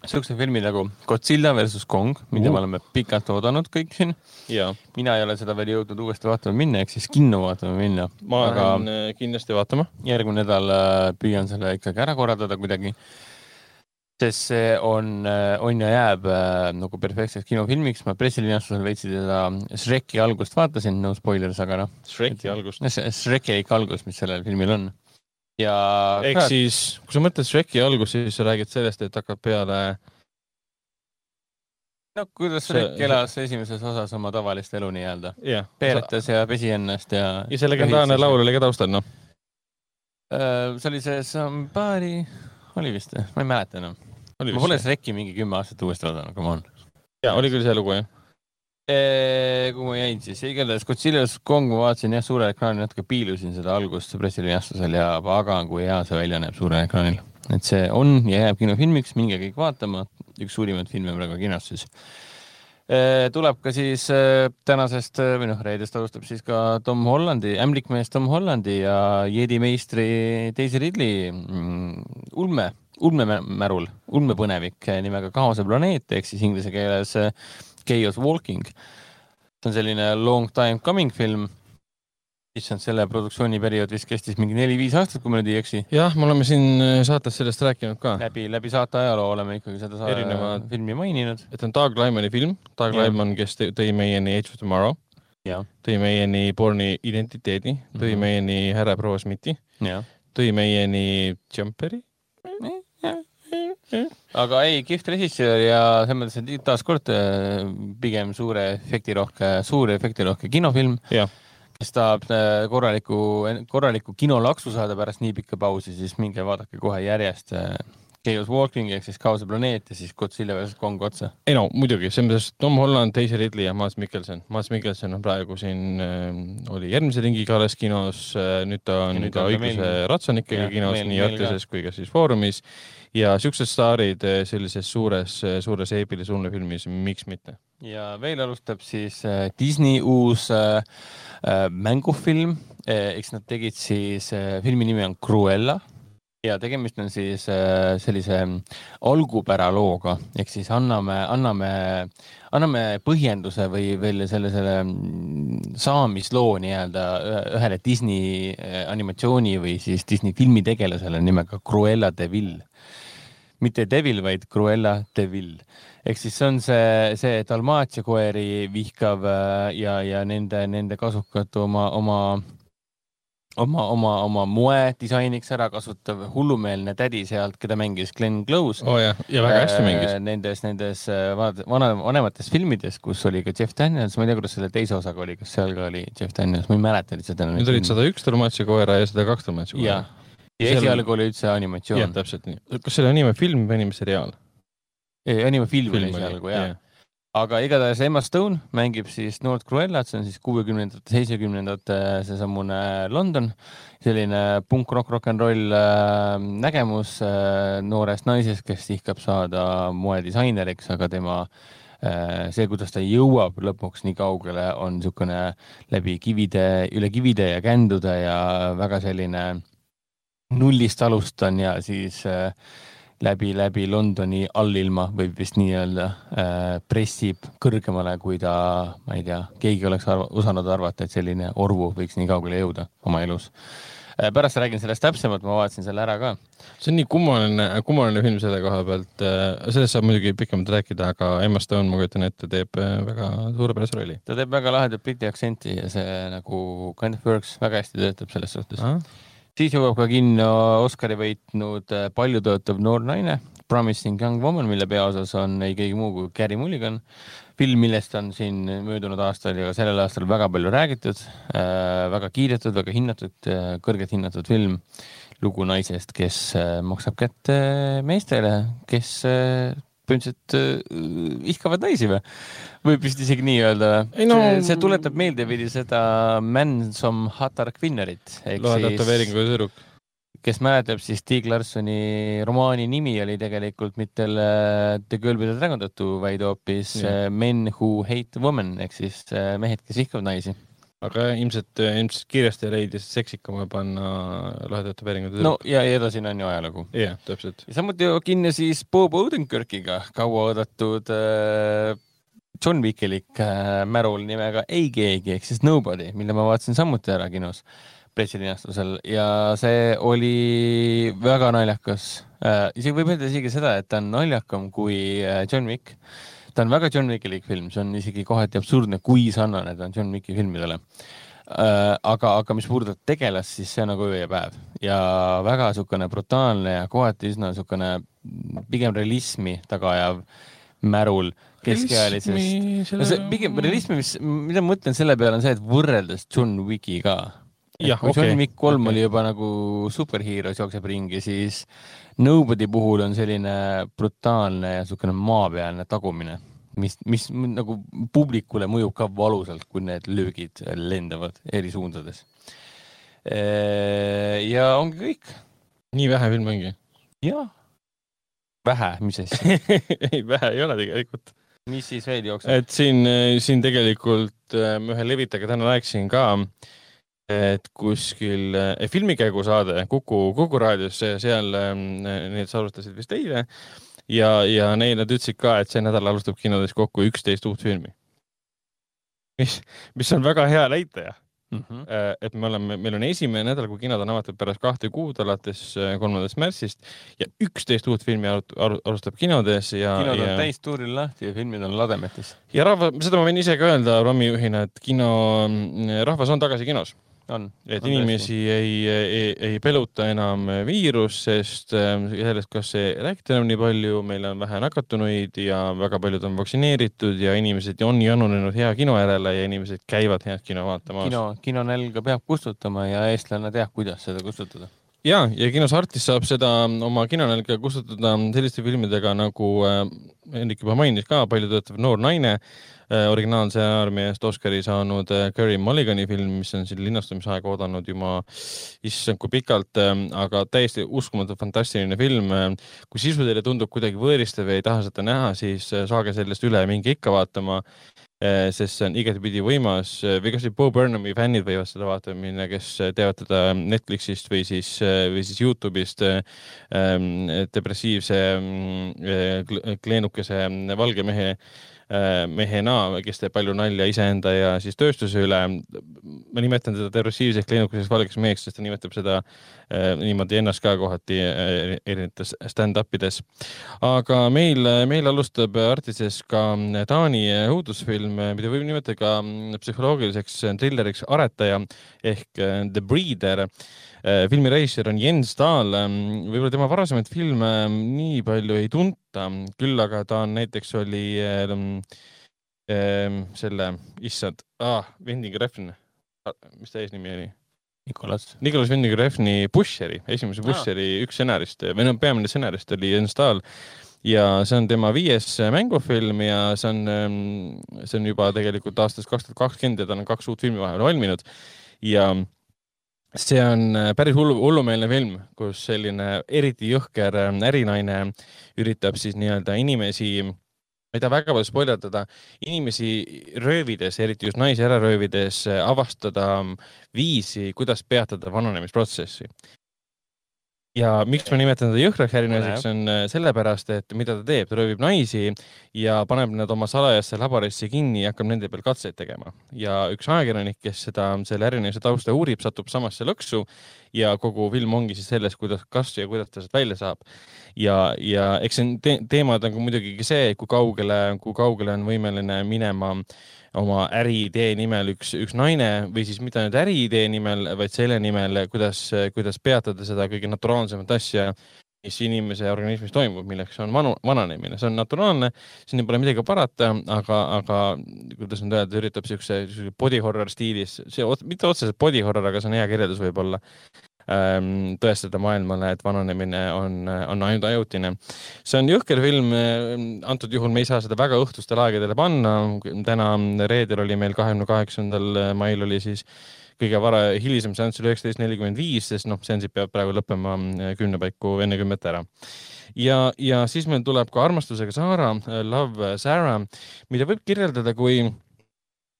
D: siukse filmi nagu Godzilla versus Kong, mida uh. me oleme pikalt oodanud kõik siin. mina ei ole seda veel jõudnud uuesti vaatama minna, ehk siis kinno vaatama minna.
B: ma aga lähen äh, kindlasti vaatama.
D: järgmine nädal äh, püüan selle ikkagi ära korraldada kuidagi. sest see on, on ja jääb nagu perfektseks kinofilmiks, ma pressilinastusel veitsi teda Shreki algust vaatasin, no spoilers, aga noh.
B: Shreki algust?
D: Shreki algus, mis sellel filmil on. Ja.
B: ehk kurat... siis, kui sa mõtled Shreki algust, siis sa räägid sellest, et hakkab peale
D: no kuidas Shrek elas esimeses osas oma tavalist elu nii-öelda
B: yeah..
D: peeretas ja pesi ennast ja.
B: ja see legendaarne laul oli ka taustal, noh?
D: Äh, see oli see Somebody, oli vist ma ei mäleta enam. ma pole Shreki mingi kümme aastat uuesti vaadanud, come on.
B: ja oli küll see lugu, jah?
D: Kuhu ma jäin siis, igatahes Godzilla's Kong ma vaatasin jah, suurel ekraanil natuke piilusin seda algust pressilinastusel ja pagan, kui hea see välja näeb suurel ekraanil. et see on ja jääb kinofilmiks, minge kõik vaatama, üks suurimaid filme praegu kinos siis. tuleb ka siis tänasest või noh, reedest alustab siis ka Tom Hollandi, ämblikmees Tom Hollandi ja Jedi meistri Daisy Ridley mm, ulme, ulmemärul, ulmepõnevik nimega Kaose planeet ehk siis inglise keeles Chaos Walking. see on selline long time coming film issand, selle produktsiooniperiood vist kestis mingi neli-viis aastat, kui ma nüüd ei eksi.
B: jah, me oleme siin äh, saates sellest rääkinud ka.
D: läbi, läbi saate ajaloo oleme ikkagi seda saare Erinevad... filmi maininud.
B: et on Doug Lyman'i film, Doug Lyman, kes tõi meieni Age of Tomorrow, tõi meieni Borni identiteedi, tõi mm -hmm. meieni Härra proua Smithi, tõi meieni Jumperi
D: aga ei, kihvt režissöör ja selles mõttes, et taaskord äh, pigem suure efektirohke, suur efektirohke kinofilm kes tahab äh, korralikku, korralikku kinolaksu saada pärast nii pikka pausi, siis minge vaadake kohe järjest äh, Chaos Walking ehk siis Kaose planeet ja siis Godzilla vs Kong otsa.
B: ei no muidugi, selles mõttes Tom Holland, Daisy Ridley ja Mads Mikkelson. Mads Mikkelson on praegu siin äh,, oli järgmise ringiga alles kinos äh,, nüüd ta on nüüd ka õiguse ratsanikega kinos meil, nii Artises kui ka siis Foorumis ja siuksed staarid äh, sellises suures, suures eepilises ulmefilmis, miks mitte.
D: ja veel alustab siis äh, Disney uus äh, mängufilm, eks nad tegid siis, filmi nimi on Cruella ja tegemist on siis sellise algupära looga, ehk siis anname, anname, anname põhjenduse või veel selle, selle mm, saamisloo nii-öelda ühele Disney animatsiooni või siis Disney filmi tegelasele nimega Cruella de Vil. Mitte Devil, vaid Cruella de Vil ehk siis see on see, see Dalmatia koeri vihkav äh, ja, ja nende, nende kasukat oma, oma, oma, oma, oma moe disainiks ära kasutav hullumeelne tädi sealt, keda mängis Glen Close.
B: oh, ja väga hästi mängis.
D: Äh, nendes, nendes äh, vana, vanemates filmides, kus oli ka Jeff Daniels, ma ei tea, kuidas selle teise osaga oli, kas seal ka oli Jeff Daniels, ma ei mäleta lihtsalt enam.
B: Need olid sada üks Dalmatia koera ja sada kaks Dalmatia koera.
D: Ja esialgu oli üldse animatsioon.
B: jah, täpselt nii. kas see oli animefilm või animeseriaal?
D: animafilm oli esialgu jah yeah.. aga igatahes Emma Stone mängib siis noort Cruellat, see on siis kuuekümnendate, seitsmekümnendate seesamune London, selline punk-rock, rock n roll äh, nägemus äh, noorest naisest, kes ihkab saada moedisaineriks, aga tema äh, see, kuidas ta jõuab lõpuks nii kaugele, on niisugune läbi kivide, üle kivide ja kändude ja väga selline nullist alustan ja siis äh, läbi, läbi Londoni allilma võib vist nii öelda äh,, pressib kõrgemale, kui ta, ma ei tea, keegi oleks arva, osanud arvata, et selline orvu võiks nii kaugele jõuda oma elus äh,. pärast räägin sellest täpsemalt, ma vaatasin selle ära ka.
B: see on nii kummaline, kummaline film selle koha pealt äh,, sellest saab muidugi pikemalt rääkida, aga Emma Stone, ma kujutan ette, teeb äh, väga suurepärase rolli.
D: ta teeb väga lahedat briti aktsenti ja see nagu kind of works, väga hästi töötab selles suhtes siis jõuab ka kinno Oscari võitnud äh, paljutöötav noor naine, Promising Young Woman, mille peaosas on ei keegi muu kui Carey Mulligan. film, millest on siin möödunud aastal ja ka sellel aastal väga palju räägitud äh,, väga kiidetud, väga hinnatud äh,, kõrgelt hinnatud film. lugu naisest, kes äh, maksab kätte meestele, kes äh, põhimõtteliselt äh, ihkavad naisi või? võib vist isegi nii öelda no...? see, see tuletab meelde veidi seda Mansom Hatar Quinnerit.
B: loetatoveeringuga tüdruk.
D: kes mäletab, siis Stieg Larssoni romaani nimi oli tegelikult mitte The Girl with the Dragon Tattoo, vaid hoopis yeah. Men Who Hate Women ehk siis äh, mehed, kes ihkavad naisi
B: aga ilmselt, ilmselt kiiresti leidis seksikama panna lahedate päringute.
D: no ja edasine on ju ajalugu.
B: jah yeah,, täpselt.
D: ja samuti kinni siis Bob Odenkirkiga kauaoodatud äh, John Wickelik äh, märul nimega Ei keegi ehk siis Nobody, mille ma vaatasin samuti ära kinos. pressilinastusel ja see oli väga naljakas äh,. isegi võib öelda isegi seda, et ta on naljakam kui äh, John Wick. Ta on väga John Wickilik film, see on isegi kohati absurdne, kui sarnane ta on John Wicki filmidele äh,. aga, aga mis puudutab tegelast, siis see on nagu öö ja päev ja väga niisugune brutaalne ja kohati üsna niisugune pigem realismi taga ajav märul keskealisest. no see pigem realismi, mis, mida ma mõtlen selle peale, on see, et võrreldes John Wickiga jah, okay. John Wick kolm okay. oli juba nagu superheroes jookseb ringi, siis Nobody puhul on selline brutaalne ja niisugune maapealne tagumine, mis, mis nagu publikule mõjub ka valusalt, kui need löögid lendavad eri suundades. ja ongi kõik.
B: nii vähe filme ongi?
D: jah. vähe, mis asja
B: ei, vähe ei ole tegelikult
D: mis siis veel jookseb?
B: et siin, siin tegelikult äh, ühe levitajaga täna rääkisin ka äh, et kuskil eh, filmikäigusaade Kuku, Kuku raadios, seal eh, need salvestasid vist eile ja, ja neil nad ütlesid ka, et see nädal alustab kinodes kokku üksteist uut filmi. mis, mis on väga hea näitaja mm. -hmm. et me oleme, meil on esimene nädal, kui kinod on avatud pärast kahte kuud, alates eh, kolmandast märtsist ja üksteist uut filmi alustab kinodes ja.
D: kinod on ja... täistuuril lahti ja filmid on lademetes.
B: ja rahva, seda ma võin ise ka öelda Romi juhina, et kino, mm, rahvas on tagasi kinos
D: on.
B: et on inimesi ei, ei, ei peluta enam viirus, sest ähm, sellest, kas ei räägita enam nii palju, meil on vähe nakatunuid ja väga paljud on vaktsineeritud ja inimesed on janunenud hea kino järele ja inimesed käivad head kino vaatamas.
D: kino, kinonälga peab kustutama ja eestlane teab, kuidas seda kustutada
B: ja, ja kinos Artis saab seda oma kinonälga kustutada selliste filmidega nagu äh, Hendrik juba mainis ka, palju töötav noor naine äh,, originaalstsenaariumi eest Oscari saanud äh, Carey Mulligani film, mis on siin linastumisaega oodanud juba issand kui pikalt äh,, aga täiesti uskumatu fantastiline film äh,. kui sisu teile tundub kuidagi võõristav ja ei taha seda näha, siis äh, saage sellest üle, minge ikka vaatama sest see on igatepidi võimas eh, või kasvõi Bo Burnhami fännid võivad seda vaatama minna, kes eh, teavad teda Netflixist või siis, või siis Youtube'ist depressiivse mm, kleenukese valge mehe Äh, mehena, kes teeb palju nalja iseenda ja siis tööstuse üle. ma nimetan teda depressiivseks kleenukeseks valgeks meheks, sest ta nimetab seda äh, niimoodi ennast ka kohati äh, erinevates stand-up ides. aga meil, meil alustab Artises ka Taani õudusfilm, mida võib nimetada ka psühholoogiliseks trilleriks Aretaja ehk The Breeder Äh, filmi režissöör on Jens Stahl, ähm, võib-olla tema varasemaid filme ähm, nii palju ei tunta, küll aga ta on näiteks oli ähm, ähm, selle, issand ah,, Wending Refn, mis ta eesnimi oli?
D: Nikolas.
B: Nikolas Winding Refni Busheri, esimese Busheri ah. üks stsenarist või no peamine stsenarist oli Jens Stahl ja see on tema viies mängufilm ja see on, see on juba tegelikult aastast kaks tuhat kakskümmend ja tal on kaks uut filmi vahepeal valminud ja see on äh, päris hullu, hullumeelne film, kus selline eriti jõhker äh, ärinaine üritab siis nii-öelda inimesi, ma ei taha väga palju spoilerdada, inimesi röövides, eriti just naisi ära röövides, äh, avastada viisi, kuidas peatada vananemisprotsessi ja miks ma nimetan teda jõhkraks ärinaiseks, on äh, sellepärast, et mida ta teeb, ta röövib naisi ja paneb nad oma salajasse laborisse kinni ja hakkab nende peal katseid tegema. ja üks ajakirjanik, kes seda, selle ärinaise tausta uurib, satub samasse lõksu ja kogu film ongi siis selles, kuidas, kas ja kuidas ta sealt välja saab. ja, ja eks see te teemad on muidugi see, kui kaugele, kui kaugele on võimeline minema oma äriidee nimel üks, üks naine või siis mitte ainult äriidee nimel, vaid selle nimel, kuidas, kuidas peatada seda kõige naturaalsemat asja, mis inimese organismis toimub, milleks on vanu, vananemine, see on naturaalne, sinna pole midagi parata, aga, aga kuidas nüüd öelda, üritab siukse, body horror stiilis, see mitte otseselt body horror, aga see on hea kirjeldus võib-olla Ähm, tõestada maailmale, et vananemine on, on ainult ajutine. see on jõhker film, antud juhul me ei saa seda väga õhtustel aegadele panna. täna reedel oli meil kahekümne kaheksandal mail oli siis kõige vara, hilisem seanss oli üheksateist nelikümmend viis, sest noh, seansid peavad praegu lõppema äh, kümne paiku enne kümmet ära ja, ja siis meil tuleb ka armastusega Saara, äh, Love Sarah, mida võib kirjeldada kui,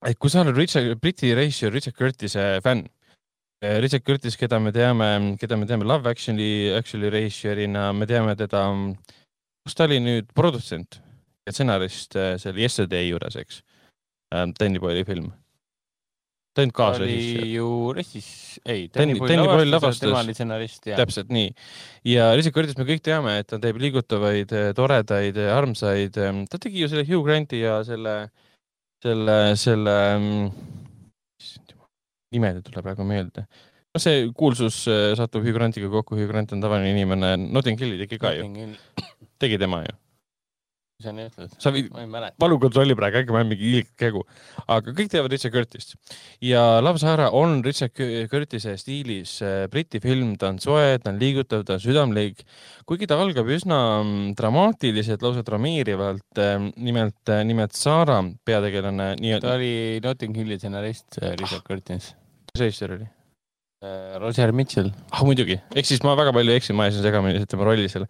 B: et kui sa oled Richard, Briti režissöör Richard Curtis'e fänn Eh, Richard Curtis, keda me teame, keda me teame Love Actually, Actually režissöörina, me teame teda, kus ta oli nüüd produtsent ja stsenarist seal Yesterday juures, eks. Danny Boyle'i film. Ta ei olnud
D: kaasrežissöör. oli ju ressis, ei,
B: Danny Boyle lavastas.
D: tema oli stsenarist,
B: täpselt nii. ja Richard Curtis, me kõik teame, et ta teeb liigutavaid, toredaid, armsaid, ta tegi ju selle Hugh Granti ja selle, selle, selle, nimed ei tule praegu meelde no see kuulsus satub Hugh Grantiga kokku, Hugh Grant on tavaline inimene, Notting Hilli tegi ka Notting ju. tegi tema ju
D: sa nii ütled?
B: sa võid, palun kontrolli praegu, äkki ma olen mingi ilge kägu. aga kõik teavad Richard Curtist ja Love Sahara on Richard Curtise stiilis äh, Briti film, ta on soe, ta on liigutav, ta on südamlik, kuigi ta algab üsna mm, dramaatiliselt, lausa drameerivalt. Äh, nimelt, äh, nimelt Sara peategelane
D: nii-öelda. ta oli Notting Hilli stsenarist, Richard Curtis.
B: mis režissöör oli?
D: Äh, Roger Mitchell.
B: ah muidugi, ehk siis ma väga palju eksin, ma ajasin segamini tema rolli seal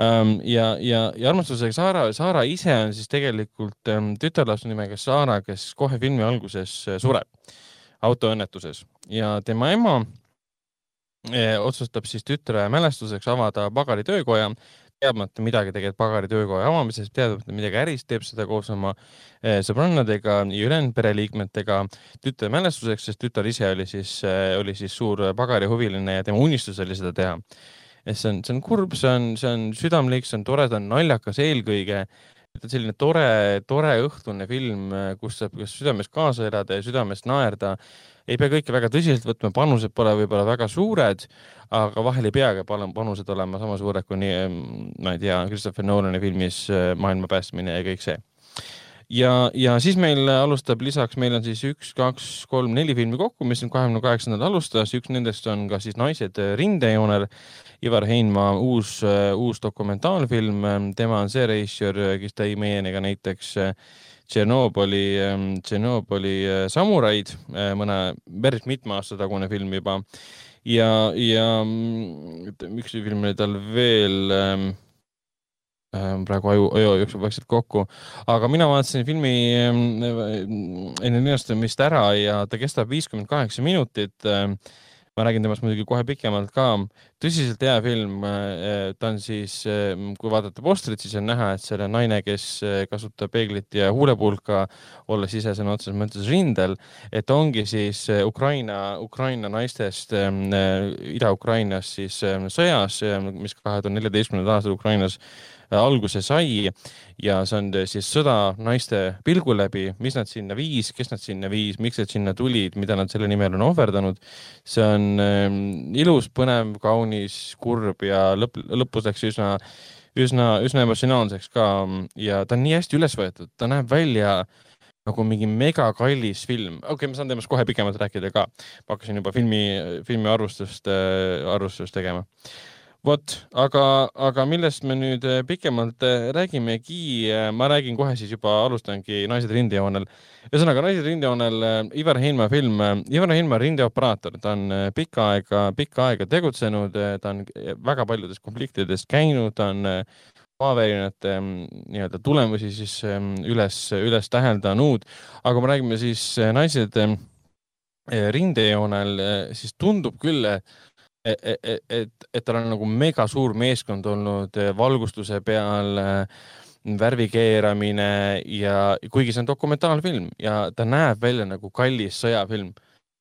B: um,. ja, ja, ja armastusega Saara, Saara ise on siis tegelikult um, tütarlaps nimega Saara, kes kohe filmi alguses uh, sureb autoõnnetuses ja tema ema eh, otsustab siis tütre mälestuseks avada pagari töökoja teadmata midagi tegelikult pagari töökoja avamisest, teadmata midagi ärist, teeb seda koos oma eh, sõbrannadega ja ülejäänud pereliikmetega. Tütre mälestuseks, sest tütar ise oli siis, eh, oli siis suur pagarihuviline ja tema unistus oli seda teha. see on, see on kurb, see on, see on südamlik, see on tore, ta on naljakas eelkõige. Et selline tore, tore õhtune film, eh, kus saab kas südames kaasa elada ja südamest naerda ei pea kõike väga tõsiselt võtma, panused pole võib-olla väga suured, aga vahel ei peagi panused olema sama suured kui nii, ma ei tea, Christopher Nolani filmis äh, Maailma päästmine ja kõik see. ja, ja siis meil alustab lisaks, meil on siis üks, kaks, kolm, neli filmi kokku, mis nüüd kahekümne kaheksandal alustas, üks nendest on ka siis Naised rindejoonel. Ivar Heinmaa uus, äh, uus dokumentaalfilm, tema on see režissöör, kes tõi meieni ka näiteks äh, Tšernobõli, ähm, Tšernobõli äh, samuraid, äh, mõne päris mitme aasta tagune film juba. ja, ja mm, üks film oli tal veel ähm, ähm, praegu aju, aju jookseb vaikselt kokku, aga mina vaatasin filmi enne linastamist ära ja ta kestab viiskümmend kaheksa minutit ma räägin temast muidugi kohe pikemalt ka. tõsiselt hea film. Äh, ta on siis, äh, kui vaadata postrit, siis on näha, et selle naine, kes äh, kasutab peeglit ja huulepulka, olles ise sõna otseses mõttes rindel, et ongi siis Ukraina, Ukraina naistest Ida-Ukrainas siis sõjas, mis kahe tuhande neljateistkümnendal aastal Ukrainas alguse sai ja see on siis sõda naiste pilgu läbi, mis nad sinna viis, kes nad sinna viis, miks nad sinna tulid, mida nad selle nimel on ohverdanud. see on ähm, ilus, põnev, kaunis, kurb ja lõpp, lõpus läks üsna, üsna, üsna emotsionaalseks ka ja ta on nii hästi üles võetud, ta näeb välja nagu mingi megakallis film, okei okay,, ma saan temast kohe pikemalt rääkida ka. ma hakkasin juba filmi, filmi arvustust äh,, arvustust tegema vot, aga, aga millest me nüüd äh, pikemalt äh, räägimegi, äh, ma räägin kohe siis juba, alustangi Naised rindejoonel. ühesõnaga Naised rindejoonel Ivar Heinma film, Ivar Heinma rindeoperaator, ta on pikka aega, pikka aega tegutsenud, ta on väga paljudes konfliktides käinud, ta on maavärinate mm, nii-öelda tulemusi siis üles, üles täheldanud, aga kui me räägime siis Naised rindejoonel, siis tundub küll, et, e, e, et, et tal on nagu mega suur meeskond olnud eh, valgustuse peal, eh, värvi keeramine ja kuigi see on dokumentaalfilm ja ta näeb välja nagu kallis sõjafilm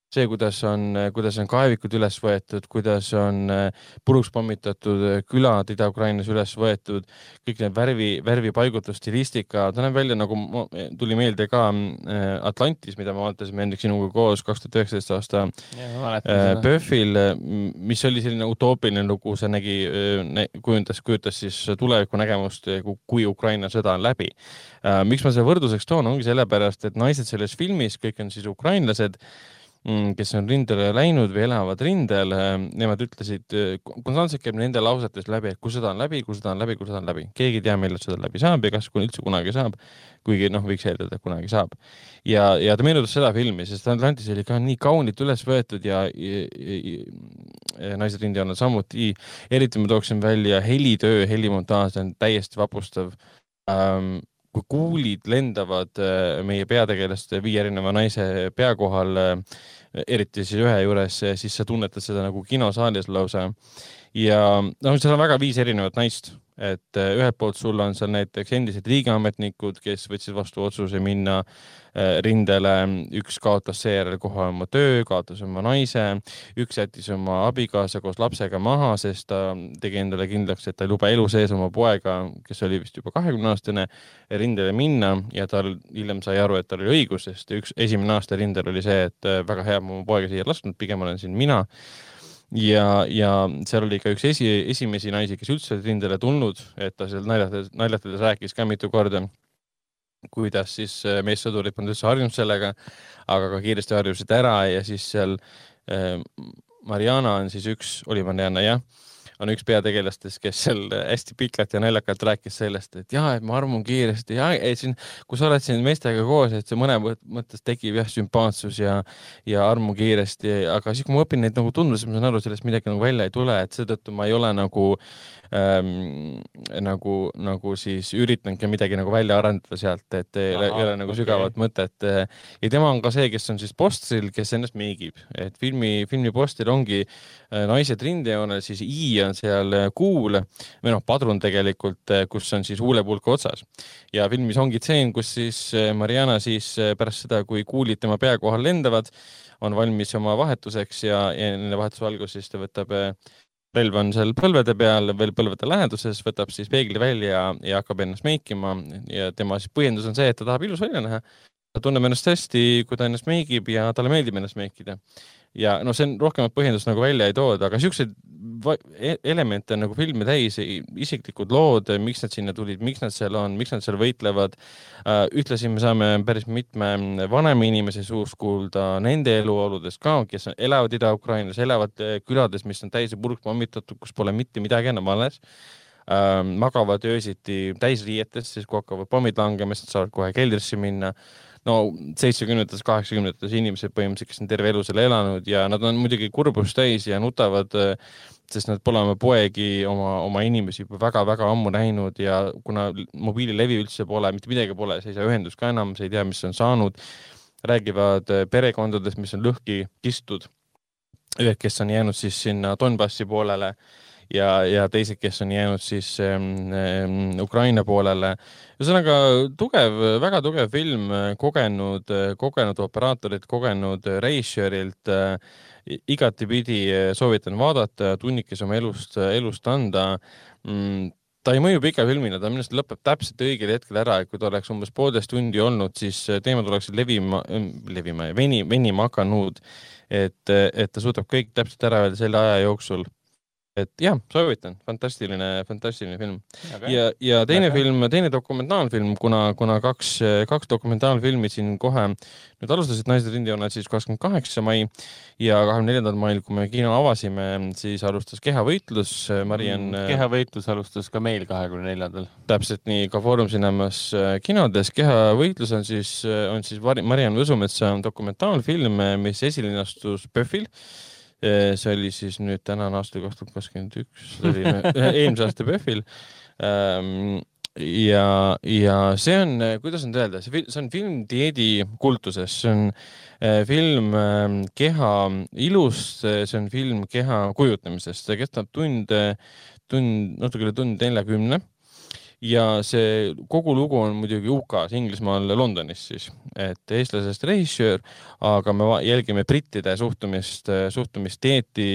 B: see, kuidas on, kuidas on kaevikud üles võetud, kuidas on äh, puruks pommitatud äh, külad Ida-Ukrainas üles võetud, kõik need värvi, värvipaigutus, stilistika, ta näeb välja nagu, tuli meelde ka äh, Atlantis, mida me vaatasime Hendrik sinuga koos kaks tuhat üheksateist aasta PÖFFil, mis oli selline utoopiline lugu, see nägi, kujundas, kujutas siis tulevikunägemust, kui Ukraina sõda on läbi. miks ma selle võrdluseks toon, ongi sellepärast, et naised selles filmis, kõik on siis ukrainlased Mm, kes on rindele läinud või elavad rindel, nemad ütlesid, äh, konstantselt käib nende lausetes läbi, et kui sõda on läbi, kui sõda on läbi, kui sõda on läbi, keegi ei tea, millal sõda läbi saab ja kas üldse kunagi saab. kuigi noh, võiks eeldada, et kunagi saab. ja, ja ta meenutas seda filmi, sest Atlantis oli ka nii kaunilt üles võetud ja, ja, ja, ja Naised rindel on samuti, eriti ma tooksin välja helitöö, helimontaaž on täiesti vapustav ähm, kui kuulid lendavad äh, meie peategelaste viie erineva naise pea kohal, äh, eriti siis ühe juures, siis sa tunnetad seda nagu kinosaalis lausa. ja noh, seal on väga viis erinevat naist et äh, ühelt poolt sul on seal näiteks endised riigiametnikud, kes võtsid vastu otsuse minna äh, rindele, üks kaotas seejärel kohe oma töö, kaotas oma naise, üks jättis oma abikaasa koos lapsega maha, sest ta tegi endale kindlaks, et ta ei luba elu sees oma poega, kes oli vist juba kahekümne aastane, rindele minna. Ja tal hiljem sai aru, et tal oli õigus, sest üks esimene aasta rindel oli see, et väga hea, ma oma poega siia lasknud, pigem olen siin mina ja, ja seal oli ka üks esi, esimesi naisi, kes üldse rindele tulnud, et ta seal naljatades, naljatades rääkis ka mitu korda, kuidas siis äh, meessõdurid polnud üldse harjunud sellega, aga ka kiiresti harjusid ära ja siis seal äh, Mariana on siis üks, oli Mariana jah on üks peategelastest, kes seal hästi pikalt ja naljakalt rääkis sellest, et ja, et ma armun kiiresti ja siin, kui sa oled siin meestega koos, et see mõne mõttes tekib jah, sümpaatsus ja, ja armu kiiresti, aga siis, kui ma õpin neid nagu tundma, siis ma saan aru, sellest midagi nagu välja ei tule, et seetõttu ma ei ole nagu ähm, nagu, nagu siis üritanudki midagi nagu välja arendada sealt, et ei ole, ei ole nagu okay. sügavat mõtet. ja tema on ka see, kes on siis postril, kes ennast meigib, et filmi, filmi postril ongi äh, naised rindejoonel, siis I on on seal äh, kuul või noh, padrun tegelikult, äh, kus on siis huulepulk otsas. Ja filmis ongi tseen, kus siis äh, Mariana siis pärast seda, kui kuulid tema pea kohal lendavad, on valmis oma vahetuseks ja, ja enne vahetuse alguses ta võtab relv on seal põlvede peal, veel põlvede läheduses, võtab siis peegli välja ja, ja hakkab ennast meikima. Ja tema siis põhjendus on see, et ta tahab ilus välja näha. ta tunneb ennast hästi, kui ta ennast meigib ja talle meeldib ennast meikida ja noh, see on rohkemat põhjendust nagu välja ei tooda, aga siukseid e-, elemente on nagu filmi täis, isiklikud lood, miks nad sinna tulid, miks nad seal on, miks nad seal võitlevad. Äh, ühtlasi me saame päris mitme vanema inimese suust kuulda nende eluoludest ka, kes elavad Ida-Ukrainas, elavad äh, külades, mis on täiesti purkpommitatud, kus pole mitte midagi enam alles äh, magavad öösiti täisriietes, siis kui hakkavad pommid langema, siis nad saavad kohe keldrisse minna no seitsmekümnendates, kaheksakümnendates inimesed põhimõtteliselt, kes on terve elu seal elanud ja nad on muidugi kurbust täis ja nutavad, sest nad pole oma poegi, oma, oma inimesi juba väga-väga ammu näinud ja kuna mobiililevi üldse pole, mitte midagi pole, sa ei saa ühendust ka enam, sa ei tea, mis on saanud. räägivad perekondadest, mis on lõhki kistud. ühed, kes on jäänud siis sinna Donbassi poolele ja, ja teised, kes on jäänud siis ähm, Ukraina poolele. ühesõnaga tugev, väga tugev film, kogenud, kogenud operaatorid, kogenud režissöörilt äh,. igatipidi soovitan vaadata, tunnikese oma elust, elust anda mm, ta ei mõju pika filmina, ta minu arust lõpeb täpselt õigel hetkel ära, et kui ta oleks umbes poolteist tundi olnud, siis teemad oleksid levima, levima ja veni, venima hakanud. et, et ta suudab kõik täpselt ära öelda selle aja jooksul et jah, soovitan, fantastiline, fantastiline film. ja, ja teine Väga. film, teine dokumentaalfilm, kuna, kuna kaks, kaks dokumentaalfilmi siin kohe nüüd alustasid Naised rindejoonel siis kakskümmend kaheksa mai ja kahekümne neljandal mail, kui me kino avasime, siis alustas Kehavõitlus, Mariann mm,.
D: kehavõitlus alustas ka meil kahekümne neljandal.
B: täpselt nii, ka Foorum Cinemas äh, kinodes. kehavõitlus on siis, on siis Mariann Võsumetsa dokumentaalfilm, mis esilinastus PÖFFil see oli siis nüüd tänane aasta kaks tuhat kakskümmend üks, oli eelmise aasta PÖFFil. Ähm, ja, ja see on, kuidas nüüd öelda, see, on film dieedi kultuses, see on äh, film ähm, keha ilust, see on film keha kujutamisest, see kestab tund, tund, natuke üle tund neljakümne ja see kogu lugu on muidugi UK-s, Inglismaal, Londonis siis, et eestlasest režissöör, aga me jälgime brittide suhtumist, suhtumist dieeti,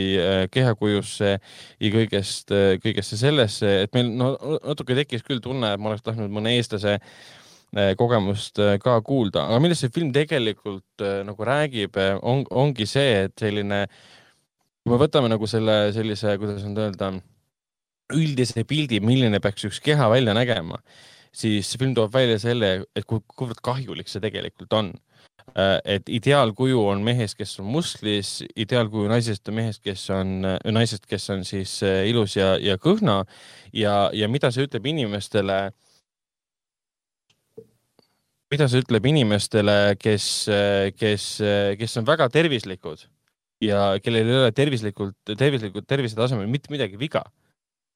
B: kehakujusse ja kõigest, kõigesse sellesse, et meil no natuke tekkis küll tunne, et ma oleks tahtnud mõne eestlase eh, kogemust ka kuulda, aga millest see film tegelikult nagu räägib, on, ongi see, et selline, kui me võtame nagu selle sellise, kuidas nüüd öelda üldise pildi, milline peaks üks keha välja nägema, siis film toob välja selle, et kuivõrd kahjulik see tegelikult on. Äh, et ideaalkuju on mehest, kes on musklis, ideaalkuju naisest on mehest, kes on, äh, naisest, kes on siis äh, ilus ja, ja kõhna ja, ja mida see ütleb inimestele mida see ütleb inimestele, kes, kes, kes on väga tervislikud ja kellel ei ole tervislikult, tervislikult tervise tasemel mitte midagi viga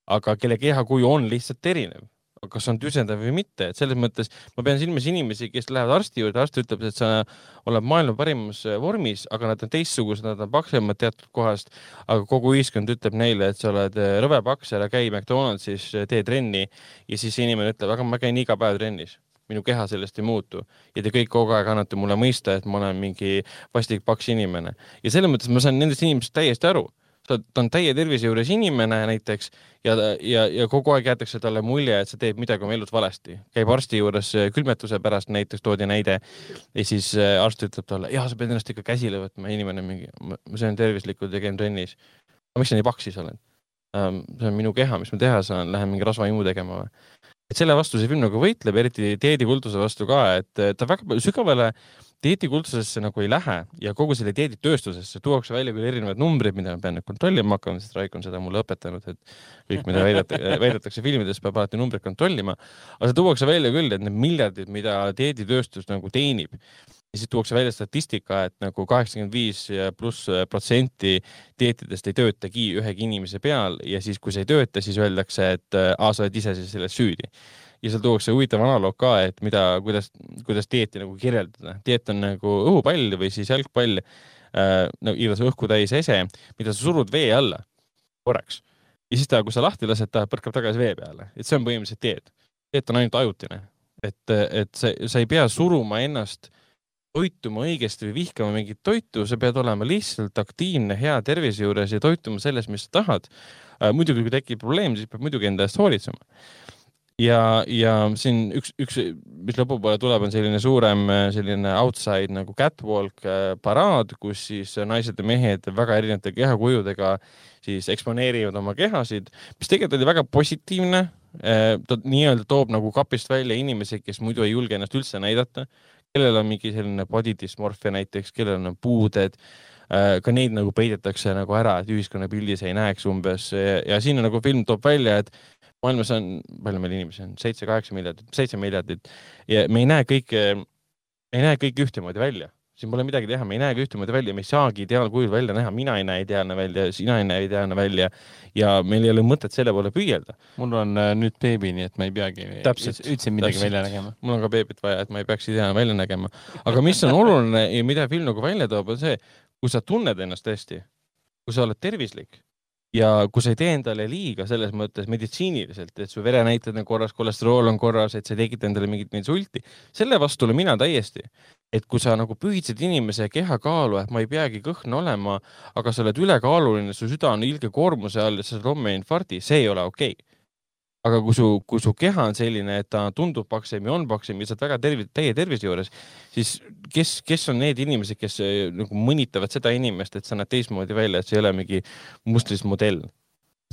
B: aga kelle kehakuju on lihtsalt erinev. kas on tüsendav või mitte, et selles mõttes ma pean silmas inimesi, kes lähevad arsti juurde, arst ütleb, et sa oled maailma parimas vormis, aga nad on teistsugused, nad on paksemad teatud kohast, aga kogu ühiskond ütleb neile, et sa oled rõve paks, ära käi McDonaldsis, tee trenni ja siis inimene ütleb, aga ma käin iga päev trennis. Minu keha sellest ei muutu. Ja te kõik kogu aeg annate mulle mõista, et ma olen mingi vastik paks inimene. Ja selles mõttes ma saan nendest inimestest täiesti aru ta, ta on täie tervise juures inimene näiteks ja, ja, ja kogu aeg jäetakse talle mulje, et sa teed midagi oma elus valesti. käib arsti juures äh, külmetuse pärast, näiteks toodi näide ja siis äh, arst ütleb talle, ja sa pead ennast ikka käsile võtma, inimene mingi, ma söön tervislikult ja käin trennis. miks sa nii paks siis oled? See on minu keha, mis ma teha saan, lähen mingi rasvaimu tegema või? Et selle vastu see film nagu võitleb, eriti dieedikultuse vastu ka, et ta väga sügavale dieedikultusesse nagu ei lähe ja kogu selle dieeditööstusesse tuuakse välja küll erinevaid numbreid, mida ma pean nüüd kontrollima hakkama, sest Raik on seda mulle õpetanud, et kõik, mida väidetakse, väidetakse filmides, peab alati numbreid kontrollima. aga see tuuakse välja küll, et need miljardid, mida dieeditööstus nagu teenib ja siis tuuakse välja statistika, et nagu kaheksakümmend viis pluss protsenti dieetidest ei töötagi ühegi inimese peal ja siis, kui see ei tööta, siis öeldakse, et aa, sa oled ise siis selles süüdi. ja seal tuuakse huvitav analoog ka, et mida, kuidas, kuidas dieeti nagu kirjeldada. dieet on nagu õhupall või siis jalgpall äh,, no igatahes õhku täis ese, mida sa surud vee alla korraks ja siis ta, kui sa lahti lased, ta põrkab tagasi vee peale, et see on põhimõtteliselt dieet. dieet on ainult ajutine, et, et sa, sa ei pea suruma ennast toituma õigesti või vihkama mingit toitu, sa pead olema lihtsalt aktiivne, hea tervise juures ja toituma selles, mis sa tahad. Äh, muidugi, kui tekib probleem, siis peab muidugi enda eest hoolitsema. ja, ja siin üks, üks, mis lõpupoole tuleb, on selline suurem selline outside nagu catwalk äh, paraad, kus siis naised ja mehed väga erinevate kehakujudega siis eksponeerivad oma kehasid, mis tegelikult oli väga positiivne. Äh, ta nii-öelda toob nagu kapist välja inimesi, kes muidu ei julge ennast üldse näidata kellel on mingi selline body dysmorphia näiteks, kellel on puuded, äh, ka neid nagu peidetakse nagu ära, et ühiskonnapildis ei näeks umbes. Ja, ja siin nagu film toob välja, et maailmas on, palju meil inimesi on, seitse-kaheksa miljardit, seitse miljardit. Ja me ei näe kõike, ei näe kõik ühtemoodi välja siin pole midagi teha, me ei näe ka ühtemoodi välja, me ei saagi ideaalkujul välja näha, mina ei näe ideaalne välja, sina ei näe ideaalne välja ja meil ei ole mõtet selle poole püüelda.
D: mul on äh, nüüd beebi, nii et ma ei peagi üldse midagi täpselt. välja nägema.
B: mul on ka beebit vaja, et ma ei peaks ideaalne välja nägema. aga mis on oluline ja mida film nagu välja toob, on see, kui sa tunned ennast hästi, kui sa oled tervislik ja kui sa ei tee endale liiga selles mõttes meditsiiniliselt, et su verenäitajad on korras, kolesterool on korras, et sa ei tekita endale mingit insulti, selle vastu olen mina täiesti. Et kui sa nagu pühitsed inimese kehakaalu, et ma ei peagi kõhn olema, aga sa oled ülekaaluline, su süda on ilge koormuse all ja sa saad homme infarkti, see ei ole okei okay aga kui su, kui su keha on selline, et ta tundub paksem ja on paksem ja sa oled väga tervi-, täie tervise juures, siis kes, kes on need inimesed, kes nagu mõnitavad seda inimest, et sa näed teistmoodi välja, et see ei ole mingi mustris modell.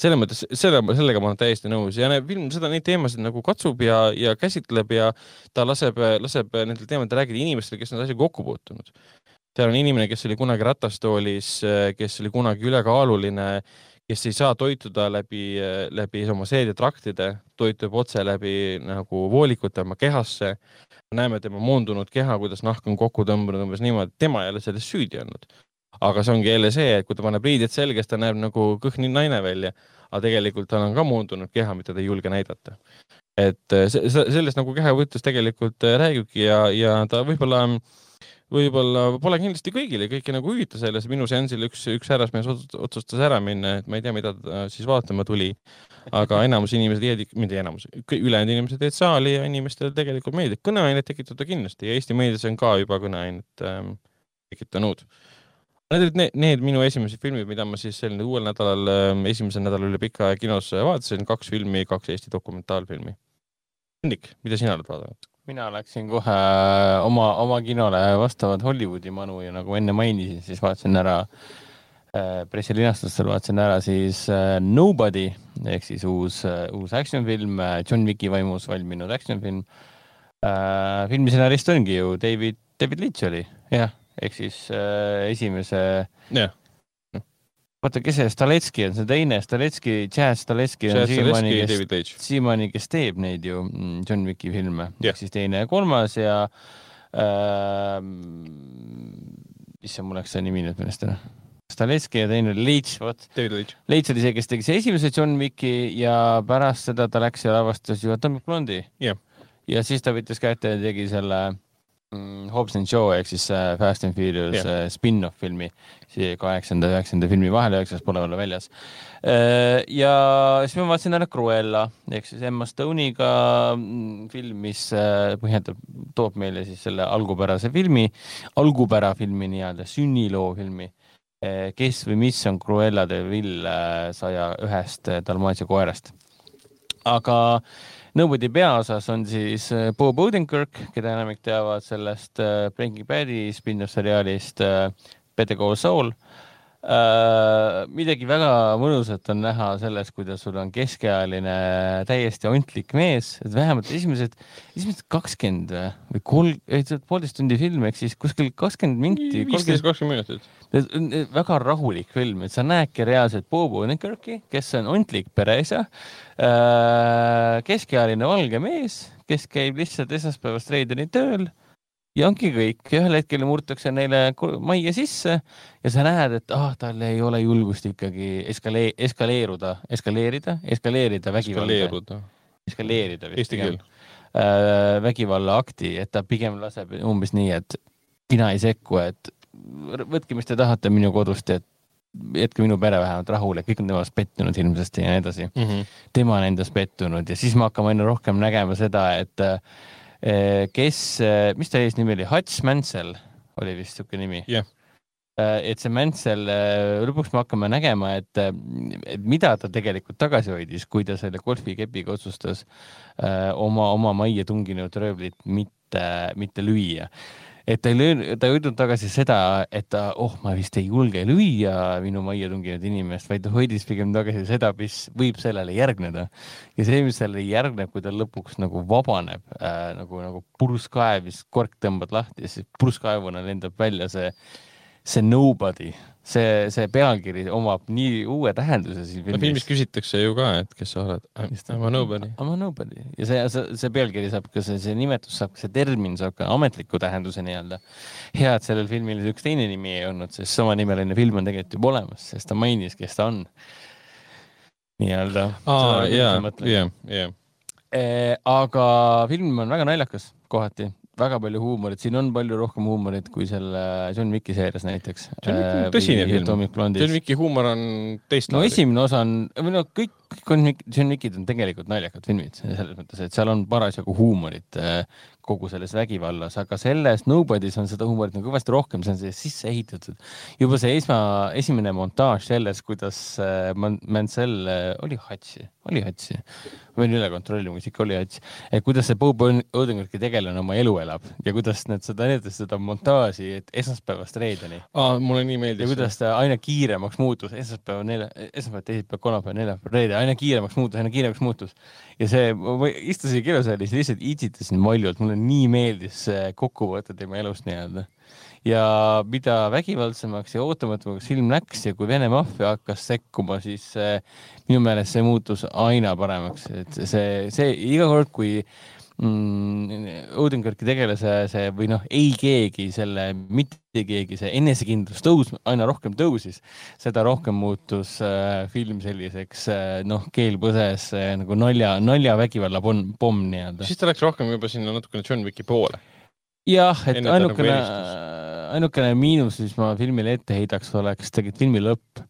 B: Selles mõttes, selle, sellega ma olen täiesti nõus ja film seda, neid teemasid nagu katsub ja, ja käsitleb ja ta laseb, laseb nendel teemadel rääkida inimestele, kes on asjaga kokku puutunud seal on inimene, kes oli kunagi ratastoolis, kes oli kunagi ülekaaluline kes ei saa toituda läbi, läbi oma seedetraktide, toitub otse läbi nagu voolikute oma kehasse. näeme tema moondunud keha, kuidas nahk on kokku tõmbunud umbes niimoodi, tema ei ole selles süüdi olnud. Aga see ongi jälle see, et kui ta paneb riided selga, siis ta näeb nagu kõhni naine välja, aga tegelikult tal on ka moondunud keha, mida ta ei julge näidata. et sellest nagu kehakujuttus tegelikult räägibki ja, ja ta võib-olla äh, võib-olla pole kindlasti kõigile, kõiki nagu huvita selles, minu seansil üks, üks härrasmees otsustas ära minna, et ma ei tea, mida ta siis vaatama tuli. aga enamus inimesed jäid, mitte enamus, ülejäänud inimesed jäid saali ja inimestele tegelikult meeldib. kõneainet tekitada kindlasti ja Eesti meedias on ka juba kõneainet ähm, tekitanud. Need olid need, need minu esimesed filmid, mida ma siis selline uuel nädalal ähm,, esimesel nädalal üle pika aja kinos vaatasin, kaks filmi, kaks Eesti dokumentaalfilmi. Hendrik, mida sina oled vaadanud?
D: mina läksin kohe oma, oma kinole vastavalt Hollywoodi manu ja nagu enne mainisin, siis vaatasin ära äh, pressilinastustel vaatasin ära siis äh, Nobody ehk siis uus äh,, uus action film, äh, John Wicki vaimus valminud action film äh,. filmi stsenarist ongi ju David, David Leitch oli, jah, ehk siis äh, esimese
B: yeah
D: oota, kes see Staletski on, see teine Staletski, Chad Staletski on siiamaani, kes, siiamaani, kes teeb neid ju mm, John Wicki filme. Yeah., ehk siis teine ja kolmas ja äh, issand, mul läks see nimi nüüd meelest ära. Staleski ja teine Leach, vot.
B: Leach
D: oli see, kes tegi see esimese John Wicki ja pärast seda ta läks ja lavastas ju Atomic Blonde'i
B: yeah..
D: ja siis ta võttis kätte ja tegi selle Hobbs and Shaw ehk siis äh, Fast and Furious yeah. spin-off filmi, siia kaheksanda üheksanda filmi vahele, üheksas pole veel väljas. Äh, ja siis ma vaatasin ära Cruella ehk siis Emma Stone'iga mm, film, mis äh, põhjendab, toob meile siis selle algupärase filmi, algupära filmi nii-öelda, sünniloo filmi kes või mis on Cruella de Vil saja ühest Dalmatia koerast. aga Nobody peaosas on siis Bob Odenkirk, keda enamik teavad sellest Breaking Badi spin-off seriaalist Better Call Saul äh, midagi väga mõnusat on näha selles, kuidas sul on keskealine täiesti ontlik mees, et vähemalt esimesed, esimesed kakskümmend või kolm, poolteist tundi film ehk siis kuskil kakskümmend minti.
B: viisteist, kakskümmend minutit.
D: väga rahulik film, et sa näedki reaalselt Bob Odenkirki, kes on ontlik pereisa äh,, keskealine valge mees, kes käib lihtsalt esmaspäevast reedeni tööl ja ongi kõik, ühel hetkel murtakse neile majja sisse ja sa näed, et ah, tal ei ole julgust ikkagi eskalee-, eskaleeruda, eskaleerida, eskaleerida vägivalda. eskaleerida vist.
B: Eesti keel
D: äh,. vägivallaakti, et ta pigem laseb umbes nii, et mina ei sekku, et võtke, mis te tahate minu kodust, et jätke minu pere vähemalt rahule, kõik on temast pettunud hirmsasti ja nii edasi mm. -hmm. tema on endas pettunud ja siis me hakkame aina rohkem nägema seda, et äh, kes, eh, mis ta eesnimi oli, Hutch Mansell oli vist siuke nimi.
B: Yeah..
D: Eh, et see Mansell, lõpuks me hakkame nägema, et, et mida ta tegelikult tagasi hoidis, kui ta selle golfikepiga otsustas oma, oma majja tunginud röövlit mitte, mitte lüüa et ta ei löönud, ta ei hoidnud tagasi seda, et ta, oh, ma vist ei julge lüüa minu majja tunginud inimest, vaid ta hoidis pigem tagasi seda, mis võib sellele järgneda. ja see, mis sellele järgneb, kui ta lõpuks nagu vabaneb äh, nagu, nagu purskkaev, siis kork tõmbad lahti ja siis purskkaevuna lendab välja see, see nobody see, see pealkiri omab nii uue tähenduse siin
B: filmis. filmis küsitakse ju ka, et kes sa oled. I m a nobody.
D: I m a nobody ja see, see, see pealkiri saab ka see, see nimetus saab, see termin saab ka ametliku tähenduse nii-öelda. hea, et sellel filmil üks teine nimi ei olnud, sest samanimeline film on tegelikult juba olemas, sest ta mainis, kes ta on. nii-öelda.
B: aa, jaa, jaa, jaa.
D: aga film on väga naljakas kohati väga palju huumorit, siin on palju rohkem huumorit kui selle John Wicki seerias näiteks.
B: John Wick on tõsine film. John Wicki huumor on teist
D: no laadi. esimene osa on, või no kõik, kõik John Wickid on tegelikult naljakad filmid selles mõttes, et seal on parasjagu huumorit äh, kogu selles vägivallas, aga selles Nobody's on seda huumorit nagu kõvasti rohkem, see on siia sisse ehitatud. juba see esma, esimene montaaž selles, kuidas äh, Mansell äh, oli Hatsi, oli Hatsi, võin üle kontrollima, kas ikka oli Hats, et kuidas see Bob Odenkirki tegelane oma elu elab ja kuidas nad seda seda montaaži, et esmaspäevast reedeni.
B: aa, mulle nii meeldis.
D: ja kuidas ta aina kiiremaks muutus, esmaspäev, nelja, esmaspäev, teisipäev, kolmapäev, neljapäev, reede, aina kiiremaks muutus, aina kiiremaks muutus. Ja see, ma istusin kinosaalis ja lihtsalt itsitasin valjult, mulle nii meeldis see kokkuvõte tema elust nii-öelda. ja mida vägivaldsemaks ja ootamatumaks film läks ja kui Vene maffia hakkas sekkuma, siis äh, minu meelest see muutus aina paremaks, et see, see iga kord, kui mm, Odenkirki tegelase see või noh, ei keegi selle, mitte keegi, see enesekindlus tõus, aina rohkem tõusis, seda rohkem muutus äh, film selliseks äh, noh, keel põses äh, nagu nalja, naljavägivalla pomm, pomm nii-öelda.
B: siis ta läks rohkem juba sinna natukene John Wicki poole.
D: jah, et Enne ainukene, ainukene miinus, mis ma filmile ette heidaks, oleks tegelikult filmi lõpp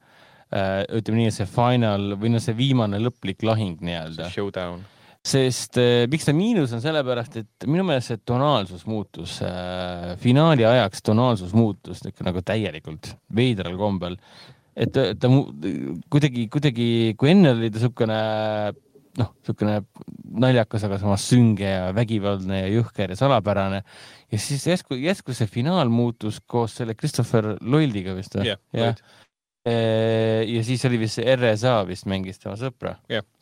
D: äh,. ütleme nii, et see final või noh, see viimane lõplik lahing nii-öelda.
B: Showdown
D: sest äh, miks ta miinus on sellepärast, et minu meelest see tonaalsus muutus äh,, finaali ajaks tonaalsus muutus ikka nagu täielikult, veidral kombel. et ta, ta kuidagi, kuidagi, kui enne oli ta siukene noh, niisugune naljakas, aga samas sünge ja vägivaldne ja jõhker ja salapärane. ja siis järsku, järsku see finaal muutus koos selle Christopher Lloydiga vist
B: või? jah.
D: ja siis oli vist see RSA vist mängis tema sõpra. ja kui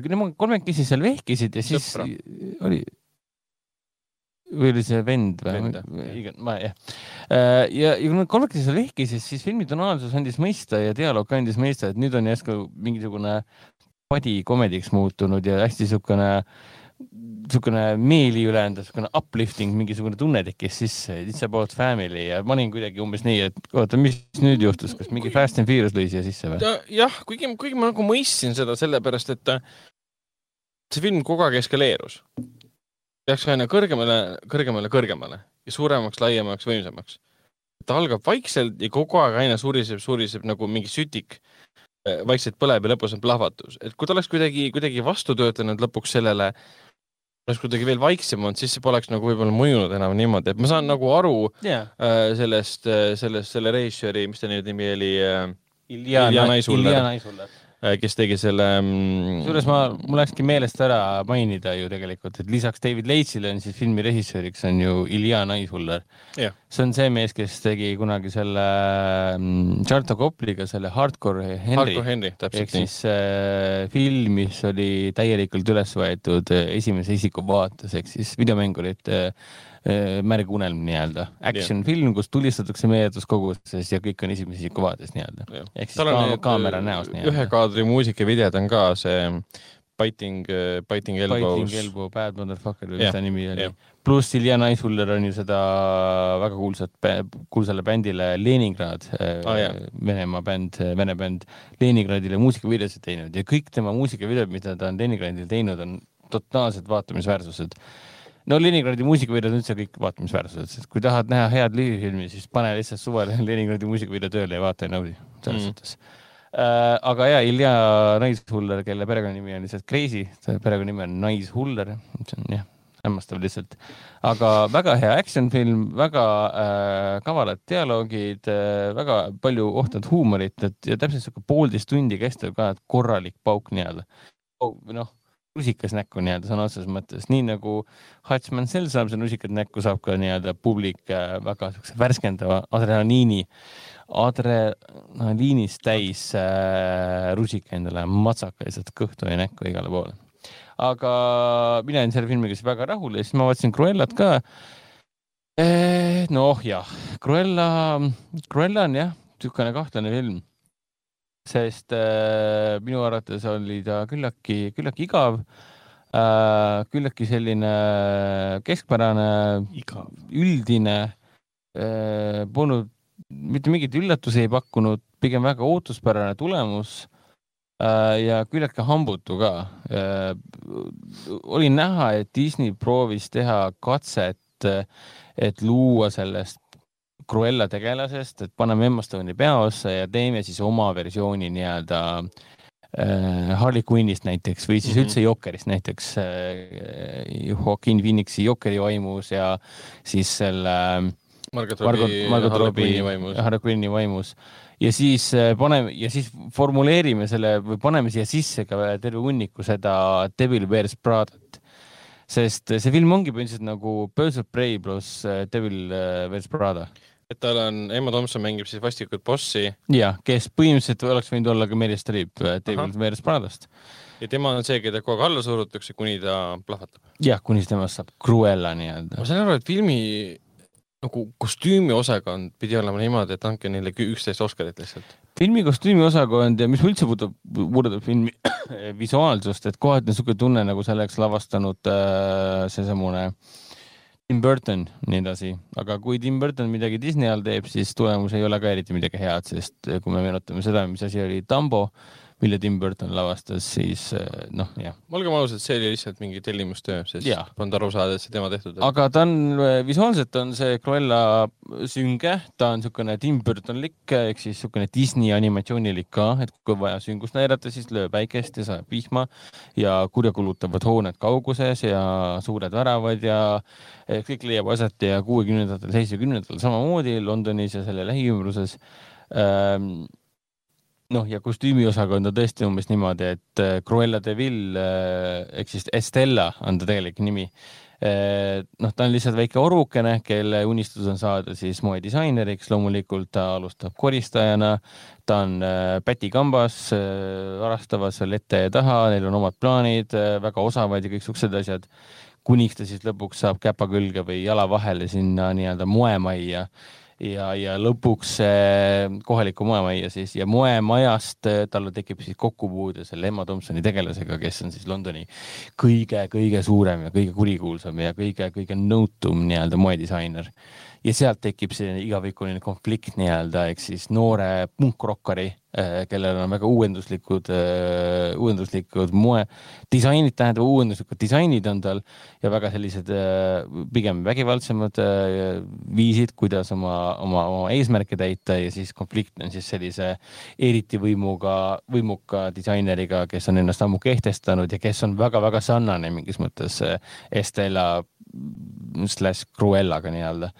D: nemad kolmekesi seal vehkisid ja siis Sõpra. oli, või oli see vend või? ma jah. Äh, ja, ja kui nad kolmekesi seal vehkisid, siis filmi tonaalsus andis mõista ja dialoog andis mõista, et nüüd on järsku mingisugune padi komediks muutunud ja hästi siukene niisugune meeli ülendav, niisugune uplifting, mingisugune tunne tekkis sisse, it's about family ja ma olin kuidagi umbes nii, et oota, mis nüüd juhtus, kas mingi Fast and Furious lõi siia sisse või?
B: jah, kuigi, kuigi ma nagu mõistsin seda sellepärast, et äh, see film kogu aeg eskaleerus. Läks aina kõrgemale, kõrgemale, kõrgemale ja suuremaks, laiemaks, võimsamaks. ta algab vaikselt ja kogu aeg aina suriseb, suriseb nagu mingi sütik äh, vaikselt põleb ja lõpus on plahvatus, et kui ta oleks kuidagi, kuidagi vastu töötanud lõpuks sellele, oleks kuidagi veel vaiksem olnud, siis see poleks nagu võib-olla mõjunud enam niimoodi, et ma saan nagu aru yeah. äh, sellest, äh, sellest, selle režissööri, mis ta nüüd nimi oli äh,?
D: Ilja, Ilja Naisuller
B: Äh, kes tegi selle
D: mm.... kusjuures ma, mul läkski meelest ära mainida ju tegelikult, et lisaks David Leitsile on siis filmi režissööriks on ju Ilja Naishuller
B: yeah..
D: see on see mees, kes tegi kunagi selle mm, Charlton Copliga selle Hardcore Henry.
B: Hardcore Henry, täpselt
D: nii. ehk siis äh, film, mis oli täielikult üles võetud äh, esimese isiku vaates ehk siis videomängurite äh, Äh, märgunelm nii-öelda, action yeah. film, kus tulistatakse meelduskoguses ja kõik on esimese isiku vaates nii-öelda yeah.. ehk siis ka kaamera näos
B: nii-öelda. ühe kaadri muusikavideod on ka see Biting, Biting Elbows.
D: Biting Elbow, Bad Motherfucker või mis yeah. ta nimi oli yeah.. pluss Ilja Naishuller on ju seda väga kuulsat, kuulsale bändile Leningrad
B: ah,, yeah.
D: Venemaa bänd, Vene bänd, Leningradile muusikavideosid teinud ja kõik tema muusikavideod, mida ta on Leningradil teinud, on totaalselt vaatamisväärsused no Leningradi muusikavideod on üldse kõik vaatamisväärsused, sest kui tahad näha head lühifilmi, siis pane lihtsalt suvel Leningradi muusikavideo tööle ja vaata ja naudi, selles mm. suhtes äh,. aga ja Ilja Naishuller, kelle perekonnanimi on lihtsalt Crazy, perekonnanimi on Naishuller, see on jah, hämmastav lihtsalt. aga väga hea action film, väga äh, kavalad dialoogid äh,, väga palju ohtrad huumorit, et ja täpselt sihuke poolteist tundi kestev ka, et korralik pauk nii-öelda. noh rusikas näkku nii-öelda sõna otseses mõttes, nii nagu Hutch Mansell saab seda rusikat näkku, saab ka nii-öelda publik äh, väga siukse värskendava adrenaliini, adrenaliinist täis äh, rusika endale matsaka lihtsalt kõhtu ja näkku igale poole. aga mina olin selle filmiga siis väga rahul ja siis ma vaatasin Cruellat ka eh,. noh, jah, Cruella, Cruella on jah, niisugune kahtlane film sest äh, minu arvates oli ta küllaltki, küllaltki igav äh,, küllaltki selline keskpärane, üldine äh,, polnud mitte mingeid üllatusi ei pakkunud, pigem väga ootuspärane tulemus äh, ja küllaltki hambutu ka äh,. oli näha, et Disney proovis teha katset, et luua sellest Cruella tegelasest, et paneme Emma Stone'i peaossa ja teeme siis oma versiooni nii-öelda äh, Harley Quinnist näiteks või siis mm -hmm. üldse Jokerist näiteks äh, Joaquin Phoenixi Jokeri vaimus ja siis selle
B: Margot Robbie, Margot Robbie vaimus.
D: Harley Quinni vaimus ja siis äh, paneme ja siis formuleerime selle või paneme siia sisse ka terve hunniku seda Devil Wears Pradat sest see film ongi põhimõtteliselt nagu Birds of Prey pluss äh, Devil Wears Prada
B: et tal on, Emma Thompson mängib siis vastikut bossi.
D: ja, kes põhimõtteliselt oleks võinud olla ka Meryl Streep David Meres Pradast.
B: ja tema on see, keda kogu aeg alla surutakse, kuni ta plahvatab.
D: jah, kuni temast saab Cruella nii-öelda.
B: ma saan aru, et filmi nagu kostüümiosakond pidi olema niimoodi, et andke neile üksteist Oscarit lihtsalt.
D: filmi kostüümiosakond ja mis üldse puudutab, puudutab filmi visuaalsust, et kohati on niisugune tunne, nagu see oleks lavastanud äh, seesamune äh, Tim Burton, nii edasi, aga kui Tim Burton midagi Disney all teeb, siis tulemus ei ole ka eriti midagi head, sest kui me meenutame seda, mis asi oli Dumbo, mille Tim Burton lavastas, siis eh, noh, jah.
B: olgem ausad, see oli lihtsalt mingi tellimustöö, sest polnud aru saada, et see tema tehtud.
D: aga ta on, eh, visuaalselt on see Cruella sünge, ta on niisugune Tim Burtonlik ehk siis niisugune Disney animatsioonilik ka, et kui vaja süngust näidata, siis lööb päikest ja sajab vihma ja kurjakulutavad hooned kauguses ja suured väravad ja kõik leiab aset ja kuuekümnendatel, seitsmekümnendatel samamoodi Londonis ja selle lähiümbruses ähm, noh, ja kostüümiosakond on tõesti umbes niimoodi, et äh, Cruella de Vil äh, ehk siis Estella on ta tegelik nimi. Äh, noh, ta on lihtsalt väike orukene, kelle unistus on saada siis moedisaineriks, loomulikult ta alustab koristajana, ta on pätikambas, varastavad seal ette ja taha, neil on omad plaanid, väga osavad ja kõik siuksed asjad kuniks ta siis lõpuks saab käpa külge või jala vahele sinna nii-öelda moemajja ja, ja lõpuks kohalikku moemajja siis. Ja moemajast talle tekib siis kokkupuude selle Emma Thompsoni tegelasega, kes on siis Londoni kõige-kõige suurem ja kõige kurikuulsam ja kõige-kõige nõutum nii-öelda moedisainer ja sealt tekib selline igavikuline konflikt nii-öelda, ehk siis noore punkrokkari, äh, kellel on väga uuenduslikud, äh, uuenduslikud moe, disainid, tähendab uuenduslikud disainid on tal ja väga sellised äh, pigem vägivaldsemad viisid, kuidas oma, oma, oma eesmärke täita ja siis konflikt on siis sellise eriti võimuga, võimuka disaineriga, kes on ennast ammu kehtestanud ja kes on väga-väga sarnane mingis mõttes Estella slaš Cruellaga nii-öelda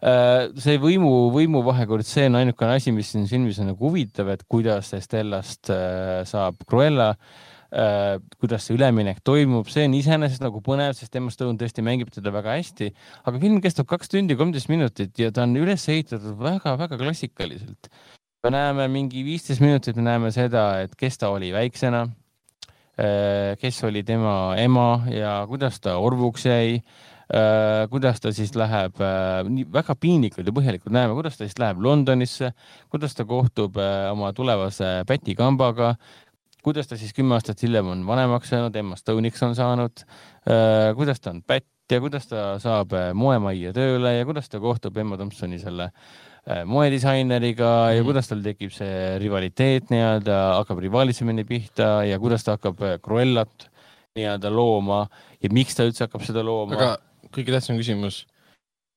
D: see võimu, võimuvahekord, see on ainukene asi, mis siin filmis on nagu huvitav, et kuidas Estellast äh, saab Cruella äh, kuidas see üleminek toimub, see on iseenesest nagu põnev, sest Emma Stone tõesti mängib teda väga hästi, aga film kestab kaks tundi kolmteist minutit ja ta on üles ehitatud väga-väga klassikaliselt. me näeme mingi viisteist minutit, me näeme seda, et kes ta oli väiksena, kes oli tema ema ja kuidas ta orvuks jäi Äh, kuidas ta siis läheb, äh, nii väga piinlikult ja põhjalikult näeme, kuidas ta siis läheb Londonisse, kuidas ta kohtub äh, oma tulevase pätikambaga, kuidas ta siis kümme aastat hiljem on vanemaks saanud, Emma Stone'iks on saanud, kuidas ta on pätt ja kuidas ta saab moemajja tööle ja kuidas ta kohtub Emma Thompsoni selle moedisaineriga ja mm. kuidas tal tekib see rivaliteet nii-öelda, hakkab rivaalitsemine pihta ja kuidas ta hakkab Cruellat nii-öelda looma ja miks ta üldse hakkab seda looma.
B: aga kõige tähtsam küsimus.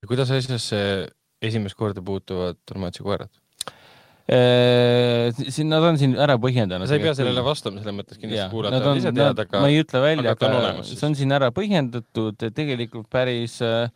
B: kuidas asjasse esimest korda puutuvad Dalmatia
D: äh, siin nad on siin ära põhjendanud.
B: sa ei pea sellele vastama, selles mõttes kindlasti kuulata on ise
D: teada, aga. ma ei ütle välja, aga, aga see on siin ära põhjendatud tegelikult päris äh,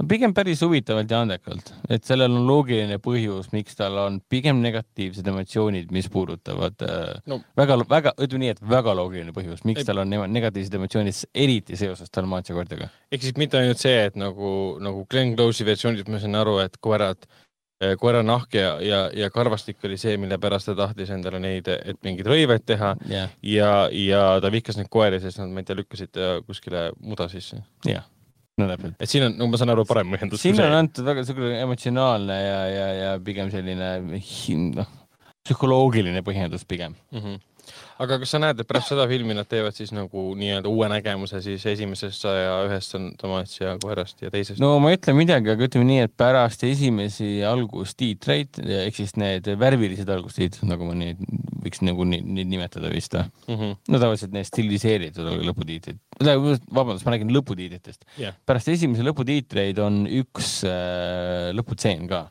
D: no pigem päris huvitavalt ja andekalt, et sellel on loogiline põhjus, miks tal on pigem negatiivsed emotsioonid, mis puudutavad äh, no. väga, väga, ütleme nii, et väga loogiline põhjus, miks ei. tal on negatiivsed emotsioonid, eriti seoses Dalmatia koertega.
B: ehk siis mitte ainult see, et nagu, nagu Glen Close'i versioonis ma sain aru, et koerad äh, koera nahk ja, ja, ja karvastik oli see, mille pärast ta tahtis endale neid, et mingeid rõivaid teha yeah. ja, ja ta vihkas neid koeri, sest nad, ma ei tea, lükkasid kuskile muda sisse.
D: jah yeah no täpselt.
B: et siin on, no ma saan aru, parem põhjendus.
D: siin on antud väga niisugune emotsionaalne ja, ja, ja pigem selline noh, psühholoogiline põhjendus pigem mm. -hmm
B: aga kas sa näed, et pärast seda filmi nad teevad siis nagu nii-öelda uue nägemuse siis esimesest saja ühest Dalmatia koerast ja teisest?
D: no ma ei ütle midagi, aga ütleme nii, et pärast esimesi algustiitreid ehk siis need värvilised algustiitrid, nagu ma neid võiks nagu neid nimetada vist mm -hmm.? no tavaliselt need stiliseeritud lõputiitrid. vabandust, ma räägin lõputiitritest yeah.. pärast esimesi lõputiitreid on üks äh, lõputseen ka.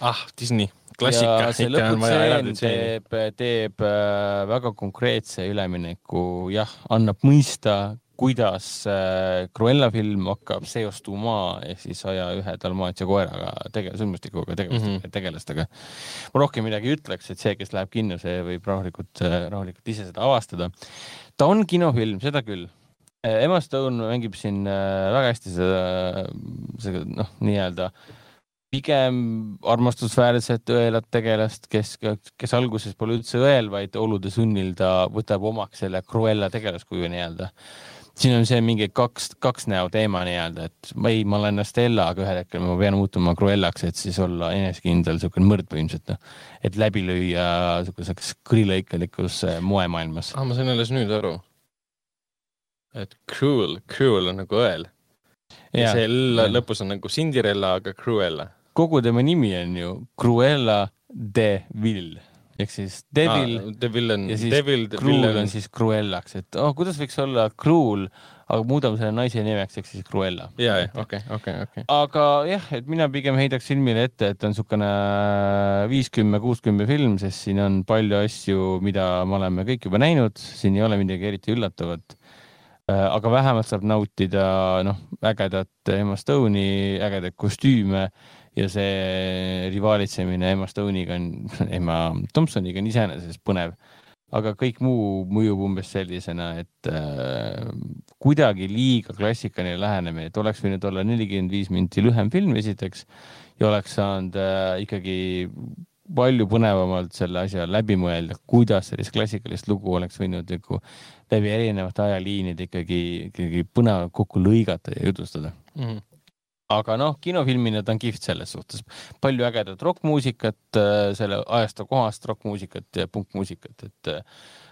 B: ah, Disney klassika.
D: see lõputseen teeb, teeb äh, väga konkreetse ülemineku, jah, annab mõista, kuidas äh, Cruella film hakkab seostuma ehk siis saja ühe Dalmatia koeraga tege-, sündmustikuga tegelastega mm, -hmm. tegelastega. ma rohkem midagi ei ütleks, et see, kes läheb kinno, see võib rahulikult, äh, rahulikult ise seda avastada. ta on kinofilm, seda küll. Emma Stone mängib siin väga hästi seda, seda noh, nii-öelda äh, pigem armastusväärset õelat tegelast, kes, kes alguses pole üldse õel, vaid olude sunnil ta võtab omaks selle Cruella tegelaskuju nii-öelda. siin on see mingi kaks, kaks näo teema nii-öelda, et ma ei, ma olen Stella, aga ühel hetkel ma pean muutuma Cruellaks, et siis olla enesekindel, niisugune mõrd põhimõtteliselt, noh. et läbi lüüa niisuguses kõrilõikelikus äh, moemaailmas
B: ah,. ma sain alles nüüd aru. et cruel, cruel on nagu õel ja see L lõpus on nagu Cinderella, aga Cruella.
D: Kogu tema nimi on ju Cruella de Vil. Ehk siis Devil ah,,
B: Devil on,
D: ja siis
B: Devil,
D: Cruel on siis Cruellaks, et oh, kuidas võiks olla Cruel, aga muudame selle naise nimeks ehk siis Cruella.
B: ja, ja okei, okei, okei.
D: aga jah, et mina pigem heidaks filmile ette, et on niisugune viiskümmend, kuuskümmend film, sest siin on palju asju, mida me oleme kõik juba näinud, siin ei ole midagi eriti üllatavat. Äh, aga vähemalt saab nautida noh, ägedat Emma Stone'i, ägedaid kostüüme ja see rivaalitsemine Emma Stone'iga on, Emma Thompsoniga on iseenesest põnev. aga kõik muu mõjub umbes sellisena, et äh, kuidagi liiga klassikaline lähenemine, et oleks võinud olla nelikümmend viis minti lühem film esiteks ja oleks saanud äh, ikkagi palju põnevamalt selle asja läbi mõelda, kuidas sellist klassikalist lugu oleks võinud nagu läbi erinevate ajaliinide ikkagi, ikkagi põnevalt kokku lõigata ja jutustada mm. -hmm aga noh, kinofilmina ta on kihvt selles suhtes. palju ägedat rokkmuusikat, äh, selle ajastu kohast rokkmuusikat ja punkmuusikat, et äh,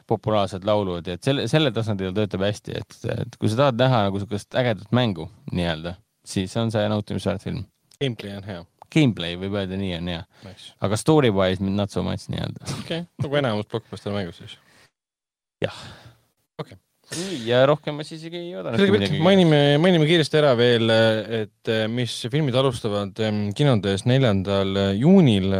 D: populaarsed laulud ja et selle, selle tasandil töötab hästi, et, et kui sa tahad näha nagu sihukest ägedat mängu nii-öelda, siis on see nautimisväärt film.
B: Gameplay on hea.
D: Gameplay võib öelda nii on hea nice., aga story wise not so much nii-öelda.
B: okei okay., nagu enamus blockbuster mängus siis.
D: jah.
B: okei okay
D: nii ja rohkem ma siis ei oodanud.
B: mainime, mainime kiiresti ära veel, et eh, mis filmid alustavad kinodes neljandal juunil.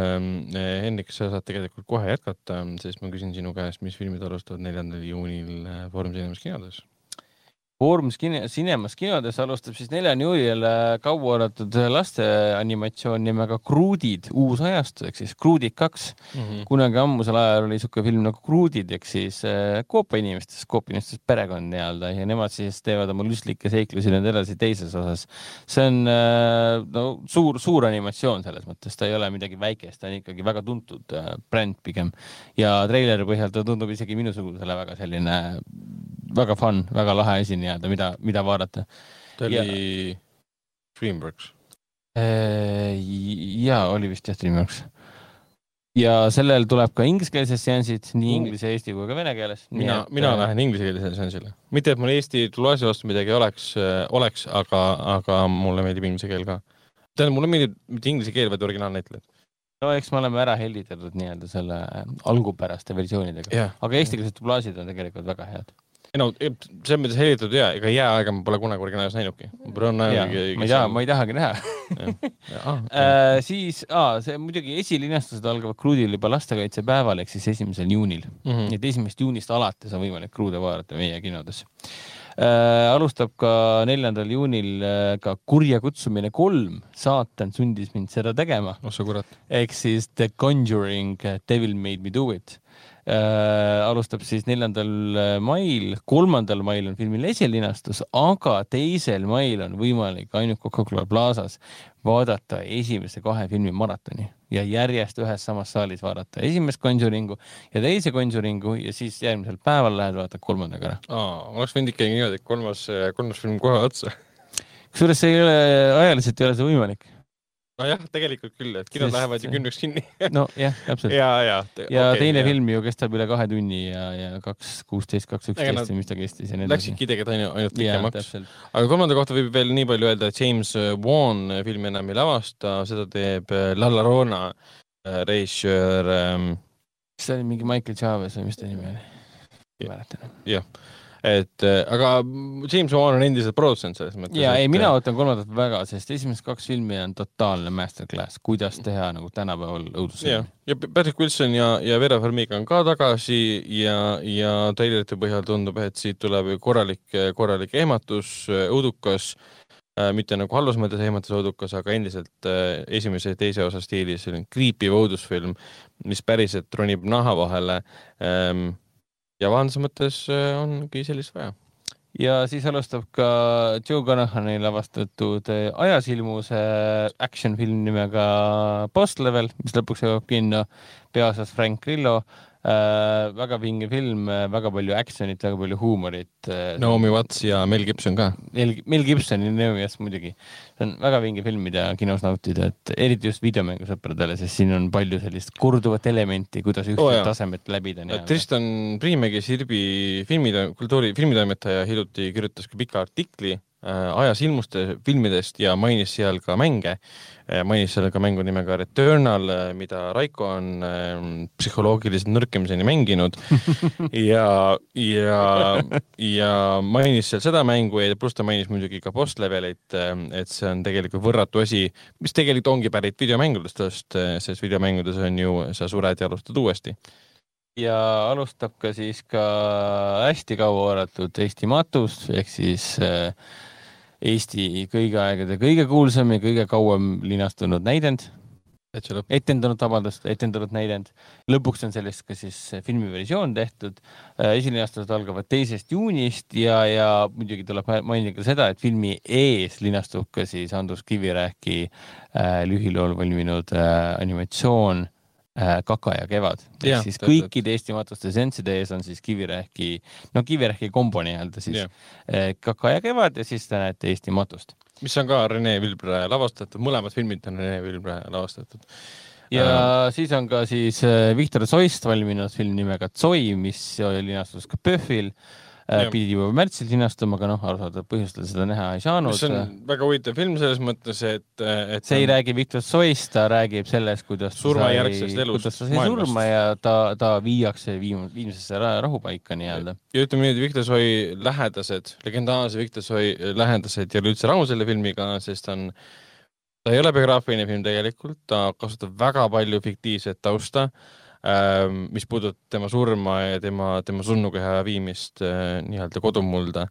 B: Hendrik, sa saad tegelikult kohe jätkata, sest ma küsin sinu käest, mis filmid alustavad neljandal juunil eh, Foorum Cinemas kinodes
D: Foorumis kine, Cinemas kinodes alustab siis neljanda juulil kauaoodatud laste animatsioon nimega Kruudid, uus ajastu ehk siis Kruudid kaks mm. -hmm. kunagi ammusel ajal oli niisugune film nagu Kruudid ehk siis äh, koopainimestest, koopainimestest perekond nii-öelda ja nemad siis teevad oma lustlikke seiklusi nüüd edasi teises osas. see on äh, no suur, suur animatsioon selles mõttes, ta ei ole midagi väikest, ta on ikkagi väga tuntud äh, bränd pigem ja treileri põhjal ta tundub isegi minusugusele väga selline väga fun, väga lahe asi nii-öelda, mida, mida vaadata.
B: ta oli ja... Dreamworks?
D: Äh, ja oli vist jah, Dreamworks. ja sellel tuleb ka ingliskeelsed seansid, nii inglise, eesti kui ka vene keeles.
B: mina, mina äh, lähen inglisekeelsele seansile. mitte, et mul Eesti tuluasja vastu midagi oleks, äh, oleks, aga, aga mulle meeldib inglise keel ka. tähendab, mulle meeldib mitte inglise keel, vaid originaalnäitlejad
D: no eks me oleme ära hellitatud nii-öelda selle algupäraste versioonidega yeah., aga eestikeelsed dublaažid on tegelikult väga head
B: ei no selles mõttes helitatud ja ega jääaega ma pole kunagi originaalis näinudki.
D: ma ei taha, ma ei tahagi näha ah, äh, siis ah, see muidugi esilinastused algavad Kruudil juba lastekaitsepäeval ehk siis esimesel juunil mm. -hmm. nii et esimesest juunist alates on võimalik Kruude vaadata meie kinodes äh,. alustab ka neljandal juunil äh, ka Kurja kutsumine kolm, saatan sundis mind seda tegema.
B: oh sa kurat.
D: ehk siis The Conjuring Devil made me do it äh, alustab siis neljandal äh, mail, kolmandal mail on filmil esilinastus, aga teisel mail on võimalik ainult Coca-Cola Plazas vaadata esimese kahe filmi maratoni ja järjest ühes samas saalis vaadata esimest Conjuringu ja teise Conjuringu ja siis järgmisel päeval lähed vaatad kolmandaga ära.
B: oleks võinud ikkagi niimoodi, et kolmas, kolmas film kohe otsa.
D: kusjuures see ei ole, ajaliselt ei ole see võimalik
B: nojah, tegelikult küll, et kinod Sest... lähevad ju kümneks kinni
D: nojah, täpselt.
B: ja, ja,
D: ja okay, teine ja. film ju kestab üle kahe tunni ja, ja kaks kuusteist, kaks üksteist või mis ta kestis ja nii
B: edasi. Läksidki tegelikult ainult, ainult pikemaks. aga kolmanda kohta võib veel nii palju öelda, et James Wan filmi enam ei lavasta, seda teeb äh, La Llorona äh, režissöör ähm....
D: kas see oli mingi Michael Chavez või mis ta nimi oli? ei mäleta enam.
B: jah et äh, aga James Wan on endiselt produtsent selles mõttes.
D: ja et... ei, mina ootan kolmandat väga, sest esimesed kaks filmi on totaalne masterclass, kuidas teha nagu tänapäeval õudusfilmi.
B: ja Patrick Wilson ja, ja Vera Farmiga on ka tagasi ja, ja treilerite põhjal tundub, et siit tuleb korralik, korralik ehmatus, õudukas äh, mitte nagu halvas mõttes ehmatus õudukas, aga endiselt äh, esimese ja teise osa stiilis selline kriipiv õudusfilm, mis päriselt ronib naha vahele ähm, ja vahenduse mõttes äh, ongi sellist vaja.
D: ja siis alustab ka Joe Conahani lavastatud äh, ajasilmuse action film nimega Boss Level, mis lõpuks jõuab kinno, peaosas Frank Grillo äh,. Väga vinge film, äh, väga palju action'it, väga palju huumorit
B: äh,. Naomi Watts ja Mel Gibson ka.
D: Mel, Mel Gibson ja Naomi Watts muidugi. see on väga vinge film, mida kinos nautida, et eriti just videomängusõpradele, sest siin on palju sellist korduvat elementi, kuidas ühte oh, tasemet läbida.
B: Tristan Priimägi, Sirbi filmi, kultuuri, filmitoimetaja hiljuti kirjutas ka pika artikli Äh, ajas ilmuste filmidest ja mainis seal ka mänge. Äh, mainis seal ka mängu nimega Returnal, äh, mida Raiko on psühholoogiliselt nõrkemiseni mänginud ja, ja, ja mainis seal seda mängu ja pluss ta mainis muidugi ka boss levelit, et see on tegelikult võrratu asi, mis tegelikult ongi pärit videomängudest, sest videomängudes on ju, sa sured ja alustad uuesti
D: ja alustab ka siis ka hästi kaua oodatud Eesti matus ehk siis äh, Eesti kõigi aegade kõige kuulsam ja kõige kauem linastunud näidend. etendanud, vabandust, etendanud näidend. lõpuks on sellest ka siis filmiversioon tehtud. Äh, esilinastused algavad teisest juunist ja, ja muidugi tuleb mainida ka seda, et filmi ees linastub ka siis Andrus Kivirähki äh, lühilool valminud äh, animatsioon äh, Kaka ja Kevad. ehk siis kõikide Eesti matuste seansside ees on siis Kivirähki, no Kivirähki kombo nii-öelda siis yeah. äh, Kaka ja Kevad ja siis te näete Eesti matust.
B: mis on ka Rene Vilbre lavastatud, mõlemad filmid on Rene Vilbre lavastatud
D: ja äh, siis on ka siis äh, Viktor Soist valminud film nimega Tsoi, mis linastus ka PÖFFil äh, Äh, pidi juba märtsis linastuma, aga noh, arusaadaval põhjustel seda näha ei saanud.
B: see on väga huvitav film selles mõttes, et, et
D: see ei on... räägi Viktor Soist, ta räägib sellest, kuidas
B: surmajärgsest elust.
D: kuidas ta sai surma ja ta, ta viiakse viim-, viimsesse rahupaika nii-öelda.
B: ja ütleme nii, et Viktor Soi lähedased, legendaarse Viktor Soi lähedased ei ole üldse rahul selle filmiga, sest on ta ei ole biograafiline film tegelikult, ta kasutab väga palju fiktiivset tausta äh, mis puudutab tema surma ja tema, tema surnukeha viimist äh, nii-öelda kodumulda.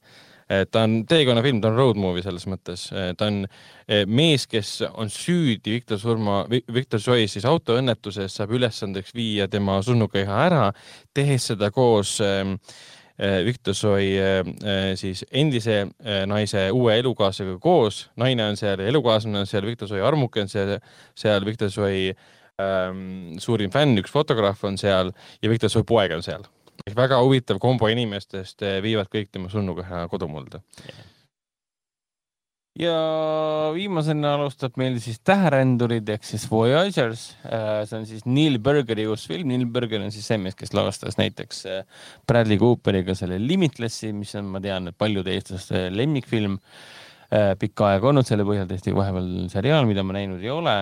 B: ta on teekonnafilm, ta on road movie selles mõttes, ta on äh, mees, kes on süüdi Viktor surma, Viktor Soi siis autoõnnetuses saab ülesandeks viia tema surnukeha ära, tehes seda koos ähm, äh, Viktor Soi siis endise naise uue elukaaslasega koos, naine on seal, elukaaslane on seal, Viktor Soi armuke on seal, seal Viktor Soi ähm, suurim fänn, üks fotograaf on seal ja Viktor Soi poeg on seal. väga huvitav kombo inimestest eh, viivad kõik tema surnukeha kodumulda
D: ja viimasena alustab meil siis Täherändurid ehk siis Voyagers. Äh, see on siis Neil Burgeri uus film. Neil Burger on siis see mees, kes lavastas näiteks äh, Bradley Cooperiga selle Limitlessi, mis on, ma tean, paljude eestlaste lemmikfilm. Äh, pikka aega olnud, selle põhjal tehti vahepeal seriaal, mida ma näinud ei ole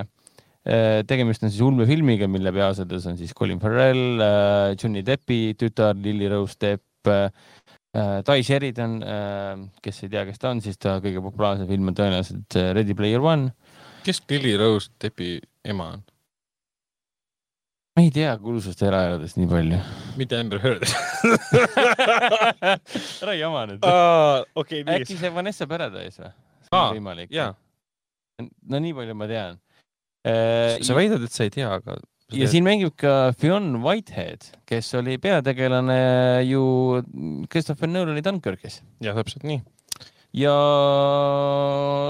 D: tegemist on siis ulmefilmiga, mille peaasjades on siis Colin Farrell, äh, Johnny Deppi tütar Lily Rose Depp, äh, Tai Sheridan, kes ei tea, kes ta on, siis ta kõige populaarsem film on tõenäoliselt Ready Player One.
B: kes Lily Rose Deppi ema on?
D: ma ei tea kuulsust eraeludest nii palju.
B: mitte Amber Heard
D: ära jama nüüd
B: uh,. Okay,
D: äkki see Vanessa Paradise või?
B: võimalik.
D: no nii palju ma tean
B: Äh, sa väidad, et sa ei tea, aga
D: ja siin mängib ka Fionn Whitehead, kes oli peategelane ju Christopher Nolani Dunkirkis.
B: jah, täpselt nii.
D: ja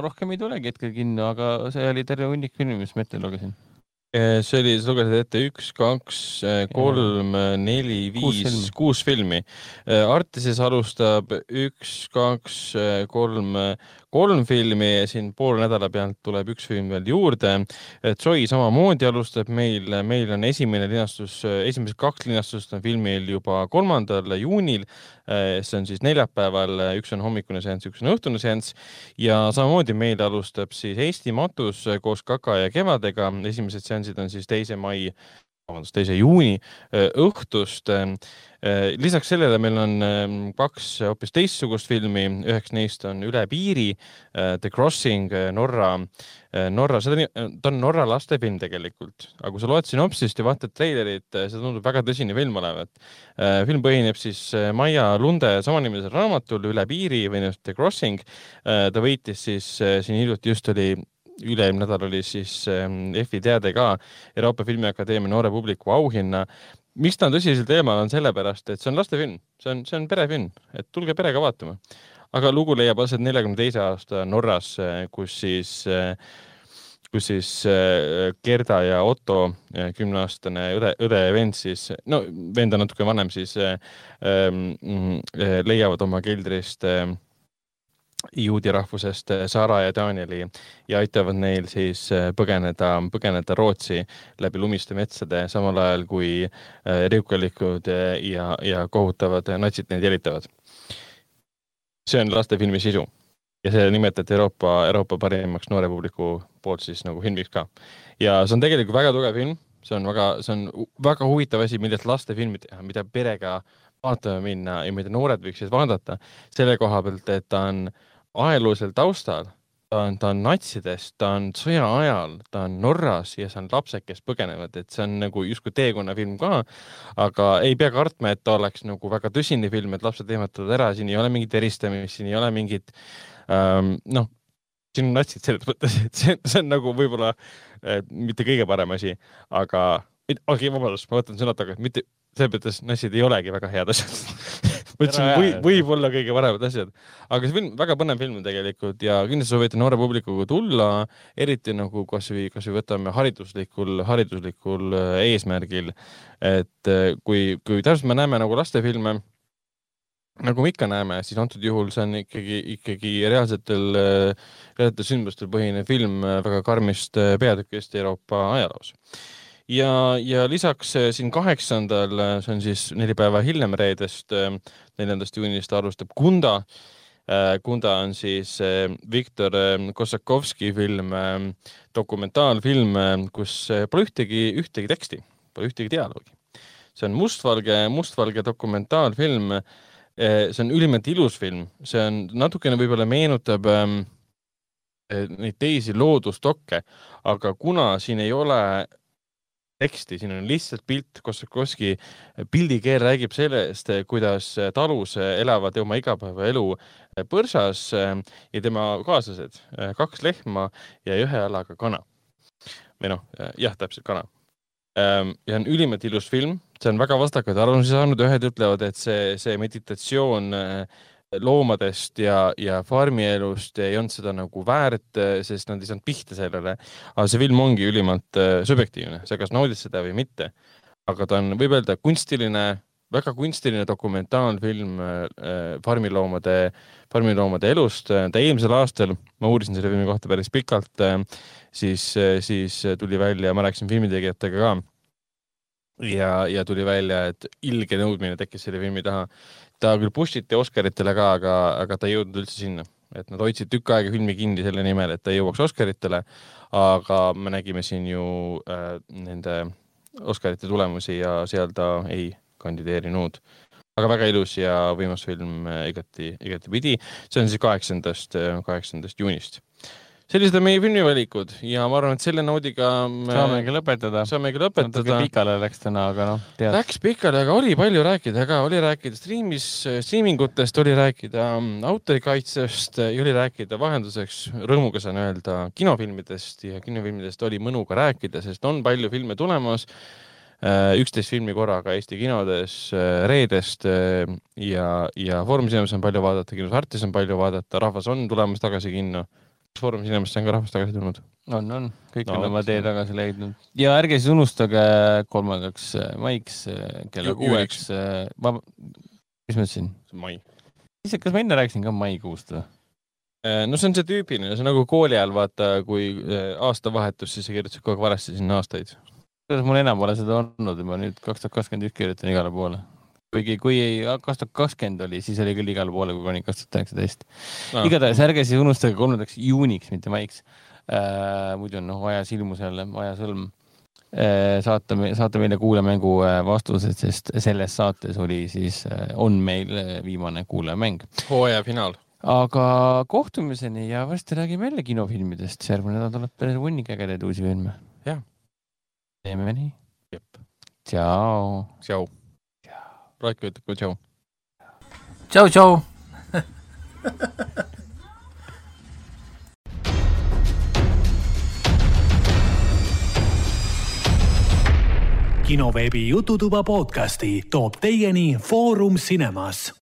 D: rohkem ei tulegi hetkel kinno, aga see oli terve hunnik filmi, mis ma ette lugesin
B: äh, see oli, sa lugesid ette üks, kaks, äh, kolm, neli, viis, kuus filmi. Artises alustab üks, kaks, kolm, kolm filmi siin poole nädala pealt tuleb üks film veel juurde. Troy samamoodi alustab meil, meil on esimene linastus, esimesed kaks linastust on filmil juba kolmandal juunil. see on siis neljapäeval, üks on hommikune seanss, üks on õhtune seanss ja samamoodi meil alustab siis Eesti matus koos Kaka ja Kevadega. esimesed seansid on siis teise mai vabandust, teise juuni õhtust. lisaks sellele meil on kaks hoopis teistsugust filmi, üheks neist on Üle piiri, The Crossing Norra, Norra, seda, ta on Norra lastefilm tegelikult, aga kui sa loed sünopsist ja vaatad treilerit, see tundub väga tõsine film olevat. film põhineb siis Maia Lunde samanimelisel raamatul Üle piiri või The Crossing. ta võitis siis siin hiljuti just oli üle-eelmine nädal oli siis ähm, EFI teade ka Euroopa Filmiakadeemia noore publiku auhinna. miks ta on tõsisel teemal, on sellepärast, et see on lastefilm, see on, see on perefilm, et tulge perega vaatama. aga lugu leiab aset neljakümne teise aasta Norras, äh, kus siis äh, kus siis äh, Gerda ja Otto, kümneaastane õde, õde ja vend siis, no vend on natuke vanem, siis ähm, leiavad oma keldrist äh, juudi rahvusest eh, Sara ja Danieli ja aitavad neil siis eh, põgeneda, põgeneda Rootsi läbi lumiste metsade, samal ajal kui eh, riukalikud ja, ja kohutavad natsid neid jälitavad. see on lastefilmi sisu ja see nimetati Euroopa, Euroopa parimaks noore publiku poolt siis nagu filmiks ka. ja see on tegelikult väga tugev film, see on väga, see on väga huvitav asi, millest lastefilmi teha, mida perega vaatama minna ja mida noored võiksid vaadata selle koha pealt, et ta on äh, ajaloolisel taustal, ta on, ta on natsidest, ta on sõja ajal, ta on Norras ja see on lapsed, kes põgenevad, et see on nagu justkui teekonnafilm ka, aga ei pea kartma, et ta oleks nagu väga tõsine film, et lapsed ehmatavad ära, siin ei ole mingit eristamist, siin ei ole mingit ähm, noh, siin on natsid selles mõttes, et see, see on nagu võib-olla äh, mitte kõige parem asi, aga okei okay,, vabandust, ma võtan sõnad tagasi, mitte selles mõttes natsid ei olegi väga head asjad mõtlesin, või, võib-olla kõige paremad asjad. aga see film, väga põnev film tegelikult ja kindlasti soovitan noore publikuga tulla, eriti nagu kasvõi, kasvõi võtame hariduslikul, hariduslikul äh, eesmärgil. et äh, kui, kui täpselt me näeme nagu lastefilme nagu me ikka näeme, siis antud juhul see on ikkagi, ikkagi reaalsetel, reaalsetel sündmustel põhinev film väga karmist peatükist Euroopa ajaloos ja, ja lisaks äh, siin kaheksandal, äh, see on siis neli päeva hiljem reedest, äh, neljandast juunist alustab Kunda. Kunda on siis Viktor Kossakovski film, dokumentaalfilm, kus pole ühtegi, ühtegi teksti, pole ühtegi dialoogi. see on mustvalge, mustvalge dokumentaalfilm. see on ülimalt ilus film, see on natukene võib-olla meenutab neid teisi loodusdokke, aga kuna siin ei ole teksti, siin on lihtsalt pilt, Kossakovski pildikeel räägib sellest, kuidas talus elavad oma igapäevaelu põrsas ja tema kaaslased, kaks lehma ja ühe jalaga kana. või noh, jah, täpselt kana. ja on ülimalt ilus film, see on väga vastakaid arvamusi saanud, ühed ütlevad, et see, see meditatsioon loomadest ja, ja farmielust ei olnud seda nagu väärt, sest nad ei saanud pihta sellele. aga see film ongi ülimalt äh, subjektiivne, sa kas naudid seda või mitte. aga ta on, võib öelda, kunstiline, väga kunstiline dokumentaalfilm äh, farmiloomade, farmiloomade elust. ta eelmisel aastal, ma uurisin selle filmi kohta päris pikalt, siis, siis tuli välja, ma rääkisin filmitegijatega ka ja, ja tuli välja, et ilge nõudmine tekkis selle filmi taha ta küll push iti Oscaritele ka, aga, aga ta ei jõudnud üldse sinna, et nad hoidsid tükk aega filmi kinni selle nimel, et ta jõuaks Oscaritele. aga me nägime siin ju äh, nende Oscarite tulemusi ja seal ta ei kandideerinud. aga väga ilus ja võimas film äh, igati, igatipidi. see on siis kaheksandast, äh, kaheksandast juunist sellised on meie filmivalikud ja ma arvan, et selle noodiga
D: me saamegi lõpetada.
B: saamegi lõpetada. natuke
D: pikale läks täna, aga noh.
B: Läks pikale, aga oli palju rääkida ka, oli rääkida striimis, striimingutest, oli rääkida mm, autorikaitsest ja oli rääkida vahenduseks, rõõmuga saan öelda, kinofilmidest ja kinofilmidest oli mõnuga rääkida, sest on palju filme tulemas äh, üksteist filmi korraga Eesti kinodes äh, reedest äh, ja, ja Foorum Cinemas on palju vaadata, kinos Artis on palju vaadata, rahvas on tulemas tagasi kinno Foorumis inimestest on ka rahvast tagasi tulnud.
D: on, on, kõik no, on oma tee tagasi leidnud ja ärge siis unustage kolmandaks äh, maiks äh, kella kuueks, äh, ma, mis ma ütlesin?
B: mai.
D: kas ma enne rääkisin ka maikuust või?
B: no see on see tüüpiline, see on nagu kooli ajal vaata, kui aastavahetus, siis sa kirjutasid kogu aeg valesti sinna aastaid.
D: kuidas mul enam pole seda olnud, ma nüüd kaks tuhat kakskümmend üks kirjutan igale poole kuigi kui kaks tuhat kakskümmend oli, siis oli küll igale poole, kui kuni kaks tuhat üheksateist. igatahes ärge siis unustage kolmandaks juuniks, mitte maiks äh,. muidu on noh, ajas ilmus jälle, ajasõlm äh,. saata, saata meile kuulajamängu äh, vastused, sest selles saates oli siis äh,, on meil äh, viimane kuulajamäng.
B: hooaja finaal.
D: aga kohtumiseni ja varsti räägime jälle kinofilmidest, järgmine nädal tuleb päris hunnik ägedaid uusi filme.
B: jah.
D: teeme nii.
B: jep.
D: tšau.
B: tšau Raiko ütleb ka tšau.
C: tšau, tšau
A: kinoveebi Jututuba podcasti toob teieni Foorum Cinemas